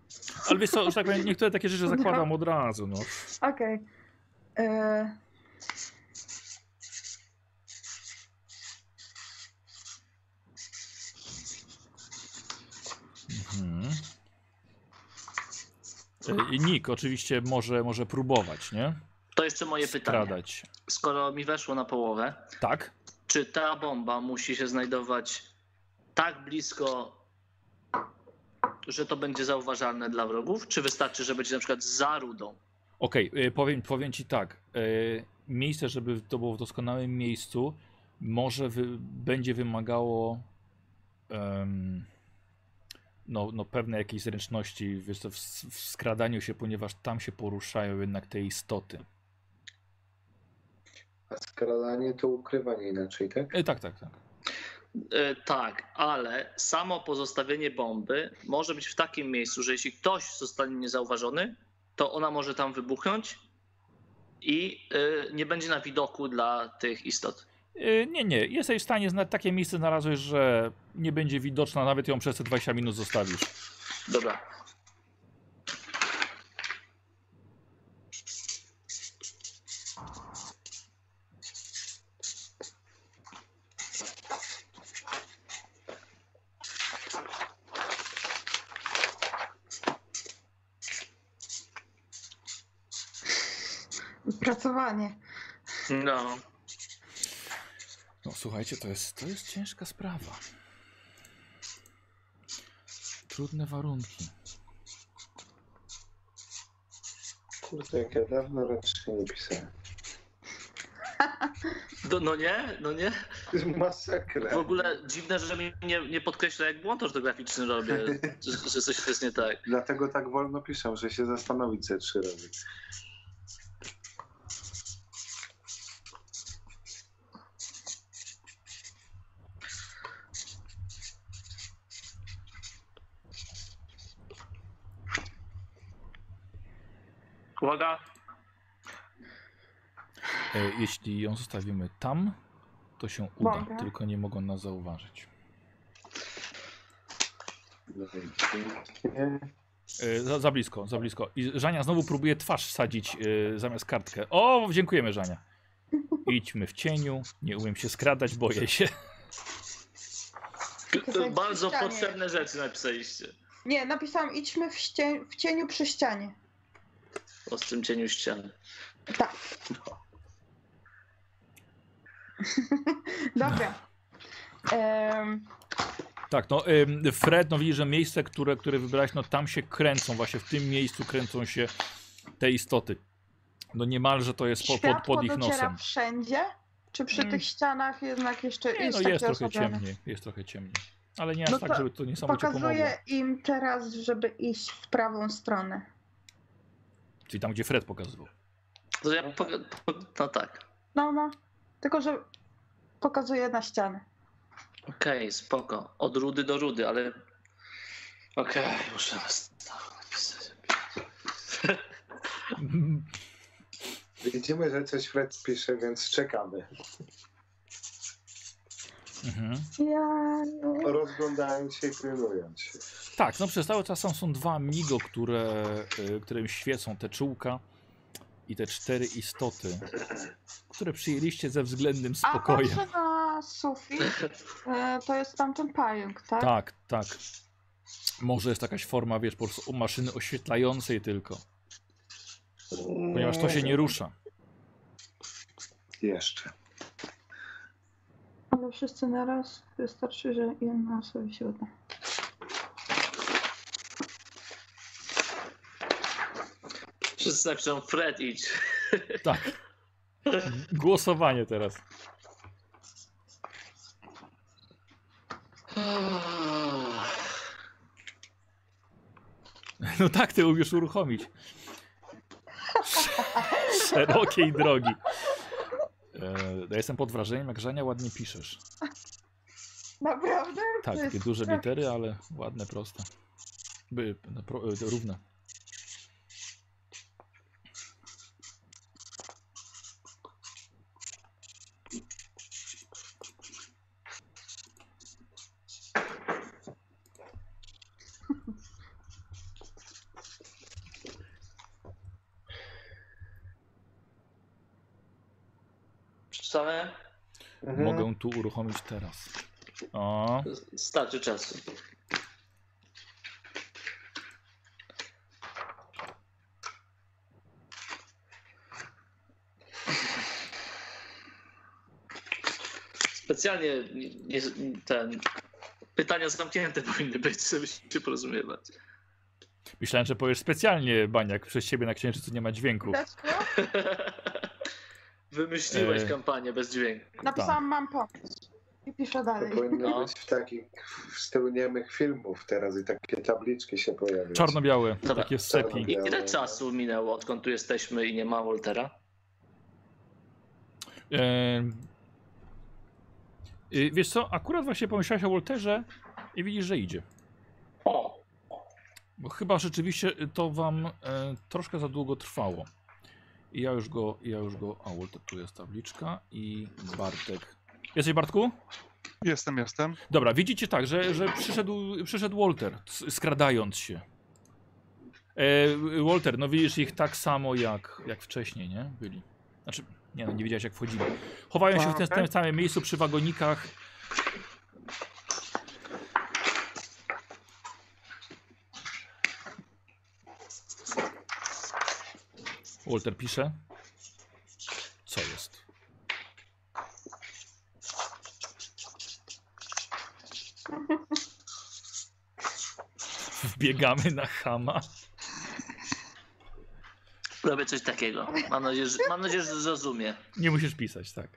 Ale wiesz co, że tak niektóre takie rzeczy zakładam od razu. No. Okej. E, Mhm. Y, Nick oczywiście może, może próbować, nie? To jeszcze moje pytanie. Skradać. Skoro mi weszło na połowę, Tak? czy ta bomba musi się znajdować tak blisko że to będzie zauważalne dla wrogów? Czy wystarczy, że będzie na przykład za rudą? Okej, y, powiem, powiem ci tak. y, Miejsce, żeby to było w doskonałym miejscu, może wy, będzie wymagało em, no, no pewne jakieś zręczności wiesz, w, w skradaniu się, ponieważ tam się poruszają jednak te istoty. A skradanie to ukrywanie inaczej, tak? E, tak, tak, tak. E, tak, ale samo pozostawienie bomby może być w takim miejscu, że jeśli ktoś zostanie niezauważony, to ona może tam wybuchnąć i e, nie będzie na widoku dla tych istot. Y, Nie, nie. Jesteś w stanie, zna- takie miejsce znalazłeś, że nie będzie widoczna, nawet ją przez te 20 minut zostawisz. Dobra. Pracowanie. No. No słuchajcie, to jest, to jest ciężka sprawa. Trudne warunki. Kurde, jak ja dawno raczej nie pisałem. No, no nie, no nie. To jest masakra. W ogóle dziwne, że mi nie, nie podkreśla, jak błąd ortograficzny robię, że, że coś jest nie tak. Dlatego tak wolno piszę, że się zastanowić ze trzy razy. Uwaga. E, jeśli ją zostawimy tam, to się uda, tylko nie mogą nas zauważyć. E, za, za blisko, za blisko. I Żania znowu próbuje twarz wsadzić e, zamiast kartkę. O, dziękujemy Żania. Idźmy w cieniu, nie umiem się skradać, boję się. To Bardzo ścianie. potrzebne rzeczy napisaliście. Nie, napisałam idźmy w, ście, w cieniu przy ścianie. W ostrym cieniu ściany. Tak. Dobra. Em, Tak, no Fred, no widzisz, że miejsce, które, które wybrałeś, no tam się kręcą, właśnie w tym miejscu kręcą się te istoty. No niemalże to jest po, pod, pod ich nosem. wszędzie? Czy przy Mm. tych ścianach jednak jeszcze Nie, jest no takie jest trochę ciemniej, jest trochę ciemniej. Ale nie aż No tak, to żeby to niesamowicie pomogło. Pokazuję im teraz, żeby iść w prawą stronę. Czyli tam, gdzie Fred pokazywał. To ja po, po, no tak. No, no. Tylko, że pokazuję na ścianę. Okej, spoko. Od rudy do rudy, ale. Okej, muszę napisać. Widzimy, że coś Fred pisze, więc czekamy. Mhm. Ja... Rozglądając się i pilnując się. Tak, no przez cały czas tam są dwa migo, które, y, którym świecą te czułka i te cztery istoty, które przyjęliście ze względnym A spokojem. patrzę na sufit. E, To jest tamten pająk, tak? Tak, tak. Może jest jakaś forma, wiesz, po prostu maszyny oświetlającej tylko, ponieważ to się nie rusza. Jeszcze. Ale wszyscy naraz wystarczy, że jedna sobie się uda. Wszyscy napiszą Fred idź. Tak. Głosowanie teraz. No tak, ty umiesz uruchomić. Szerokiej drogi. E, ja jestem pod wrażeniem, jak Żania ładnie piszesz. Naprawdę? Tak, takie duże litery, ale ładne, proste. By, no, pro, e, równe. Przeczytałem? Mhm. Mogę tu uruchomić teraz. O, Starczy czasu. Specjalnie nie, ten pytania zamknięte powinny być, żeby się porozumiewać. Myślałem, że powiesz specjalnie, Baniak, przez ciebie na księżycu nie ma dźwięku. Wymyśliłeś E. kampanię bez dźwięku. Napisałam, mam pomysł. I piszę To dalej. powinno No. być w takich w stylu niemych filmów teraz i takie tabliczki się pojawiają. Czarno-białe, Dobra. takie w sepi. I ile czasu minęło, odkąd tu jesteśmy i nie ma Waltera? Em, y, wiesz co, akurat właśnie pomyślałeś o Wolterze i widzisz, że idzie. O! Bo chyba rzeczywiście to wam e, troszkę za długo trwało. I ja już go, ja już go, a Walter tu jest tabliczka i Bartek. Jesteś Bartku? Jestem, jestem. Dobra, widzicie tak, że, że przyszedł, przyszedł Walter, skradając się. E, Walter, no widzisz ich tak samo jak, jak wcześniej, nie? Byli. Znaczy, nie no, nie wiedziałeś jak wchodzili. Chowają się w tym, tym samym miejscu przy wagonikach. Walter pisze. Wbiegamy na Hama. Robię coś takiego. Mam nadzieję, że, mam nadzieję, że zrozumie. Nie musisz pisać, tak.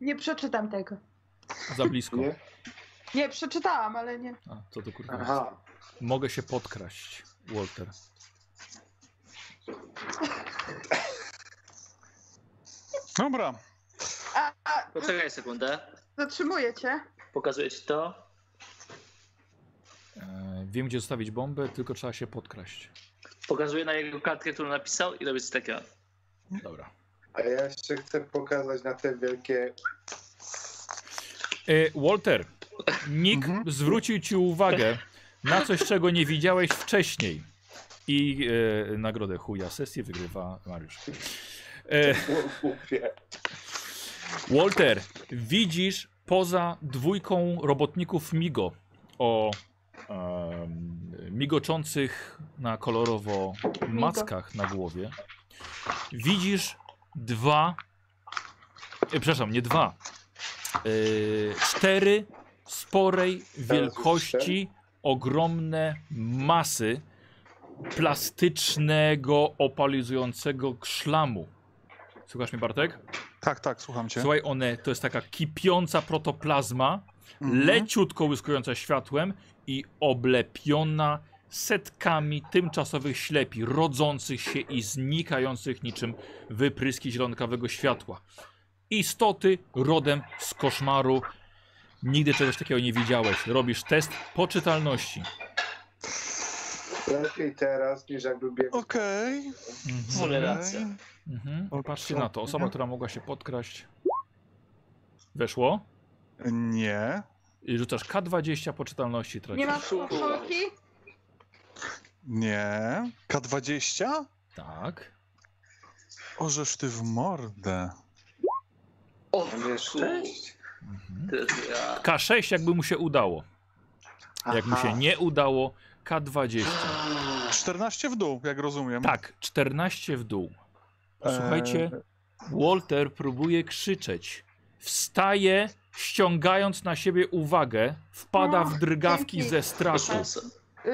Nie przeczytam tego. Za blisko. Nie? Nie, przeczytałam, ale nie. A, co to kurwa jest? Aha. Mogę się podkraść, Walter. Dobra. Poczekaj sekundę. zatrzymuję cię. Pokazuję ci to. E, wiem, gdzie zostawić bombę, tylko trzeba się podkraść. Pokazuję na jego kartkę, którą napisał i robię coś takiego. Dobra. A ja jeszcze chcę pokazać na te wielkie. E, Walter, Nick Mhm. zwrócił ci uwagę na coś, czego nie widziałeś wcześniej. I e, nagrodę chuja sesję wygrywa Mariusz. E, Głupie. Walter, widzisz poza dwójką robotników Migo o em, migoczących na kolorowo mackach na głowie. Widzisz dwa, e, przepraszam, nie dwa, e, cztery sporej wielkości, ogromne masy plastycznego, opalizującego szlamu. Słuchasz mnie, Bartek? Tak, tak, słucham cię. Słuchaj, one to jest taka kipiąca protoplazma, Mhm. leciutko łyskująca światłem i oblepiona setkami tymczasowych ślepi, rodzących się i znikających niczym wypryski zielonkawego światła. Istoty rodem z koszmaru. Nigdy czegoś takiego nie widziałeś. Robisz test poczytalności. Lepiej teraz niż jakby biegł. Okej. Wolę rację. Mhm. O, Patrzcie na to. Osoba, mhm. która mogła się podkraść. Weszło. Nie. I rzucasz K20 poczytalności. Tracisz. Nie masz koszulki? Nie. K20? Tak. Ożeż ty w mordę. O, nie szczęść? Mhm. Teraz ja. K6 jakby mu się udało. Jak mu się nie udało, K20. 14 w dół, jak rozumiem. Tak, 14 w dół. Słuchajcie, Eee, Walter próbuje krzyczeć. Wstaje, ściągając na siebie uwagę, wpada w drgawki dzięki. ze strachu.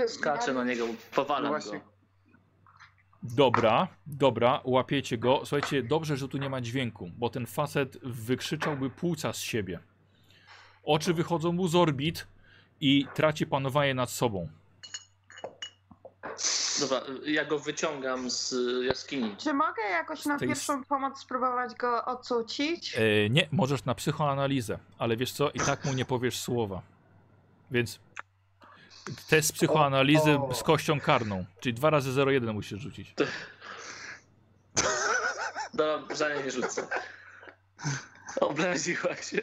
Skaczę na niego, powalam go. Dobra, dobra, łapiecie go. Słuchajcie, dobrze, że tu nie ma dźwięku, bo ten facet wykrzyczałby płuca z siebie. Oczy wychodzą mu z orbit i traci panowanie nad sobą. Dobra, ja go wyciągam z jaskini. Czy mogę jakoś na tej pierwszą pomoc spróbować go ocucić? E, nie, możesz na psychoanalizę, ale wiesz co, i tak mu nie powiesz słowa. Więc test psychoanalizy O, o. z kością karną, czyli 2 razy 0,1 musisz rzucić. Dobra, za nie nie rzucę. Obraziła się.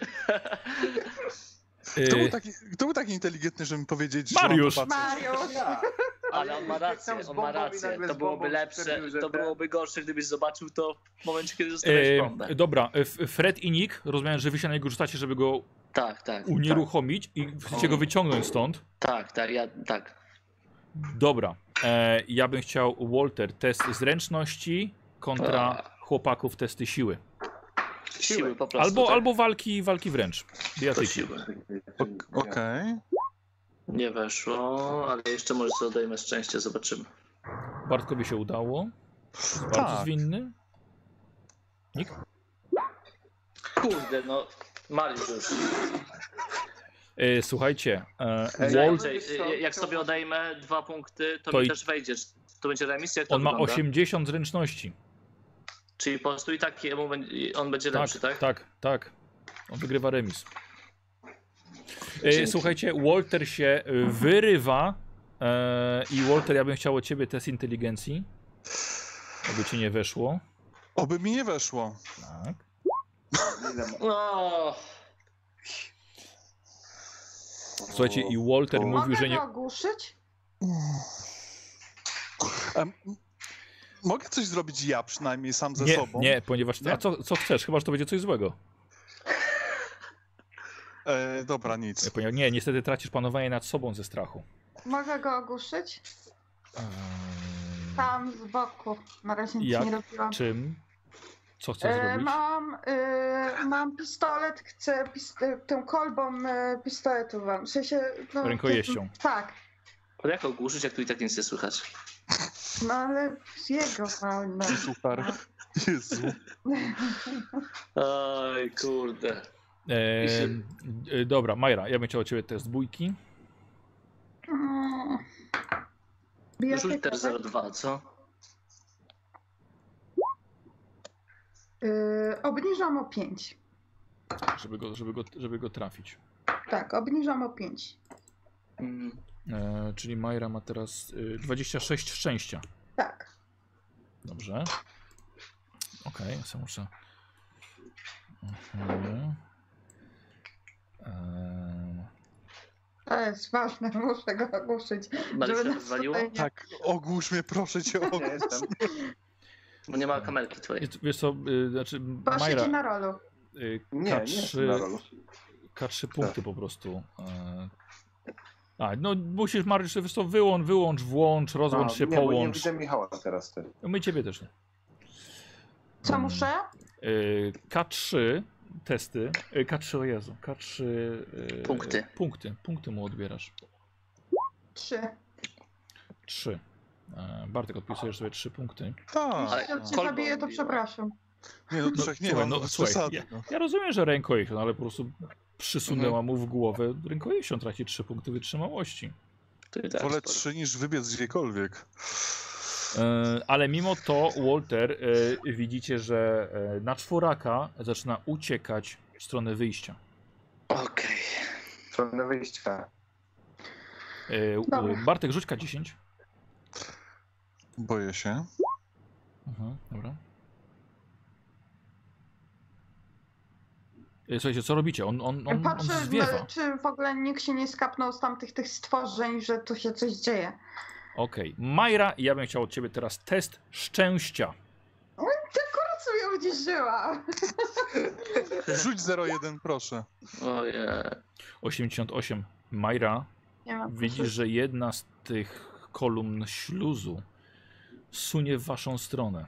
Kto był, E, taki, kto był taki inteligentny, żeby mi powiedzieć, Mariusz. że? Mariusz! Ja. Ale on ma rację, on ma rację. To byłoby lepsze, to byłoby gorsze, gdybyś zobaczył to w momencie, kiedy zostawiasz bombę. dobra, e, Fred i Nick, rozumiem, że wy się na niego rzucacie, żeby go Tak, tak. unieruchomić i chcecie go wyciągnąć stąd. Tak, tak, ja tak. Dobra, e, ja bym chciał Walter, test zręczności kontra chłopaków testy siły. Siły po prostu. Albo, tak? albo walki, walki wręcz. To Bijatyki. siły. Nie weszło, ale jeszcze może sobie odejmę szczęście, zobaczymy. Bartkowi się udało. Jest bardzo Tak. zwinny. Nikt? Kurde, no. Mariusz już. E, słuchajcie, e, Ej, Wall, Inaczej, y, jak sobie odejmę dwa punkty, to, To mi i- też wejdzie. To będzie remis? Jak to on ma wygląda? 80 zręczności. Czyli po prostu i tak jemu on będzie Tak, lepszy, tak? tak, tak. On wygrywa remis. E, Dzięki. słuchajcie, Walter się e, wyrywa. E, I Walter, ja bym chciał od ciebie test inteligencji. Aby ci nie weszło. Oby mi nie weszło. Tak. No, Słuchajcie, i Walter o. mówił, Mogę że nie. go ogłuszyć? Em, mogę coś zrobić ja przynajmniej sam ze Nie, sobą? nie, ponieważ. Nie? A co, co chcesz? Chyba, że to będzie coś złego. E, dobra, nic. Nie, niestety tracisz panowanie nad sobą ze strachu. Mogę go ogłuszyć? Eee, Tam z boku. Na razie nic Jak? nie robiłam. czym? Co chcesz E, zrobić? mam, e, mam pistolet, chcę pis e, tą kolbą e, pistoletu wam. W sensie. No, Rękojeścią. Tak. ale jak ogłuszyć, jak tu i tak nic nie słychać? No ale z jego walnę. Super. Jezu. Oj, kurde. E, dobra, Majra, ja bym chciał od ciebie test bójki. Mm. Rzuć Bijatyka, też tak? 02, co? Y, obniżam o 5. Żeby go, żeby go, żeby go trafić. Tak, obniżam o 5. Mm, Eee, czyli Majra ma teraz y, 26 szczęścia. Tak. Dobrze. Okej, okay, ja muszę. Mhm. Eee, To jest ważne, muszę go ogłuszyć. Się nas wywaliło? tutaj nie- Tak, ogłusz mnie, proszę cię, Nie ogłusz. jestem. Bo nie ma kamerki twojej. jest- wiesz co, y, znaczy Bo Majra, siedzi na rolu. y, Nie, nie na K3, rolu. K3 punkty po prostu. Eee, a, no musisz Mariusz, wiesz co, wyłącz, wyłącz, włącz, rozłącz się, nie, bo nie połącz. widzę Michała teraz. Ty. No My ciebie też. Co Mm. muszę? Y, K3 testy. y, K3, o Jezu. K3 y, Punkty. Punkty. Punkty mu odbierasz. 3. 3. Bartek, odpisujesz sobie 3 punkty. Tak. Jak cię zabiję, to przepraszam. Nie, no trzech nie słuchaj, mam, no, no, słuchaj, przesady. ja- no. Ja rozumiem, że rękojeść, no ale po prostu przysunęła Mhm. mu w głowę rękojeścią, traci 3 punkty wytrzymałości. Tak Wolę trzy niż wybiec gdziekolwiek. E, ale mimo to, Walter, e, widzicie, że e, na czworaka zaczyna uciekać w stronę wyjścia. Okej. Stronę wyjścia. E, Dobra. e, Bartek, rzuć K10. Boję się. Mhm, dobra. Słuchajcie, co robicie? On, on, on, on Patrzę, zwiewa. w- czy w ogóle nikt się nie skapnął z tamtych tych stworzeń, że tu się coś dzieje. Okej. Majra, ja bym chciał od ciebie teraz test szczęścia. Co mnie uciszyła? Rzuć 0,1, proszę. Ojej. 88. Majra, widzisz, że jedna z tych kolumn śluzu sunie w waszą stronę.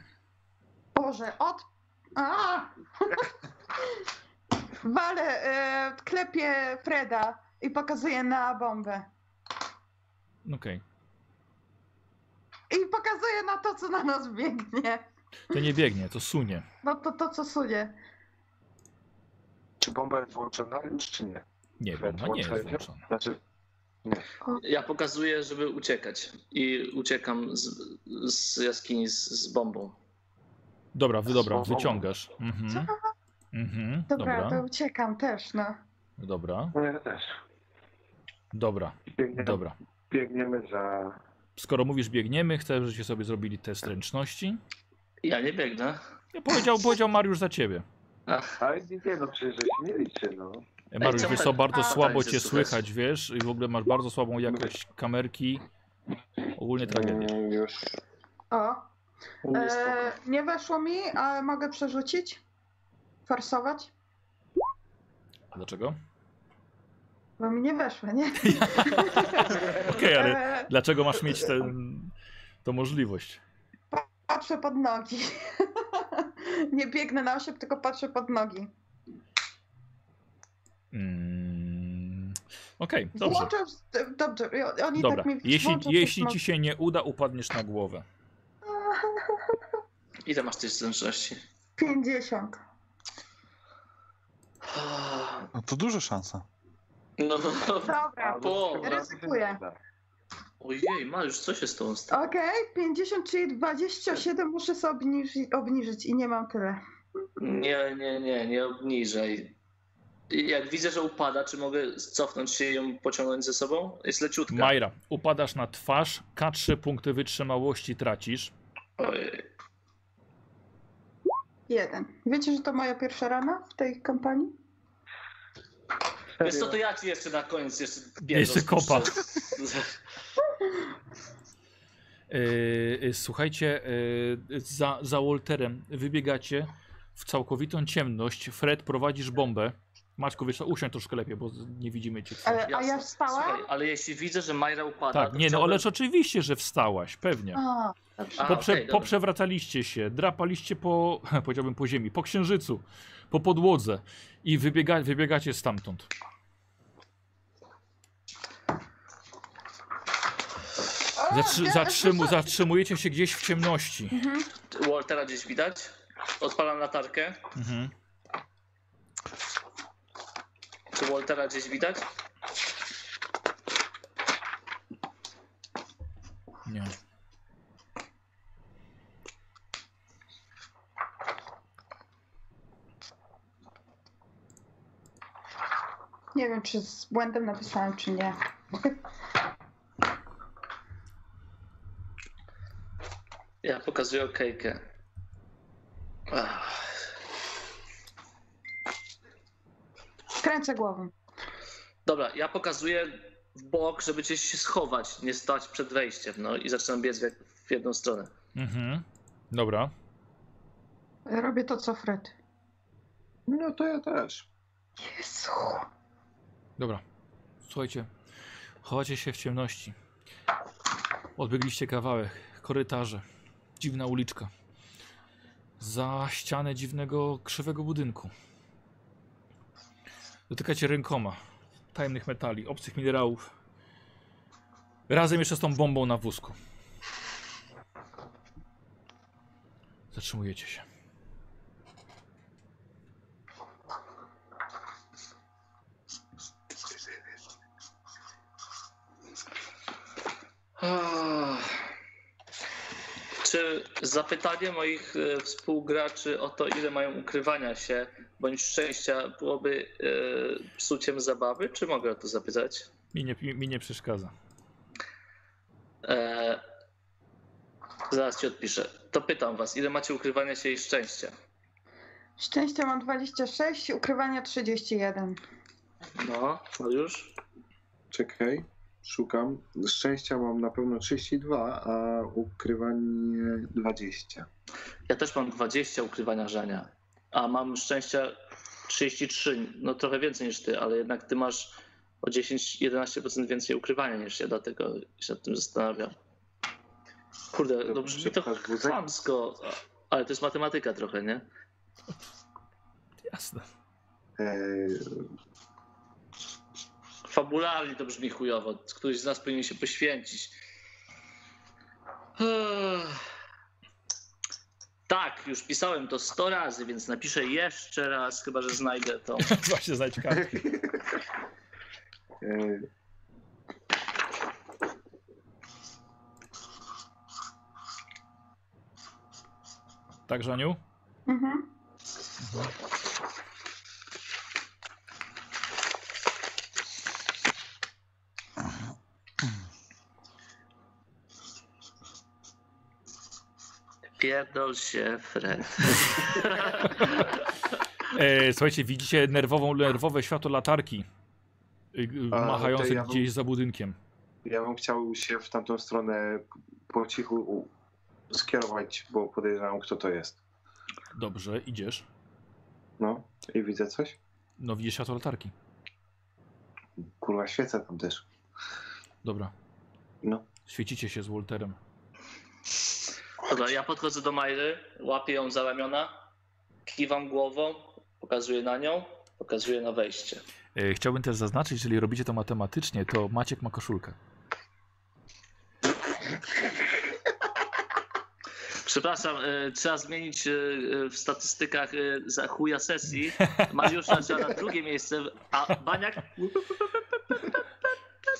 Boże, od... A! Walę, e, klepię Freda i pokazuję na bombę. Okej. I pokazuję na to, co na nas biegnie. To nie biegnie, to sunie. No to to, co sunie. Czy bomba jest włączona już, czy nie? Nie, bomba nie jest włączona. Znaczy, Ja pokazuję, żeby uciekać. I uciekam z, z jaskini z, z bombą. Dobra, wy, dobra, wyciągasz. Mhm. Mhm. Dobra, to Dobra, uciekam też, no. dobra, no ja też. dobra, Biegniemy, dobra. biegniemy za... Skoro mówisz biegniemy, chcę, żebyście sobie zrobili test ręczności. Ja nie biegnę. Ja powiedział, powiedział Mariusz za ciebie. Ach, Ale nie, no przecież liczy, no. Mariusz, czemu wiesz tak- co, bardzo a, słabo tak cię słychać? słychać, wiesz, i w ogóle masz bardzo słabą jakość kamerki. Ogólnie tragedia. Mm, już. O, Nie e, nie weszło mi, ale mogę przerzucić? Forsować? A dlaczego? Bo mi nie weszło, nie? Okej, ale E, dlaczego masz mieć tę tą możliwość? patrzę pod nogi. Nie biegnę na osiep, tylko patrzę pod nogi. Mm, Okej, dobrze. Włączam, dobrze, oni Dobra, tak mi jeśli, jeśli ci się nie uda, upadniesz na głowę. Ile masz tej zręczności? 50. No to duża szansa. No, no, no. Dobra, Bo, ryzykuję. ojej, Mariusz, co się z tą stało? Okej, 50, czyli 27 muszę sobie obniżyć, obniżyć i nie mam tyle. Nie, nie, nie, nie obniżaj. Jak widzę, że upada, czy mogę cofnąć się i ją pociągnąć ze sobą? Jest leciutka. Majra, upadasz na twarz, K3 punkty wytrzymałości tracisz. Ojej. Jeden. Wiecie, że to moja pierwsza rana w tej kampanii? Wiesz co, to ja ci jeszcze na koniec jeszcze Jeszcze kopa. Yy, yy, słuchajcie, yy, za, za Walterem wybiegacie w całkowitą ciemność. Fred, prowadzisz bombę. Maćku, wiesz co, usiądź troszkę lepiej, bo nie widzimy cię. Ale, a ja wstałam? Słuchaj, ale jeśli widzę, że Majra upada, Tak, nie no, chciałbym- ależ oczywiście, że wstałaś, pewnie. A, dobrze. A, Poprze, okej, dobra. poprzewracaliście się, drapaliście po, powiedziałbym po ziemi, po księżycu, po podłodze i wybiega, wybiegacie stamtąd. Zatrzy, zatrzymu, zatrzymujecie się gdzieś w ciemności. Mhm. Waltera gdzieś widać? Odpalam latarkę. Mhm. Czy Waltera gdzieś widać? Nie. Nie wiem, czy z błędem napisałem, czy nie. Ja pokazuję okejkę. Ach, Kręcę głową. Dobra, ja pokazuję w bok, żeby gdzieś się schować, nie stać przed wejściem, no i zaczynam biec w, w jedną stronę. Mhm. Dobra. Robię to, co Fred. No to ja też. Jezu. Dobra. Słuchajcie, chowacie się w ciemności. Odbiegliście kawałek, korytarze, dziwna uliczka. Za ścianę dziwnego, krzywego budynku. Dotykacie rękoma tajemnych metali, obcych minerałów. Razem jeszcze z tą bombą na wózku. Zatrzymujecie się. Ach. Czy zapytanie moich e, współgraczy o to, ile mają ukrywania się bądź szczęścia, byłoby e, psuciem zabawy, czy mogę o to zapytać? Mi nie, mi nie przeszkadza. E, zaraz ci odpiszę. To pytam was, ile macie ukrywania się i szczęścia? Szczęścia mam 26, ukrywania 31. No, no już? Czekaj, szukam. Szczęścia mam na pewno 32, a ukrywanie 20. Ja też mam 20 ukrywania żania, a mam szczęścia 33, no trochę więcej niż ty, ale jednak ty masz o 10-11% więcej ukrywania niż ja, dlatego się nad tym zastanawiam. Kurde, no brzmi to chamsko, ale to jest matematyka trochę, nie? Jasne. Eee, Fabularnie to brzmi chujowo, któryś z nas powinien się poświęcić. Tak, już pisałem to 100 razy, więc napiszę jeszcze raz, chyba że znajdę to. Właśnie znajdź kartki. Tak, Żaniu? Mhm. Pierdol się, Fred. E, słuchajcie, widzicie nerwową, nerwowe światło latarki y, A, machające ja bym- gdzieś za budynkiem. ja bym chciał się w tamtą stronę po cichu skierować, bo podejrzewam, kto to jest. Dobrze, idziesz. No i widzę coś. No widzisz światło latarki. Kurwa, świecę tam też. Dobra. No. Świecicie się z Walterem. Dobra, ja podchodzę do Majry, łapię ją za ramiona. kiwam głową, pokazuję na nią, pokazuję na wejście. E, Chciałbym też zaznaczyć, jeżeli robicie to matematycznie, to Maciek ma koszulkę. Przepraszam, e, trzeba zmienić e, e, w statystykach e, za chuja sesji. Mariusza trzeba na drugie miejsce, a Baniak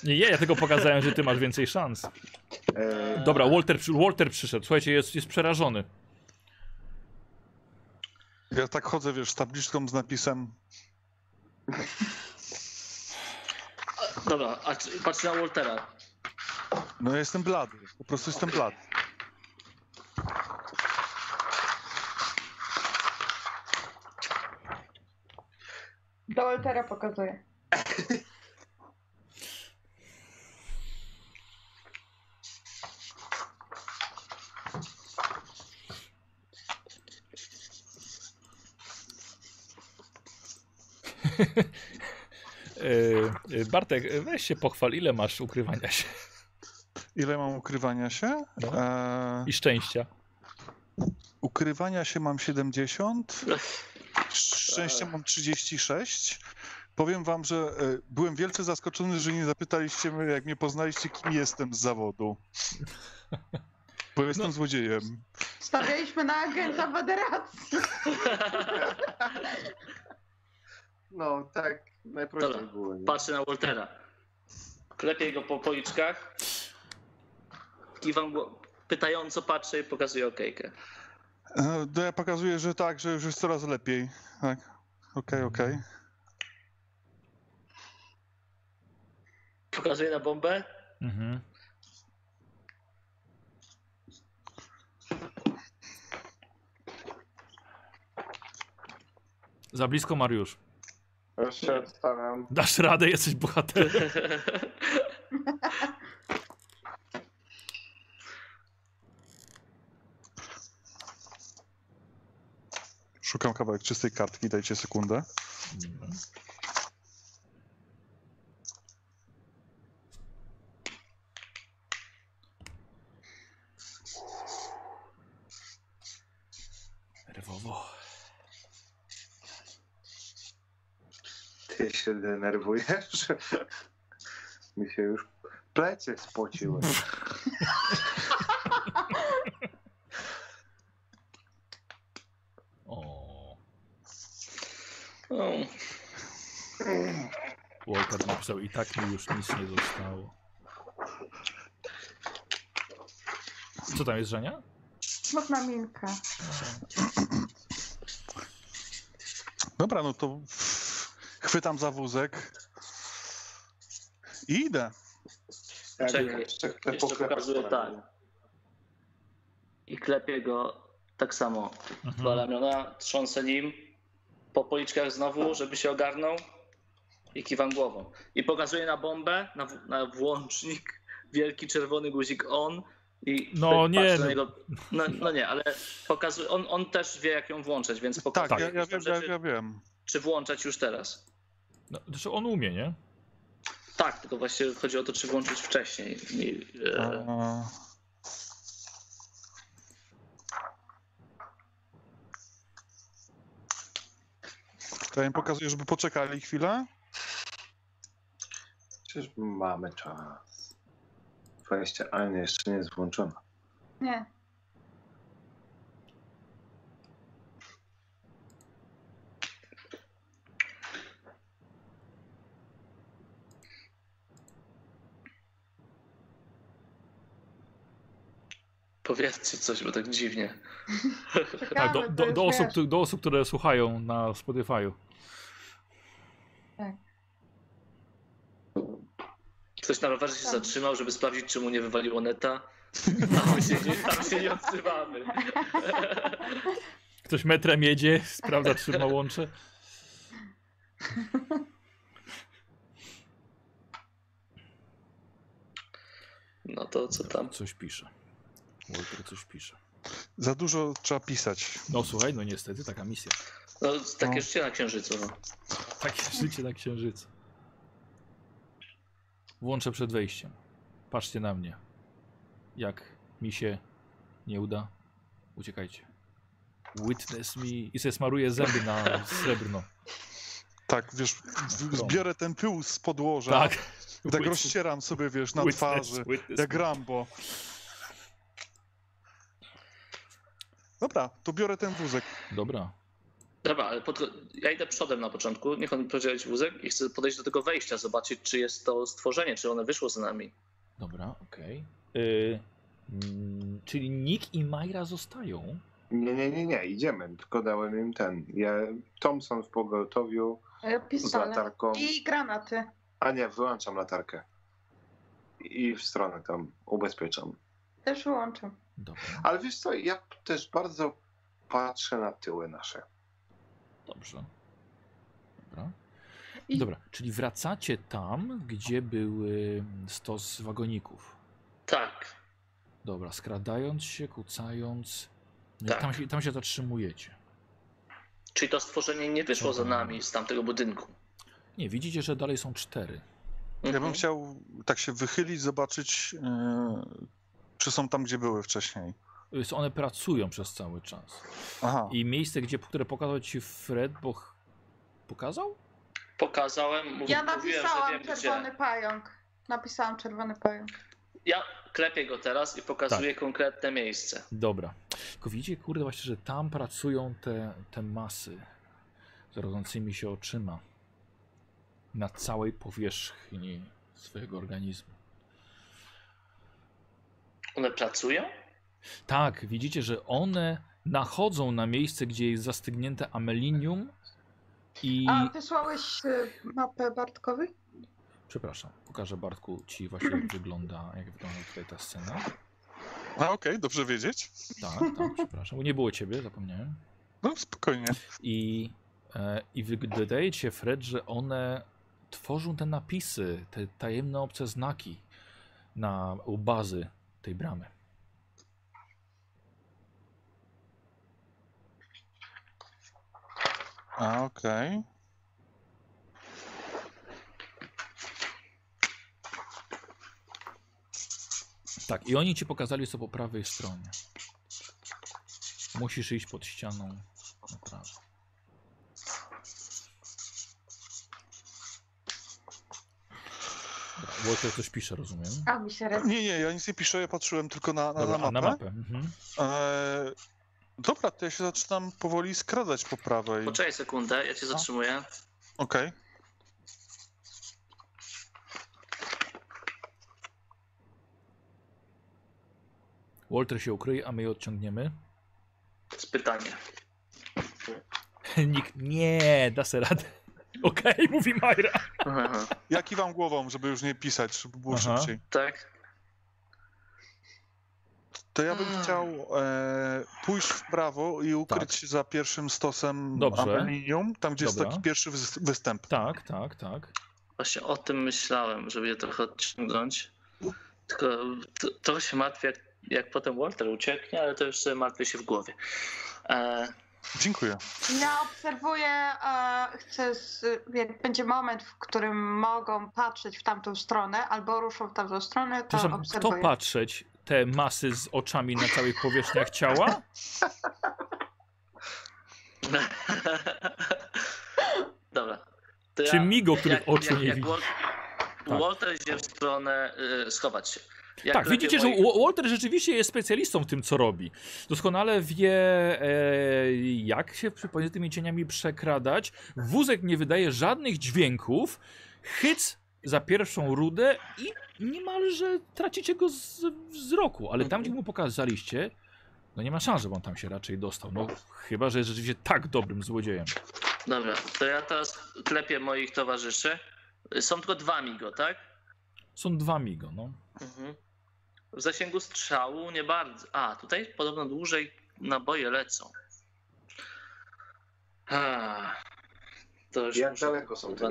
Nie, nie, ja tylko pokazałem, że ty masz więcej szans. E, Dobra, Walter, Walter przyszedł. Słuchajcie, jest, jest przerażony. Ja tak chodzę, wiesz, z tabliczką z napisem Dobra, a czy- patrz na Waltera. No ja jestem blady, po prostu jestem blady. Do Waltera pokazuję. Bartek, weź się pochwal, ile masz ukrywania się Ile mam ukrywania się? No. Eee, i szczęścia. ukrywania się mam 70, szczęścia mam 36. Powiem wam, że e, byłem wielce zaskoczony, że nie zapytaliście mnie, jak mnie poznaliście, kim jestem z zawodu. Bo jestem złodziejem. Stawialiśmy na agenta Federacji. No, tak najprościej Dobra, było. Nie? Patrzę na Waltera. Klepię go po policzkach. Kiwam go, pytająco patrzę i pokazuję okejkę. To ja pokazuję, że tak, że już jest coraz lepiej. Tak. Okej, okej. Pokazuję na bombę. Mhm. Za blisko Mariusz. Już się odstawiam. Dasz radę, jesteś bohaterem. Szukam kawałek czystej kartki, dajcie sekundę. Nerwowo. Ty się denerwujesz? Mi się już plecie spociły. O. O, Walter napisał i tak mi już nic nie zostało. Co tam jest, Żenia? Smutna minka. Dobra, no to chwytam za wózek i idę. Ja Czekaj, jeszcze pokazuję po tak. I klepię go tak samo. Dwa Mhm. ramiona, trząsę nim. Po policzkach znowu, żeby się ogarnął. I kiwam głową. I pokazuję na bombę, na, w- na włącznik. Wielki czerwony guzik on. I No patrzę nie, Na no. niego, no, no nie, ale pokazuje, on, on też wie, jak ją włączać, więc pokazuje, Tak, ja, ja, wiem, tam ja, rzeczy, ja wiem. czy włączać już teraz. No, znaczy on umie, nie? Tak, tylko właśnie chodzi o to, czy włączyć wcześniej. I, e, A... To ja im pokazuję, żeby poczekali chwilę. Przecież mamy czas. 20, a nie, jeszcze nie jest włączona. Nie. Powiedzcie coś, bo tak dziwnie. Tak, do, Czekamy, to do, do, osób, wiesz. do osób, które słuchają na Spotify'u. Ktoś na rowerze się Tak. zatrzymał, żeby sprawdzić, czy mu nie wywaliło neta. Tam się nie, tam się nie odzywamy. Ktoś metrem jedzie, sprawdza, czy ma łącze. No to co tam? Coś pisze. Walter coś pisze. Za dużo trzeba pisać. No słuchaj, no niestety taka misja. No takie No. życie na księżycu. No. Takie życie na księżycu. Włączę przed wejściem. Patrzcie na mnie. Jak mi się nie uda, uciekajcie. Witness me i se smaruje zęby na srebrno. Tak, wiesz, zbiorę ten pył z podłoża. Tak. I tak rozcieram sobie, wiesz, na witness- twarzy. witness Jak me. Rambo. Dobra, to biorę ten wózek. Dobra. Dobra, ale pod... ja idę przodem na początku, niech on prowadzi wózek i chcę podejść do tego wejścia, zobaczyć, czy jest to stworzenie, czy one wyszło za nami. Dobra, okej. Y, mm, czyli Nick i Majra zostają. Nie, nie, nie, nie, idziemy, tylko dałem im ten. Ja, Thompson w pogotowiu E, z latarką. I granaty. A nie, wyłączam latarkę. I w stronę tam ubezpieczam. Też wyłączam. Dobra, Ale wiesz co, ja też bardzo patrzę na tyły nasze. dobrze. Dobra. I- Dobra, czyli wracacie tam, gdzie był y, stos wagoników. Tak, Dobra, skradając się, kucając. Nie, Tak. Tam, się, tam się zatrzymujecie. czyli to stworzenie nie wyszło za nami z tamtego budynku. Nie, widzicie, że dalej są cztery. Ja bym Mhm. chciał tak się wychylić, zobaczyć, yy, czy są tam, gdzie były wcześniej. One pracują przez cały czas. Aha, I miejsce, gdzie, które pokazał ci Fred, bo pokazał? Pokazałem, mów, Ja napisałam wiem czerwony gdzie. pająk. Napisałam czerwony pająk. Ja klepię go teraz i pokazuję Tak. konkretne miejsce. Dobra. Tylko widzicie, kurde, właśnie, że tam pracują te, te masy z rodzącymi się oczyma na całej powierzchni swojego organizmu. One pracują? Tak, widzicie, że one nachodzą na miejsce, gdzie jest zastygnięte amelinium i... A wysłałeś y, mapę Bartkowi? Przepraszam, pokażę Bartku ci właśnie jak wygląda, jak wygląda tutaj ta scena. A, okej, dobrze wiedzieć. Tak, tak, przepraszam, bo nie było ciebie, zapomniałem. No spokojnie. I, e, i wydaje ci się, Fred, że one tworzą te napisy, te tajemne obce znaki na u bazy tej bramy. A, okej. Tak, i oni ci pokazali co po prawej stronie. Musisz iść pod ścianą na prawo. Walter coś pisze, rozumiem. A mi się. Nie, nie, ja nic nie piszę, ja patrzyłem tylko na, na, Dobra, na mapę. na mapę. Mhm. Eee, dobra, to ja się zaczynam powoli skradać po prawej. Poczekaj sekundę, ja cię zatrzymuję. Okej. Walter się ukryje, a my je odciągniemy. To jest pytanie. Nikt, nie, da se radę. Okej, mówi Majra. Ja kiwam głową, żeby już nie pisać, żeby było Aha. szybciej. Tak? To ja bym Hmm. chciał e, pójść w prawo i ukryć Tak. się za pierwszym stosem Dobrze. amelinium, tam gdzie Dobra. jest taki pierwszy wys- występ. Tak, tak, tak. Właśnie o tym myślałem, żeby je trochę odciągnąć. Tylko to, trochę się martwię, jak, jak potem Walter ucieknie, ale to już sobie martwię się w głowie. E, Dziękuję. Ja obserwuję, a chcę, z, jak będzie moment, w którym mogą patrzeć w tamtą stronę, albo ruszą w tamtą stronę, to Przepraszam, kto obserwuję. patrzeć te masy z oczami na całych powierzchniach ciała? Dobra. To Czy Migo, których jak- oczu jak- nie jak widzi? Tak. Walter idzie w stronę y, schować się. Jak tak, widzicie, że moich- Walter rzeczywiście jest specjalistą w tym, co robi. Doskonale wie, e, jak się przy- tymi cieniami przekradać. Wózek nie wydaje żadnych dźwięków. Hyc za pierwszą rudę i niemalże tracicie go z wzroku. Ale tam, gdzie mu pokazaliście, no nie ma szans, żeby on tam się raczej dostał. No, chyba, że jest rzeczywiście tak dobrym złodziejem. Dobra, to ja teraz klepię moich towarzyszy. Są tylko dwa Migo, tak? Są dwa migo, no. Mhm. W zasięgu strzału nie bardzo. A, tutaj podobno dłużej naboje lecą. A, to już Jak muszę daleko są te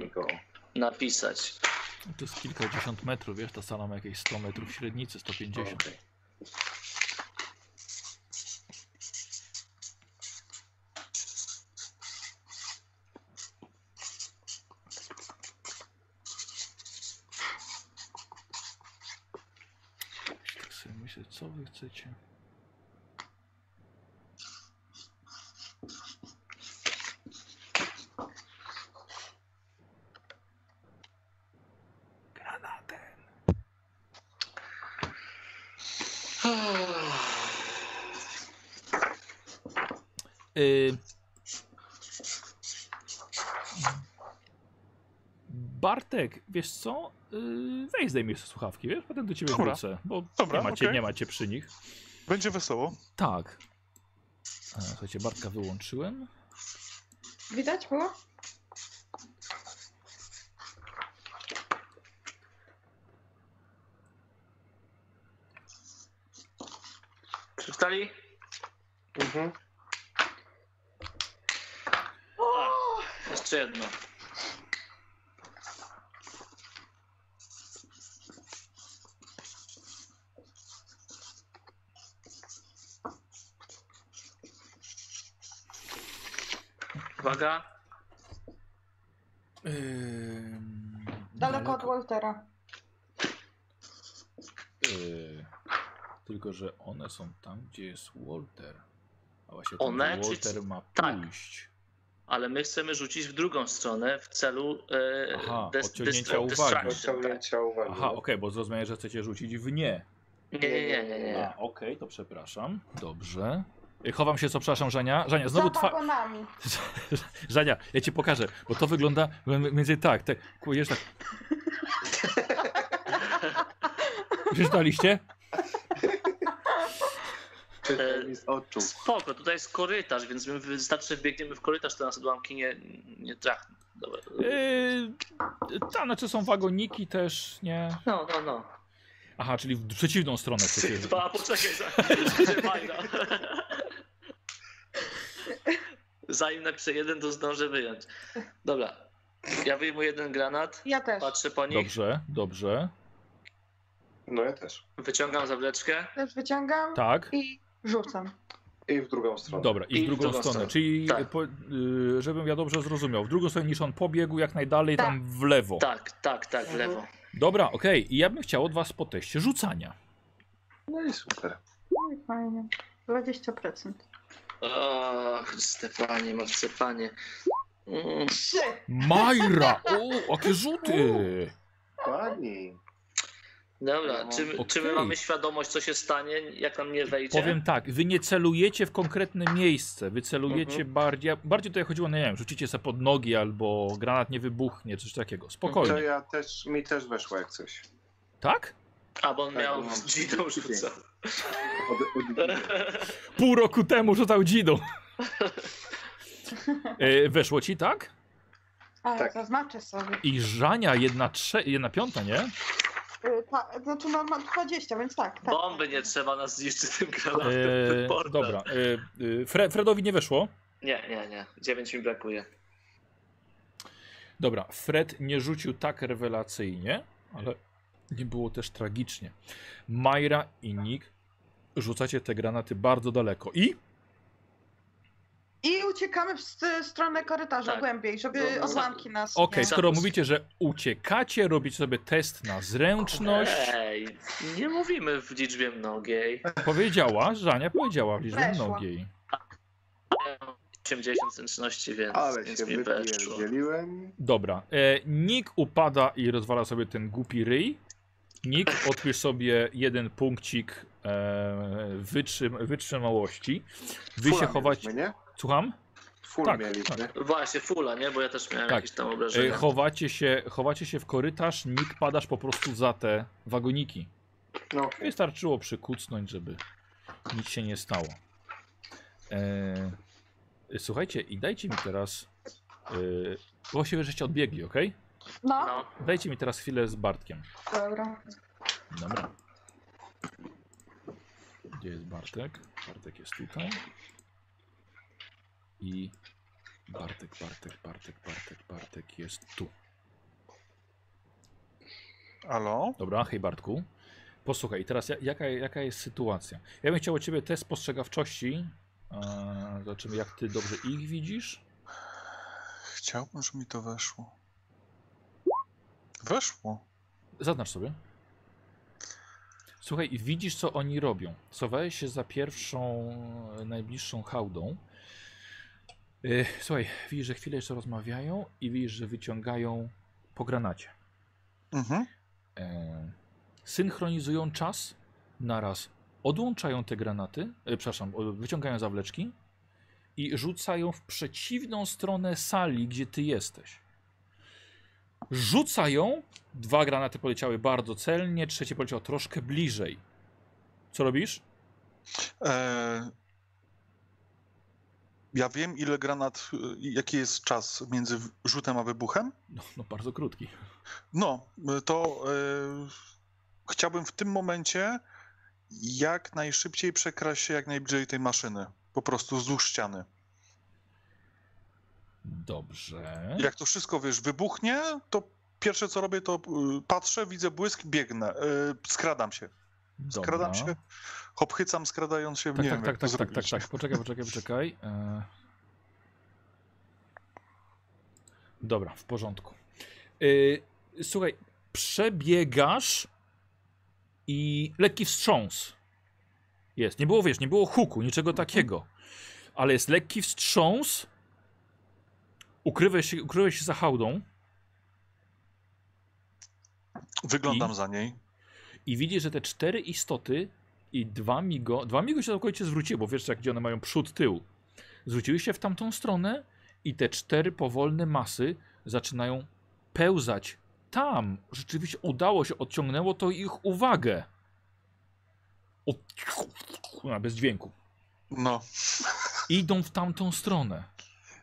napisać. To jest kilkadziesiąt metrów, wiesz, ta sala ma jakieś 100 metrów średnicy, 150. Okej. Tak sobie myślę, co wy chcecie? Y... Bartek, wiesz co? Yy, weź zdejmij słuchawki, wiesz? Potem do ciebie Dobra. wrócę, bo Dobra, nie, macie, okej. nie macie przy nich. Będzie wesoło. Tak. E, Słuchajcie, Bartka wyłączyłem. Widać było? Przeczytali? Mhm. Jeszcze jedno. Uwaga. Ym, Daleko od Waltera. Yy, tylko, że one są tam, gdzie jest Walter. A właśnie tam, One, gdzie czy- Walter ma tak. pójść. Ale my chcemy rzucić w drugą stronę w celu e, Aha, des- odciągnięcia uwagi. distraction, tak. Odciągnięcia uwagi. Aha, okej, bo zrozumiałem, że chcecie rzucić w nie. Nie, nie, nie, nie, nie. A, okej, to przepraszam. Dobrze. Chowam się, co przepraszam, Żania. Żania, znowu twa... wagonami. Żania, ja ci pokażę, bo to wygląda mniej więcej tak, tak, kujesz tak. Przeczytaliście? Oczu. Spoko, tutaj jest korytarz, więc my wystarczy, że biegniemy w korytarz, to nas odłamki nie, nie trafną. Dobra. Yy, tam, znaczy są wagoniki też, nie? No, no, no. Aha, czyli w przeciwną stronę. Dwa, poczekaj, za-. Zanim napiszę jeden, to zdążę wyjąć. Dobra. Ja wyjmuję jeden granat, Ja też. patrzę po nich, Dobrze, dobrze. No ja też. wyciągam zawleczkę. Też wyciągam Tak. i rzucam. I w drugą stronę. Dobra, i w I w drugą drugą stronę. stronę. Czyli, Tak. po, y, żebym ja dobrze zrozumiał, w drugą stronę niż on pobiegł, jak najdalej Tak. tam w lewo. Tak, tak, tak, w lewo. Dobra, okej. I ja bym chciał od was po teście rzucania. No i super. No i fajnie. 20%. O, Stefanie, Marcepanie. Mm! Majra! O, jakie rzuty! Pani. Dobra, No, czy, czy my mamy świadomość, co się stanie, jak nam nie wejdzie? Powiem tak, wy nie celujecie w konkretne miejsce, wy celujecie Mhm. bardziej, bardziej tutaj chodziło, no nie wiem, rzucicie sobie pod nogi albo granat nie wybuchnie, coś takiego. To Spokojnie. ja też, mi też weszło jak coś. Tak? A, bo on Tak, miał Giną rzucał. Od, od, Pół roku temu rzucał dzidą. E, Weszło ci, tak? A, Tak. zaznaczę sobie. I Żania jedna, trze, jedna piąta, nie? Y, ta, znaczy no ma 20, więc tak. tak. Bomby nie trzeba nas zniszczyć tym granatem. E, Portal. dobra. E, e, Fre, Fredowi nie weszło. Nie, nie, nie. Dziewięć mi brakuje. Dobra, Fred nie rzucił tak rewelacyjnie, ale nie było też tragicznie. Majra i Nick rzucacie te granaty bardzo daleko. I I uciekamy w st- stronę korytarza Tak. głębiej, żeby odłamki nas okej, nie... skoro mówicie, że uciekacie, robicie sobie test na zręczność. Ej, nie mówimy w liczbie mnogiej. Powiedziała, Żania powiedziała w liczbie Weszło. mnogiej. 80 zręczności, więc, ale więc się mi. Dobra, e, Nick upada i rozwala sobie ten głupi ryj. Nick, odpisz sobie jeden punkcik e, wytrzym, wytrzymałości. Wy Fula się chowacie... mieliśmy, nie? Słucham? Full Tak, mieliśmy. Właśnie, fula, nie? Bo ja też miałem Tak. jakieś tam E, obrażenia. chowacie, się, chowacie się w korytarz, Nick padasz po prostu za te wagoniki. No, okej. Wystarczyło przykucnąć, żeby nic się nie stało. E, słuchajcie, i dajcie mi teraz. E, właściwie żeście odbiegli, ok? No, No, Dajcie mi teraz chwilę z Bartkiem. dobra. Dobra. Gdzie jest Bartek? Bartek jest tutaj. I Bartek, Bartek, Bartek, Bartek, Bartek jest tu. Halo? Dobra, hej Bartku. Posłuchaj, teraz ja- jaka, jaka jest sytuacja? Ja bym chciał od ciebie test spostrzegawczości. Eee, zobaczymy, jak ty dobrze ich widzisz. Chciałbym, żeby mi to weszło. Weszło. Zaznacz sobie. Słuchaj, widzisz, co oni robią. Schowałeś się za pierwszą, e, najbliższą hałdą. Yy, słuchaj, widzisz, że chwilę jeszcze rozmawiają i widzisz, że wyciągają po granacie. Mhm. E, synchronizują czas, naraz odłączają te granaty, e, przepraszam, wyciągają zawleczki i rzucają w przeciwną stronę sali, gdzie ty jesteś. Rzucają, dwa granaty poleciały bardzo celnie, trzecie poleciało troszkę bliżej. Co robisz? E, ja wiem, ile granat, y, jaki jest czas między rzutem a wybuchem. No, no bardzo krótki. No, y, to e, chciałbym w tym momencie jak najszybciej przekraść się jak najbliżej tej maszyny. Po prostu wzdłuż ściany. Dobrze. Jak to wszystko, wiesz, wybuchnie, to pierwsze co robię, to y, patrzę, widzę błysk, biegnę, y, skradam się. Skradam Dobra. się, hopchycam skradając się, Tak, nie tak, wiem, tak, tak, tak, tak, tak. Poczekaj, poczekaj, poczekaj. E... Dobra, w porządku. E, Słuchaj, przebiegasz i lekki wstrząs. Jest. Nie było, wiesz, nie było huku, niczego takiego. Ale jest lekki wstrząs. Ukryłeś się, ukryłeś się za hałdą Wyglądam I? za niej. i widzisz, że te cztery istoty i dwa migo, dwa migo się całkowicie zwróciły, bo wiesz, jak gdzie one mają przód, tył. Zwróciły się w tamtą stronę i te cztery powolne masy zaczynają pełzać tam. Rzeczywiście udało się, odciągnęło to ich uwagę. O, bez dźwięku. No. Idą w tamtą stronę.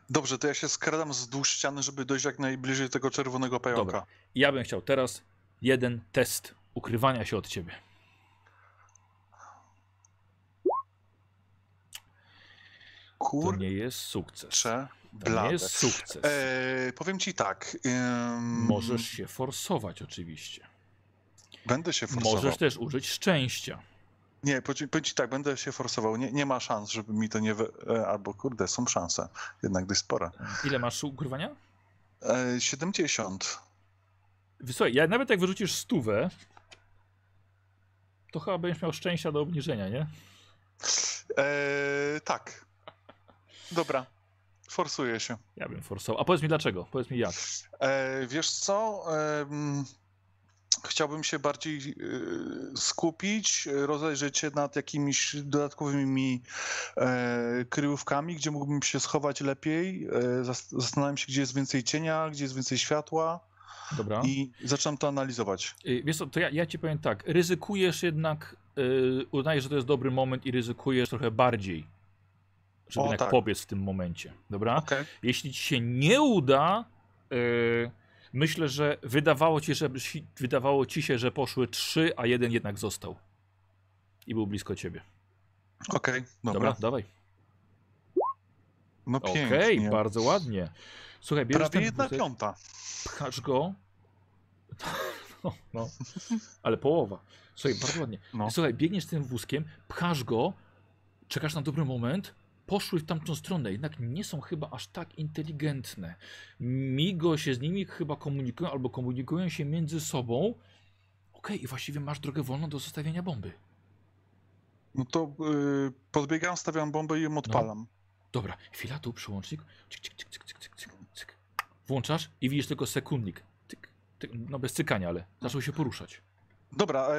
Dobrze, to ja się skradam wzdłuż ściany, żeby dojść jak najbliżej tego czerwonego pająka. Dobra. Ja bym chciał teraz jeden test ukrywania się od ciebie. To Kurczę, nie jest sukces. To nie jest sukces. E, powiem ci tak. ym, Możesz się forsować oczywiście. Będę się forsował. Możesz też użyć szczęścia. Nie, powiem ci tak, będę się forsował. Nie, nie ma szans, żeby mi to nie... Wy... e, Albo kurde, są szanse. Jednak dość spore. Ile masz ukrywania? E, 70. Słuchaj, ja nawet jak wyrzucisz stówę, to chyba będziesz miał szczęścia do obniżenia, nie? E, tak. Dobra. Forsuję się. Ja bym forsował. A powiedz mi dlaczego? Powiedz mi jak. E, wiesz co? Em, chciałbym się bardziej e, skupić, rozejrzeć się nad jakimiś dodatkowymi e, kryjówkami, gdzie mógłbym się schować lepiej. E, zas- zastanawiam się, gdzie jest więcej cienia, gdzie jest więcej światła Dobra. i zaczynam to analizować. Wiesz co, to ja, ja ci powiem tak. Ryzykujesz jednak, yy, uznajesz, że to jest dobry moment i ryzykujesz trochę bardziej, żeby O, jednak tak. pobiec w tym momencie. Dobra? Okej. Jeśli ci się nie uda, yy, myślę, że wydawało ci, że, wydawało ci się, że poszły trzy, a jeden jednak został. I był blisko ciebie. Okej, Dobra, dobra. dawaj. No Okej, pięknie. bardzo ładnie. Słuchaj, bierzesz Prawie jedna piąta. pchasz go. No, no, ale połowa. Słuchaj, bardzo ładnie. No. Słuchaj, biegniesz tym wózkiem, pchasz go, czekasz na dobry moment, poszły w tamtą stronę, jednak nie są chyba aż tak inteligentne. Migo się z nimi chyba komunikują, albo komunikują się między sobą. Okej, i właściwie masz drogę wolną do zostawienia bomby. No to y, podbiegam, stawiam bombę i ją odpalam. Dobra, chwila tu, przełącznik. Cyk, cyk, cyk, cyk, cyk, cyk, cyk. Włączasz i widzisz tylko sekundnik. Tyk, tyk, no bez cykania, ale zaczął się poruszać. Dobra, e,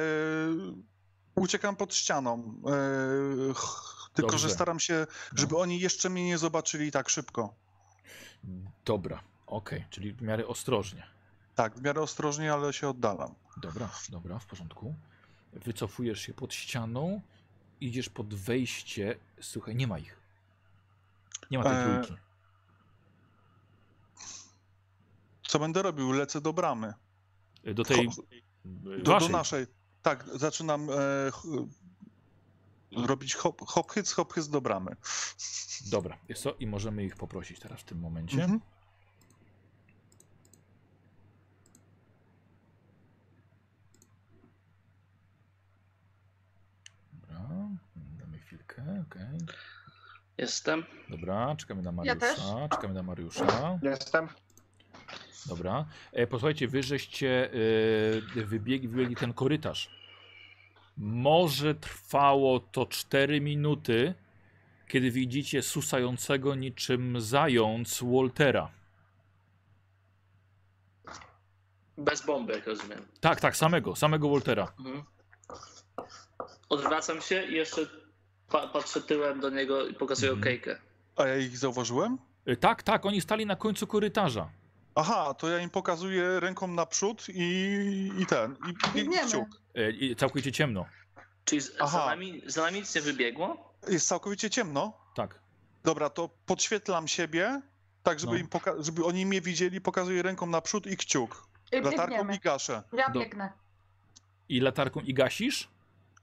uciekam pod ścianą. Ch- tylko, Dobrze. że staram się, żeby No. oni jeszcze mnie nie zobaczyli tak szybko. Dobra, okej, czyli w miarę ostrożnie. Tak, w miarę ostrożnie, ale się oddalam. Dobra, dobra, w porządku. Wycofujesz się pod ścianą, idziesz pod wejście. Słuchaj, nie ma ich. Nie ma tej E, trójki. Co będę robił? Lecę do bramy. Do tej. Do, Do, do naszej. Tak, zaczynam e, ch- robić hop, hop hyc, hop do bramy. Dobra, jest co? I możemy ich poprosić teraz w tym momencie. Mhm. Dobra, damy chwilkę, okej. Jestem. Dobra, czekamy na Ja też. Mariusza. czekamy na Mariusza. Jestem. Dobra. E, posłuchajcie, wy żeście e, wybiegli, wybiegli ten korytarz. Może trwało to 4 minuty, kiedy widzicie susającego niczym zając Waltera. Bez bomby, jak rozumiem. Tak, tak, samego, samego Waltera. Mhm. odwracam się i jeszcze pa patrzę tyłem do niego i pokazuję Mhm. okejkę. A ja ich zauważyłem? Y, Tak, tak, oni stali na końcu korytarza. Aha, to ja im pokazuję ręką naprzód i, i ten, i, i, kciuk. Y, i Całkowicie ciemno. Czyli z, za, nami, za nami nic nie wybiegło? Jest całkowicie ciemno. Tak. Dobra, to podświetlam siebie, tak żeby, No. im poka- żeby oni mnie widzieli, pokazuję ręką naprzód i kciuk. I Latarką biegniemy. i gaszę. Ja Do- biegnę. I latarką i gasisz?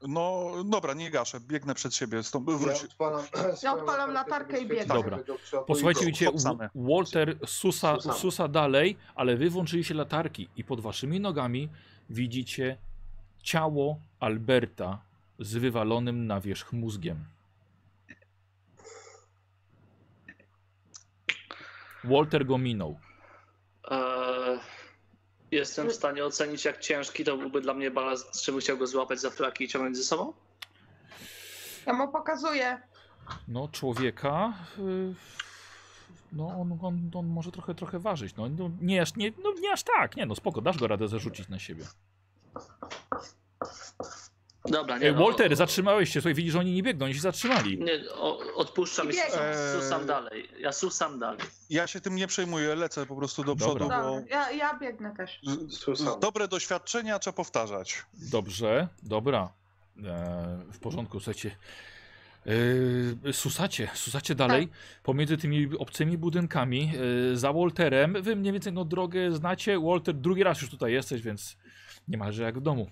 No dobra, nie gaszę, biegnę przed siebie. Stąd, Ja wróć. odpalam, Ja odpalam latarkę i biegnę. Dobra. Posłuchajcie, widzicie, Walter susa, susa dalej, ale wy włączyliście latarki i pod waszymi nogami widzicie ciało Alberta z wywalonym na wierzch mózgiem. Walter go minął. Eee, jestem w stanie ocenić, jak ciężki to byłby dla mnie balast, żebym chciał go złapać za flaki i ciągnąć ze sobą? Ja mu pokazuję. No, człowieka. y, No, on, on, on może trochę, trochę ważyć. No, no, nie, aż, nie, no, nie aż tak. Nie, no spoko, dasz go radę zarzucić na siebie. Dobra, nie Ej, no, Walter, zatrzymałeś się. Słuchaj, widzisz, że oni nie biegną, oni się zatrzymali. Nie, o, odpuszczam i Biegam. susam, susam dalej. Ja susam dalej. Ja się tym nie przejmuję, lecę po prostu do Dobra. przodu, Dobra, bo ja, ja biegnę też. Susam. dobre doświadczenia trzeba powtarzać. Dobrze, dobra. E, w porządku, słuchajcie. E, susacie, susacie dalej pomiędzy tymi obcymi budynkami e, za Walterem. Wy mniej więcej no, drogę znacie. Walter, drugi raz już tutaj jesteś, więc niemalże jak w domu.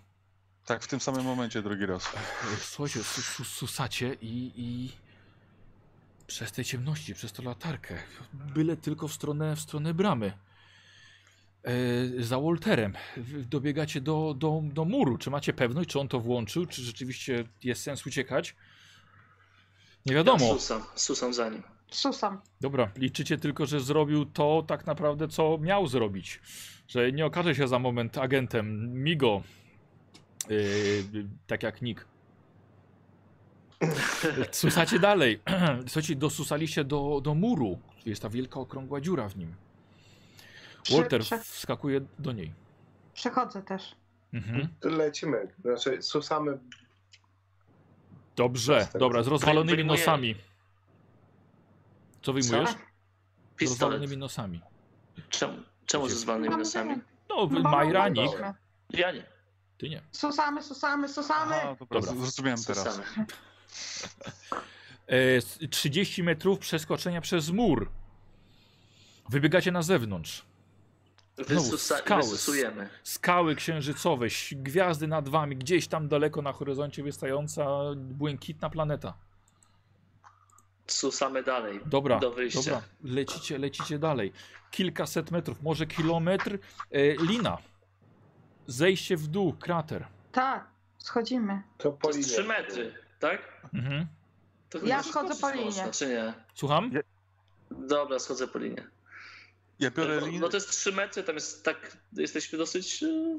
Tak, w tym samym momencie drugi raz. Słuchajcie, su, su, susacie i, i przez tej ciemności, przez tą latarkę, byle tylko w stronę, w stronę bramy. E, za Walterem Wy dobiegacie do, do, do muru. Czy macie pewność, czy on to włączył, czy rzeczywiście jest sens uciekać? Nie wiadomo. Ja susam, susam za nim. Susam. Dobra, liczycie tylko, że zrobił to tak naprawdę, co miał zrobić. Że nie okaże się za moment agentem Migo. Yy, tak jak Nick. Susacie dalej. Słuchajcie, dosusaliście do, do muru. Jest ta wielka okrągła dziura w nim. Prze- Walter prze- wskakuje do niej. Przechodzę też. Mhm. Lecimy. Znaczy, susamy. Dobrze, dobra, z rozwalonymi Wyjmuję- nosami. Co wyjmujesz? Co? Z rozwalonymi nosami. Czemu, czemu ze zwalnymi Mamy nosami? No, No, Majra, mamy Nick, tyle. Ja nie. Ty nie. Susamy, susamy, susamy. Aha, dobra, Dobra. zrozumiałem teraz. Susamy. E, s- 30 metrów przeskoczenia przez mur. Wybiegacie na zewnątrz. Znowu Wysusa, skały. Skały księżycowe, gwiazdy nad wami, gdzieś tam daleko na horyzoncie wystająca błękitna planeta. Susamy dalej. Dobra, Do wyjścia. dobra, lecicie, lecicie dalej. Kilkaset metrów, może kilometr. E, lina. Zejście w dół, krater. Tak, schodzimy. To To po jest linie. 3 metry, tak? Mhm. To Ja schodzę po linie. Można, czy nie? Słucham? Dobra, schodzę po linie. Ja biorę Bo, linię. bo to jest 3 metry, tam jest tak, jesteśmy dosyć y,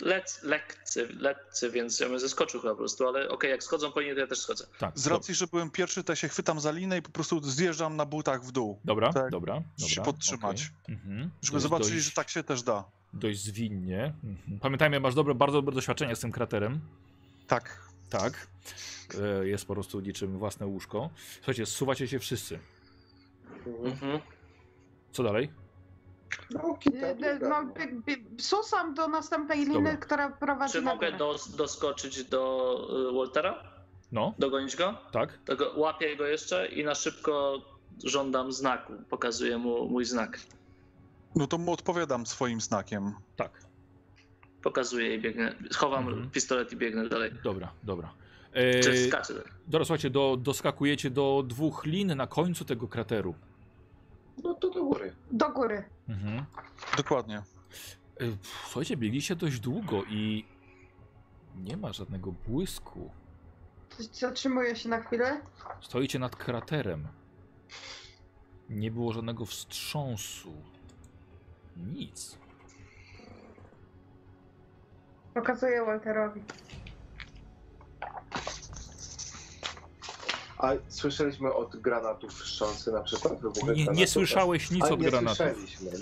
lec, lekcy, lekcy, więc ja bym zeskoczył chyba po prostu, ale okej, jak schodzą po linie, to ja też schodzę. Tak. Z racji, że byłem pierwszy, to ja się chwytam za linę i po prostu zjeżdżam na butach w dół. Dobra, Tak. dobra, Się dobra. podtrzymać. okej. Mhm. Żeby Dość- zobaczyli, dość- że tak się też da. Dość zwinnie. Mhm. Pamiętajmy, masz dobre, bardzo dobre doświadczenie z tym kraterem. Tak. Tak. E, Jest po prostu niczym własne łóżko. Słuchajcie, zsuwacie się wszyscy. Mhm. Co dalej? No, Y, y, No, susam do następnej liny, Dobra. która prowadzi Czy na mogę doskoczyć do Waltera? No, Dogonić go? tak? To go, łapię go jeszcze i na szybko żądam znaku. Pokazuję mu mój znak. No to mu odpowiadam swoim znakiem. Tak. Pokazuję i biegnę. Chowam Mhm. pistolet i biegnę dalej. Dobra, dobra. E, Czy skaczę dalej. dobra, słuchajcie, do, doskakujecie do dwóch lin na końcu tego krateru. No to do góry. Do góry. Mhm. Dokładnie. E, Słuchajcie, biegliście dość długo i nie ma żadnego błysku. Zatrzymuję się na chwilę. Stoicie nad kraterem. Nie było żadnego wstrząsu. Nic. Pokazuję Walterowi. A słyszeliśmy od granatów wszczący na przykład? Nie, nie granatów? słyszałeś nic A, od nie granatów.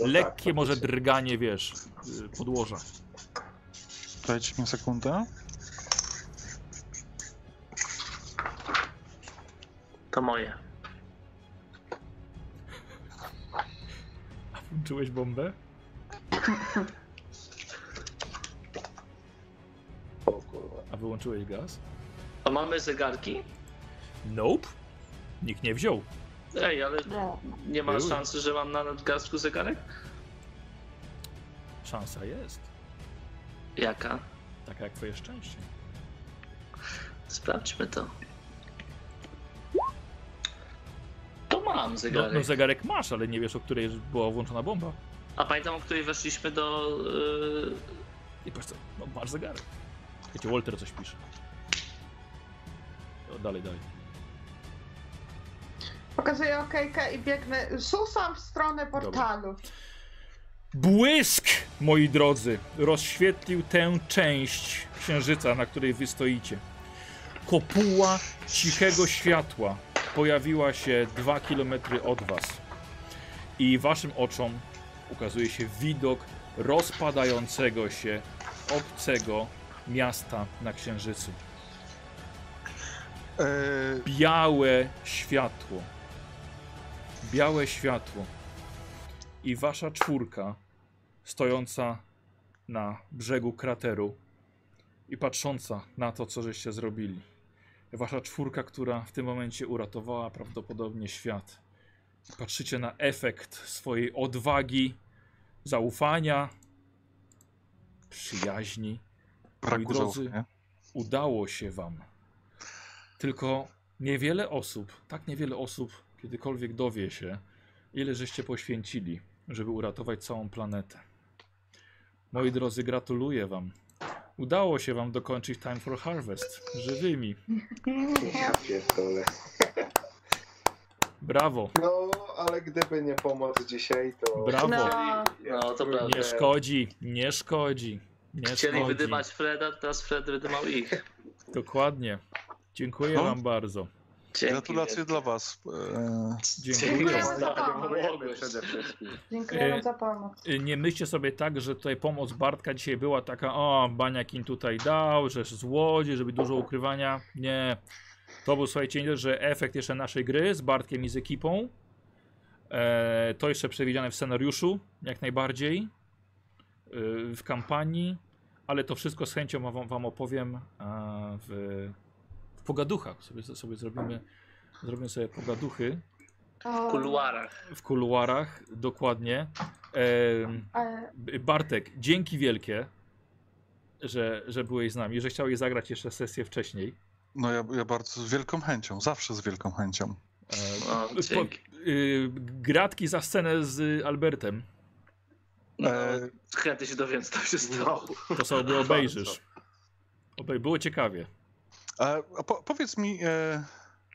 No Lekkie tak, może drganie, wiesz, y, podłoża. Dajcie mi sekundę. To moje. A włączyłeś bombę? O kurwa. A wyłączyłeś gaz? A mamy zegarki? Nope. Nikt nie wziął. Ej, ale No. nie ma Były. szansy, że mam na nadgarstku zegarek? Szansa jest. Jaka? Taka jak twoje szczęście. Sprawdźmy to. To mam No, zegarek. no zegarek masz, ale nie wiesz, o której była włączona bomba. A pamiętam, o której weszliśmy do... Yy... I patrz co, no masz zegarek. Wiecie, Walter coś pisze. O, dalej, dalej. Pokazuję okejkę i biegnę. Susam w stronę portalu. Błysk, moi drodzy, rozświetlił tę część księżyca, na której wy stoicie. Kopuła cichego światła pojawiła się dwa kilometry od was. I waszym oczom ukazuje się widok rozpadającego się obcego miasta na księżycu. E, białe światło. Białe światło. I wasza czwórka stojąca na brzegu krateru i patrząca na to, co żeście zrobili. Wasza czwórka, która w tym momencie uratowała prawdopodobnie świat. Patrzycie na efekt swojej odwagi, zaufania, przyjaźni. braku drodzy, zaufania. udało się wam. Tylko niewiele osób, tak niewiele osób kiedykolwiek dowie się, ile żeście poświęcili, żeby uratować całą planetę. Moi drodzy, gratuluję wam. Udało się wam dokończyć Time for Harvest żywymi. Ja pierdolę. Brawo, No, ale gdyby nie pomoc dzisiaj, to... brawo. No. No, to prawda. Nie szkodzi, nie szkodzi. Nie Chcieli szkodzi. wydymać Freda, teraz Fred wydymał ich. Dokładnie. Dziękuję No. wam bardzo. Dzięki Gratulacje wielkie. dla was. E, Dziękuję. Dziękujemy za pomoc. Dziękujemy E, za pomoc. Nie myślcie sobie tak, że tutaj pomoc Bartka dzisiaj była taka, o, Baniak im tutaj dał, że złodziej, żeby dużo ukrywania. Nie. To był, słuchajcie, nie że efekt jeszcze naszej gry z Bartkiem i z ekipą. E, to jeszcze przewidziane w scenariuszu, jak najbardziej. E, w kampanii, ale to wszystko z chęcią wam, wam opowiem a, w, w pogaduchach. Sobie, sobie zrobimy, zrobimy sobie pogaduchy W kuluarach. w kuluarach, dokładnie. B- Bartek, dzięki wielkie, że, że byłeś z nami, że chciałeś zagrać jeszcze sesję wcześniej. No ja, ja bardzo z wielką chęcią, zawsze z wielką chęcią. Po- dzięki. y, gratki za scenę z Albertem. No, E, chętnie się dowiem, co tam się stało. To sobie obejrzysz. Obej było ciekawie. E, po, powiedz mi e,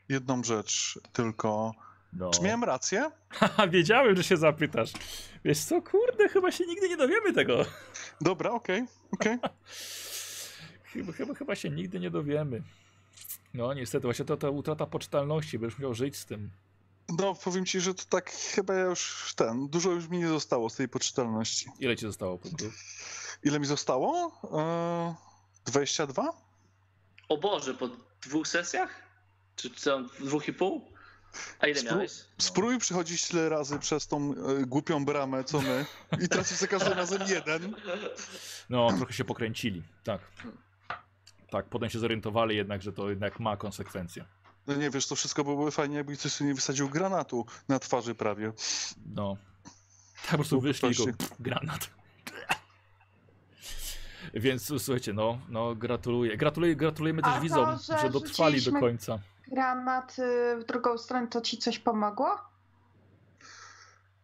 jedną rzecz tylko. No. Czy miałem rację? Haha, wiedziałem, że się zapytasz. Wiesz co, kurde, chyba się nigdy nie dowiemy tego. Dobra, okej, okej. Chyba, chyba, chyba się nigdy nie dowiemy. No niestety, właśnie to ta utrata poczytalności, będziesz musiał żyć z tym. No powiem ci, że to tak chyba ja już ten, dużo już mi nie zostało z tej poczytalności. Ile ci zostało punktów? Ile mi zostało? E, 22? O Boże, po dwóch sesjach? Czy co, dwóch i pół? A ile Spró- miałeś? Spróbuj przechodzić tyle razy przez tą e, głupią bramę, co my i tracisz za każdym razem jeden. No, trochę się pokręcili, tak. Tak, potem się zorientowali jednak, że to jednak ma konsekwencje. No nie wiesz, to wszystko byłoby fajnie, jakby ktoś sobie nie wysadził granatu na twarzy prawie. No. Tak po prostu wyszli i go pff, granat. Więc słuchajcie, no, no gratuluję. Gratuluję, gratulujemy też to, widzom, że że dotrwali do końca. granat y, w drugą stronę, to ci coś pomogło?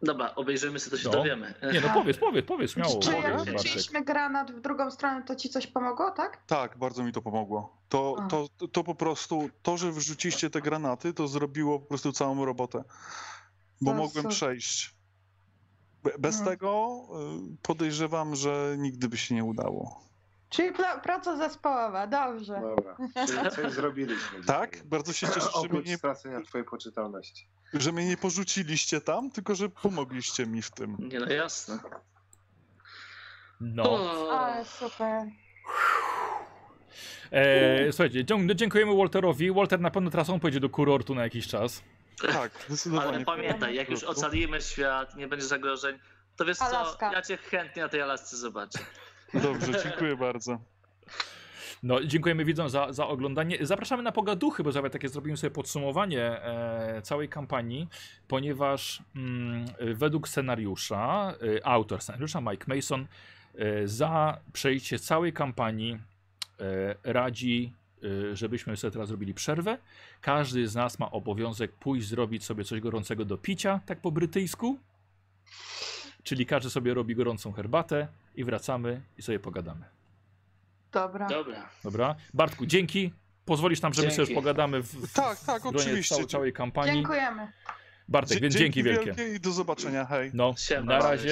Dobra, obejrzymy sobie, to się No. dowiemy. Nie no powiedz, powiedz, powiedz, śmiało. Czy jak rzuciliśmy granat w drugą stronę, to ci coś pomogło, tak? Tak, bardzo mi to pomogło. To, A. to, to po prostu, to, że wrzuciliście te granaty, to zrobiło po prostu całą robotę. Bo To mogłem przejść. Be- Bez Mhm. tego y, podejrzewam, że nigdy by się nie udało. Czyli pra- praca zespołowa, dobrze. Dobra, czyli coś zrobiliśmy. Tak? dzisiaj. Bardzo się cieszę, że mnie, nie, stracenia twojej poczytalności. że mnie nie porzuciliście tam, tylko że pomogliście mi w tym. Nie no, jasne. No. O, Ale super. E, słuchajcie, dzie- dziękujemy Walterowi. Walter na pewno trasą pojedzie do kurortu na jakiś czas. Tak, zdecydowanie. Ale pamiętaj, jak już ocalimy świat, nie będzie zagrożeń, to wiesz co, Alaska. ja cię chętnie na tej Alasce zobaczę. Dobrze, dziękuję bardzo. No, dziękujemy widzom za, za oglądanie. Zapraszamy na pogaduchy, bo sobie takie zrobimy sobie podsumowanie e, całej kampanii, ponieważ mm, według scenariusza, e, autor scenariusza Mike Mason e, za przejście całej kampanii e, radzi, e, żebyśmy sobie teraz zrobili przerwę. Każdy z nas ma obowiązek pójść zrobić sobie coś gorącego do picia, tak po brytyjsku. Czyli każdy sobie robi gorącą herbatę i wracamy i sobie pogadamy. Dobra. Dobra. Dobra. Bartku, dzięki. Pozwolisz nam, że my sobie Dzięki. już pogadamy w, w, Tak, tak, w oczywiście. całej, całej kampanii. Dziękujemy. Bartek, więc dzięki wielkie. wielkie i do zobaczenia, hej. No, Siema. na razie.